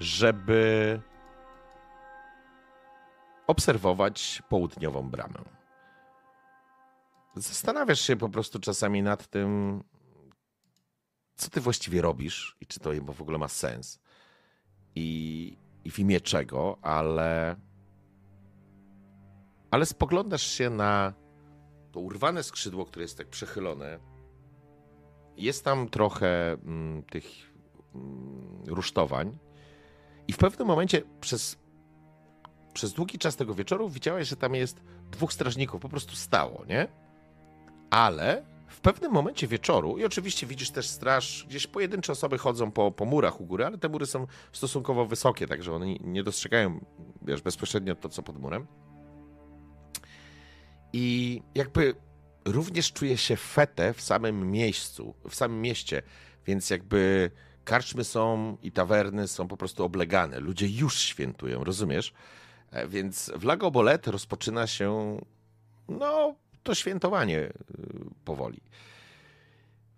żeby obserwować południową bramę. Zastanawiasz się po prostu czasami nad tym, co ty właściwie robisz i czy to w ogóle ma sens i, i w imię czego, ale ale spoglądasz się na to urwane skrzydło, które jest tak przechylone. Jest tam trochę mm, tych mm, rusztowań I w pewnym momencie przez, przez długi czas tego wieczoru widziałeś, że tam jest dwóch strażników, po prostu stało, nie? Ale w pewnym momencie wieczoru, i oczywiście widzisz też straż, gdzieś pojedyncze osoby chodzą po, po murach u góry, ale te mury są stosunkowo wysokie, także one nie- dostrzegają, wiesz, bezpośrednio to, co pod murem. I jakby również czuje się fetę w samym miejscu, w samym mieście, więc jakby karczmy są i tawerny są po prostu oblegane. Ludzie już świętują, rozumiesz? E, Więc w Lago Bolet rozpoczyna się, no, to świętowanie y, powoli.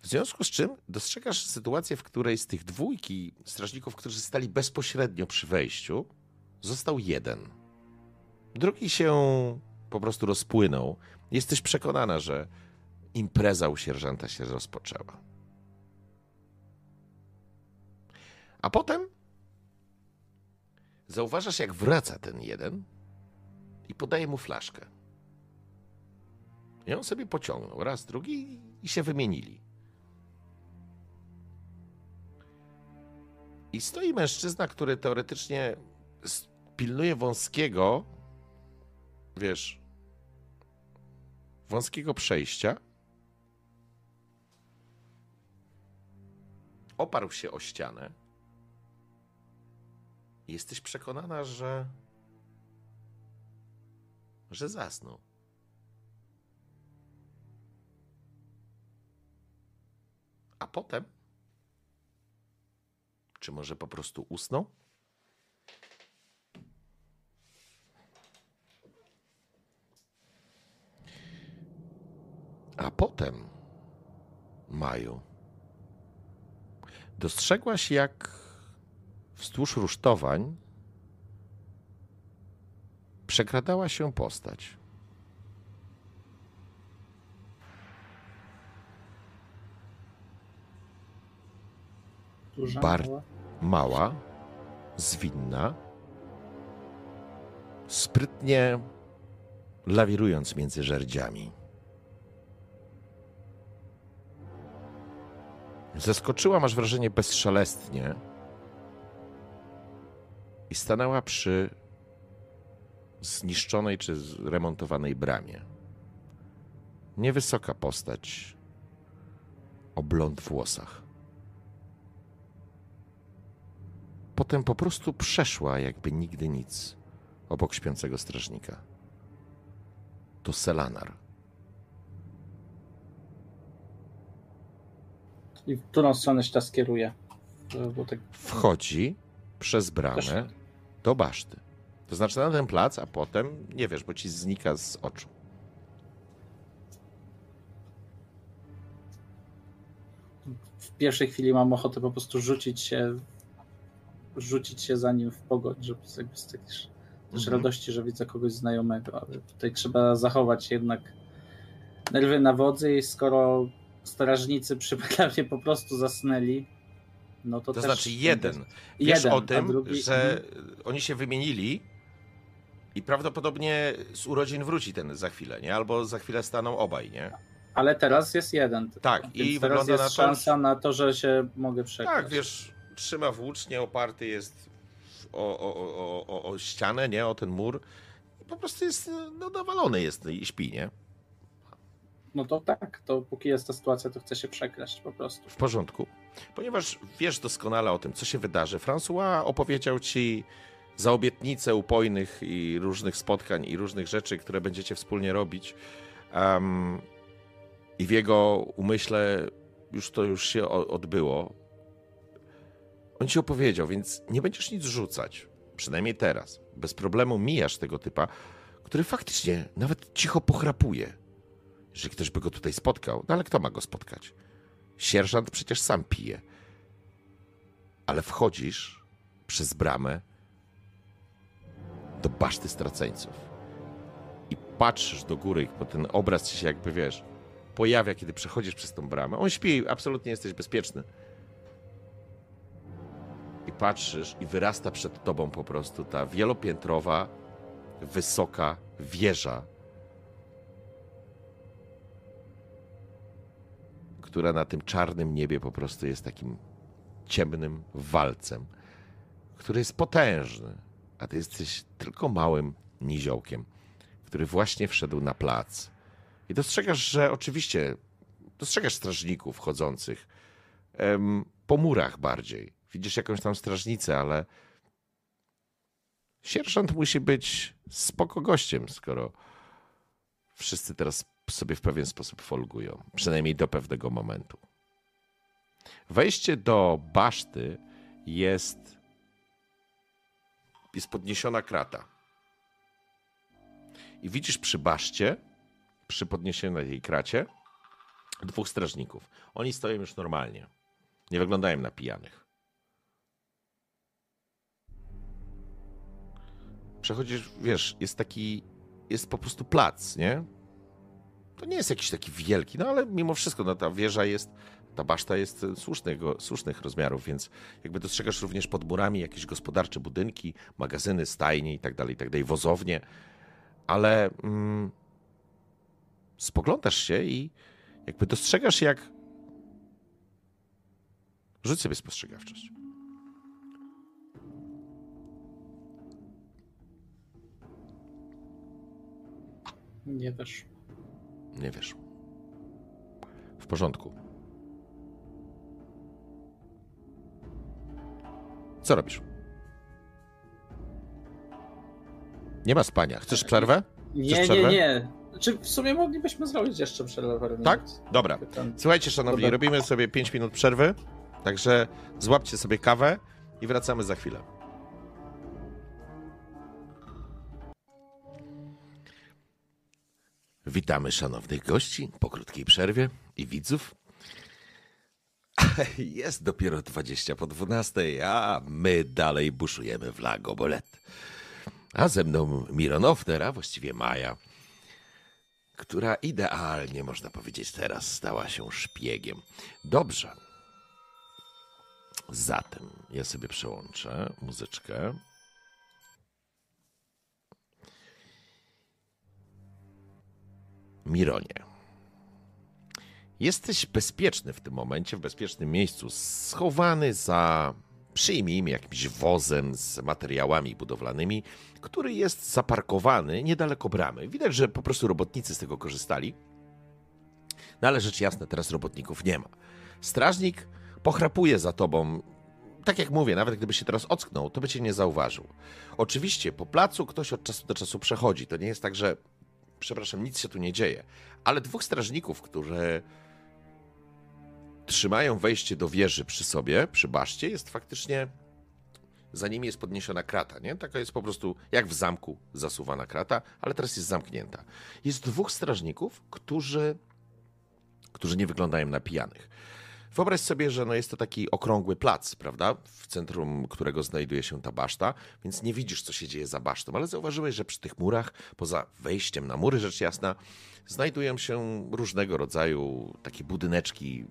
W związku z czym dostrzegasz sytuację, w której z tych dwójki strażników, którzy stali bezpośrednio przy wejściu, został jeden. Drugi się po prostu rozpłynął. Jesteś przekonana, że impreza u sierżanta się rozpoczęła. A potem zauważasz, jak wraca ten jeden i podaje mu flaszkę. I on sobie pociągnął raz, drugi i się wymienili. I stoi mężczyzna, który teoretycznie pilnuje wąskiego, wiesz, wąskiego przejścia. Oparł się o ścianę. Jesteś przekonana, że. że zasnął. A potem. Czy może po prostu usnął? A potem, Maju, dostrzegłaś, jak wzdłuż rusztowań przekradała się postać. Duża, Bar- mała? mała, zwinna, sprytnie lawirując między żerdziami. Zeskoczyła, masz wrażenie, bezszelestnie i stanęła przy zniszczonej czy zremontowanej bramie. Niewysoka postać o blond włosach. Potem po prostu przeszła, jakby nigdy nic, obok śpiącego strażnika. To Selanar. I w którą stronę się ta skieruje? Bo tak Wchodzi przez bramę Proszę. Do baszty. To znaczy na ten plac, a potem nie wiesz, bo ci znika z oczu. w pierwszej chwili mam ochotę po prostu rzucić się rzucić się za nim w pogoń, żeby jakby z takiej też Mhm. radości, że widzę kogoś znajomego, ale tutaj trzeba zachować jednak nerwy na wodzy i skoro strażnicy *laughs* przy po prostu zasnęli, no to, To też... znaczy jeden. Wiesz jeden, o tym, drugi- że oni się wymienili i prawdopodobnie z urodzin wróci ten za chwilę, nie? Albo za chwilę staną obaj, nie? Ale teraz jest jeden. Tak, więc i teraz wygląda jest na to, szansa na to, że się mogę przekraść. Tak, wiesz, trzyma włócznie, oparty jest o, o, o, o, o ścianę, nie? O ten mur. I po prostu jest, no, nawalony jest i śpi, nie? No to tak, to póki jest ta sytuacja, to chcę się przekraść po prostu. W porządku. Ponieważ wiesz doskonale o tym, co się wydarzy. François opowiedział ci za obietnicę upojnych i różnych spotkań i różnych rzeczy, które będziecie wspólnie robić. Em, I w jego umyśle już to już się odbyło. On ci opowiedział, więc nie będziesz nic rzucać. Przynajmniej teraz. Bez problemu mijasz tego typa, który faktycznie nawet cicho pochrapuje. Jeżeli ktoś by go tutaj spotkał, no ale kto ma go spotkać? Sierżant przecież sam pije. Ale wchodzisz przez bramę do baszty straceńców i patrzysz do góry, bo ten obraz ci się jakby, wiesz, pojawia, kiedy przechodzisz przez tą bramę. On śpi, absolutnie jesteś bezpieczny. I patrzysz i wyrasta przed tobą po prostu ta wielopiętrowa, wysoka wieża, która na tym czarnym niebie po prostu jest takim ciemnym walcem, który jest potężny, a ty jesteś tylko małym niziołkiem, który właśnie wszedł na plac. I dostrzegasz, że oczywiście dostrzegasz strażników chodzących em, po murach bardziej. Widzisz jakąś tam strażnicę, ale sierżant musi być spoko gościem, skoro wszyscy teraz sobie w pewien sposób folgują, przynajmniej do pewnego momentu. Wejście do baszty jest jest podniesiona krata. I widzisz przy baszcie, przy podniesionej jej kracie, dwóch strażników. Oni stoją już normalnie. Nie wyglądają na pijanych. Przechodzisz, wiesz, jest taki, jest po prostu plac, nie? To nie jest jakiś taki wielki, no ale mimo wszystko, no ta wieża jest, ta baszta jest słusznego, słusznych rozmiarów, więc jakby dostrzegasz również pod murami jakieś gospodarcze budynki, magazyny, stajnie i tak dalej, i tak wozownie, ale mm, spoglądasz się i jakby dostrzegasz jak... Rzuć sobie spostrzegawczość. Nie wiesz. Nie wiesz. W porządku. Co robisz? Nie ma spania. Chcesz przerwę? Nie, nie, przerwę? nie. Czy w sumie moglibyśmy zrobić jeszcze przerwę Tak? Dobra. Słuchajcie, szanowni, Dobra. robimy sobie 5 minut przerwy, także złapcie sobie kawę i wracamy za chwilę. Witamy szanownych gości po krótkiej przerwie i widzów. *laughs* Jest dopiero 20 po 12, a my dalej buszujemy w Lago Bolet. A ze mną Mironowter, a właściwie Maja, która idealnie, można powiedzieć, teraz stała się szpiegiem. Dobrze. Zatem ja sobie przełączę muzyczkę. Mironie. Jesteś bezpieczny w tym momencie, w bezpiecznym miejscu, schowany za, przyjmijmy, jakimś wozem z materiałami budowlanymi, który jest zaparkowany niedaleko bramy. Widać, że po prostu robotnicy z tego korzystali. No ale rzecz jasna, teraz robotników nie ma. Strażnik pochrapuje za tobą. Tak jak mówię, nawet gdyby się teraz ocknął, to by cię nie zauważył. Oczywiście po placu ktoś od czasu do czasu przechodzi. To nie jest tak, że przepraszam, nic się tu nie dzieje. Ale dwóch strażników, którzy trzymają wejście do wieży przy sobie, przy baszcie, jest faktycznie. Za nimi jest podniesiona krata, nie? Taka jest po prostu jak w zamku zasuwana krata, ale teraz jest zamknięta. Jest dwóch strażników, którzy, którzy nie wyglądają na pijanych. Wyobraź sobie, że no jest to taki okrągły plac, prawda? W centrum którego znajduje się ta baszta, więc nie widzisz, co się dzieje za basztą, ale zauważyłeś, że przy tych murach, poza wejściem na mury, rzecz jasna, znajdują się różnego rodzaju takie budyneczki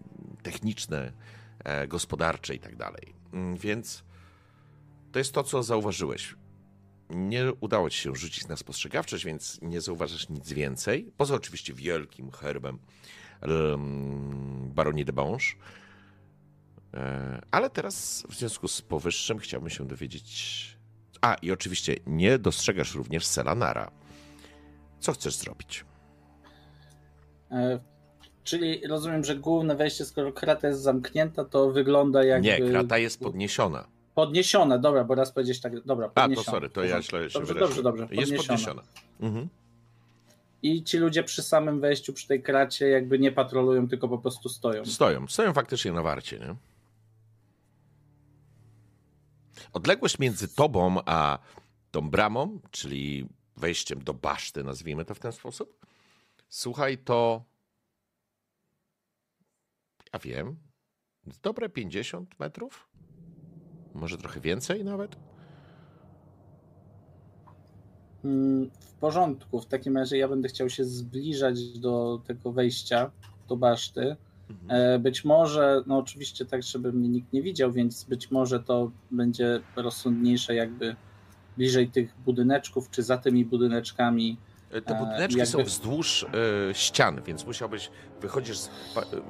techniczne, e, gospodarcze i tak dalej. Mm, Więc to jest to, co zauważyłeś. Nie udało ci się rzucić na spostrzegawczość, więc nie zauważasz nic więcej. Poza oczywiście wielkim herbem em, baronii de Bange. E, Ale teraz w związku z powyższym chciałbym się dowiedzieć... A, i oczywiście nie dostrzegasz również Selanara. Co chcesz zrobić? E, czyli rozumiem, że główne wejście, skoro krata jest zamknięta, to wygląda jakby... Nie, krata jest podniesiona. Podniesione, dobra, bo raz powiedzieć tak, dobra, A, to sorry, to ja źle się Dobrze, dobrze, dobrze, Jest podniesione. podniesiona. Mhm. I ci ludzie przy samym wejściu, przy tej kracie jakby nie patrolują, tylko po prostu stoją. Stoją, stoją faktycznie na warcie, nie? Odległość między tobą a tą bramą, czyli wejściem do baszty, nazwijmy to w ten sposób. Słuchaj, to. Ja wiem. Dobre 50 metrów? Może trochę więcej nawet? Mm, W porządku, w takim razie ja będę chciał się zbliżać do tego wejścia, do baszty. E, Być może, no oczywiście tak, żeby mnie nikt nie widział, więc być może to będzie rozsądniejsze jakby bliżej tych budyneczków, czy za tymi budyneczkami Te E, budyneczki jakby- są wzdłuż e, ścian, więc musiałbyś, wychodzisz z... e,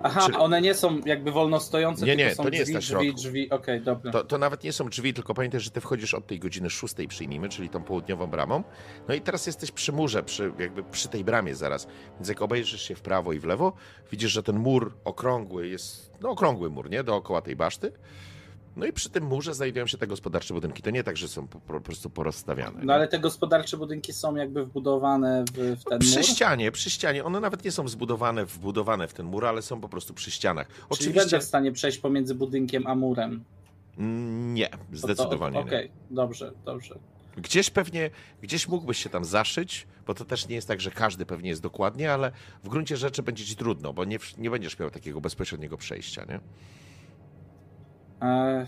Aha, czy- one nie są jakby wolno stojące, Nie, nie, tylko są to nie jest drzwi, na drzwi, drzwi, okej, dobra. To, to nawet nie są drzwi, tylko pamiętaj, że ty wchodzisz od tej godziny szóstej przyjmijmy, czyli tą południową bramą. No i teraz jesteś przy murze, przy, jakby przy tej bramie zaraz. Więc jak obejrzysz się w prawo i w lewo, widzisz, że ten mur okrągły jest, no okrągły mur, nie? Dookoła tej baszty. No i przy tym murze znajdują się te gospodarcze budynki. To nie tak, że są po, po prostu porozstawiane. No ale te gospodarcze budynki są jakby wbudowane w, w ten Przy mur. ścianie, przy ścianie. One nawet nie są zbudowane, wbudowane w ten mur, ale są po prostu przy ścianach. Czyli Oczywiście będę w stanie przejść pomiędzy budynkiem a murem. Mm, nie, zdecydowanie nie. Okej, dobrze, dobrze. Gdzieś pewnie, gdzieś mógłbyś się tam zaszyć, bo to też nie jest tak, że każdy pewnie jest dokładnie, ale w gruncie rzeczy będzie ci trudno, bo nie, nie będziesz miał takiego bezpośredniego przejścia, nie?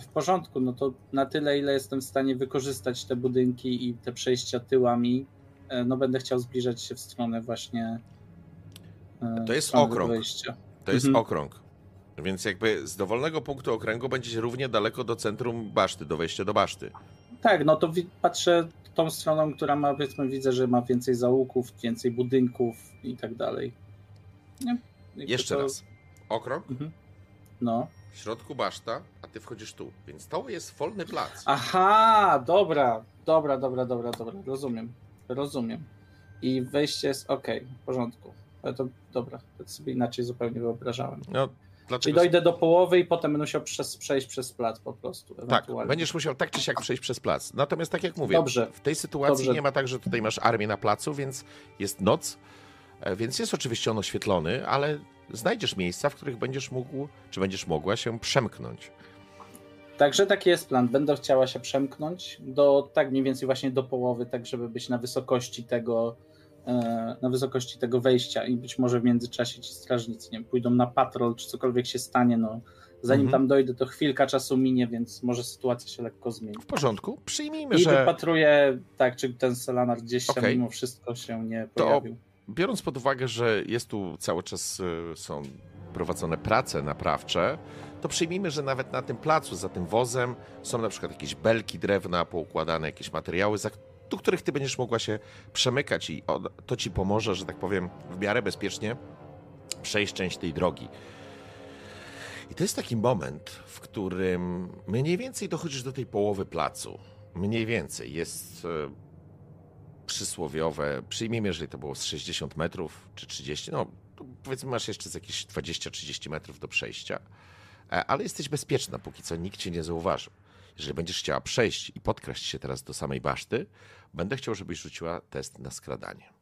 W porządku, no to na tyle, ile jestem w stanie wykorzystać te budynki i te przejścia tyłami, e, no będę chciał zbliżać się w stronę właśnie. e, To jest okrąg. Wejścia. To jest Mhm. okrąg. Więc jakby z dowolnego punktu okręgu będziesz równie daleko do centrum baszty, do wejścia do baszty. Tak, no to patrzę tą stroną, która ma, powiedzmy, widzę, że ma więcej zaułków, więcej budynków i tak dalej. Nie? Jeszcze to- raz. Okrąg, Mhm. No. W środku baszta, a ty wchodzisz tu. Więc to jest wolny plac. Aha, dobra, dobra, dobra, dobra, dobra, rozumiem, rozumiem. I wejście jest ok, w porządku. Ale to dobra, to sobie inaczej zupełnie wyobrażałem. No, Czyli dlaczego? dojdę do połowy i potem będę musiał przez, przejść przez plac po prostu. Tak, ewentualnie. będziesz musiał tak czy siak przejść przez plac. Natomiast tak jak mówię, Dobrze. w tej sytuacji Dobrze. nie ma tak, że tutaj masz armię na placu, więc jest noc, e, więc jest oczywiście on oświetlony, ale znajdziesz miejsca, w których będziesz mógł, czy będziesz mogła się przemknąć. Także taki jest plan. Będę chciała się przemknąć do tak mniej więcej właśnie do połowy, tak żeby być na wysokości tego e, na wysokości tego wejścia i być może w międzyczasie ci strażnicy nie wiem, pójdą na patrol, czy cokolwiek się stanie, no zanim Mhm. tam dojdę, to chwilka czasu minie, więc może sytuacja się lekko zmieni. W porządku, przyjmijmy, I że wypatruję, tak, czy ten Selanar gdzieś tam Okej. mimo wszystko się nie To- pojawił. Biorąc pod uwagę, że jest tu cały czas e, są prowadzone prace naprawcze, to przyjmijmy, że nawet na tym placu, za tym wozem są na przykład jakieś belki drewna poukładane, jakieś materiały, do których ty będziesz mogła się przemykać i to ci pomoże, że tak powiem, w miarę bezpiecznie przejść część tej drogi. I to jest taki moment, w którym mniej więcej dochodzisz do tej połowy placu. Mniej więcej. Jest e, przysłowiowe, przyjmijmy, jeżeli to było z 60 metrów czy 30, no powiedzmy masz jeszcze jakieś 20-30 metrów do przejścia, E, ale jesteś bezpieczna, póki co nikt cię nie zauważył. Jeżeli będziesz chciała przejść i podkraść się teraz do samej baszty, będę chciał, żebyś rzuciła test na skradanie.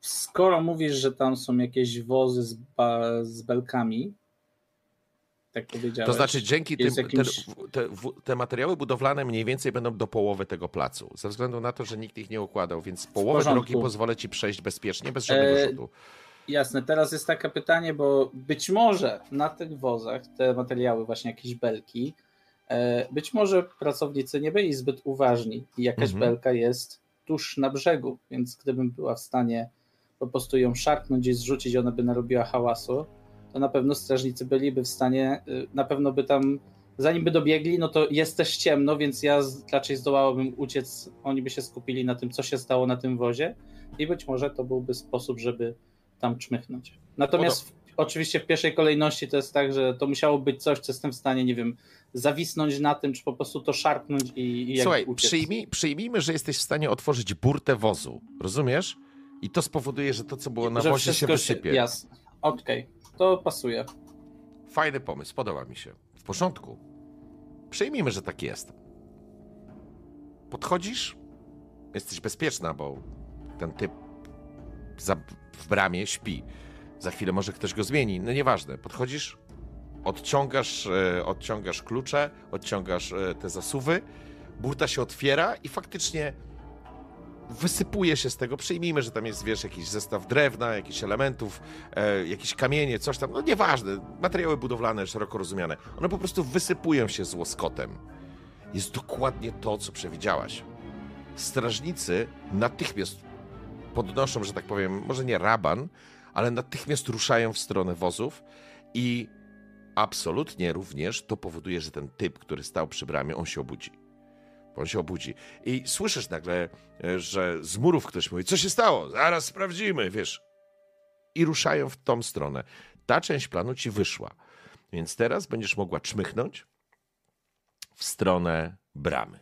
Skoro mówisz, że tam są jakieś wozy z, z belkami, tak powiedziałeś. To znaczy, dzięki tym, jakimś- te, te, materiały budowlane mniej więcej będą do połowy tego placu. Ze względu na to, że nikt ich nie układał, więc połowę drogi pozwolę ci przejść bezpiecznie, bez żadnego E, rzutu. Jasne, teraz jest takie pytanie, bo być może na tych wozach te materiały, właśnie jakieś belki, e, być może pracownicy nie byli zbyt uważni i jakaś Mhm. belka jest tuż na brzegu, więc gdybym była w stanie po prostu ją szarpnąć i zrzucić, ona by narobiła hałasu, to na pewno strażnicy byliby w stanie, y, na pewno by tam, zanim by dobiegli, no to jest też ciemno, więc ja raczej zdołałabym uciec, oni by się skupili na tym, co się stało na tym wozie i być może to byłby sposób, żeby tam czmychnąć. Natomiast w, oczywiście w pierwszej kolejności to jest tak, że to musiało być coś, co jestem w stanie, nie wiem, zawisnąć na tym, czy po prostu to szarpnąć i, i jakby Słuchaj, uciec. przyjmij, przyjmijmy, że jesteś w stanie otworzyć burtę wozu. Rozumiesz? I to spowoduje, że to, co było na wozie, się wysypie. Jasne. Okej, to pasuje. Fajny pomysł, podoba mi się. W porządku. Przyjmijmy, że tak jest. Podchodzisz, jesteś bezpieczna, bo ten typ w bramie śpi. Za chwilę może ktoś go zmieni. No nieważne. Podchodzisz, odciągasz, e, odciągasz klucze, odciągasz e, te zasuwy, burta się otwiera i faktycznie wysypuje się z tego. Przyjmijmy, że tam jest, wiesz, jakiś zestaw drewna, jakichś elementów, e, jakieś kamienie, coś tam. No nieważne. Materiały budowlane, szeroko rozumiane. One po prostu wysypują się z łoskotem. Jest dokładnie to, co przewidziałaś. Strażnicy natychmiast podnoszą, że tak powiem, może nie raban, ale natychmiast ruszają w stronę wozów i absolutnie również to powoduje, że ten typ, który stał przy bramie, on się obudzi. Bo on się obudzi. I słyszysz nagle, e, że z murów ktoś mówi, co się stało? Zaraz sprawdzimy, wiesz. I ruszają w tą stronę. Ta część planu ci wyszła. Więc teraz będziesz mogła czmychnąć w stronę bramy,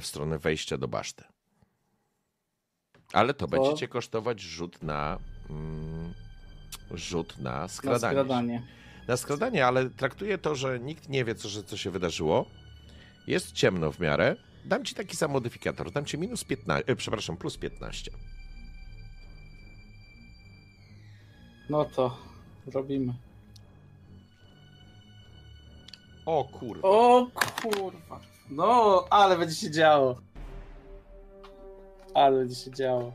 w stronę wejścia do baszty. Ale to, To- będzie cię kosztować rzut na... Mm, rzut na Na skradanie. skradanie. Na skradanie, ale traktuję to, że nikt nie wie, co, że, co się wydarzyło. Jest ciemno w miarę. Dam ci taki sam modyfikator. Dam ci minus 15, e, przepraszam, plus 15. No to robimy. O kurwa. O kurwa. No, ale będzie się działo. Ale będzie się działo.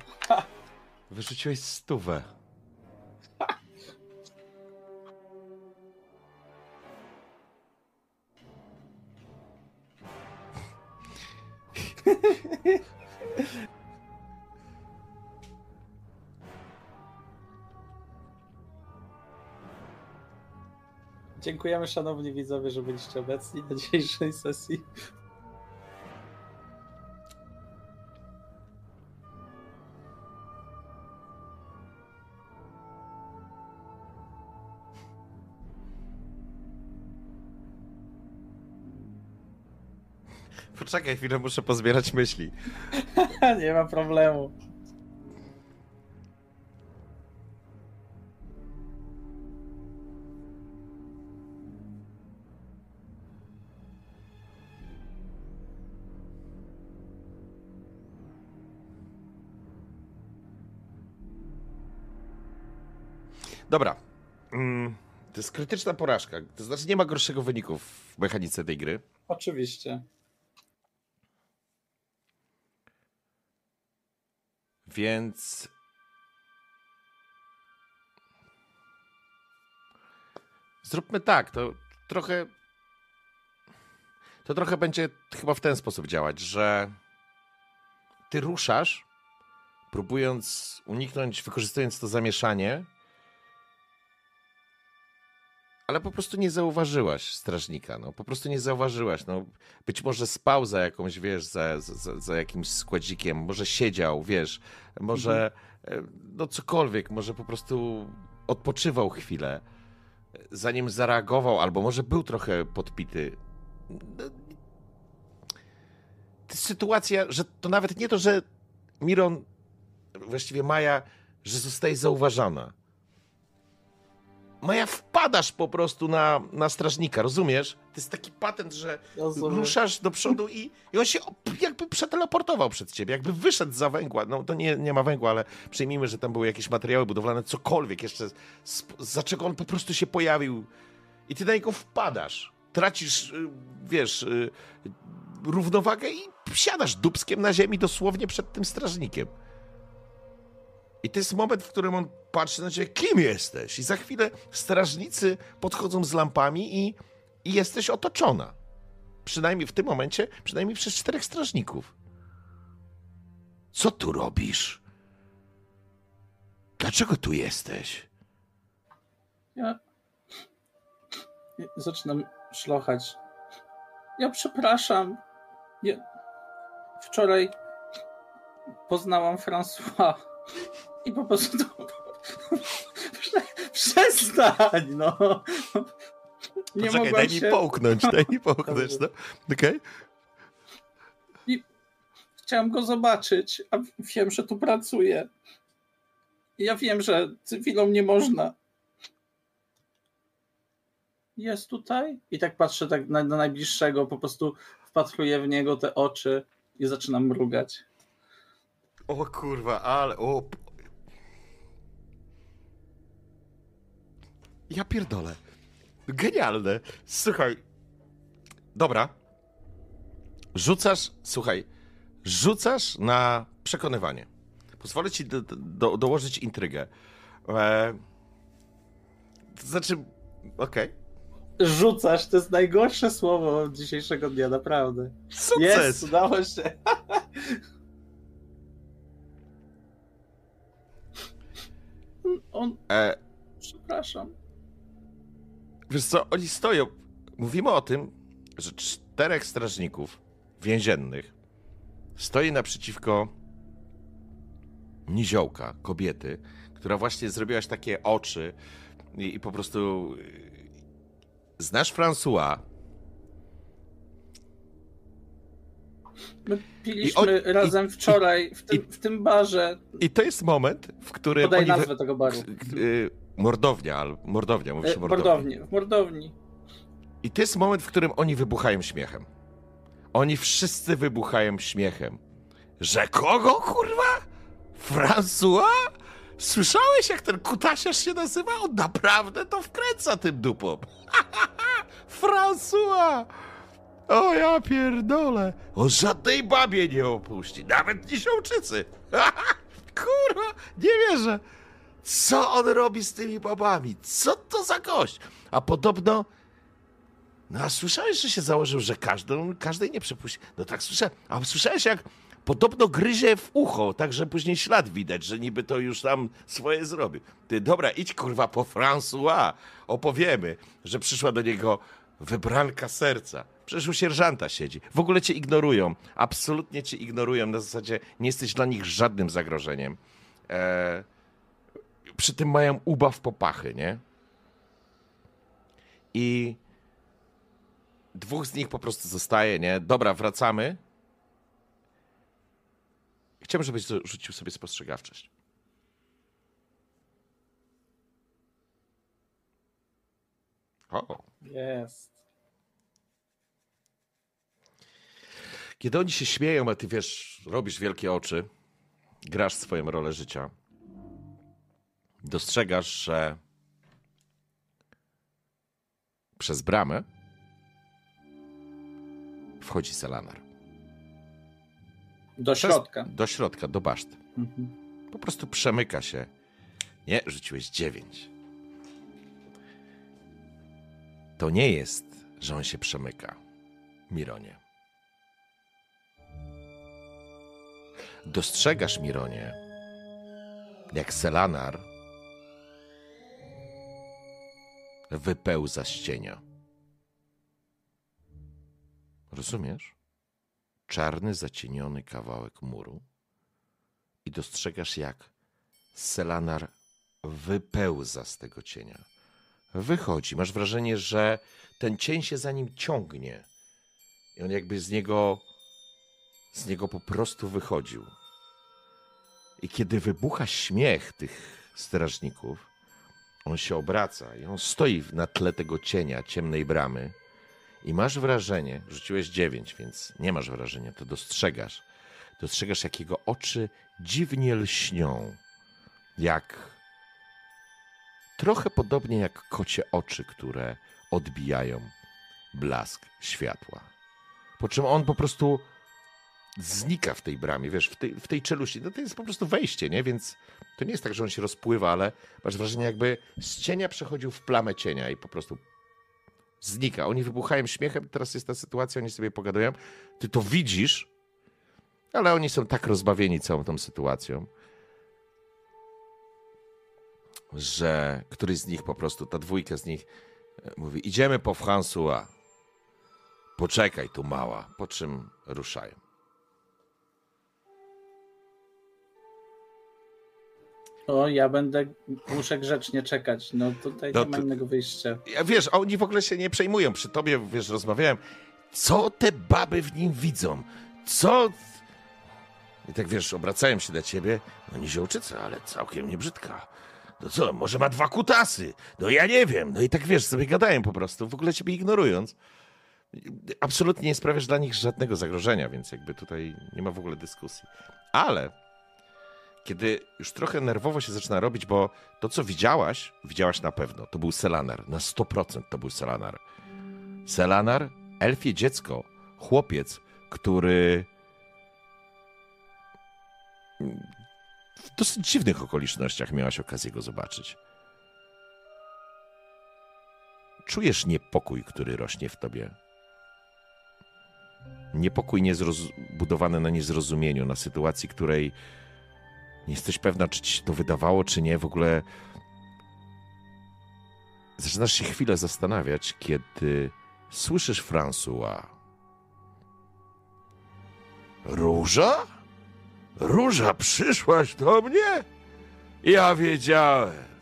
Wyrzuciłeś stówę. Dziękujemy szanowni widzowie, że byliście obecni na dzisiejszej sesji. Poczekaj chwilę, muszę pozbierać myśli. *laughs* Nie ma problemu. Dobra. Mm, to jest krytyczna porażka. To znaczy nie ma gorszego wyniku w mechanice tej gry. Oczywiście. Więc. Zróbmy tak, to trochę. To trochę będzie chyba w ten sposób działać, że ty ruszasz, próbując uniknąć, wykorzystując to zamieszanie, ale po prostu nie zauważyłaś strażnika, no po prostu nie zauważyłaś, no być może spał za jakąś, wiesz, za, za, za jakimś składzikiem, może siedział, wiesz, może e, no cokolwiek, może po prostu odpoczywał chwilę, zanim zareagował, albo może był trochę podpity. No, sytuacja, że to nawet nie to, że Miron, właściwie Maja, że zostaje zauważana. Maja, wpadasz po prostu na, na strażnika, rozumiesz? To jest taki patent, że Rozumiem. ruszasz do przodu i, i on się jakby przeteleportował przed ciebie, jakby wyszedł za węgła. No to nie, nie ma węgła, ale przyjmijmy, że tam były jakieś materiały budowlane, cokolwiek jeszcze, za czego on po prostu się pojawił. I ty na niego wpadasz. Tracisz, y, wiesz, y, równowagę i siadasz dubskiem na ziemi dosłownie przed tym strażnikiem. I to jest moment, w którym on patrzy na ciebie, kim jesteś? I za chwilę strażnicy podchodzą z lampami i, i jesteś otoczona. Przynajmniej w tym momencie, przynajmniej przez czterech strażników. Co tu robisz? Dlaczego tu jesteś? Ja... zaczynam szlochać. Ja przepraszam. Ja... Wczoraj poznałam François i po prostu... Prze- Przestań, no! Nie Poczekaj, daj mi się... połknąć, daj mi *laughs* połknąć, no. Okej? Chciałem go zobaczyć, a wiem, że tu pracuje. Ja wiem, że cywilom nie można. Jest tutaj? I tak patrzę tak na, na najbliższego, po prostu wpatruję w niego te oczy i zaczynam mrugać. O kurwa, ale... O... Ja pierdolę. Genialne. Słuchaj. Dobra. Rzucasz, słuchaj, rzucasz na przekonywanie. Pozwolę ci do, do, dołożyć intrygę. E... To znaczy, okej. Rzucasz, to jest najgorsze słowo dzisiejszego dnia, naprawdę. Sukces! Jest, udało się. *laughs* On, E, przepraszam. Wiesz co, oni stoją. Mówimy o tym, że czterech strażników więziennych stoi naprzeciwko niziołka, kobiety, która właśnie zrobiłaś takie oczy i, i po prostu... y, Znasz François? My I piliśmy on- i- razem wczoraj w tym, i- w tym barze. I to jest moment, w którym Podaj nazwę tego baru. y, mordownia, al- mordownia, mówisz E, mordownia. Mordowni. W mordowni. I to jest moment, w którym oni wybuchają śmiechem. Oni wszyscy wybuchają śmiechem. Że kogo, kurwa? François? Słyszałeś, jak ten kutasiarz się nazywa? On naprawdę to wkręca tym dupom. *laughs* François! O ja pierdolę. On żadnej babie nie opuści, nawet nisiołczycy. *laughs* kurwa, nie wierzę. Co on robi z tymi babami? Co to za gość? A podobno no a słyszałeś, że się założył, że każdą, każdej nie przepuści. No tak słyszałem. A słyszałeś, jak podobno gryzie w ucho, tak że później ślad widać, że niby to już tam swoje zrobił. Ty, dobra, idź kurwa po François. Opowiemy, że przyszła do niego wybranka serca. Przecież u sierżanta siedzi. W ogóle cię ignorują. Absolutnie cię ignorują. Na zasadzie nie jesteś dla nich żadnym zagrożeniem. E, przy tym mają ubaw popachy, nie? I dwóch z nich po prostu zostaje, nie? Dobra, wracamy. Chciałbym, żebyś rzucił sobie spostrzegawczość. O. Jest. Kiedy oni się śmieją, a ty wiesz, robisz wielkie oczy, grasz swoją rolę życia, dostrzegasz, że przez bramę wchodzi Selanar. Do Przez- środka. Do środka, do baszty. Mhm. Po prostu przemyka się. Nie, rzuciłeś dziewięć. To nie jest, że on się przemyka, Mironie. Dostrzegasz, Mironie, jak Selanar wypełza z cienia. Rozumiesz? Czarny, zacieniony kawałek muru i dostrzegasz, jak Selanar wypełza z tego cienia. Wychodzi. Masz wrażenie, że ten cień się za nim ciągnie. I on jakby z niego, z niego po prostu wychodził. I kiedy wybucha śmiech tych strażników, on się obraca i on stoi na tle tego cienia, ciemnej bramy. I masz wrażenie, rzuciłeś dziewięć, więc nie masz wrażenia, to dostrzegasz. Dostrzegasz, jak jego oczy dziwnie lśnią, jak trochę podobnie jak kocie oczy, które odbijają blask światła. Po czym on po prostu znika w tej bramie, wiesz, w tej, w tej czeluści. No to jest po prostu wejście, nie? Więc to nie jest tak, że on się rozpływa, ale masz wrażenie, jakby z cienia przechodził w plamę cienia i po prostu znika. Oni wybuchają śmiechem, teraz jest ta sytuacja, oni sobie pogadują. Ty to widzisz, ale oni są tak rozbawieni całą tą sytuacją, że któryś z nich po prostu, ta dwójka z nich e, mówi, idziemy po François. Poczekaj tu mała, po czym ruszają. O, ja będę, muszę grzecznie czekać. No tutaj No nie ma to- innego wyjścia. Ja, wiesz, oni w ogóle się nie przejmują. Przy tobie, wiesz, rozmawiałem. Co te baby w nim widzą? Co... I tak, wiesz, obracają się do ciebie. No niziołczyca, ale całkiem nie brzydka. No co, może ma dwa kutasy? No ja nie wiem. No i tak, wiesz, sobie gadają po prostu, w ogóle ciebie ignorując. Absolutnie nie sprawiasz dla nich żadnego zagrożenia, więc jakby tutaj nie ma w ogóle dyskusji. Ale kiedy już trochę nerwowo się zaczyna robić, bo to, co widziałaś, widziałaś na pewno. To był Selanar. Na 100% to był Selanar. Selanar, elfie dziecko, chłopiec, który w dosyć dziwnych okolicznościach miałaś okazję go zobaczyć. Czujesz niepokój, który rośnie w tobie. Niepokój niezroz- budowany na niezrozumieniu, na sytuacji, której nie jesteś pewna, czy ci się to wydawało, czy nie. W ogóle zaczynasz się chwilę zastanawiać, kiedy słyszysz François. Róża? Róża, przyszłaś do mnie? Ja wiedziałem.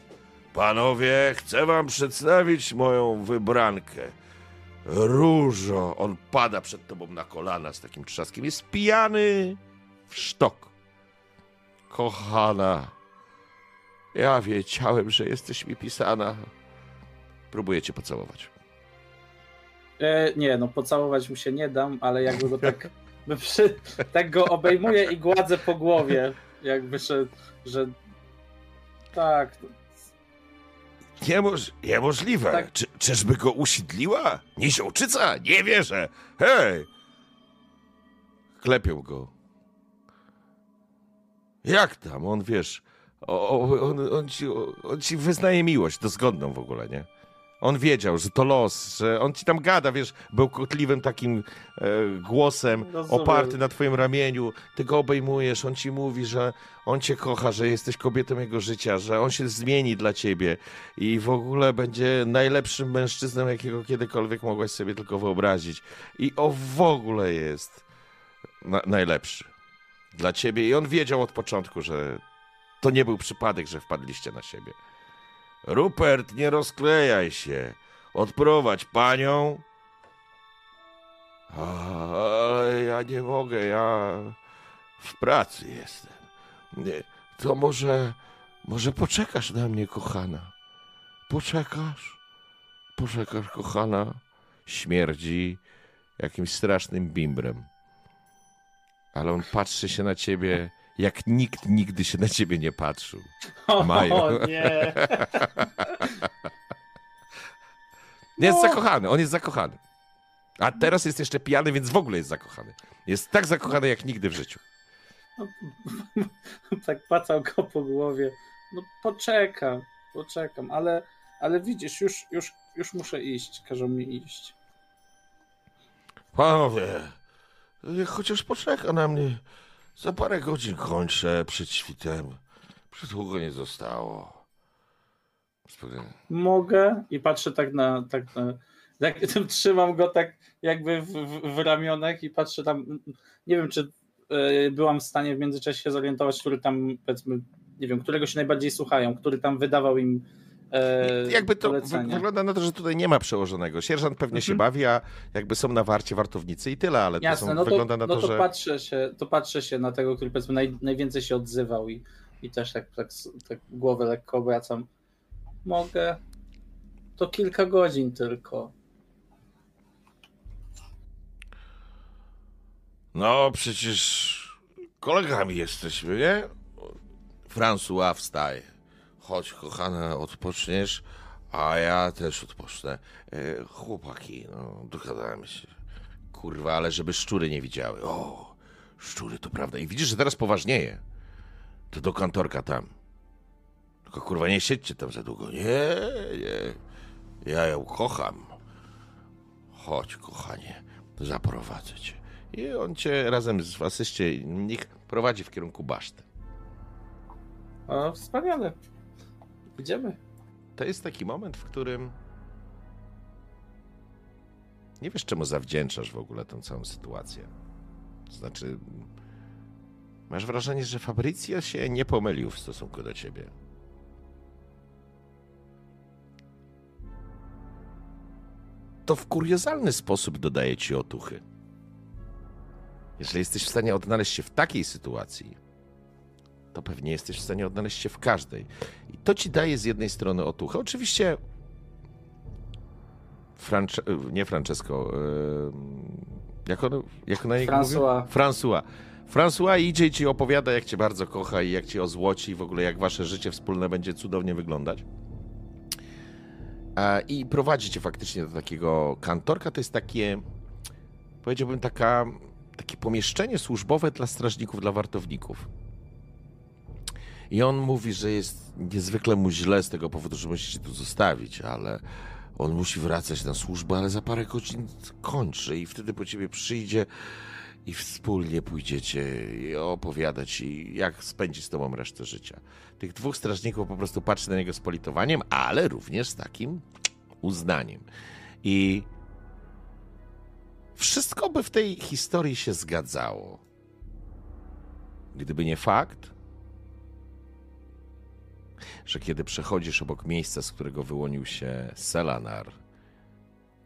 Panowie, chcę wam przedstawić moją wybrankę. Różo, on pada przed tobą na kolana z takim trzaskiem. Jest pijany w sztok. Kochana, ja wiedziałem, że jesteś mi pisana. Próbuję cię pocałować. E, nie, no pocałować mu się nie dam, ale jakby go tak, *laughs* przy, tak go obejmuję i gładzę po głowie, jakby, że, że tak, Niemoż, niemożliwe. Tak. Czy, czyżby go usiedliła? Niziołczyca? Nie wierzę. Hej! Klepią go. Jak tam? On, wiesz, o, on, on, ci, on ci wyznaje miłość, dozgodną w ogóle, nie? On wiedział, że to los, że on ci tam gada, wiesz, bełkotliwym takim e, głosem Rozumiem. oparty na twoim ramieniu. Ty go obejmujesz, on ci mówi, że on cię kocha, że jesteś kobietą jego życia, że on się zmieni dla ciebie i w ogóle będzie najlepszym mężczyzną, jakiego kiedykolwiek mogłaś sobie tylko wyobrazić. I o w ogóle jest na, najlepszy dla ciebie. I on wiedział od początku, że to nie był przypadek, że wpadliście na siebie. Rupert, nie rozklejaj się. Odprowadź panią. Ale ja nie mogę, ja w pracy jestem. Nie, to może, może poczekasz na mnie, kochana. Poczekasz? Poczekasz, kochana. Śmierdzi jakimś strasznym bimbrem. Ale on patrzy się na ciebie, jak nikt nigdy się na ciebie nie patrzył. Mają. o *laughs* nie, Jest No. zakochany, on jest zakochany. A teraz jest jeszcze pijany, więc w ogóle jest zakochany. Jest tak zakochany jak nigdy w życiu. *laughs* tak pacał go po głowie, no poczekam, poczekam, ale, ale widzisz, już, już, już muszę iść, każą mi iść. Panowie, chociaż poczeka na mnie. Za parę godzin kończę przed świtem. Przed długo nie zostało. Mogę? I patrzę tak na, tak na *laughs* trzymam go tak jakby w, w, w ramionach i patrzę tam, nie wiem, czy e, byłam w stanie w międzyczasie zorientować, który tam, powiedzmy, nie wiem, którego się najbardziej słuchają, który tam wydawał im e, Jakby to polecenia. wygląda na to, że tutaj nie ma przełożonego. Sierżant pewnie się Mhm. bawi, a jakby są na warcie wartownicy i tyle, ale to Jasne, są, no to, wygląda na no to, to, że... patrzę się, to patrzę się na tego, który powiedzmy naj, najwięcej się odzywał i, i też tak, tak, tak głowę lekko obracam. Mogę? To kilka godzin tylko. No, przecież kolegami jesteśmy, nie? François, wstaje. Chodź, kochana, odpoczniesz, a ja też odpocznę. E, chłopaki, no, dogadamy się. Kurwa, ale żeby szczury nie widziały. O, szczury, to prawda. I widzisz, że teraz poważnieje. To do kantorka tam. Tylko kurwa, nie siedźcie tam za długo. Nie, nie. Ja ją kocham. Chodź, kochanie, zaprowadzę cię. I on cię razem z asyście niech prowadzi w kierunku baszty. O, wspaniale. To jest taki moment, w którym nie wiesz, czemu zawdzięczasz w ogóle tę całą sytuację. To znaczy, masz wrażenie, że Fabrizio się nie pomylił w stosunku do ciebie. To w kuriozalny sposób dodaje ci otuchy. Jeżeli jesteś w stanie odnaleźć się w takiej sytuacji, to pewnie jesteś w stanie odnaleźć się w każdej. I to ci daje z jednej strony otuchę. Oczywiście Francze... nie Francesco, yy, jak, ono, jak na niego? François. François. François idzie i ci opowiada, jak cię bardzo kocha i jak cię ozłoci i w ogóle jak wasze życie wspólne będzie cudownie wyglądać. E, I prowadzi cię faktycznie do takiego kantorka. To jest takie, powiedziałbym, taka, takie pomieszczenie służbowe dla strażników, dla wartowników. I on mówi, że jest niezwykle mu źle z tego powodu, że musi się tu zostawić, ale on musi wracać na służbę, ale za parę godzin kończy i wtedy po ciebie przyjdzie i wspólnie pójdziecie i opowiada ci, jak spędzi z tobą resztę życia. Tych dwóch strażników po prostu patrzy na niego z politowaniem, ale również z takim uznaniem. I wszystko by w tej historii się zgadzało, Gdyby nie fakt, że kiedy przechodzisz obok miejsca, z którego wyłonił się Selanar,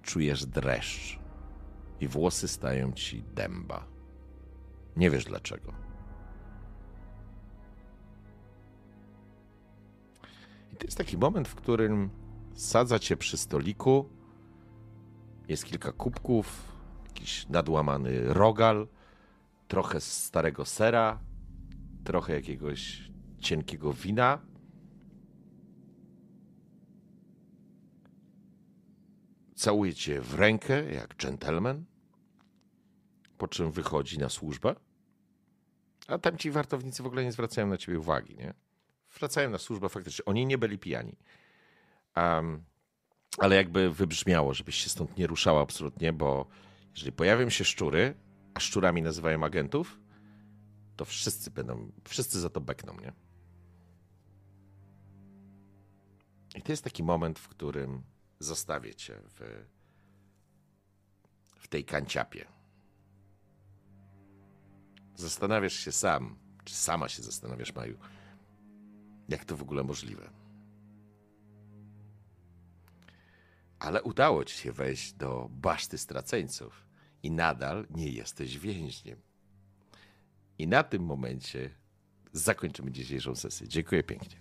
czujesz dreszcz i włosy stają ci dęba. Nie wiesz dlaczego. I to jest taki moment, w którym sadza cię przy stoliku, jest kilka kubków, jakiś nadłamany rogal, trochę starego sera, trochę jakiegoś cienkiego wina. Całuje cię w rękę jak dżentelmen, po czym wychodzi na służbę. A tam ci wartownicy w ogóle nie zwracają na ciebie uwagi, nie? Wracają na służbę faktycznie. Oni nie byli pijani. Em, ale jakby wybrzmiało, żebyś się stąd nie ruszała absolutnie, bo jeżeli pojawią się szczury, a szczurami nazywają agentów, to wszyscy będą, wszyscy za to bekną, nie? I to jest taki moment, w którym zostawię cię w, w tej kanciapie. Zastanawiasz się sam, czy sama się zastanawiasz, Maju, jak to w ogóle możliwe. Ale udało ci się wejść do baszty straceńców i nadal nie jesteś więźniem. I na tym momencie zakończymy dzisiejszą sesję. Dziękuję pięknie.